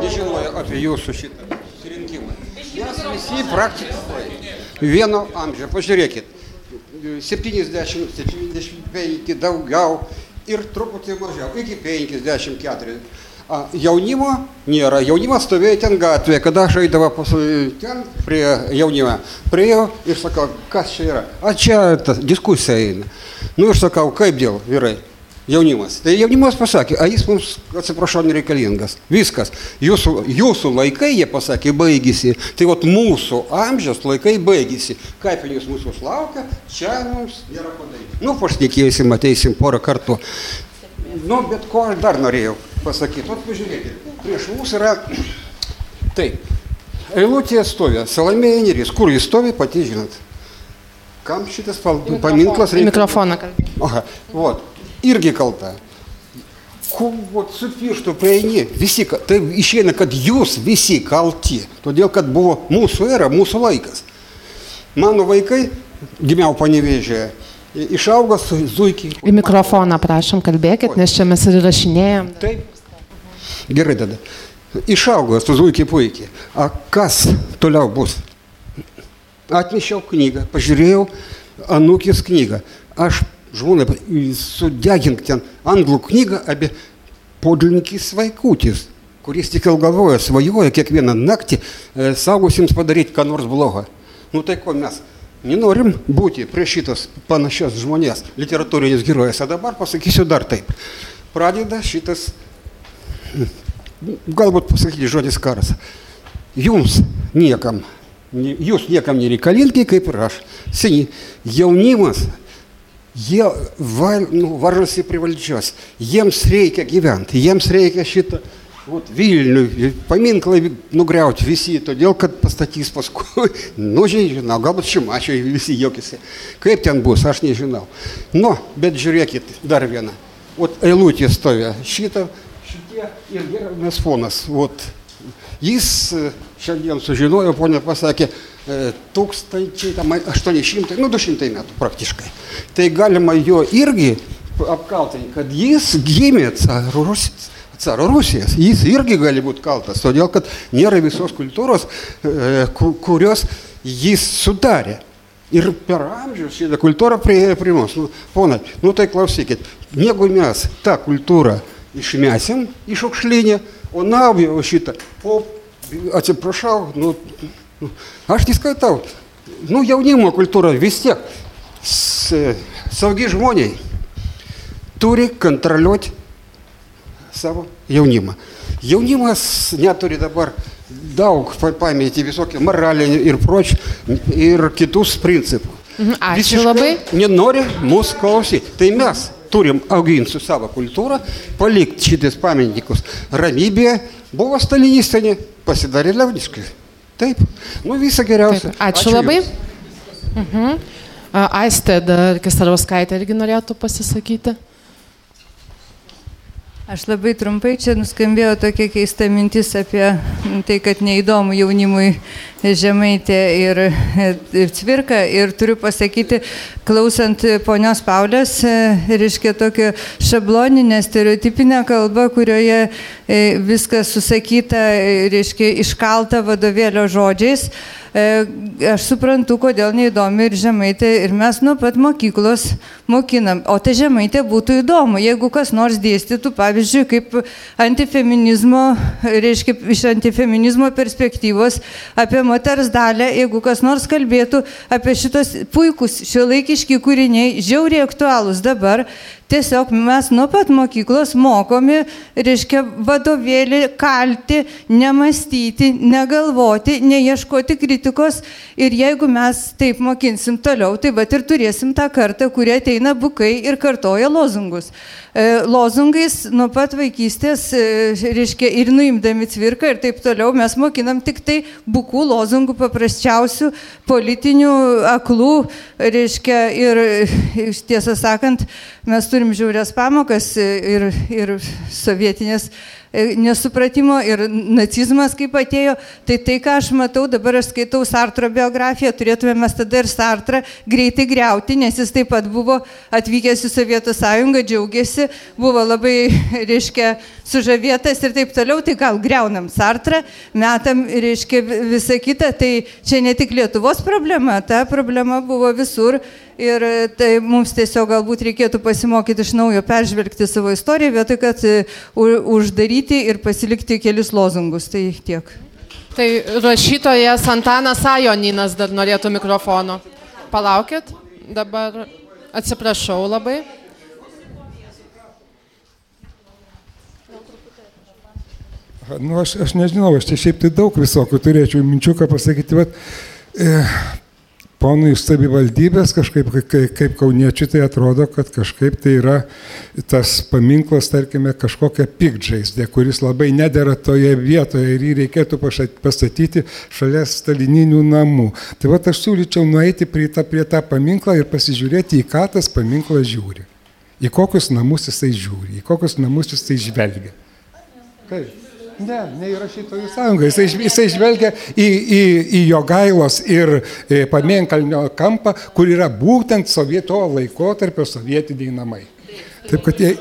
nežinoju apie jūsų šitą susirinkimą? Mes visi praktiškai vieno amžiaus, pažiūrėkit, 70, 75 daugiau ir truputį mažiau, iki 54. A, jaunimo nėra, jaunimas stovėjo ten gatvėje, kada aš eidavau pas, ten prie jaunimo, priejau ir sakau, kas čia yra, a čia ta diskusija eina. Nu ir sakau, kaip dėl vyrai, jaunimas. Tai jaunimas pasakė, a jis mums, atsiprašau, nereikalingas. Viskas. Jūsų, jūsų laikai, jie pasakė, baigėsi. Tai vat mūsų amžiaus laikai baigėsi. Kapinės mūsų laukia, čia mums nėra padaryti. Nu, pašnekėsim, ateisim porą kartų. Nu, bet ko aš dar norėjau pasakyti. Vat pažiūrėkite, prieš mus yra [clears throat] taip. Eilutė stovi, Salomėja Nėris, kur jis stovi, pati žinot. Kam šitas paminklas reikia? Mikrofoną kalbėti. Aha, vot irgi kalta. Kuo su pirštu prieini, visi, tai išeina, kad jūs visi kalti, todėl kad buvo mūsų era, mūsų laikas. Mano vaikai, gimiau panevežėje, išaugo su zuikiai. Į mikrofoną prašom kalbėkit, nes čia mes ir rašinėjom. Taip. Gerai tada. Išaugo su zuikiai puikiai. A kas toliau bus? Atnešiau knygą, pažiūrėjau anūkės knygą. Aš žmonai sudegink ten anglų knygą apie podlinkis vaikutis, kuris tik jau galvoja, svajoja kiekvieną naktį e, saugusiems padaryti ką nors blogo. Nu tai ko mes nenorim būti prie šitos panašios žmonės, literatūrinis herojus. O dabar pasakysiu dar taip. Pradeda šitas, galbūt pasakyti žodis karas. Jums niekam, ne- jūs niekam nereikalingi, kaip ir aš. Seniai, jaunimas, jie va, nu, varžosi prie valdžios. Jiems reikia gyventi, jiems reikia šitą Vat Vilnių, paminklai nugriauti visi, todėl kad pastatys paskui, [laughs] nu žinau, galbūt šimačiai visi jokisi. Kaip ten bus, aš nežinau. Nu, bet žiūrėkit, dar vieną. Vat eilutė stovė, šitą, šitie ir gerbiamas fonas. Vat, jis e, šiandien sužinojo, ponė pasakė, e, tūkstančiai, tam, 800, nu 200 metų praktiškai. Tai galima jo irgi apkaltinti, kad jis gimė caro Rusijos caro Rusijos. Jis irgi gali būti kaltas, todėl kad nėra visos kultūros, e, ku- kurios jis sudarė. Ir per amžius šitą kultūrą prieėjo prie mus. Nu, ponai, nu tai klausykit, jeigu mes tą kultūrą išmesim iš aukšlinę, o naują šitą, po, atsiprašau, nu, aš tai skaitau, nu jaunimo kultūra vis tiek, saugi žmoniai turi kontroliuoti savo jaunimą. Jaunimas neturi dabar daug pa- pametė visokių moralinių ir pročių ir kitus principų. Mhm, ačiū Visiškai labai. Nenori mūsų klausyti. Tai mes turim auginti su savo kultūrą, palikti šitis pamininkus ramybėje. Buvo stalinistinė, pasidarė liaudiškai. Taip. Nu visą geriausią. Taip, ačiū, ačiū labai. jums. Mhm. Aistė Kisarauskaitė irgi norėtų pasisakyti. Aš labai trumpai čia nuskambėjo tokia keista mintis apie tai, kad neįdomu jaunimui žemaitė ir, ir cvirka. Ir turiu pasakyti, klausant ponios Paulės, reiškia tokia šabloninė, stereotipinė kalba, kurioje e, viskas susakyta, e, reiškia iškalta vadovėlio žodžiais. Aš suprantu, kodėl neįdomi ir žemaitė. Ir mes nuo pat mokyklos mokinam. O tai žemaitė būtų įdomu, jeigu kas nors dėstytų, pavyzdžiui, kaip antifeminizmo, reiškia, iš antifeminizmo perspektyvos apie moters dalę, jeigu kas nors kalbėtų apie šitos puikus šiuolaikiški kūriniai, žiauriai aktualūs dabar, Tiesiog mes nuo pat mokyklos mokomi, reiškia, vadovėlį kalti, nemastyti, negalvoti, neieškoti kritikos. Ir jeigu mes taip mokinsim toliau, tai va ir turėsim tą kartą, kurie ateina bukai ir kartoja lozungus. E, lozungais nuo pat vaikystės, e, reiškia, ir nuimdami cvirką ir taip toliau, mes mokinam tik tai bukų lozungų paprasčiausių, politinių, aklų, reiškia, ir tiesą sakant, mes turim žiaurias pamokas ir, ir sovietinės E, nesupratimo ir nacizmas kaip atėjo, tai tai, ką aš matau, dabar aš skaitau Sartro biografiją, turėtume mes tada ir Sartrą greitai greuti, nes jis taip pat buvo atvykęs į Sovietų sąjungą, džiaugiasi, buvo labai, [laughs] reiškia, sužavėtas ir taip toliau, tai gal greunam Sartrą, metam, reiškia, visą kitą, tai čia ne tik Lietuvos problema, ta problema buvo visur Ir e, tai mums tiesiog galbūt reikėtų pasimokyti iš naujo, peržvelgti savo istoriją, vietoj kad e, uždaryti ir pasilikti kelis lozungus. Tai tiek. Tai rašytojas Antanas Ajoninas dar norėtų mikrofono. Palaukit, dabar atsiprašau labai. Nu, aš, aš nežinau, aš čia šiaip tai daug visokių turėčiau minčių, ką pasakyti, bet e, ponui iš savivaldybės kažkaip kaip, kaip kauniečiui tai atrodo, kad kažkaip tai yra tas paminklas, tarkime, kažkokia pikdžaizdė, kuris labai nedėra toje vietoje ir jį reikėtų pastatyti šalia stalininių namų. Tai va aš siūlyčiau nueiti prie tą, prie tą paminklą ir pasižiūrėti, į ką tas paminklas žiūri. Į kokius namus jisai žiūri, į kokius namus jisai žvelgia. Kaip? Ne, ne į rašytojų sąjungą. Jisai, jisai žvelgia į, į, į Jogailos ir e, Pamėnkalnio kampą, kur yra būtent sovieto laikotarpio sovietiniai namai. Taip, kad jie,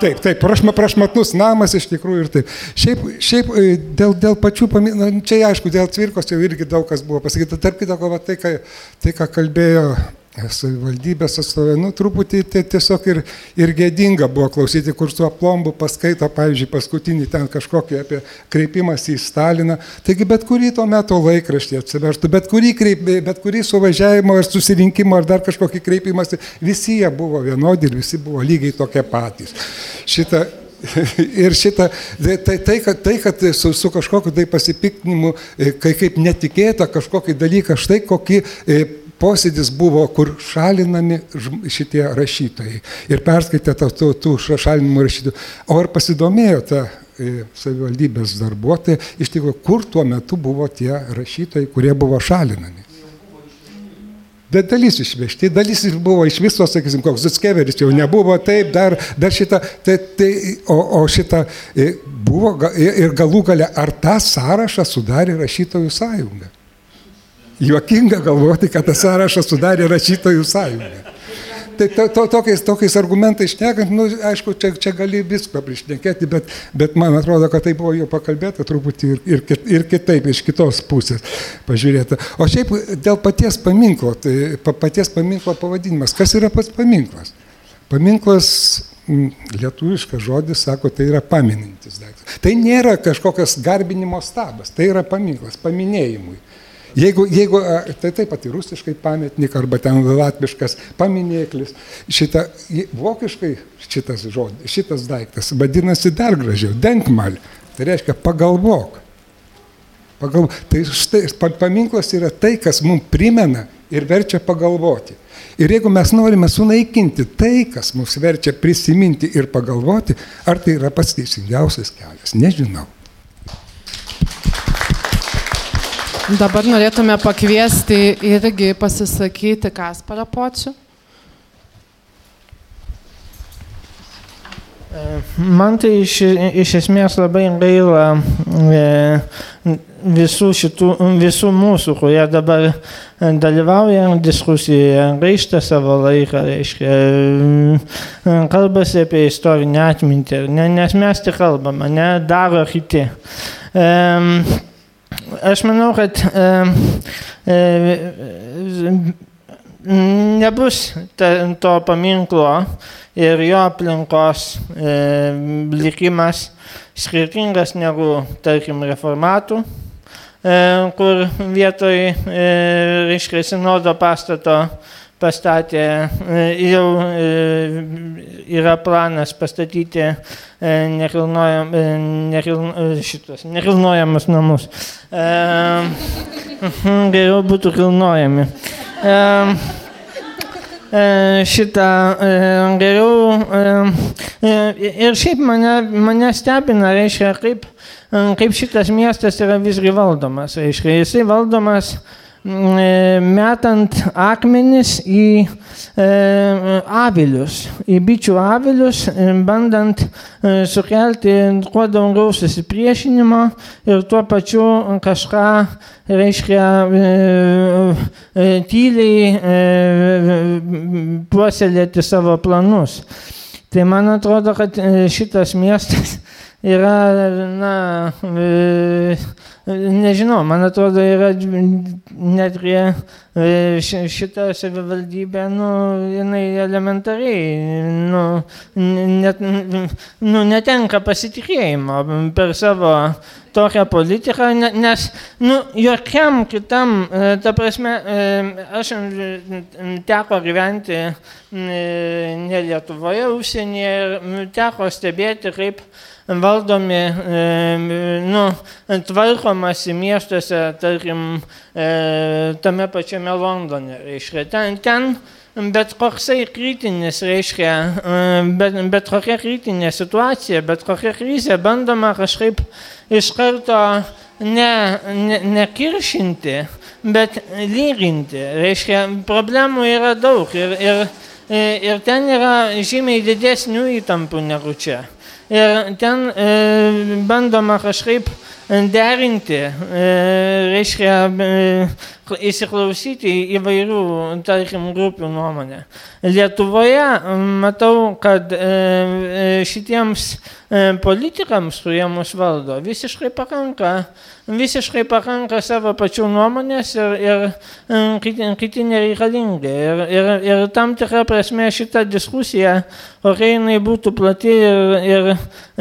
Taip, taip, prašma, prašmatnus namas iš tikrųjų ir taip. Šiaip, šiaip e, dėl, dėl pačių paminklų, čia aišku, dėl cvirkos jau irgi daug kas buvo pasakyta. Tarp kitoko, tai, tai, ką kalbėjo savivaldybės atstovė, nu, truputį tai tiesiog ir, ir gėdinga buvo klausyti, kur su aplombu paskaito, pavyzdžiui, paskutinį ten kažkokį apie kreipimas į Staliną. Taigi bet kurį tuo metu laikraštį atsivežtų, bet kurį, kreip, bet kurį suvažiavimo ar susirinkimo ar dar kažkokį kreipimąsi, visi jie buvo vienodi ir visi buvo lygiai tokie patys. Šitą, [laughs] Ir šitą, tai, tai, kad, tai, kad su, su kažkokiu tai pasipiktinimu, kai kaip netikėta kažkokį dalyką, štai kokį posėdis buvo, kur šalinami šitie rašytojai ir perskaitė tų, tų šalinimų rašytojų. O ar pasidomėjo ta e, savivaldybės darbuotojai, iš tikrųjų, kur tuo metu buvo tie rašytojai, kurie buvo šalinami? Bet dalis išvežti, dalis buvo iš viso, sakysim, koks Zutskeveris jau nebuvo, taip, dar, dar šitą, tai, tai, o, o šitą e, buvo ir galų gale, ar tą sąrašą sudarė rašytojų sąjunga? Juokinga galvoti, kad tą sąrašą sudarė rašytojų sąjunga. Tai to, to, tokiais, tokiais argumentais šnekant, nu, aišku, čia, čia gali viską prišnekėti, bet, bet man atrodo, kad tai buvo jau pakalbėta truputį ir, ir, ir kitaip, iš kitos pusės pažiūrėta. O šiaip dėl paties paminklo, tai paties paminklo pavadinimas, kas yra pats paminklas? Paminklas lietuviškas žodis, sako, tai yra paminintis daiktas. Tai nėra kažkokios garbinimo stabas, tai yra paminklas, paminėjimui. Jeigu, jeigu tai taip pat ir rusiškai pametnik arba ten latviškas paminėklis, šita, vokiškai šitas žodis, šitas daiktas vadinasi dar gražiau, denkmal, tai reiškia pagalvok. Pagal, tai štai paminklas yra tai, kas mums primena ir verčia pagalvoti. Ir jeigu mes norime sunaikinti tai, kas mus verčia prisiminti ir pagalvoti, ar tai yra pats teisingiausias kelias, nežinau. Dabar norėtume pakviesti irgi pasisakyti Kasparą Počių. Man tai iš, iš esmės labai gaila e, visų, šitų, visų mūsų, kurie dabar dalyvauja diskusijoje, gaišta savo laiką, reiškia, e, kalbasi apie istorinę atmintį, ne, nes mes tik kalbame, ne daro kiti. E, aš manau, kad e, e, nebus ta, to paminklo ir jo aplinkos e, likimas skirtingas negu, tarkim, reformatų, e, kur vietoj, e, reiškia, sinodo pastato pastatė, e, jau e, yra planas pastatyti e, nekilnojam, nekiln, šitos, nekilnojamus namus. Geriau būtų kilnojami. Šitą geriau ir šiaip mane, mane stebina, reiškia, kaip, kaip šitas miestas yra visgi valdomas. Reiškia, jisai valdomas uh, metant akmenis į e, avilius, į bičių avilius, e, bandant sukelti kuo daugiau susipriešinimo ir tuo pačiu kažką, reiškia, tyliai puoselėti savo planus. Tai man atrodo, kad šitas miestas [laughs] yra, na, Nežinau, man atrodo, yra netgi e, šita savivaldybė, nu, jinai elementariai, nu, net, nu, netenka pasitikėjimo per savo tokią politiką, nes, nu, jokiam kitam, e, ta prasme, e, aš teko gyventi ne Lietuvoje, užsienyje ir teko stebėti, kaip valdomi, nu, tvarkomasi miestuose, tarkim, tame pačiame Londone. Reiškia, ten, ten bet koksai kritinis, reiškia, bet, bet kokia kritinė situacija, bet kokia krizė bandoma kažkaip iš karto ne, ne, nekiršinti, bet lyginti. Reiškia, problemų yra daug ir, ir, ir ten yra žymiai didesnių įtampų negu čia ir ten e, bandoma kažkaip derinti, e, reiškia, e, įsiklausyti įvairių, tarkim, grupių nuomonę. Lietuvoje matau, kad šitiems politikams, kurie mus valdo, visiškai pakanka visiškai pakanka savo pačių nuomonės ir, ir kiti, kiti nereikalingi. Ir, ir, ir tam tikrą prasme šita diskusija, kokia jinai būtų plati ir, ir,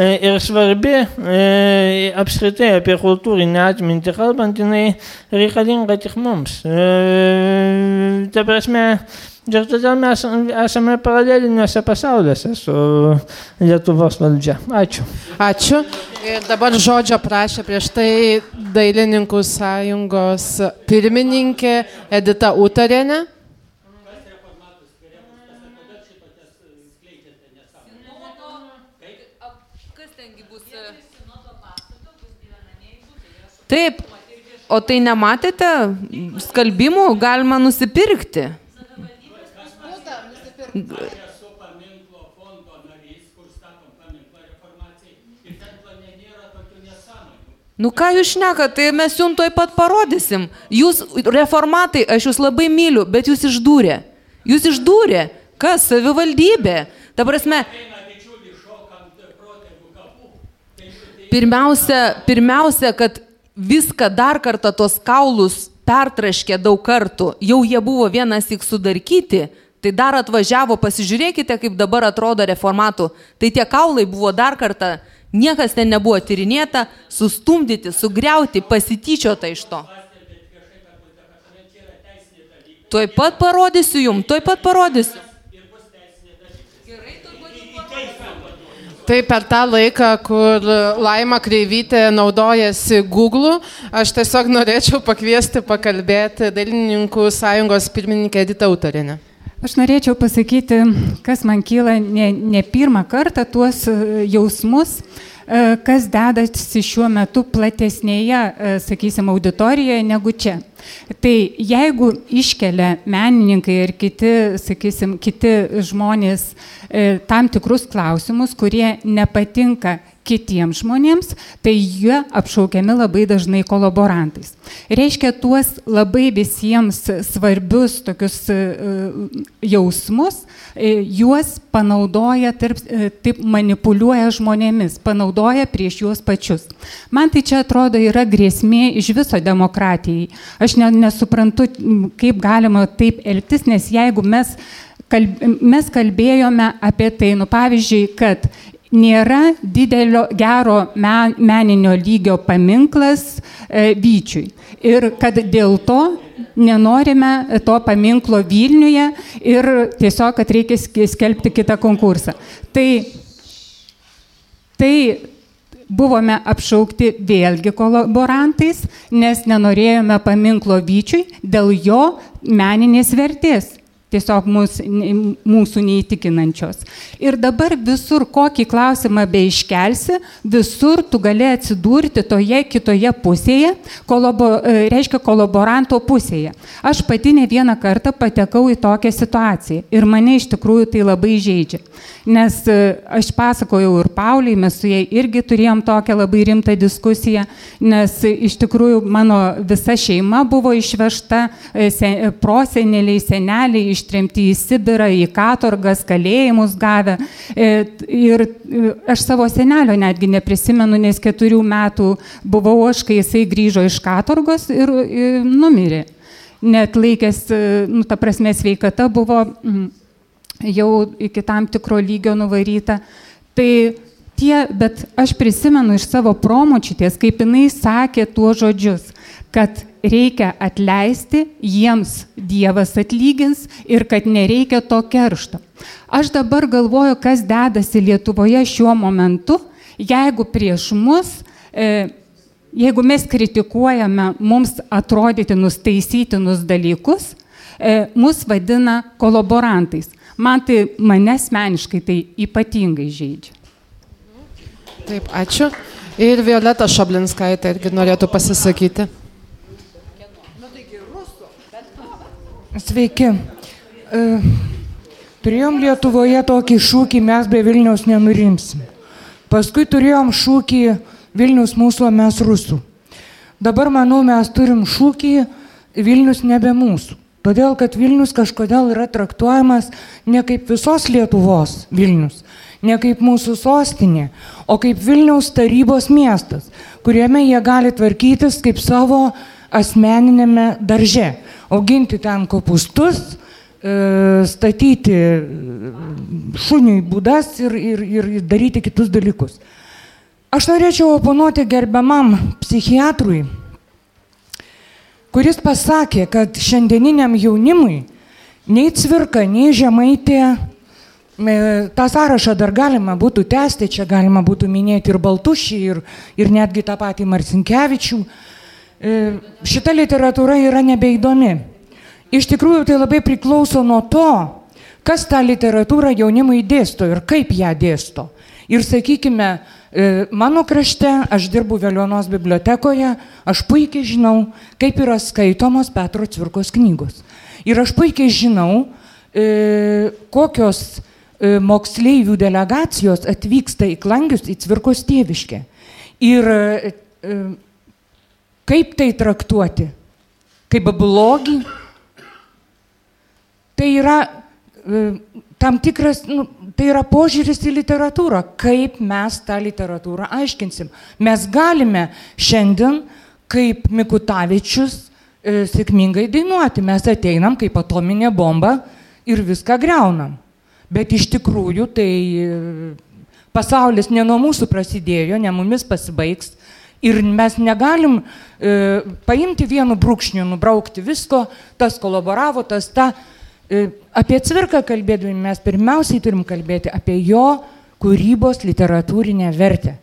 ir svarbi, e, apskritai apie kultūrinę atmintį kalbant, jinai reikalinga tik mums. E, ta prasme, Ir todėl mes esame paraleliniuose pasauliuose su Lietuvos valdžia. Ačiū. Ačiū. Ir dabar žodžio prašė prieš tai Dailininkų sąjungos pirmininkė Edita Utarienė. Taip, o tai nematėte, skalbimų galima nusipirkti. Nu ką jūs šneka, tai mes jums tuoj pat parodysim. Jūs reformatai, aš jūs labai myliu, bet jūs išdūrė. Jūs išdūrė. Kas? Savivaldybė. Ta prasme. Pirmiausia, pirmiausia, kad viską dar kartą tos kaulus pertraškė daug kartų. Jau jie buvo vienas tik sudarkyti. Tai dar atvažiavo, pasižiūrėkite, kaip dabar atrodo reformatų. Tai tie kaulai buvo dar kartą Niekas ten nebuvo tyrinėta, sustumdyti, sugriauti, pasityčiota iš to. Tuoj pat parodysiu jum, tuoj pat parodysiu. Tai per tą laiką, kur Laima Kreivytė naudojasi Google, aš tiesiog norėčiau pakviesti pakalbėti Dailininkų sąjungos pirmininkę Editą Autorinę. Aš norėčiau pasakyti, kas man kyla ne, ne pirmą kartą tuos e, jausmus, e, kas dedasi šiuo metu platesnėje, e, sakysim, auditorijoje negu čia. Tai jeigu iškelia menininkai ir kiti, sakysim, kiti žmonės tam tikrus klausimus, kurie nepatinka kitiems žmonėms, tai jie apšaukiami labai dažnai kolaborantais. Reiškia, tuos labai visiems svarbius tokius e, jausmus, e, juos panaudoja, tarp, e, taip manipuliuoja žmonėmis, panaudoja prieš juos pačius. Man tai čia atrodo yra grėsmė iš viso demokratijai. Aš ne, nesuprantu, kaip galima taip elgtis, nes jeigu mes kalb, mes kalbėjome apie tai, nu pavyzdžiui, kad nėra didelio gero men, meninio lygio paminklas e, Vyčiui. Ir kad dėl to nenorime to paminklo Vilniuje ir tiesiog, kad reikia skelbti kitą konkursą. Tai, tai buvome apšaukti vėlgi kolaborantais, nes nenorėjome paminklo Vyčiui dėl jo meninės vertės tiesiog mus, mūsų neįtikinančios. Ir dabar visur, kokį klausimą beiškelsi, visur tu gali atsidurti toje kitoje pusėje, kolabo, e, reiškia kolaboranto pusėje. Aš pati ne vieną kartą patekau į tokią situaciją ir mane iš tikrųjų tai labai žaidžia. Nes e, aš pasakojau ir Pauliai, mes su jai irgi turėjom tokią labai rimtą diskusiją, nes iš tikrųjų mano visa šeima buvo išvežta, e, proseneliai, seneliai iš ištremti į Sibirą, į katorgas, kalėjimus gavę. E, ir e, aš savo senelio netgi neprisimenu, nes keturių metų buvau aš, kai jisai grįžo iš katorgos ir, ir e, numirė. Net laikęs, nu, ta prasme, sveikata buvo mm, jau iki tam tikro lygio nuvaryta. Tai tie, bet aš prisimenu iš savo promočiutės, kaip jinai sakė tuos žodžius, kad reikia atleisti, jiems Dievas atlygins ir kad nereikia to keršto. Aš dabar galvoju, kas dedasi Lietuvoje šiuo momentu, jeigu prieš mus, e, jeigu mes kritikuojame mums atrodytinus taisytinus dalykus, e, mus vadina kolaborantais. Man tai mane asmeniškai tai ypatingai žaidžia. Taip, ačiū. Ir Violeta Šablinskaitė irgi norėtų pasisakyti. Sveiki. E, turėjom Lietuvoje tokį šūkį mes be Vilniaus nenurimsim. Paskui turėjom šūkį Vilnius mūsų, mes rusų. Dabar, manau, mes turim šūkį Vilnius nebe mūsų. Todėl, kad Vilnius kažkodėl yra traktuojamas ne kaip visos Lietuvos Vilnius, ne kaip mūsų sostinė, o kaip Vilniaus tarybos miestas, kuriame jie gali tvarkytis kaip savo asmeninėme darže auginti ten kopustus, e, statyti e, šuniui būdas ir, ir, ir daryti kitus dalykus. Aš norėčiau oponuoti gerbiamam psichiatrui, kuris pasakė, kad šiandieniniam jaunimui nei cvirka, nei žemaitė, e, tą sąrašą dar galima būtų tęsti, čia galima būtų minėti ir Baltušį, ir, ir netgi tą patį Marcinkievičių. E, šita literatūra yra nebeįdomi. Iš tikrųjų, tai labai priklauso nuo to, kas tą literatūrą jaunimui dėsto ir kaip ją dėsto. Ir sakykime, e, mano krašte, aš dirbu Vėlionos bibliotekoje, aš puikiai žinau, kaip yra skaitomos Petro Cvirkos knygos. Ir aš puikiai žinau, e, kokios moksleivių delegacijos atvyksta į Klangius, į Cvirkos tėviškę. Ir Kaip tai traktuoti? Kaip blogį? Tai yra e, tam tikras, nu, tai yra požiūris į literatūrą, kaip mes tą literatūrą aiškinsim. Mes galime šiandien, kaip Mikutavičius, e, sėkmingai dainuoti. Mes ateinam kaip atominė bomba ir viską greunam. Bet iš tikrųjų tai e, pasaulis ne nuo mūsų prasidėjo, ne mumis pasibaigs. Ir mes negalim e, paimti vienu brūkšniu, nubraukti visko, tas kolaboravo, tas ta. E, apie cvirką kalbėdami mes pirmiausiai turim kalbėti apie jo kūrybos literatūrinę vertę.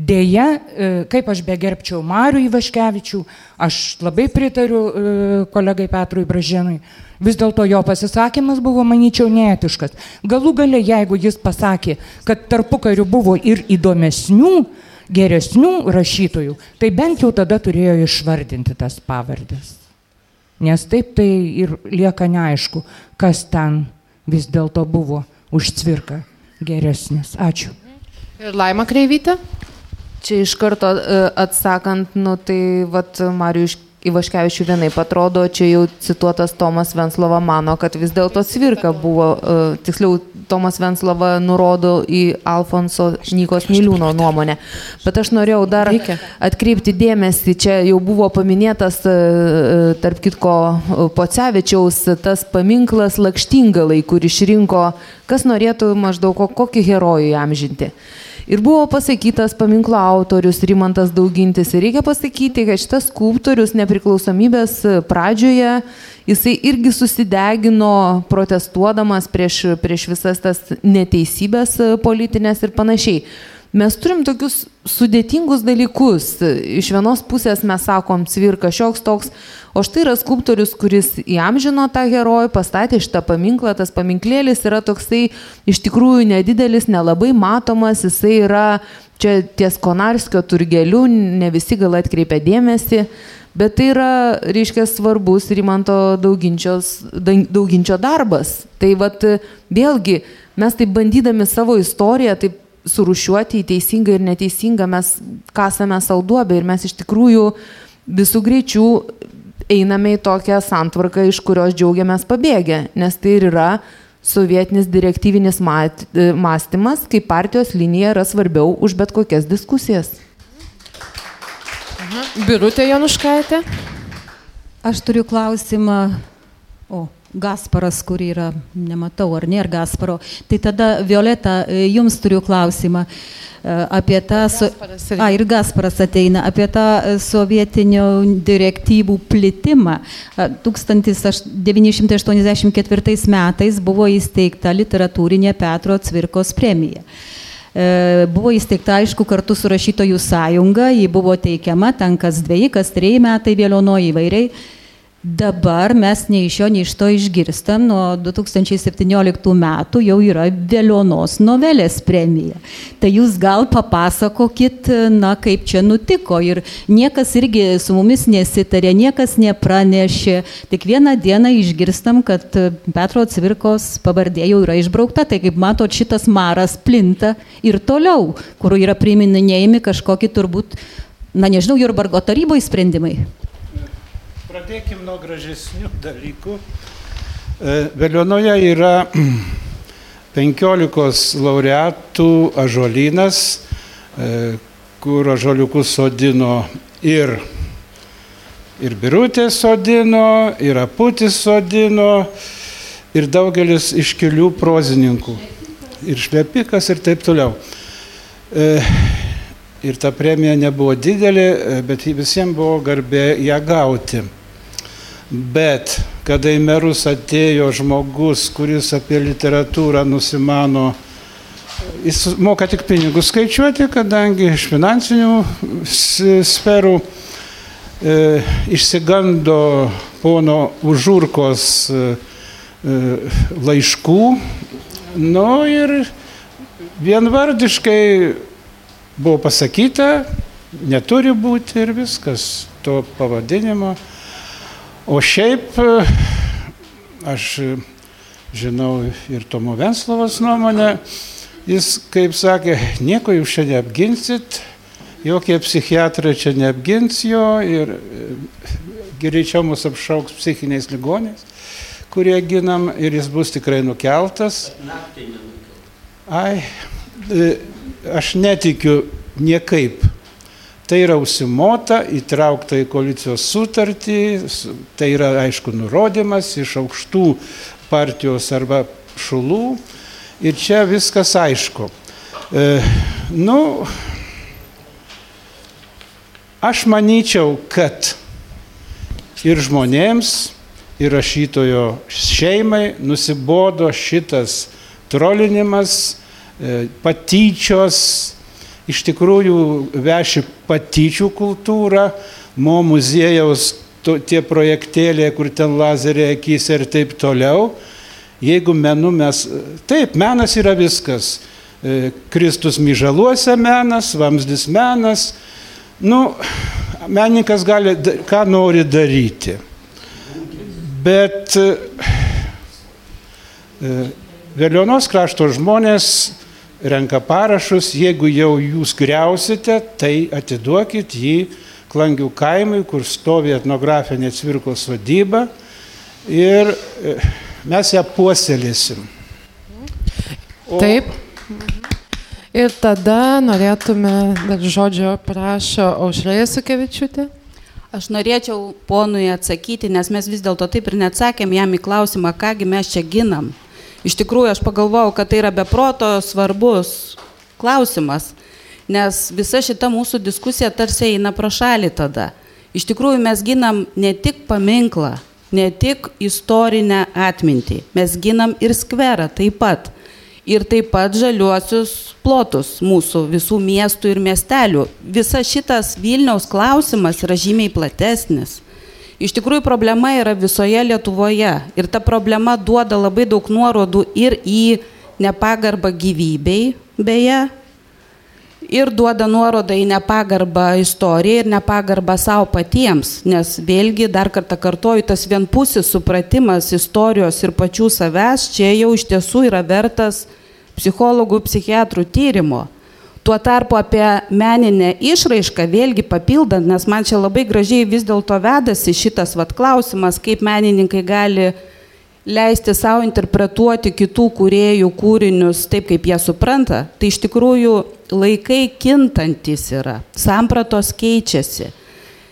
Deja, e, kaip aš begerbčiau Marių Ivaškevičių, aš labai pritariu e, kolegai Petrui Bražinui, vis dėlto jo pasisakymas buvo, manyčiau, neetiškas. Galų gale, jeigu jis pasakė, kad tarpu kariu buvo ir įdomesnių, geresnių rašytojų, tai bent jau tada turėjo išvardinti tas pavardės. Nes taip tai ir lieka neaišku, kas ten vis dėlto buvo už cvirką geresnis. Ačiū. Ir Laima Kreivytė? Čia iš karto e, atsakant, nu tai vat Mariu Ivaškevičių vienaip atrodo, čia jau cituotas Tomas Venslova mano, kad vis dėlto Svirka buvo, uh, tiksliau, Tomas Venslova nurodo į Alfonso Nykos Niliūno nuomonę. Bet aš norėjau dar atkreipti dėmesį, čia jau buvo paminėtas, uh, tarp kitko, Pocevičiaus tas paminklas Lakštingalai, kur išrinko, kas norėtų maždaug kokį herojų jam žinti. Ir buvo pasakytas paminklo autorius Rimantas Daugintis. Ir reikia pasakyti, kad šitas skulptorius nepriklausomybės pradžioje, jisai irgi susidegino protestuodamas prieš, prieš visas tas neteisybės politinės ir panašiai. Mes turim tokius sudėtingus dalykus. Iš vienos pusės mes sakom, cvirka šioks toks, o štai yra skulptorius, kuris įamžino tą herojų, pastatė šitą paminklą, tas paminklėlis yra toksai iš tikrųjų nedidelis, nelabai matomas, jisai yra čia ties Konarskio turgeliu, ne visi gal atkreipia dėmesį. Bet tai yra, reiškia, svarbus Rimanto dauginčio darbas. Tai vad, vėlgi, mes taip bandydami savo istoriją, taip surušiuoti į teisingą ir neteisingą, mes kasame salduobę ir mes iš tikrųjų visų greičių einame į tokią santvarką, iš kurios džiaugiamės pabėgę, nes tai ir yra sovietinis direktyvinis mąstymas, kai partijos linija yra svarbiau už bet kokias diskusijas. Birutė Januškaitė. Aš turiu klausimą. O, Gasparas, kur yra, nematau, ar nėra Gasparo. Tai tada, Violeta, e, jums turiu klausimą e, apie tą... So... A, ir Gasparas ateina, apie tą e, sovietinių direktyvų plitimą. 1984 metais buvo įsteigta literatūrinė Petro Cvirkos premija. Buvo įsteigta, aišku, kartu su rašytojų sąjunga, ji buvo teikiama ten kas dviejai, kas trejai metai vėliono įvairiai Dabar mes nei iš jo, nei iš to išgirstam, nuo 2017 metų jau yra Vėlionos novelės premija. Tai jūs gal papasakokit, na, kaip čia nutiko ir niekas irgi su mumis nesitarė, niekas nepranešė, tik vieną dieną išgirstam, kad Petro Cvirkos pavardė jau yra išbraukta, tai kaip matot, šitas maras plinta ir toliau, kur yra priminėjami kažkokie turbūt, na nežinau, Jurbargo taryboje sprendimai. Pradėkime nuo gražesnių dalykų. E, Vėlionoje yra [clears throat] 15 laureatų ažolynas, e, kur ažoliukus sodino ir, ir birutė sodino, ir aputis sodino, ir daugelis iškilių prozininkų, ir šlepikas ir taip toliau. E, ir ta premija nebuvo didelė, bet visiems buvo garbė ją gauti. Bet kada į merus atėjo žmogus, kuris apie literatūrą nusimano, jis moka tik pinigus skaičiuoti, kadangi iš finansinių sferų e, išsigando pono Užurkos e, e, laiškų. Nu ir vienvardiškai buvo pasakyta, neturi būti ir viskas to pavadinimo. O šiaip aš žinau ir Tomo Venslovas nuomonę, jis, kaip sakė, nieko jūs čia neapginsit, jokie psichiatrai čia neapgins jo ir greičiau mus apšauks psichiniais ligoniais, kurie ginam ir jis bus tikrai nukeltas. Ai, e, aš netikiu niekaip Tai yra užsimota, įtraukta į koalicijos sutartį, tai yra aišku nurodymas iš aukštų partijos arba šulų ir čia viskas aišku. E, nu, aš manyčiau, kad ir žmonėms, ir rašytojo šeimai nusibodo šitas trolinimas, e, patyčios, iš tikrųjų veši patyčių kultūrą, mo muziejaus to, tie projektėliai, kur ten lazeriai akys ir taip toliau. Jeigu menu mes, taip, menas yra viskas. E, Kristus myžaluose menas, vamzdis menas. Nu, menininkas gali, ką nori daryti. Bet e, Vėlionos krašto žmonės renka parašus, jeigu jau jūs griausite, tai atiduokit jį Klangių kaimui, kur stovi etnografinė cvirkos vadyba ir e, mes ją puoselėsim. O... Taip. Ir tada norėtume, dar žodžio prašo Aušrėja Sukevičiūtė. Aš norėčiau ponui atsakyti, nes mes vis dėlto taip ir neatsakėm jam į klausimą, kągi mes čia ginam. Iš tikrųjų, aš pagalvojau, kad tai yra beproto svarbus klausimas, nes visa šita mūsų diskusija tarsi eina pro šalį tada. Iš tikrųjų, mes ginam ne tik paminklą, ne tik istorinę atmintį, mes ginam ir skverą taip pat. Ir taip pat žaliuosius plotus mūsų visų miestų ir miestelių. Visa šitas Vilniaus klausimas yra žymiai platesnis. Iš tikrųjų problema yra visoje Lietuvoje ir ta problema duoda labai daug nuorodų ir į nepagarbą gyvybei, beje, ir duoda nuorodą į nepagarbą istorijai ir nepagarbą savo patiems, nes vėlgi dar kartą kartoju, tas vienpusis supratimas istorijos ir pačių savęs čia jau iš tiesų yra vertas psichologų, psichiatrų tyrimo. Tuo tarpu apie meninę išraišką, vėlgi papildant, nes man čia labai gražiai vis dėlto vedasi šitas vat, klausimas, kaip menininkai gali leisti savo interpretuoti kitų kuriejų kūrinius taip, kaip jie supranta, tai iš tikrųjų laikai kintantis yra, sampratos keičiasi.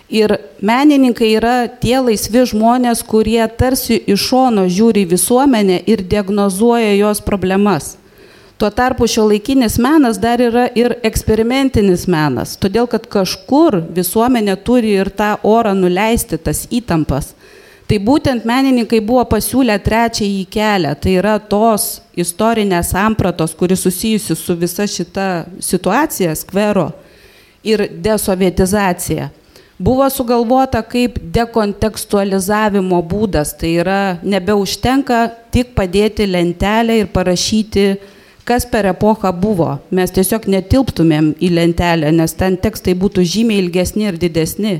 Ir menininkai yra tie laisvi žmonės, kurie tarsi iš šono žiūri visuomenę ir diagnozuoja jos problemas. Tuo tarpu šio laikinis menas dar yra ir eksperimentinis menas, todėl kad kažkur visuomenė turi ir tą orą nuleisti, tas įtampas. Tai būtent menininkai buvo pasiūlę trečiąjį kelią, tai yra tos istorinės sampratos, kuri susijusi su visa šita situacija, skvero ir desovietizacija. Buvo sugalvota kaip dekontekstualizavimo būdas, tai yra nebeužtenka tik padėti lentelę ir parašyti kas per epochą buvo. Mes tiesiog netilptumėm į lentelę, nes ten tekstai būtų žymiai ilgesni ir didesni.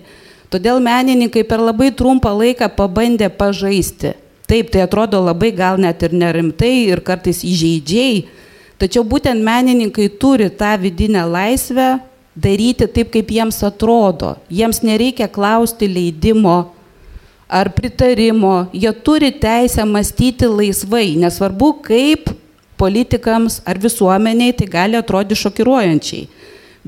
Todėl menininkai per labai trumpą laiką pabandė pažaisti. Taip, tai atrodo labai gal net ir nerimtai ir kartais įžeidžiai, tačiau būtent menininkai turi tą vidinę laisvę daryti taip, kaip jiems atrodo. Jiems nereikia klausti leidimo ar pritarimo, jie turi teisę mąstyti laisvai, nesvarbu, kaip politikams ar visuomeniai tai gali atrodyti šokiruojančiai.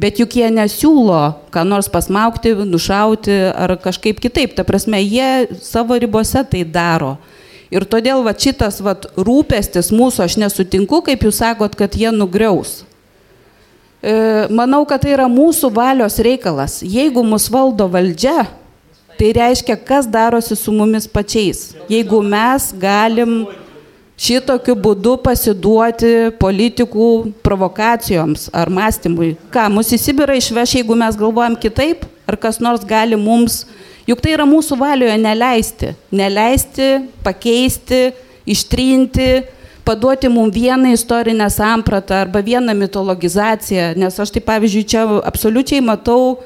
Bet juk jie nesiūlo, ką nors pasmaukti, nušauti ar kažkaip kitaip. Ta prasme, jie savo ribose tai daro. Ir todėl va, šitas va, rūpestis mūsų, aš nesutinku, kaip jūs sakot, kad jie nugriaus. E, manau, kad tai yra mūsų valios reikalas. Jeigu mus valdo valdžia, tai reiškia, kas darosi su mumis pačiais. Jeigu mes galim šitokiu būdu pasiduoti politikų provokacijoms ar mąstymui. Ką, mus į Sibirą išveš, jeigu mes galvojam kitaip, ar kas nors gali mums, juk tai yra mūsų valioje neleisti, neleisti, pakeisti, ištrinti, paduoti mums vieną istorinę sampratą arba vieną mitologizaciją, nes aš tai pavyzdžiui čia absoliučiai matau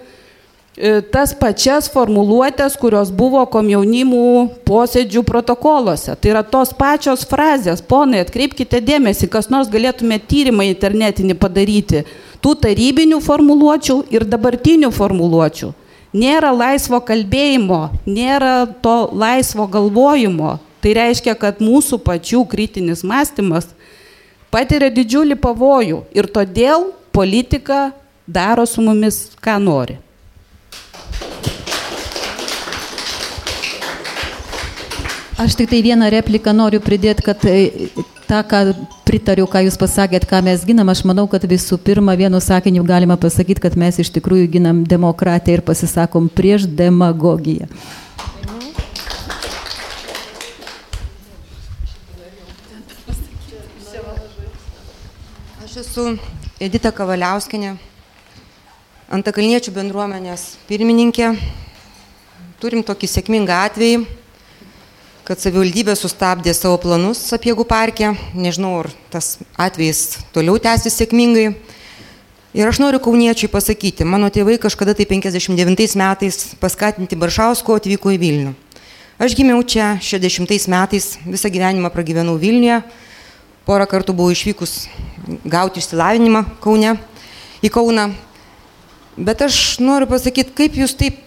tas pačias formuluotės, kurios buvo komjaunimų posėdžių protokoluose. Tai yra tos pačios frazės, ponai, atkreipkite dėmesį, kas nors galėtume tyrimą internetinį padaryti, tų tarybinių formuluočių ir dabartinių formuluočių. Nėra laisvo kalbėjimo, nėra to laisvo galvojimo. Tai reiškia, kad mūsų pačių kritinis mąstymas patiria didžiulį pavojų ir todėl politika daro su mumis, ką nori. Aš tik tai vieną repliką noriu pridėti, kad e, tą, ką pritariu, ką jūs pasakėt, ką mes ginam, aš manau, kad visų pirma vienu sakiniu galima pasakyti, kad mes iš tikrųjų ginam demokratiją ir pasisakom prieš demagogiją. Aš esu Edita Kavaliauskinė, Antakalniečių bendruomenės pirmininkė. Turim tokį sėkmingą atvejį kad savivaldybė sustabdė savo planus sapiegų parke. Nežinau, ar tas atvejis toliau tęsis sėkmingai. Ir aš noriu kauniečiui pasakyti, mano tėvai kažkada tai 59 metais paskatinti Baršausko atvyko į Vilnių. Aš gimiau čia 60 metais, visą gyvenimą pragyvenau Vilniuje, porą kartų buvau išvykus gauti išsilavinimą Kaune, į Kauną. Bet aš noriu pasakyti, kaip jūs taip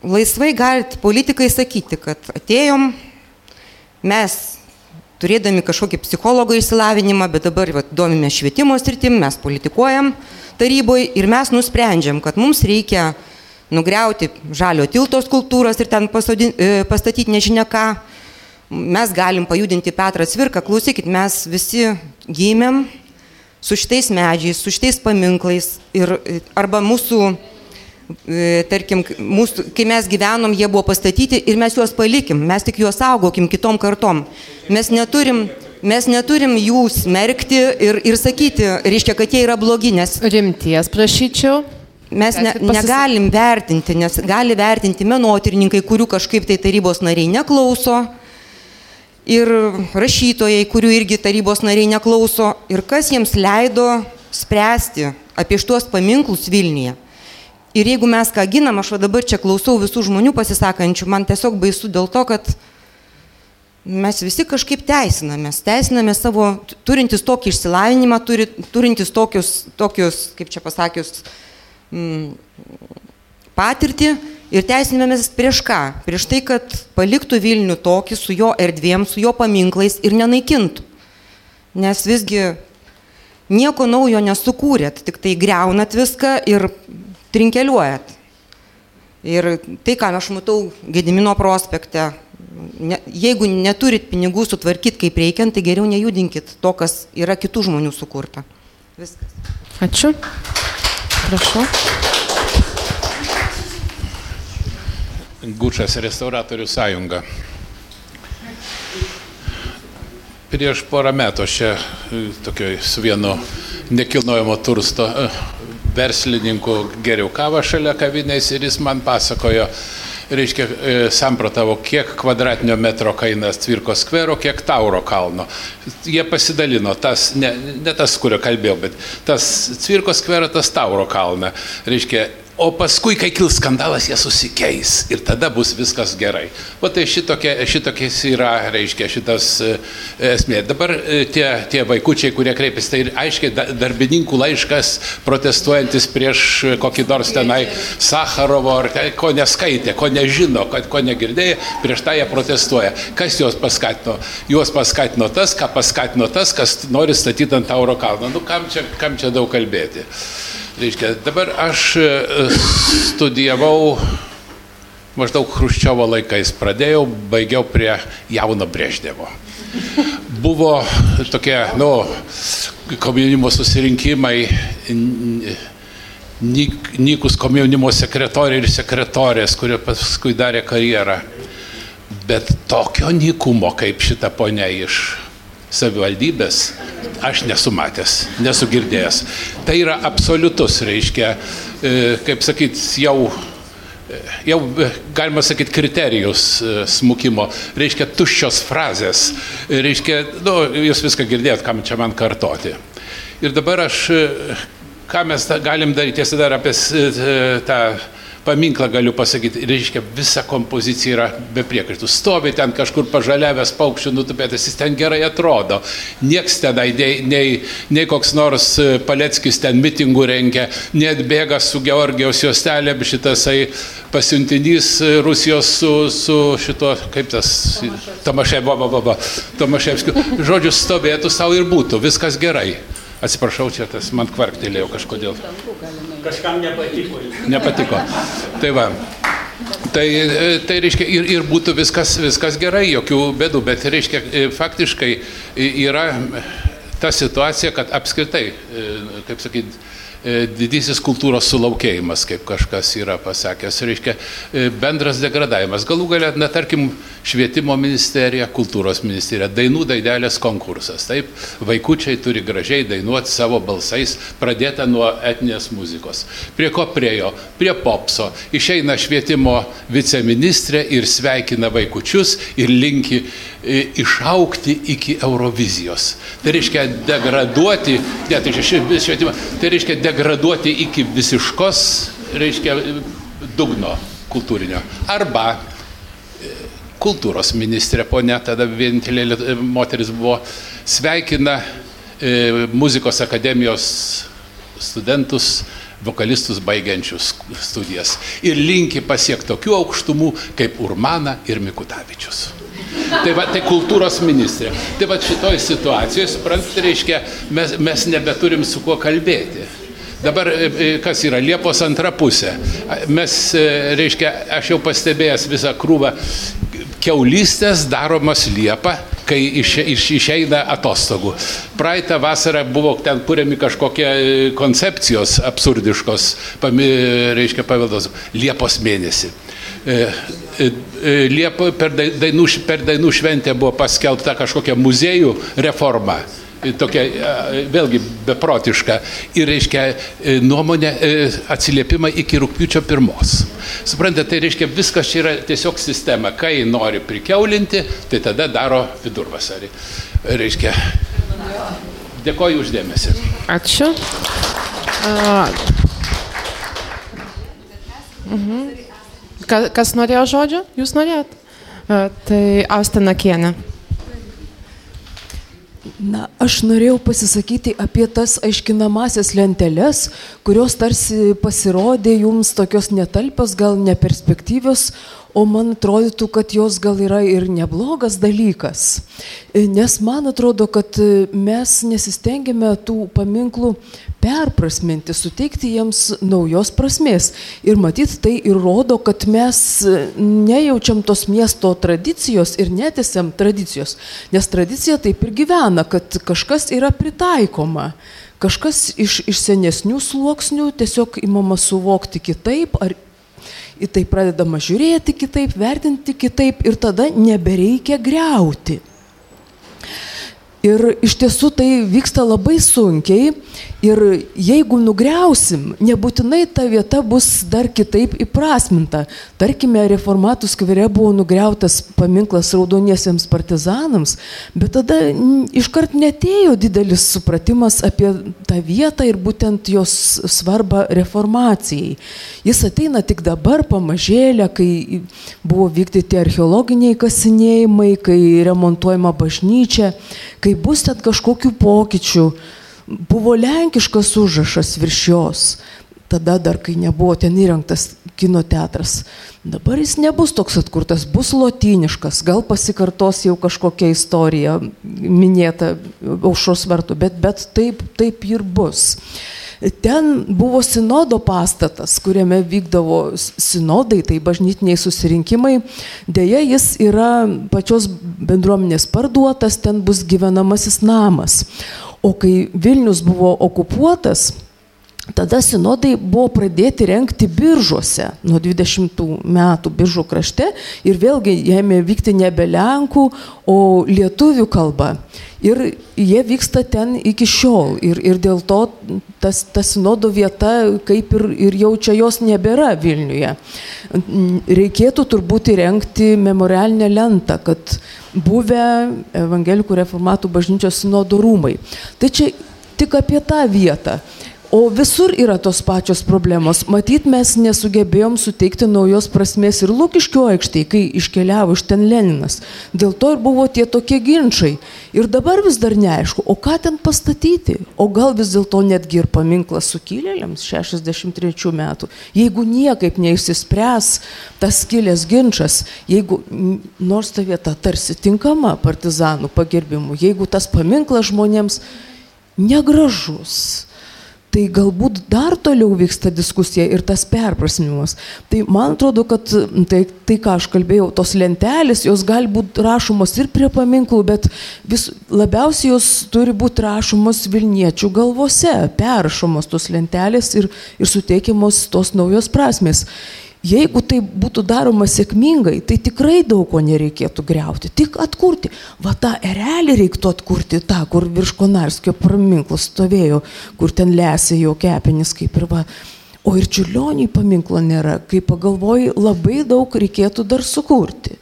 laisvai galite politikai sakyti, kad atėjom, mes turėdami kažkokį psichologo išsilavinimą, bet dabar va, domime švietimo sritim, mes politikuojam taryboje ir mes nusprendžiam, kad mums reikia nugriauti žalio tiltos kultūros ir ten pasodin, e, pastatyti nežinia ką. Mes galim pajudinti Petrą Cvirką, klausykit, mes visi gimėm su šitais medžiais, su šitais paminklais ir e, arba mūsų, tarkim, mūsų, kai mes gyvenom, jie buvo pastatyti ir mes juos palikim, mes tik juos saugokim kitom kartom. Mes neturim, mes neturim jų smerkti ir, ir sakyti, reiškia, kad jie yra blogi, nes... Rimties prašyčiau. Mes ne, negalim vertinti, nes gali vertinti menotyrininkai, kurių kažkaip tai tarybos nariai neklauso, ir rašytojai, kurių irgi tarybos nariai neklauso, ir kas jiems leido spręsti apie šitos paminklus Vilniuje. Ir jeigu mes ką ginam, aš dabar čia klausau visų žmonių pasisakančių, man tiesiog baisu dėl to, kad mes visi kažkaip teisinamės, teisinamės savo, turintis tokį išsilavinimą, turi, turintis tokius, tokius, kaip čia pasakius, mm, patirtį, Ir teisinamės prieš ką? Prieš tai, kad paliktų Vilnių tokį su jo erdvėm, su jo paminklais ir nenaikintų. Nes visgi nieko naujo nesukūrėt, tik tai greunat viską ir trinkeliuojat. Ir tai, ką aš matau Gedimino prospekte, ne, jeigu neturit pinigų sutvarkyti kaip reikiant, tai geriau nejudinkit to, kas yra kitų žmonių sukurta. Viskas. Ačiū. Prašau. Gučas restauratorių sąjunga. Prieš porą metų aš čia e, tokioj su vienu nekilnojamo tursto e, verslininku geriau kavą šalia kavinės ir jis man pasakojo, reiškia, e, samprotavo, kiek kvadratinio metro kainas Tvirko skvero, kiek Tauro kalno. Jie pasidalino, tas, ne, ne tas, kurio kalbėjau, bet tas Tvirko skvero, tas Tauro kalną. Reiškia, o paskui, kai kils skandalas, jie susikeis ir tada bus viskas gerai. O tai šitokia, šitokiais yra, reiškia, šitas e, esmė. Dabar e, tie, tie vaikučiai, kurie kreipiasi, tai aiškiai darbininkų laiškas protestuojantis prieš kokį nors tenai Sakarovo, ar ko neskaitė, ko nežino, ko negirdėjo, prieš tą jie protestuoja. Kas juos paskatino? Juos paskatino tas, ką paskatino tas, kas nori statyti ant Tauro kalno. Nu, kam čia, kam čia daug kalbėti? Reiškia, dabar aš e, studijavau maždaug Hruščiovo laikais, pradėjau, baigiau prie jauno Breždevo. Buvo tokie, nu, komjaunimo susirinkimai, nykus komjaunimo sekretoriai ir sekretorės, kurie paskui darė karjerą. Bet tokio nykumo kaip šita ponia iš savivaldybės aš nesu matęs, nesu girdėjęs. Tai yra absoliutus, reiškia, e, kaip sakyt, jau e, jau e, galima sakyti kriterijus smukimo, reiškia tuščios frazės, reiškia, nu, jūs viską girdėjot, kam čia man kartoti. Ir dabar aš, ką mes galim daryti, tiesa dar apie tą paminklą galiu pasakyti, reiškia, visa kompozicija yra be priekaištų. Stovi ten kažkur pažaliavęs paukščių nutupėtas, jis ten gerai atrodo. Niekas tenai, nei, nei, nei koks nors e, Paleckis ten mitingų rengia, net bėga su Georgijos juostelė, šitasai pasiuntinys e, Rusijos su, su šito, kaip tas, Tomaševskiu. Žodžiu, stovėtų savo ir būtų, viskas gerai. Atsiprašau, čia tas man kvarktelėjo kažkodėl. Kažkam nepatiko. Nepatiko. Tai va. Tai, tai reiškia ir, ir būtų viskas, viskas gerai, jokių bėdų, bet reiškia faktiškai yra ta situacija, kad apskritai, kaip sakyti, E, didysis kultūros sulaukėjimas, kaip kažkas yra pasakęs, reiškia e, bendras degradavimas. Galų galia, na tarkim, švietimo ministerija, kultūros ministerija, dainų daidelės konkursas. Taip, vaikučiai turi gražiai dainuoti savo balsais, pradėta nuo etinės muzikos. Prie ko priejo? Prie popso. Išeina švietimo viceministrė ir sveikina vaikučius ir linki e, išaukti iki Eurovizijos. Tai reiškia degraduoti, ne, tai švietimą, tai reiškia degraduoti degraduoti iki visiškos, reiškia, dugno kultūrinio. Arba kultūros ministrė, ponia, tada vienintelė liet- moteris buvo, sveikina e, muzikos akademijos studentus, vokalistus baigiančius studijas ir linki pasiekti tokių aukštumų kaip Urmana ir Mikutavičius. Tai va, tai kultūros ministrė. Tai va šitoj situacijoje, suprantate, reiškia, mes, mes nebeturim su kuo kalbėti. Dabar e, e, kas yra Liepos antra pusė. Mes, e, reiškia, aš jau pastebėjęs visą krūvą keulystės daromas Liepą, kai iš, iš, išeina atostogų. Praeitą vasarą buvo ten kuriami kažkokie koncepcijos absurdiškos, pami, reiškia, paveldos Liepos mėnesį. Liepo, per, dai- dainų, per dainų šventę buvo paskelbta kažkokia muziejų reforma. E, Tokia e, vėlgi beprotiška. Ir reiškia e, nuomonė, atsiliepimai iki rūpiučio pirmos. Suprantate, tai reiškia viskas čia yra tiesiog sistema. Kai nori prikeulinti, tai tada daro vidurvasarį. Reiškia. Dėkoju uždėmesi. Ačiū. A, mhm. Ka- Kas norėjo žodžio? Jūs norėjot? A, Tai Austina Kienė. Na, aš norėjau pasisakyti apie tas aiškinamasias lenteles, kurios tarsi pasirodė jums tokios netalpios, gal neperspektyvios, o man atrodytų, kad jos gal yra ir neblogas dalykas. E, Nes man atrodo, kad e, mes nesistengiame tų paminklų perprasminti, suteikti jiems naujos prasmės. Ir matyt, tai ir rodo, kad mes e, nejaučiam tos miesto tradicijos ir netesiam tradicijos. Nes tradicija taip ir gyvena, kad kažkas yra pritaikoma. Kažkas iš, iš senesnių sluoksnių tiesiog įmama suvokti kitaip, ar į tai pradedama žiūrėti kitaip, vertinti kitaip ir tada nebereikia greuti. Ir iš tiesų tai vyksta labai sunkiai ir jeigu nugriausim, nebūtinai ta vieta bus dar kitaip įprasminta. Tarkime, reformatų skvere buvo nugriautas paminklas raudoniesiems partizanams, bet tada iškart netėjo didelis supratimas apie tą vietą ir būtent jos svarbą reformacijai. Jis ateina tik dabar pamažėlę, kai buvo vykdyti archeologiniai kasinėjimai, kai remontuojama bažnyčia, kai bus ten kažkokių pokyčių. Buvo lenkiškas užrašas virš jos, tada dar kai nebuvo ten įrengtas kino teatras. Dabar jis nebus toks atkurtas, bus lotyniškas, gal pasikartos jau kažkokia istorija minėta aušros vartų, bet, bet taip, taip ir bus. Ten buvo sinodo pastatas, kuriame vykdavo sinodai, tai bažnytiniai susirinkimai. Deja, jis yra pačios bendruomenės parduotas, ten bus gyvenamasis namas. O kai Vilnius buvo okupuotas, Tada sinodai buvo pradėti renkti biržuose nuo 20 metų biržų krašte ir vėlgi ėmė vykti nebe lenkų, o lietuvių kalba. Ir jie vyksta ten iki šiol. Ir, ir dėl to tas, ta sinodo vieta kaip ir, ir jau čia jos nebėra Vilniuje. Reikėtų turbūt įrengti memorialinę lentą, kad buvę evangelikų reformatų bažnyčios sinodo rūmai. Tai čia tik apie tą vietą. O visur yra tos pačios problemos. Matyt, mes nesugebėjom suteikti naujos prasmės ir Lukiškio aikštėje, kai iškeliavo iš ten Leninas. Dėl to ir buvo tie tokie ginčiai. Ir dabar vis dar neaišku, o ką ten pastatyti. O gal vis dėlto netgi ir paminklas sukilėliams 63 metų. Jeigu niekaip neišsispręs tas kilęs ginčas, jeigu nors ta vieta tarsi tinkama partizanų pagerbimų, jeigu tas paminklas žmonėms negražus, tai galbūt dar toliau vyksta diskusija ir tas perprasmimas. Tai man atrodo, kad tai, tai ką aš kalbėjau, tos lentelės, jos gali būti rašomos ir prie paminklų, bet vis labiausiai jos turi būti rašomos Vilniečių galvose, perrašomos tos lentelės ir, ir suteikiamos tos naujos prasmės. Jeigu tai būtų daroma sėkmingai, tai tikrai daug ko nereikėtų greuti, tik atkurti. Va tą erelį reiktų atkurti, tą, kur virš Konarskio paminklas stovėjo, kur ten lesė jo kepenis, kaip ir va. O ir čiurlioniai paminklo nėra. Kai pagalvoji, labai daug reikėtų dar sukurti.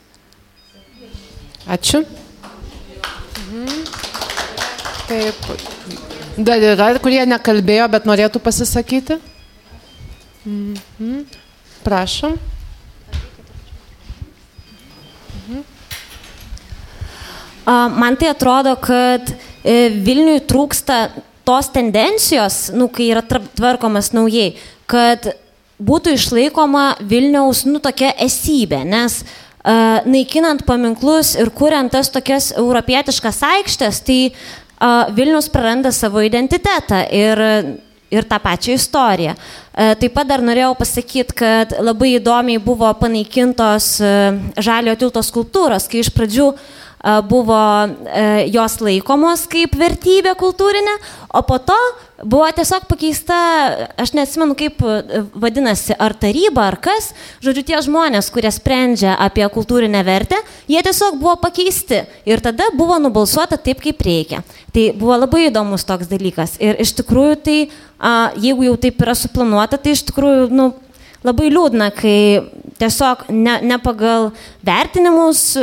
Ačiū. Mhm. Taip. Dar yra, kurie nekalbėjo, bet norėtų pasisakyti? Mhm. Prašom. Man tai atrodo, kad e, Vilniui trūksta tos tendencijos, nu, kai yra tvarkomas naujai, kad būtų išlaikoma Vilniaus, nu, tokia esybė, nes uh, naikinant paminklus ir kuriant tas tokias europietiškas aikštės, tai uh, Vilnius praranda savo identitetą ir, ir tą pačią istoriją. Uh, taip pat dar norėjau pasakyti, kad labai įdomiai buvo panaikintos uh, žalio tilto skulptūros, kai iš pradžių a, buvo e, jos laikomos kaip vertybė kultūrinė, o po to buvo tiesiog pakeista, aš neatsimenu kaip e, vadinasi, ar taryba, ar kas, žodžiu, tie žmonės, kurie sprendžia apie kultūrinę vertę, jie tiesiog buvo pakeisti. Ir tada buvo nubalsuota taip, kaip reikia. Tai buvo labai įdomus toks dalykas. Ir iš tikrųjų tai, jeigu jau taip yra suplanuota, tai iš tikrųjų, nu, labai liūdna, kai tiesiog ne, ne pagal vertinimus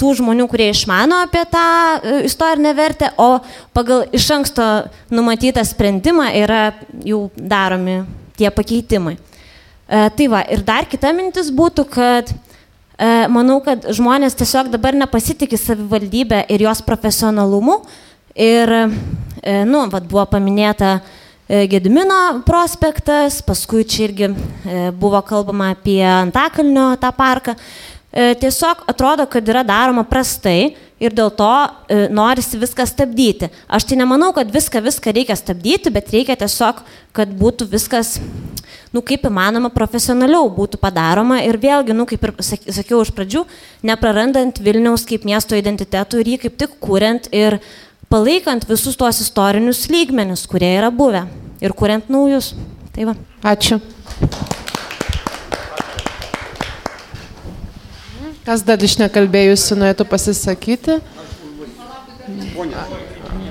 tų žmonių, kurie išmano apie tą e, istorinę vertę, o pagal iš anksto numatytą sprendimą yra jau daromi tie pakeitimai. E, tai va, ir dar kita mintis būtų, kad e, manau, kad žmonės tiesiog dabar nepasitikė savivaldybę ir jos profesionalumu. Ir, e, nu, vad buvo paminėta e, Gedimino prospektas, paskui čia irgi e, buvo kalbama apie Antakalnio tą parką. E, Tiesiog atrodo, kad yra daroma prastai ir dėl to e, norisi viską stabdyti. Aš tai nemanau, kad viską, viską reikia stabdyti, bet reikia tiesiog, kad būtų viskas, nu kaip įmanoma, profesionaliau būtų padaroma ir vėlgi, nu kaip ir sak- sakiau iš pradžių, neprarandant Vilniaus kaip miesto identitetų ir jį kaip tik kuriant ir palaikant visus tuos istorinius lygmenis, kurie yra buvę ir kuriant naujus. Tai va. Ačiū. Kas dar iš nekalbėjusių norėtų pasisakyti? Ponia,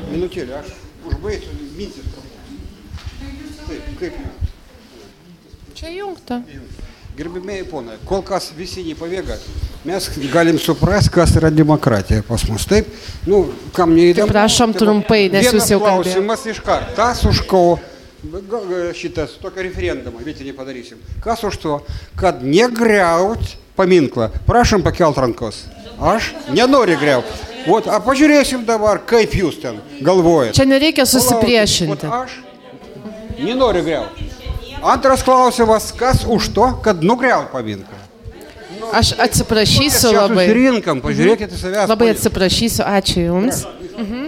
minutėlę, aš užbaigsiu mintis. Taip, kaip Čia jungta. Gerbimieji ponai, kol kas visi nepavėga. Mes galim suprasti, kas yra demokratija pas mus. Taip, nu, kam neįdomu. Tai prašom trumpai, nes jūs jau kalbėjote. klausimas iš karto. Kas už ko šitas, tokio referendumą, vietinį padarysim. Kas už to, kad negriaut paminklą. Prašom pakelt rankos. Aš nenoriu greuti. Vat, a pažiūrėsim dabar, kaip jūs ten galvojate. Čia nereikia susipriešinti. Vat aš nenoriu greuti. Antras klausimas, kas už to, kad nugriaut paminklą? Aš atsiprašysiu labai. susirinkam, pažiūrėkit į savęs, Labai atsiprašysiu, ačiū Jums. Mhm.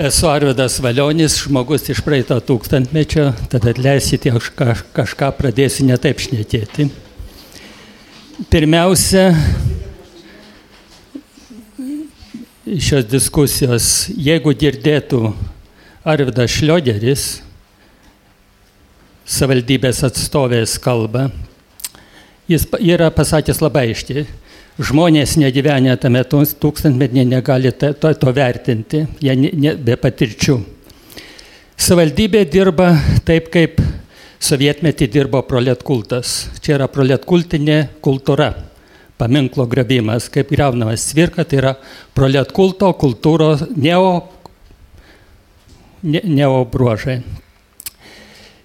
Esu Arvidas Valionis, žmogus iš praeito tūkstantmečio, tad atleisite, aš kaž- kažką pradėsiu netaip šnekėti. Pirmiausia, šios diskusijos, jeigu girdėtų Arvidas Šliogeris, savaldybės atstovės kalbą, jis yra pasakęs labai aiškiai, žmonės negyvenę tame tūkstantmetyje negali ta- to, to vertinti, jie ne, ne, be patirčių. Savaldybė dirba taip, kaip sovietmetį dirbo proletkultas. Čia yra proletkultinė kultūra. Paminklo grabimas, kaip greunamas cvirka, tai yra proletkulto kultūros neo, ne, neo bruožai.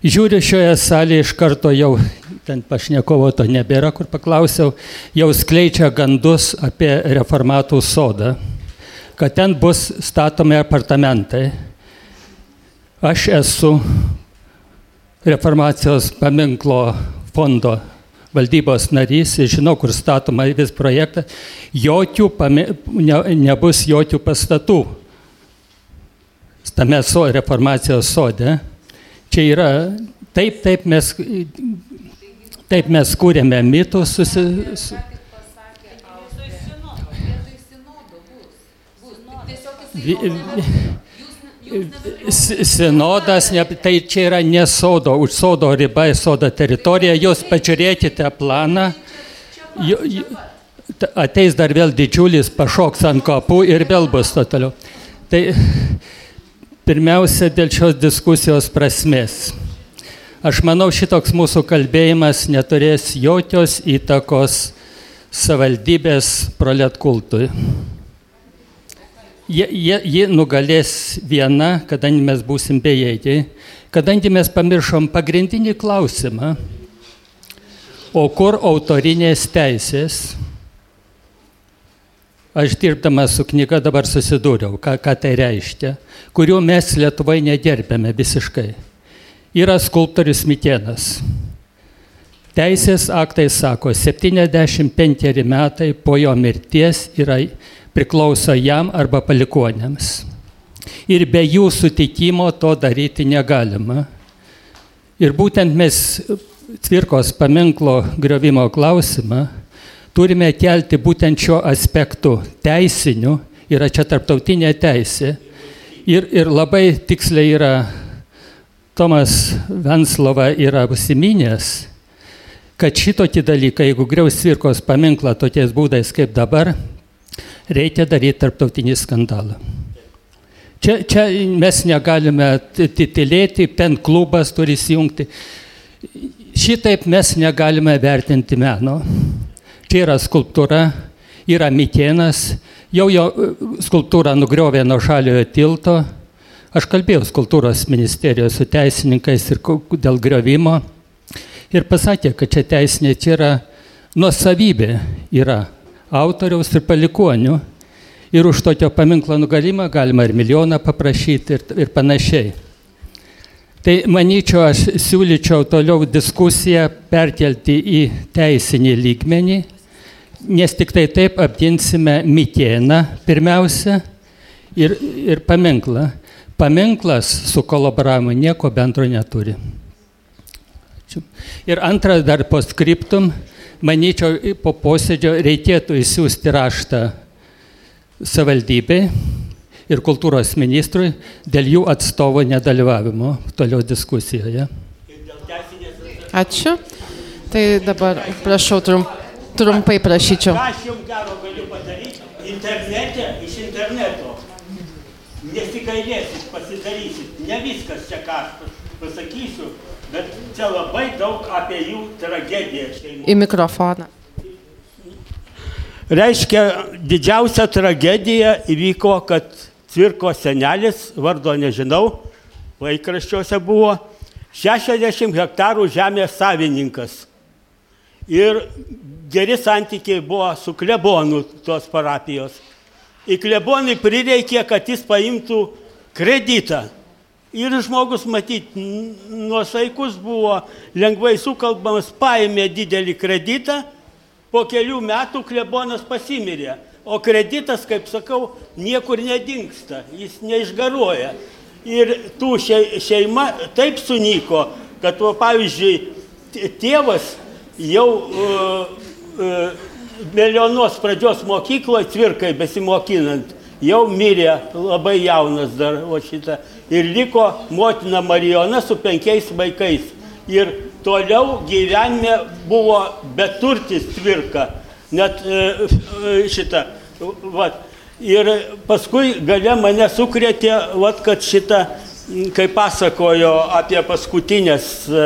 Žiūriu šioje salėje iš karto jau, ten pašnekovo to nebėra, kur paklausiau, jau skleidžia gandus apie reformatų sodą, kad ten bus statomi apartamentai. Aš esu reformacijos paminklo fondo valdybos narys ir žinau, kur statoma vis projektas. Jokių, pami, ne, nebus jokių pastatų tame so, reformacijos sode. Čia yra, taip, taip mes, taip mes kūrėme mitus, susi, su, sinodas, ne, tai čia yra ne sodo, už sodo riba, sodo teritorija, jūs pažiūrėkite planą, ateis dar vėl didžiulis, pašoks ant kapų ir vėl bus to toliau. Tai Pirmiausia, dėl šios diskusijos prasmės. Aš manau, šitoks mūsų kalbėjimas neturės jokios įtakos savaldybės proletkultui. Ji, ji, ji nugalės viena, kadangi mes būsim bejėgiai, kadangi mes pamiršom pagrindinį klausimą, O kur autorinės teisės? Aš dirbdamas su knyga dabar susidūriau, ką, ką tai reiškia, kurių mes Lietuvai negerbėme visiškai. Yra skulptorius Mitienas. Teisės aktai sako, 75 metai po jo mirties yra, priklauso jam arba palikonėms. Ir be jų sutikimo to daryti negalima. Ir būtent mes Cvirkos paminklo griovimo klausimą turime kelti būtent šiuo aspektu teisiniu, yra čia tarptautinė teisė. Ir, ir labai tiksliai yra Tomas Venslova yra užsiminęs, kad šitokį dalyką, jeigu griaus Cvirkos paminklą tokiais būdais kaip dabar, reikia daryti tarptautinį skandalą. Čia, čia mes negalime titilėti, pen klubas turi įsijungti. Šitaip mes negalime vertinti meno. Čia yra skulptūra, yra Mikėnas, jau jo skulptūrą nugriovė nuo šaliojo tilto. Aš kalbėjau skultūros ministerijos su teisininkais ir dėl griovimo ir pasakė, kad čia teisinė, čia yra nuosavybė, yra autoriaus ir palikonių. Ir už tokio paminklo nugalimą galima ir milijoną paprašyti ir, ir panašiai. Tai manyčiau, aš siūlyčiau toliau diskusiją perkelti į teisinį lygmenį, nes tik tai taip apginsime Mikėną pirmiausia ir, ir paminklą. Paminklas su kolaboravimu nieko bendro neturi. Ačiū. Ir antras dar postscriptum, manyčiau, po posėdžio reikėtų įsiųsti raštą savivaldybei ir kultūros ministrui dėl jų atstovo nedalyvavimo toliau diskusijoje. Ačiū. Tai dabar prašau trum, trumpai prašyčiau. Ką aš jums gero galiu padaryti? Internete, iš interneto. Nesikailėsit, pasidarysit. Ne viskas čia ką aš pasakysiu, bet čia labai daug apie jų tragediją šeimų. Į mikrofoną. Reiškia, didžiausia tragedija įvyko, kad Cvirko senelis, vardo nežinau, laikraščiuose buvo 60 hektarų žemės savininkas. Ir geri santykiai buvo su klebonu tos parapijos. Į klebonį prireikė, kad jis paimtų kreditą. Ir žmogus, matyt, nuosaikus buvo, lengvai sukalbamas, paėmė didelį kreditą, po kelių metų klebonas pasimirė. O kreditas, kaip sakau, niekur nedingsta, jis neišgaruoja. Ir tų šeima taip sunyko, kad, pavyzdžiui, tėvas jau uh, uh, Melionos pradžios mokykloje cvirkai besimokinant, jau mirė labai jaunas dar, o šitą. Ir liko motina Marijona su penkiais vaikais. Ir toliau gyvenime buvo beturtis tvirka net e, šitą. Vat. Ir paskui gale mane sukrėtė, vat, kad šitą, kai pasakojo apie paskutinės e,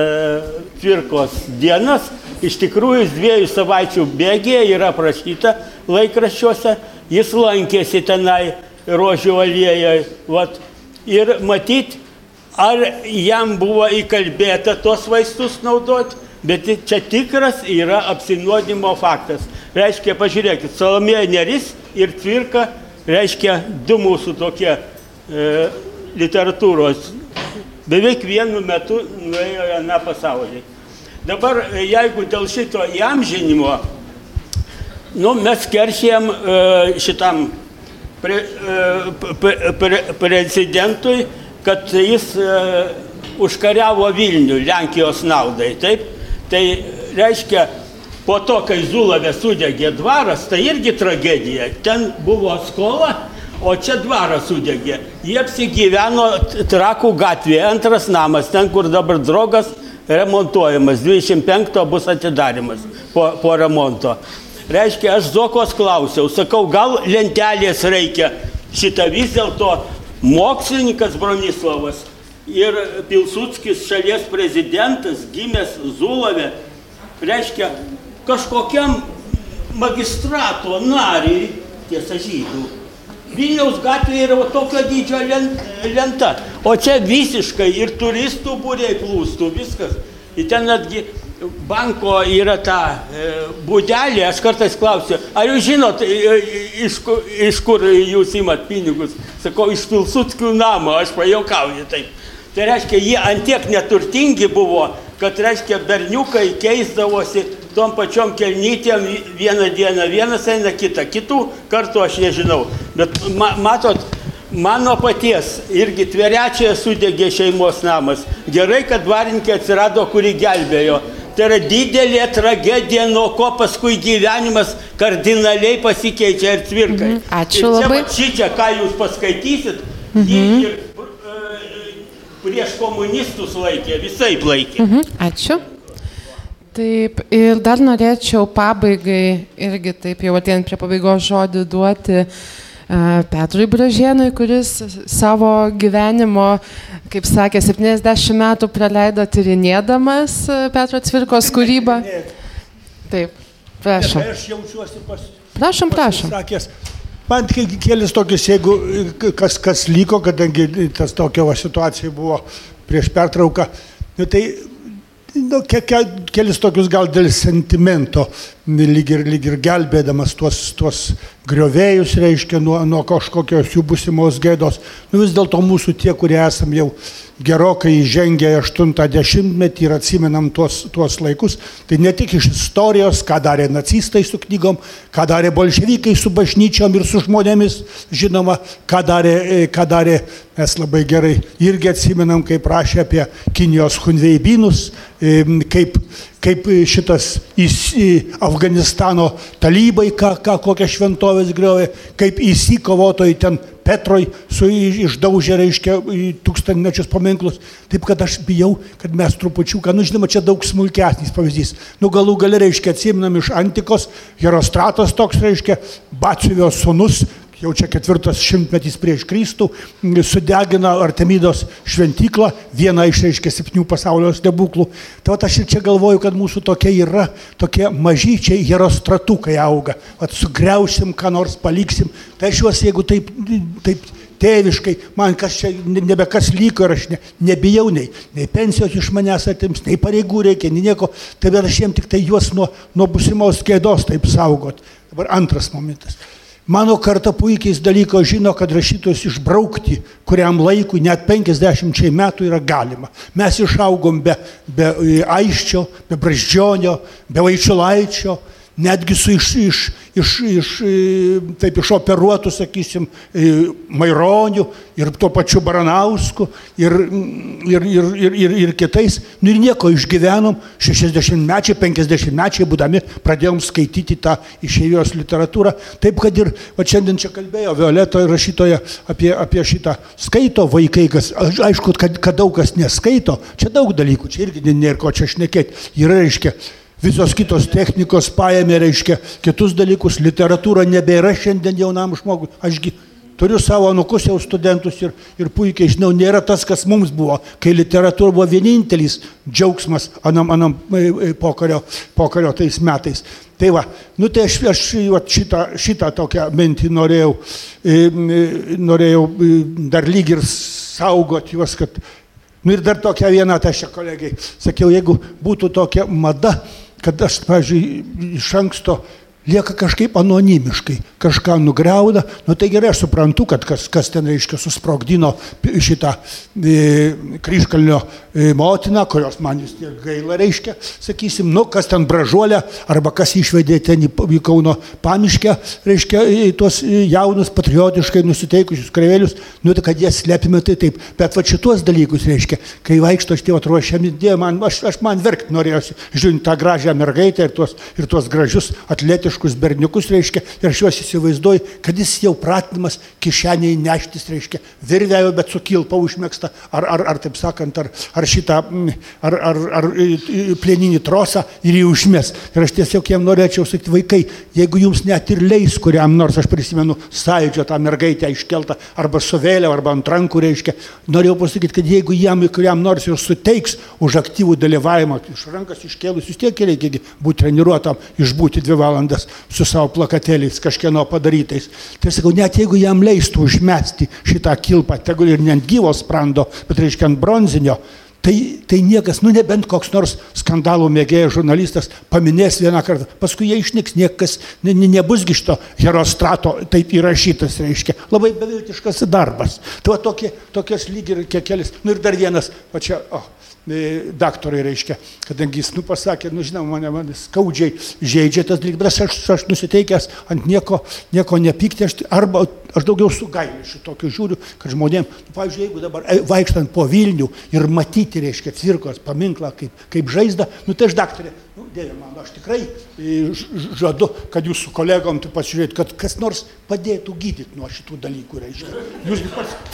tvirkos dienas, iš tikrųjų dviejų savaičių bėgėje yra aprašyta laikraščiuose, jis lankėsi tenai rožių alėjoje. Vat, ir matyt, ar jam buvo įkalbėta tos vaistus naudoti, bet čia tikras yra apsinuodimo faktas. Reiškia, pažiūrėkit, Salomėja Neris ir Tvirka, reiškia, du mūsų tokie e, literatūros. Beveik vienu metu nuėjo vieną pasaulį. Dabar, e, jeigu dėl šito įamžinimo, nu, mes keršėjom e, šitam pre, e, pre, prezidentui, kad jis užkariavo Vilnių Lenkijos naudai. Taip? Tai reiškia, po to, kai Zulavė sudegė dvaras, tai irgi tragedija. Ten buvo skola, o čia dvaras sudegė. Jie apsigyveno Trakų gatvėje, antras namas, ten, kur dabar drogas remontuojamas. 25 bus atidarimas po, po remonto. Reiškia, aš Zokos klausiau, sakau, gal lentelės reikia. Šitą vis dėlto mokslininkas Bronislavas ir Pilsudskis šalies prezidentas, gimęs Zulavė, reiškia kažkokiam magistrato nariui, tiesa žydų, Vilniaus gatvėje yra tokio dydžio lenta, o čia visiškai ir turistų būriai plūstų, viskas. Ir ten netgi banko yra ta e, būdelė, aš kartais klausiu, ar jūs žinot, e, iš, ku- iš kur jūs imat pinigus? Sakau, iš Pilsutskių namo, aš pajokauju taip. Tai reiškia, jie antiek neturtingi buvo, kad reiškia, berniukai keisdavosi tom pačiom kelnytėm vieną dieną, vienas eina kitą, kitų kartų aš nežinau. Bet ma, matot, mano paties irgi tveriačiai sudegė šeimos namas. Gerai, kad dvarininkė atsirado, kuri gelbėjo. Tai yra didelė tragedija, nuo ko paskui gyvenimas kardinaliai pasikeičia ir tvirkai. Mhm, ačiū ir čia labai. vat Šičia, ką jūs paskaitysit, Mhm. jie ir e, prieš komunistus laikė, visai laikė. Mhm, ačiū. Taip, ir dar norėčiau pabaigai irgi taip jau atėjant prie pabaigos žodį duoti uh, Petrui Bražienui, kuris savo gyvenimo, kaip sakė, 70 metų praleido tyrinėdamas e, Petro Cvirkos kūrybą. Taip, prašom. Aš jaučiuosi pas. Prašom, prašom. Sakęs, man ke- kelias tokius, jeigu kas, kas liko, kadangi tas tokia va, situacija buvo prieš pertrauką, nu, tai nu, ke, ke, kelis tokius gal dėl sentimento, lyg ir, lyg ir gelbėdamas tuos, tuos griovėjus, reiškia, nuo, nuo kažkokios jų busimos gėdos. Nu, vis dėlto mūsų tie, kurie esam jau gerokai įžengę į 80-metį ir atsimenam tuos, tuos laikus, tai ne tik iš istorijos, ką darė nacistai su knygom, ką darė bolševikai su bažnyčiom ir su žmonėmis, žinoma, ką darė, ką darė mes labai gerai irgi atsimenam, kaip rašė apie Kinijos hunveibinus, kaip, kaip šitas įs- į Afganistano talybai, ką, ką kokią šventovės griovė, kaip įsikovotojai ten Petroj su išdaužė, reiškia, tūkstantmečius paminklus. Taip kad aš bijau, kad mes trupučiuką, nu žinoma, čia daug smulkesnis pavyzdys. Nu galų gali, reiškia, atsiminam iš antikos, Herostratas toks, reiškia, Batsiuvio sunus, jau čia ketvirtas šimtmetis prieš Kristų, sudegina Artemidos šventyklą, vieną iš, reiškia, septynių pasaulio stebuklų. Tai aš ir čia galvoju, kad mūsų tokia yra, tokie mažyčiai herostratukai auga. Vat sugriausim, ką nors paliksim. Tai aš juos, jeigu taip, taip tėviškai, man kas čia ne- nebekas liko ir aš ne, nebijau nei, nei pensijos iš manęs atims, nei pareigų reikia, nei nieko. Tai bet aš jiem tik tai juos nuo, nuo busimos kėdos taip saugot. Dabar antras momentas. Mano karta puikiai dalyko žino, kad rašytojus išbraukti kuriam laikui, net 50 metų yra galima. Mes išaugom be, be e, aiščio, be braždžionio, be vaičiulaičio, netgi su iš, iš, iš, iš, e, taip išoperuotų, sakysim, e, Maironiu ir tuo pačiu Baranausku ir, ir, ir, ir, ir, ir kitais. Nu ir nieko išgyvenom, 60-mečiai, 50-mečiai būdami pradėjom skaityti tą išėjos literatūrą. Taip, kad ir, va šiandien čia kalbėjo Violeta rašytoja apie, apie šitą skaito vaikai, kas, aišku, kad, kad daug kas neskaito, čia daug dalykų, čia irgi nėra ko čia šnekėti. Yra, reiškia, Visos kitos technikos paėmė, reiškia, kitus dalykus, literatūra nebėra šiandien jaunam žmogui. Ašgi turiu savo anukus jau studentus ir, ir puikiai žinau, nėra tas, kas mums buvo, kai literatūra buvo vienintelis džiaugsmas anam, anam e, e, pokario, pokario tais metais. Tai va, nu tai aš, aš šitą, šitą tokią mintį norėjau, e, norėjau dar lyg ir saugoti juos, kad Nu ir dar tokia viena, tai aš čia kolegiai sakiau, jeigu būtų tokia mada, kad aš, pavyzdžiui, iš anksto lieka kažkaip anonimiškai, kažką nugriauda, nu tai gerai, aš suprantu, kad kas, kas ten, reiškia, susprogdino šitą e, kryškalnio e, motiną, kurios man vis tiek gaila, reiškia, sakysim, nu kas ten bražuolė, arba kas išvedė ten į, į Kauno pamiškę, reiškia, į tuos jaunus patriotiškai nusiteikusius kareivėlius, nu tai kad jie slepime tai taip, bet va šituos dalykus, reiškia, kai vaikšto šitie atruošiami, man, aš, aš man verkti norėjosi, žiūrint tą gražią mergaitę ir tuos, ir tuos gražius atletiškus berniukus, reiškia, ir aš juos įsivaizduoju, kad jis jau pratinamas kišeniai neštis, reiškia, virvėjo, bet su kilpa užmėgsta, ar, ar, ar taip sakant, ar, ar šitą, mm, ar, ar, ar plieninį trosą ir jį užmės. Ir aš tiesiog jiem norėčiau sakyti, vaikai, jeigu jums net ir leis kuriam nors, aš prisimenu sąjūdžio tą mergaitę iškeltą, arba su vėliava, arba ant rankų, reiškia, norėjau pasakyti, kad jeigu jam kuriam nors ir suteiks už aktyvų dalyvavimą, iš rankas iškėlus, vis tiek reikia būti treniruotam, išbūti dvi valandas su savo plakatėliais kažkieno padarytais. Tai sakau, net jeigu jam leistų užmesti šitą kilpą, tegul ir ne ant gyvos sprando, bet reiškia ant bronzinio, Tai, tai niekas, nu nebent koks nors skandalų mėgėjas žurnalistas paminės vieną kartą, paskui jie išnyks, niekas ne, ne, nebusgi šito herostrato taip įrašytas, reiškia. Labai beviltiškas darbas. Tai va tokie, tokios lyg ir kekelis. Nu ir dar vienas, va čia, o, e, daktarai reiškia, kadangi jis, nu pasakė, nu žinoma, mane, mane skaudžiai žaidžia tas dalykas, aš, aš nusiteikęs ant nieko, nieko nepykti, aš, arba aš daugiau su gailėšiu tokiu žiūriu, kad žmonėm, nu, pavyzdžiui, jeigu dabar e, vaikštant po Vilnių ir matyti, reiškia, cirkos paminklą kaip, kaip žaizdą, nu tai aš daktarė, nu, dėja man, aš tikrai e, žadu, kad jūs su kolegom tu pasižiūrėt, kad kas nors padėtų gydyti nuo šitų dalykų, reiškia. Jūs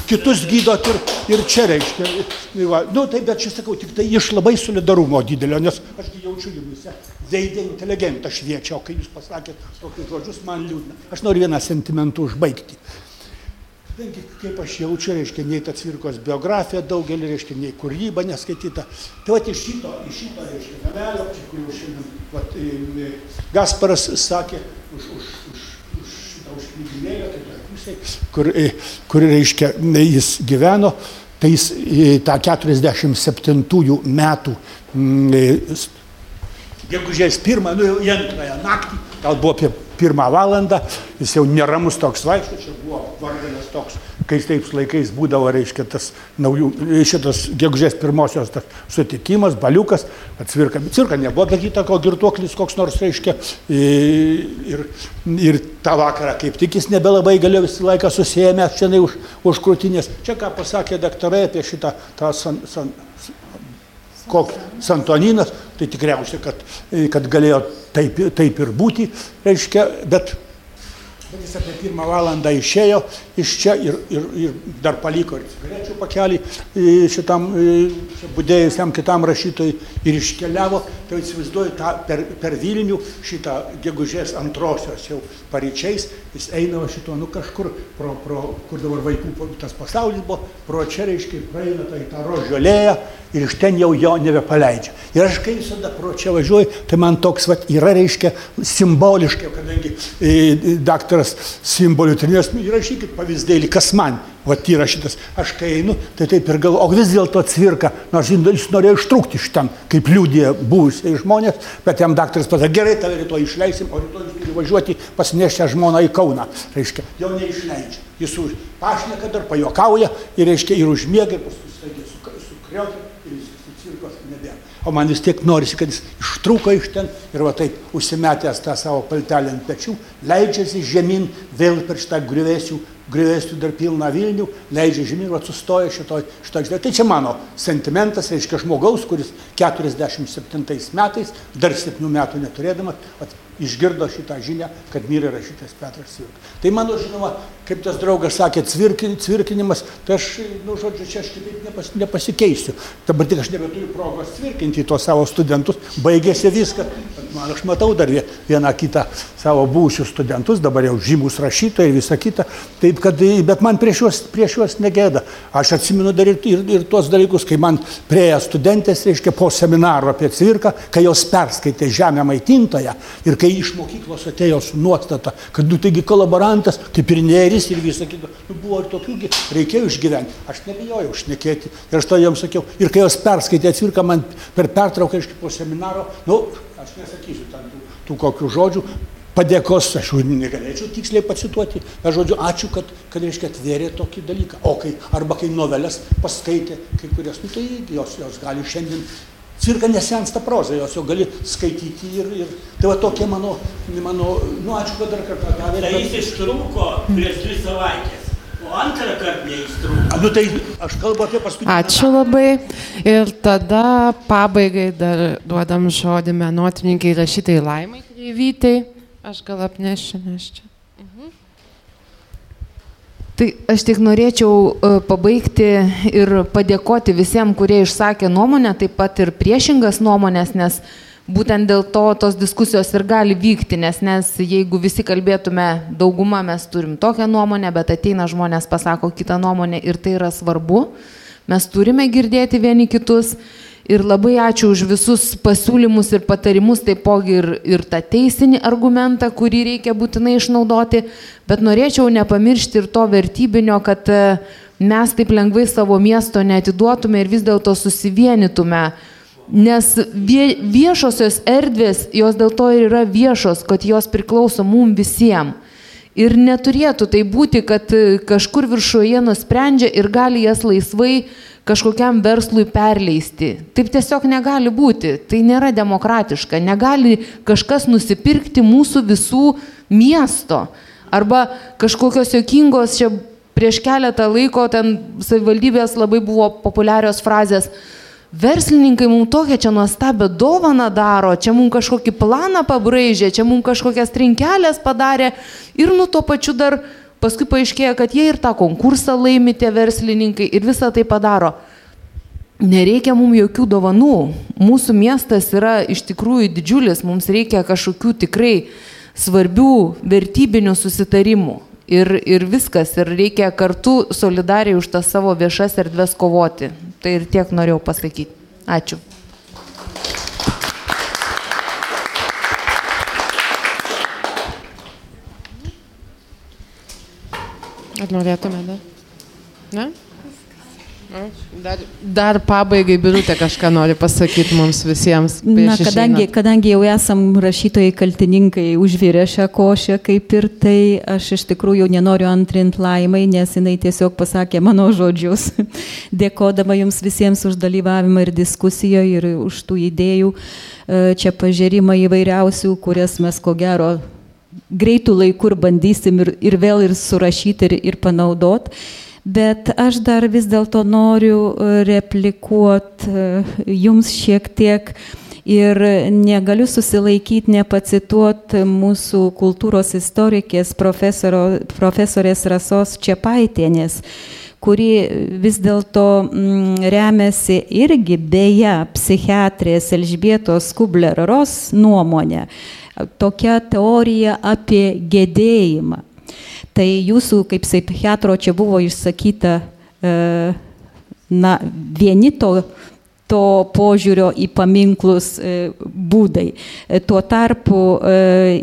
kitus gydot ir, ir čia, reiškia. Ir Va, nu, tai bet čia sakau, tik tai iš labai solidarumo didelio, nes aš jaučiu jumyse veidė inteligentą šviečia, o kai jūs pasakėt tokius žodžius, man liūdna. Aš noriu vieną sentimentų užbaigti. Kadangi, kaip aš jaučiu, reiškia, nei ta cvirkos biografija daugelį, reiškia, nei kūryba neskaityta. Tai va iš šito, iš šito, reiškia, gavelio, čia kur jau šiandien, vat, e, Gasparas sakė už, už, už, už šitą už knygynėlę, tai toj pusėj, kur, e, kur, reiškia, jis gyveno, tai jis e, tą 47 metų mm, e, gegužės pirmą, nu jau į antrąją naktį, gal buvo apie pirmą valandą, jis jau neramus toks vaikšto, čia buvo varganas toks, kai taip laikais būdavo, reiškia, tas naujų, šitas gegužės pirmosios tas sutikimas, baliukas, atsvirka, cirka nebuvo daryta, ko girtuoklis koks nors, reiškia, ir, ir tą vakarą kaip tik jis nebelabai galėjo visą laiką susijęmęs čia už, už krūtinės. Čia ką pasakė daktarai apie šitą tą san, san, koks Santoninas, tai tikriausiai, kad, kad galėjo taip, taip ir būti, reiškia, bet, bet jis apie pirmą valandą išėjo iš čia ir, ir, ir dar paliko ir cigarečių pakelį e, šitam e, budėjusiam kitam rašytojui ir iškeliavo, tai įsivaizduoju tą per, per Vilnių šitą gegužės antrosios jau paryčiais, jis eina va šito, nu kažkur, pro, pro, kur dabar vaikų tas pasaulis buvo, pro čia reiškia praeina tai tą rožolėją ir iš ten jau jo nebepaleidžia. Ir aš kai visada pro čia važiuoju, tai man toks vat, yra, reiškia, simboliškai, kadangi e, daktaras simbolių trenės, nu, įrašykit pavyzdėlį, kas man, vat yra šitas, aš kai einu, tai taip ir galvoju, o vis dėlto cvirka, nors jis jis norėjo ištrūkti iš ten, kaip liūdė buvusiai žmonės, bet jam daktaras pasakė, gerai, tave rytoj išleisim, o rytoj jis turi važiuoti pasinešę žmoną į Kauną, reiškia, jau neišleidžia. Jis už pašneka dar pajokauja ir, reiškia, ir užmiega, ir paskui staigiai sukriokia ir viskas cirkos nebėra. O man vis tiek norisi, kad jis ištrūko iš ten ir va taip užsimetęs tą savo paltelę ant pečių, leidžiasi žemyn vėl per šitą griuvėsių, griuvėsių dar pilną Vilnių, leidžia žemyn, va sustoja šitoj, šitoj, šitoj. Tai čia mano sentimentas, reiškia žmogaus, kuris 47 metais, dar 7 metų neturėdamas, vat, išgirdo šitą žinią, kad mirė rašytas Petras Cvirka. Tai mano žinoma, kaip tas draugas sakė, cvirkin, cvirkinimas, tai aš, nu, žodžiu, čia aš kitaip nepas, nepasikeisiu. Dabar tik aš nebeturiu progos cvirkinti tuos savo studentus, baigėsi viską. Bet Man, aš matau dar vie- vieną kitą savo buvusius studentus, dabar jau žymus rašytojai ir visa kita. Taip, kad, bet man prieš juos, prieš juos negėda. Aš atsimenu dar ir, ir, ir tuos dalykus, kai man prieja studentės, reiškia, po seminaro apie cvirką, kai jos perskaitė Žemę maitintoją ir kai iš mokyklos atėjo su nuostata, kad, nu, taigi kolaborantas, kaip ir nėris ir visą kitą, nu, buvo ir tokių, reikėjo išgyventi. Aš nebijojau šnekėti ir aš to jiems sakiau. Ir kai jos perskaitė cvirką man per pertrauką, reiškia, po seminaro, nu, aš nesakysiu ten tų, tų kokių žodžių, padėkos, aš jau negalėčiau tiksliai pacituoti, bet žodžiu, ačiū, kad, kad reiškia, atvėrė tokį dalyką. O kai, arba kai novelės paskaitė kai kurias, nu, tai jos, jos gali šiandien, cirka nesensta proza, jos jau gali skaityti ir, ir tai va tokie mano, mano, nu, ačiū, kad dar kartą davė. Tai jis ištrūko prieš dvi savaitės, o antrą kartą neįstrūko. Nu, tai aš kalbu apie paskutinį. Ačiū labai. Ir tada pabaigai dar duodam žodį menotrininkai rašytai Laimai Kreivytai. Aš gal apnešiu, nes čia. Tai aš tik norėčiau e, pabaigti ir padėkoti visiems, kurie išsakė nuomonę, taip pat ir priešingas nuomonės, nes būtent dėl to tos diskusijos ir gali vykti, nes, nes jeigu visi kalbėtume daugumą, mes turim tokią nuomonę, bet ateina žmonės, pasako kitą nuomonę ir tai yra svarbu. Mes turime girdėti vieni kitus. Ir labai ačiū už visus pasiūlymus ir patarimus, taipogi ir, ir tą teisinį argumentą, kurį reikia būtinai išnaudoti. Bet norėčiau nepamiršti ir to vertybinio, kad e, mes taip lengvai savo miesto neatiduotume ir vis dėlto susivienytume. Nes vie, viešosios erdvės, jos dėl to ir yra viešos, kad jos priklauso mums visiems. Ir neturėtų tai būti, kad e, kažkur viršuje nusprendžia ir gali jas laisvai kažkokiam verslui perleisti. Taip tiesiog negali būti. Tai nėra demokratiška. Negali kažkas nusipirkti mūsų visų miesto. Arba kažkokios jokingos čia prieš keletą laiko ten savivaldybės labai buvo populiarios frazės verslininkai mums tokią čia nuostabią dovaną daro, čia mums kažkokį planą pabraižė, čia mums kažkokias trinkelės padarė ir nu tuo pačiu dar paskui paaiškėjo, kad jie ir tą konkursą laimi tie verslininkai ir visą tai padaro. Nereikia mums jokių dovanų. Mūsų miestas yra iš tikrųjų didžiulis, mums reikia kažkokių tikrai svarbių vertybinių susitarimų. Ir, ir viskas, ir reikia kartu solidariai už tas savo viešas erdves kovoti. Tai ir tiek norėjau pasakyti. Ačiū. Ar norėtume dar? Ne? Dar, dar pabaigai Birutė kažką nori pasakyti mums visiems. Na, kadangi, kadangi jau esam rašytojai kaltininkai užvirę košę, kaip ir tai, aš iš tikrųjų nenoriu antrint laimai, nes jinai tiesiog pasakė mano žodžius, [laughs] dėkodama jums visiems už dalyvavimą ir diskusijoje ir už tų idėjų e, čia pažiūrimą įvairiausių, kurias mes ko gero greitų laikų ir bandysim ir, ir vėl ir surašyti ir, ir panaudot. Bet aš dar vis dėlto noriu e, replikuoti e, jums šiek tiek ir negaliu susilaikyti, nepacituoti mūsų kultūros istorikės profesorės Rasos Čiapaitienės kuri vis dėlto mm, remiasi irgi beje psichiatrės Elžbietos Kubler-Ros nuomonė, tokia teorija apie gedėjimą. Tai jūsų kaip psichiatro čia buvo išsakyta, e, na, vieni to, to požiūrio į paminklus e, būdai. E, tuo tarpu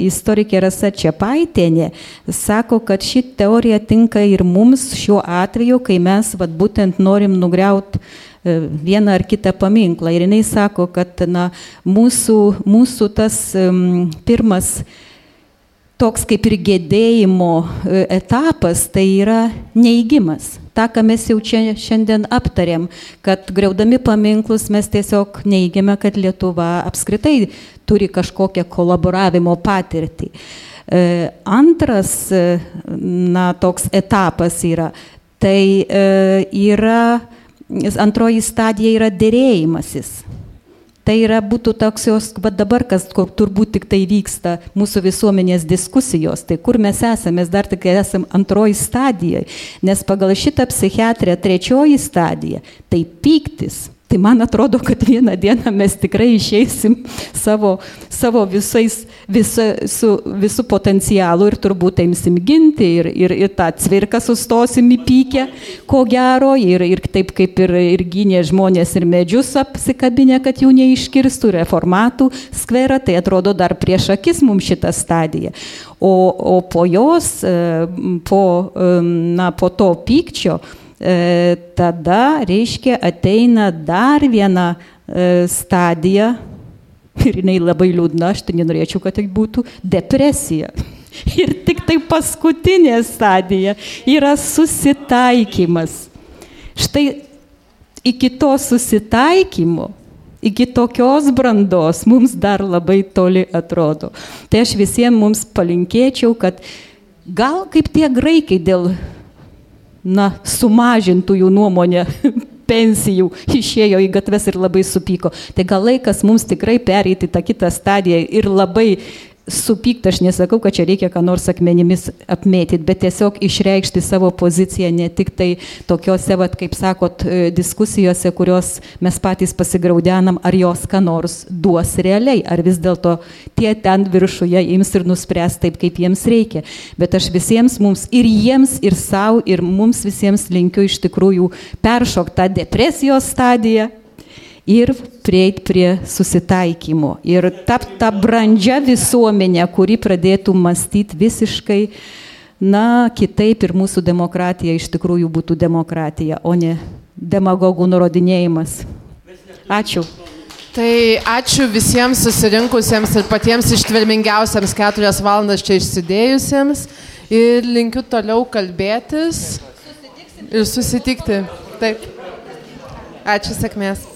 istorikė Rasa Čiapaitėnė sako, kad ši teorija tinka ir mums šiuo atveju, kai mes vat, būtent norim nugriauti vieną ar kitą paminklą. Ir jinai sako, kad na, mūsų, mūsų tas um, pirmas toks kaip ir gedėjimo e, etapas, tai yra neįgymas. Ta, ką mes jau čia šiandien aptarėm, kad greudami paminklus mes tiesiog neįgėme, kad Lietuva apskritai turi kažkokią kolaboravimo patirtį. E, antras, e, na, toks etapas yra, tai yra, antroji stadija yra dėrėjimasis Tai yra būtų toks jos, va dabar, kas turbūt tik tai vyksta mūsų visuomenės diskusijos, tai kur mes esame, mes dar tik esame antroji stadija, nes pagal šitą psichiatriją trečioji stadija, tai pyktis, Tai man atrodo, kad vieną dieną mes tikrai išeisim savo, savo visais, visa, su visų potencialu ir turbūt eimsim ginti ir, ir, ir tą cvirką sustosim įpykę, ko gero, ir, ir taip kaip ir, ir gynė žmonės ir medžius apsikabinę, kad jų neiškirstų, reformatų skverą, tai atrodo dar prieš akis mums šitą stadiją. O, o po jos, e, po, na, po to pykčio, E, tada, reiškia, ateina dar viena e, stadija, ir jinai labai liūdna, aš tai nenorėčiau, kad tai būtų depresija. [laughs] Ir tik tai paskutinė stadija yra susitaikymas. Štai iki to susitaikymo, iki tokios brandos mums dar labai toli atrodo. Tai aš visiems mums palinkėčiau, kad gal kaip tie graikai dėl na, sumažintų jų nuomonę [laughs] pensijų, išėjo į gatves ir labai supyko. Tai gal laikas mums tikrai pereiti tą kitą stadiją ir labai supykti, aš nesakau, kad čia reikia ką nors akmenimis apmėtyti, bet tiesiog išreikšti savo poziciją ne tik tai tokiuose, vat, kaip sakot, e, diskusijose, kurios mes patys pasigraudenam, ar jos ką nors duos realiai, ar vis dėlto tie ten viršuje ims ir nuspręs taip, kaip jiems reikia. Bet aš visiems mums ir jiems, ir savo, ir mums visiems linkiu iš tikrųjų peršokti tą depresijos stadiją ir prieiti prie susitaikymo ir tapti tą brandžią visuomenę, kuri pradėtų mąstyti visiškai, na, kitaip ir mūsų demokratija iš tikrųjų būtų demokratija, o ne demagogų nurodinėjimas. Ačiū. Tai ačiū visiems susirinkusiems ir patiems ištvermingiausiams keturias valandas čia išsidėjusiems. Ir linkiu toliau kalbėtis ir susitikti. Taip. Ačiū sėkmės.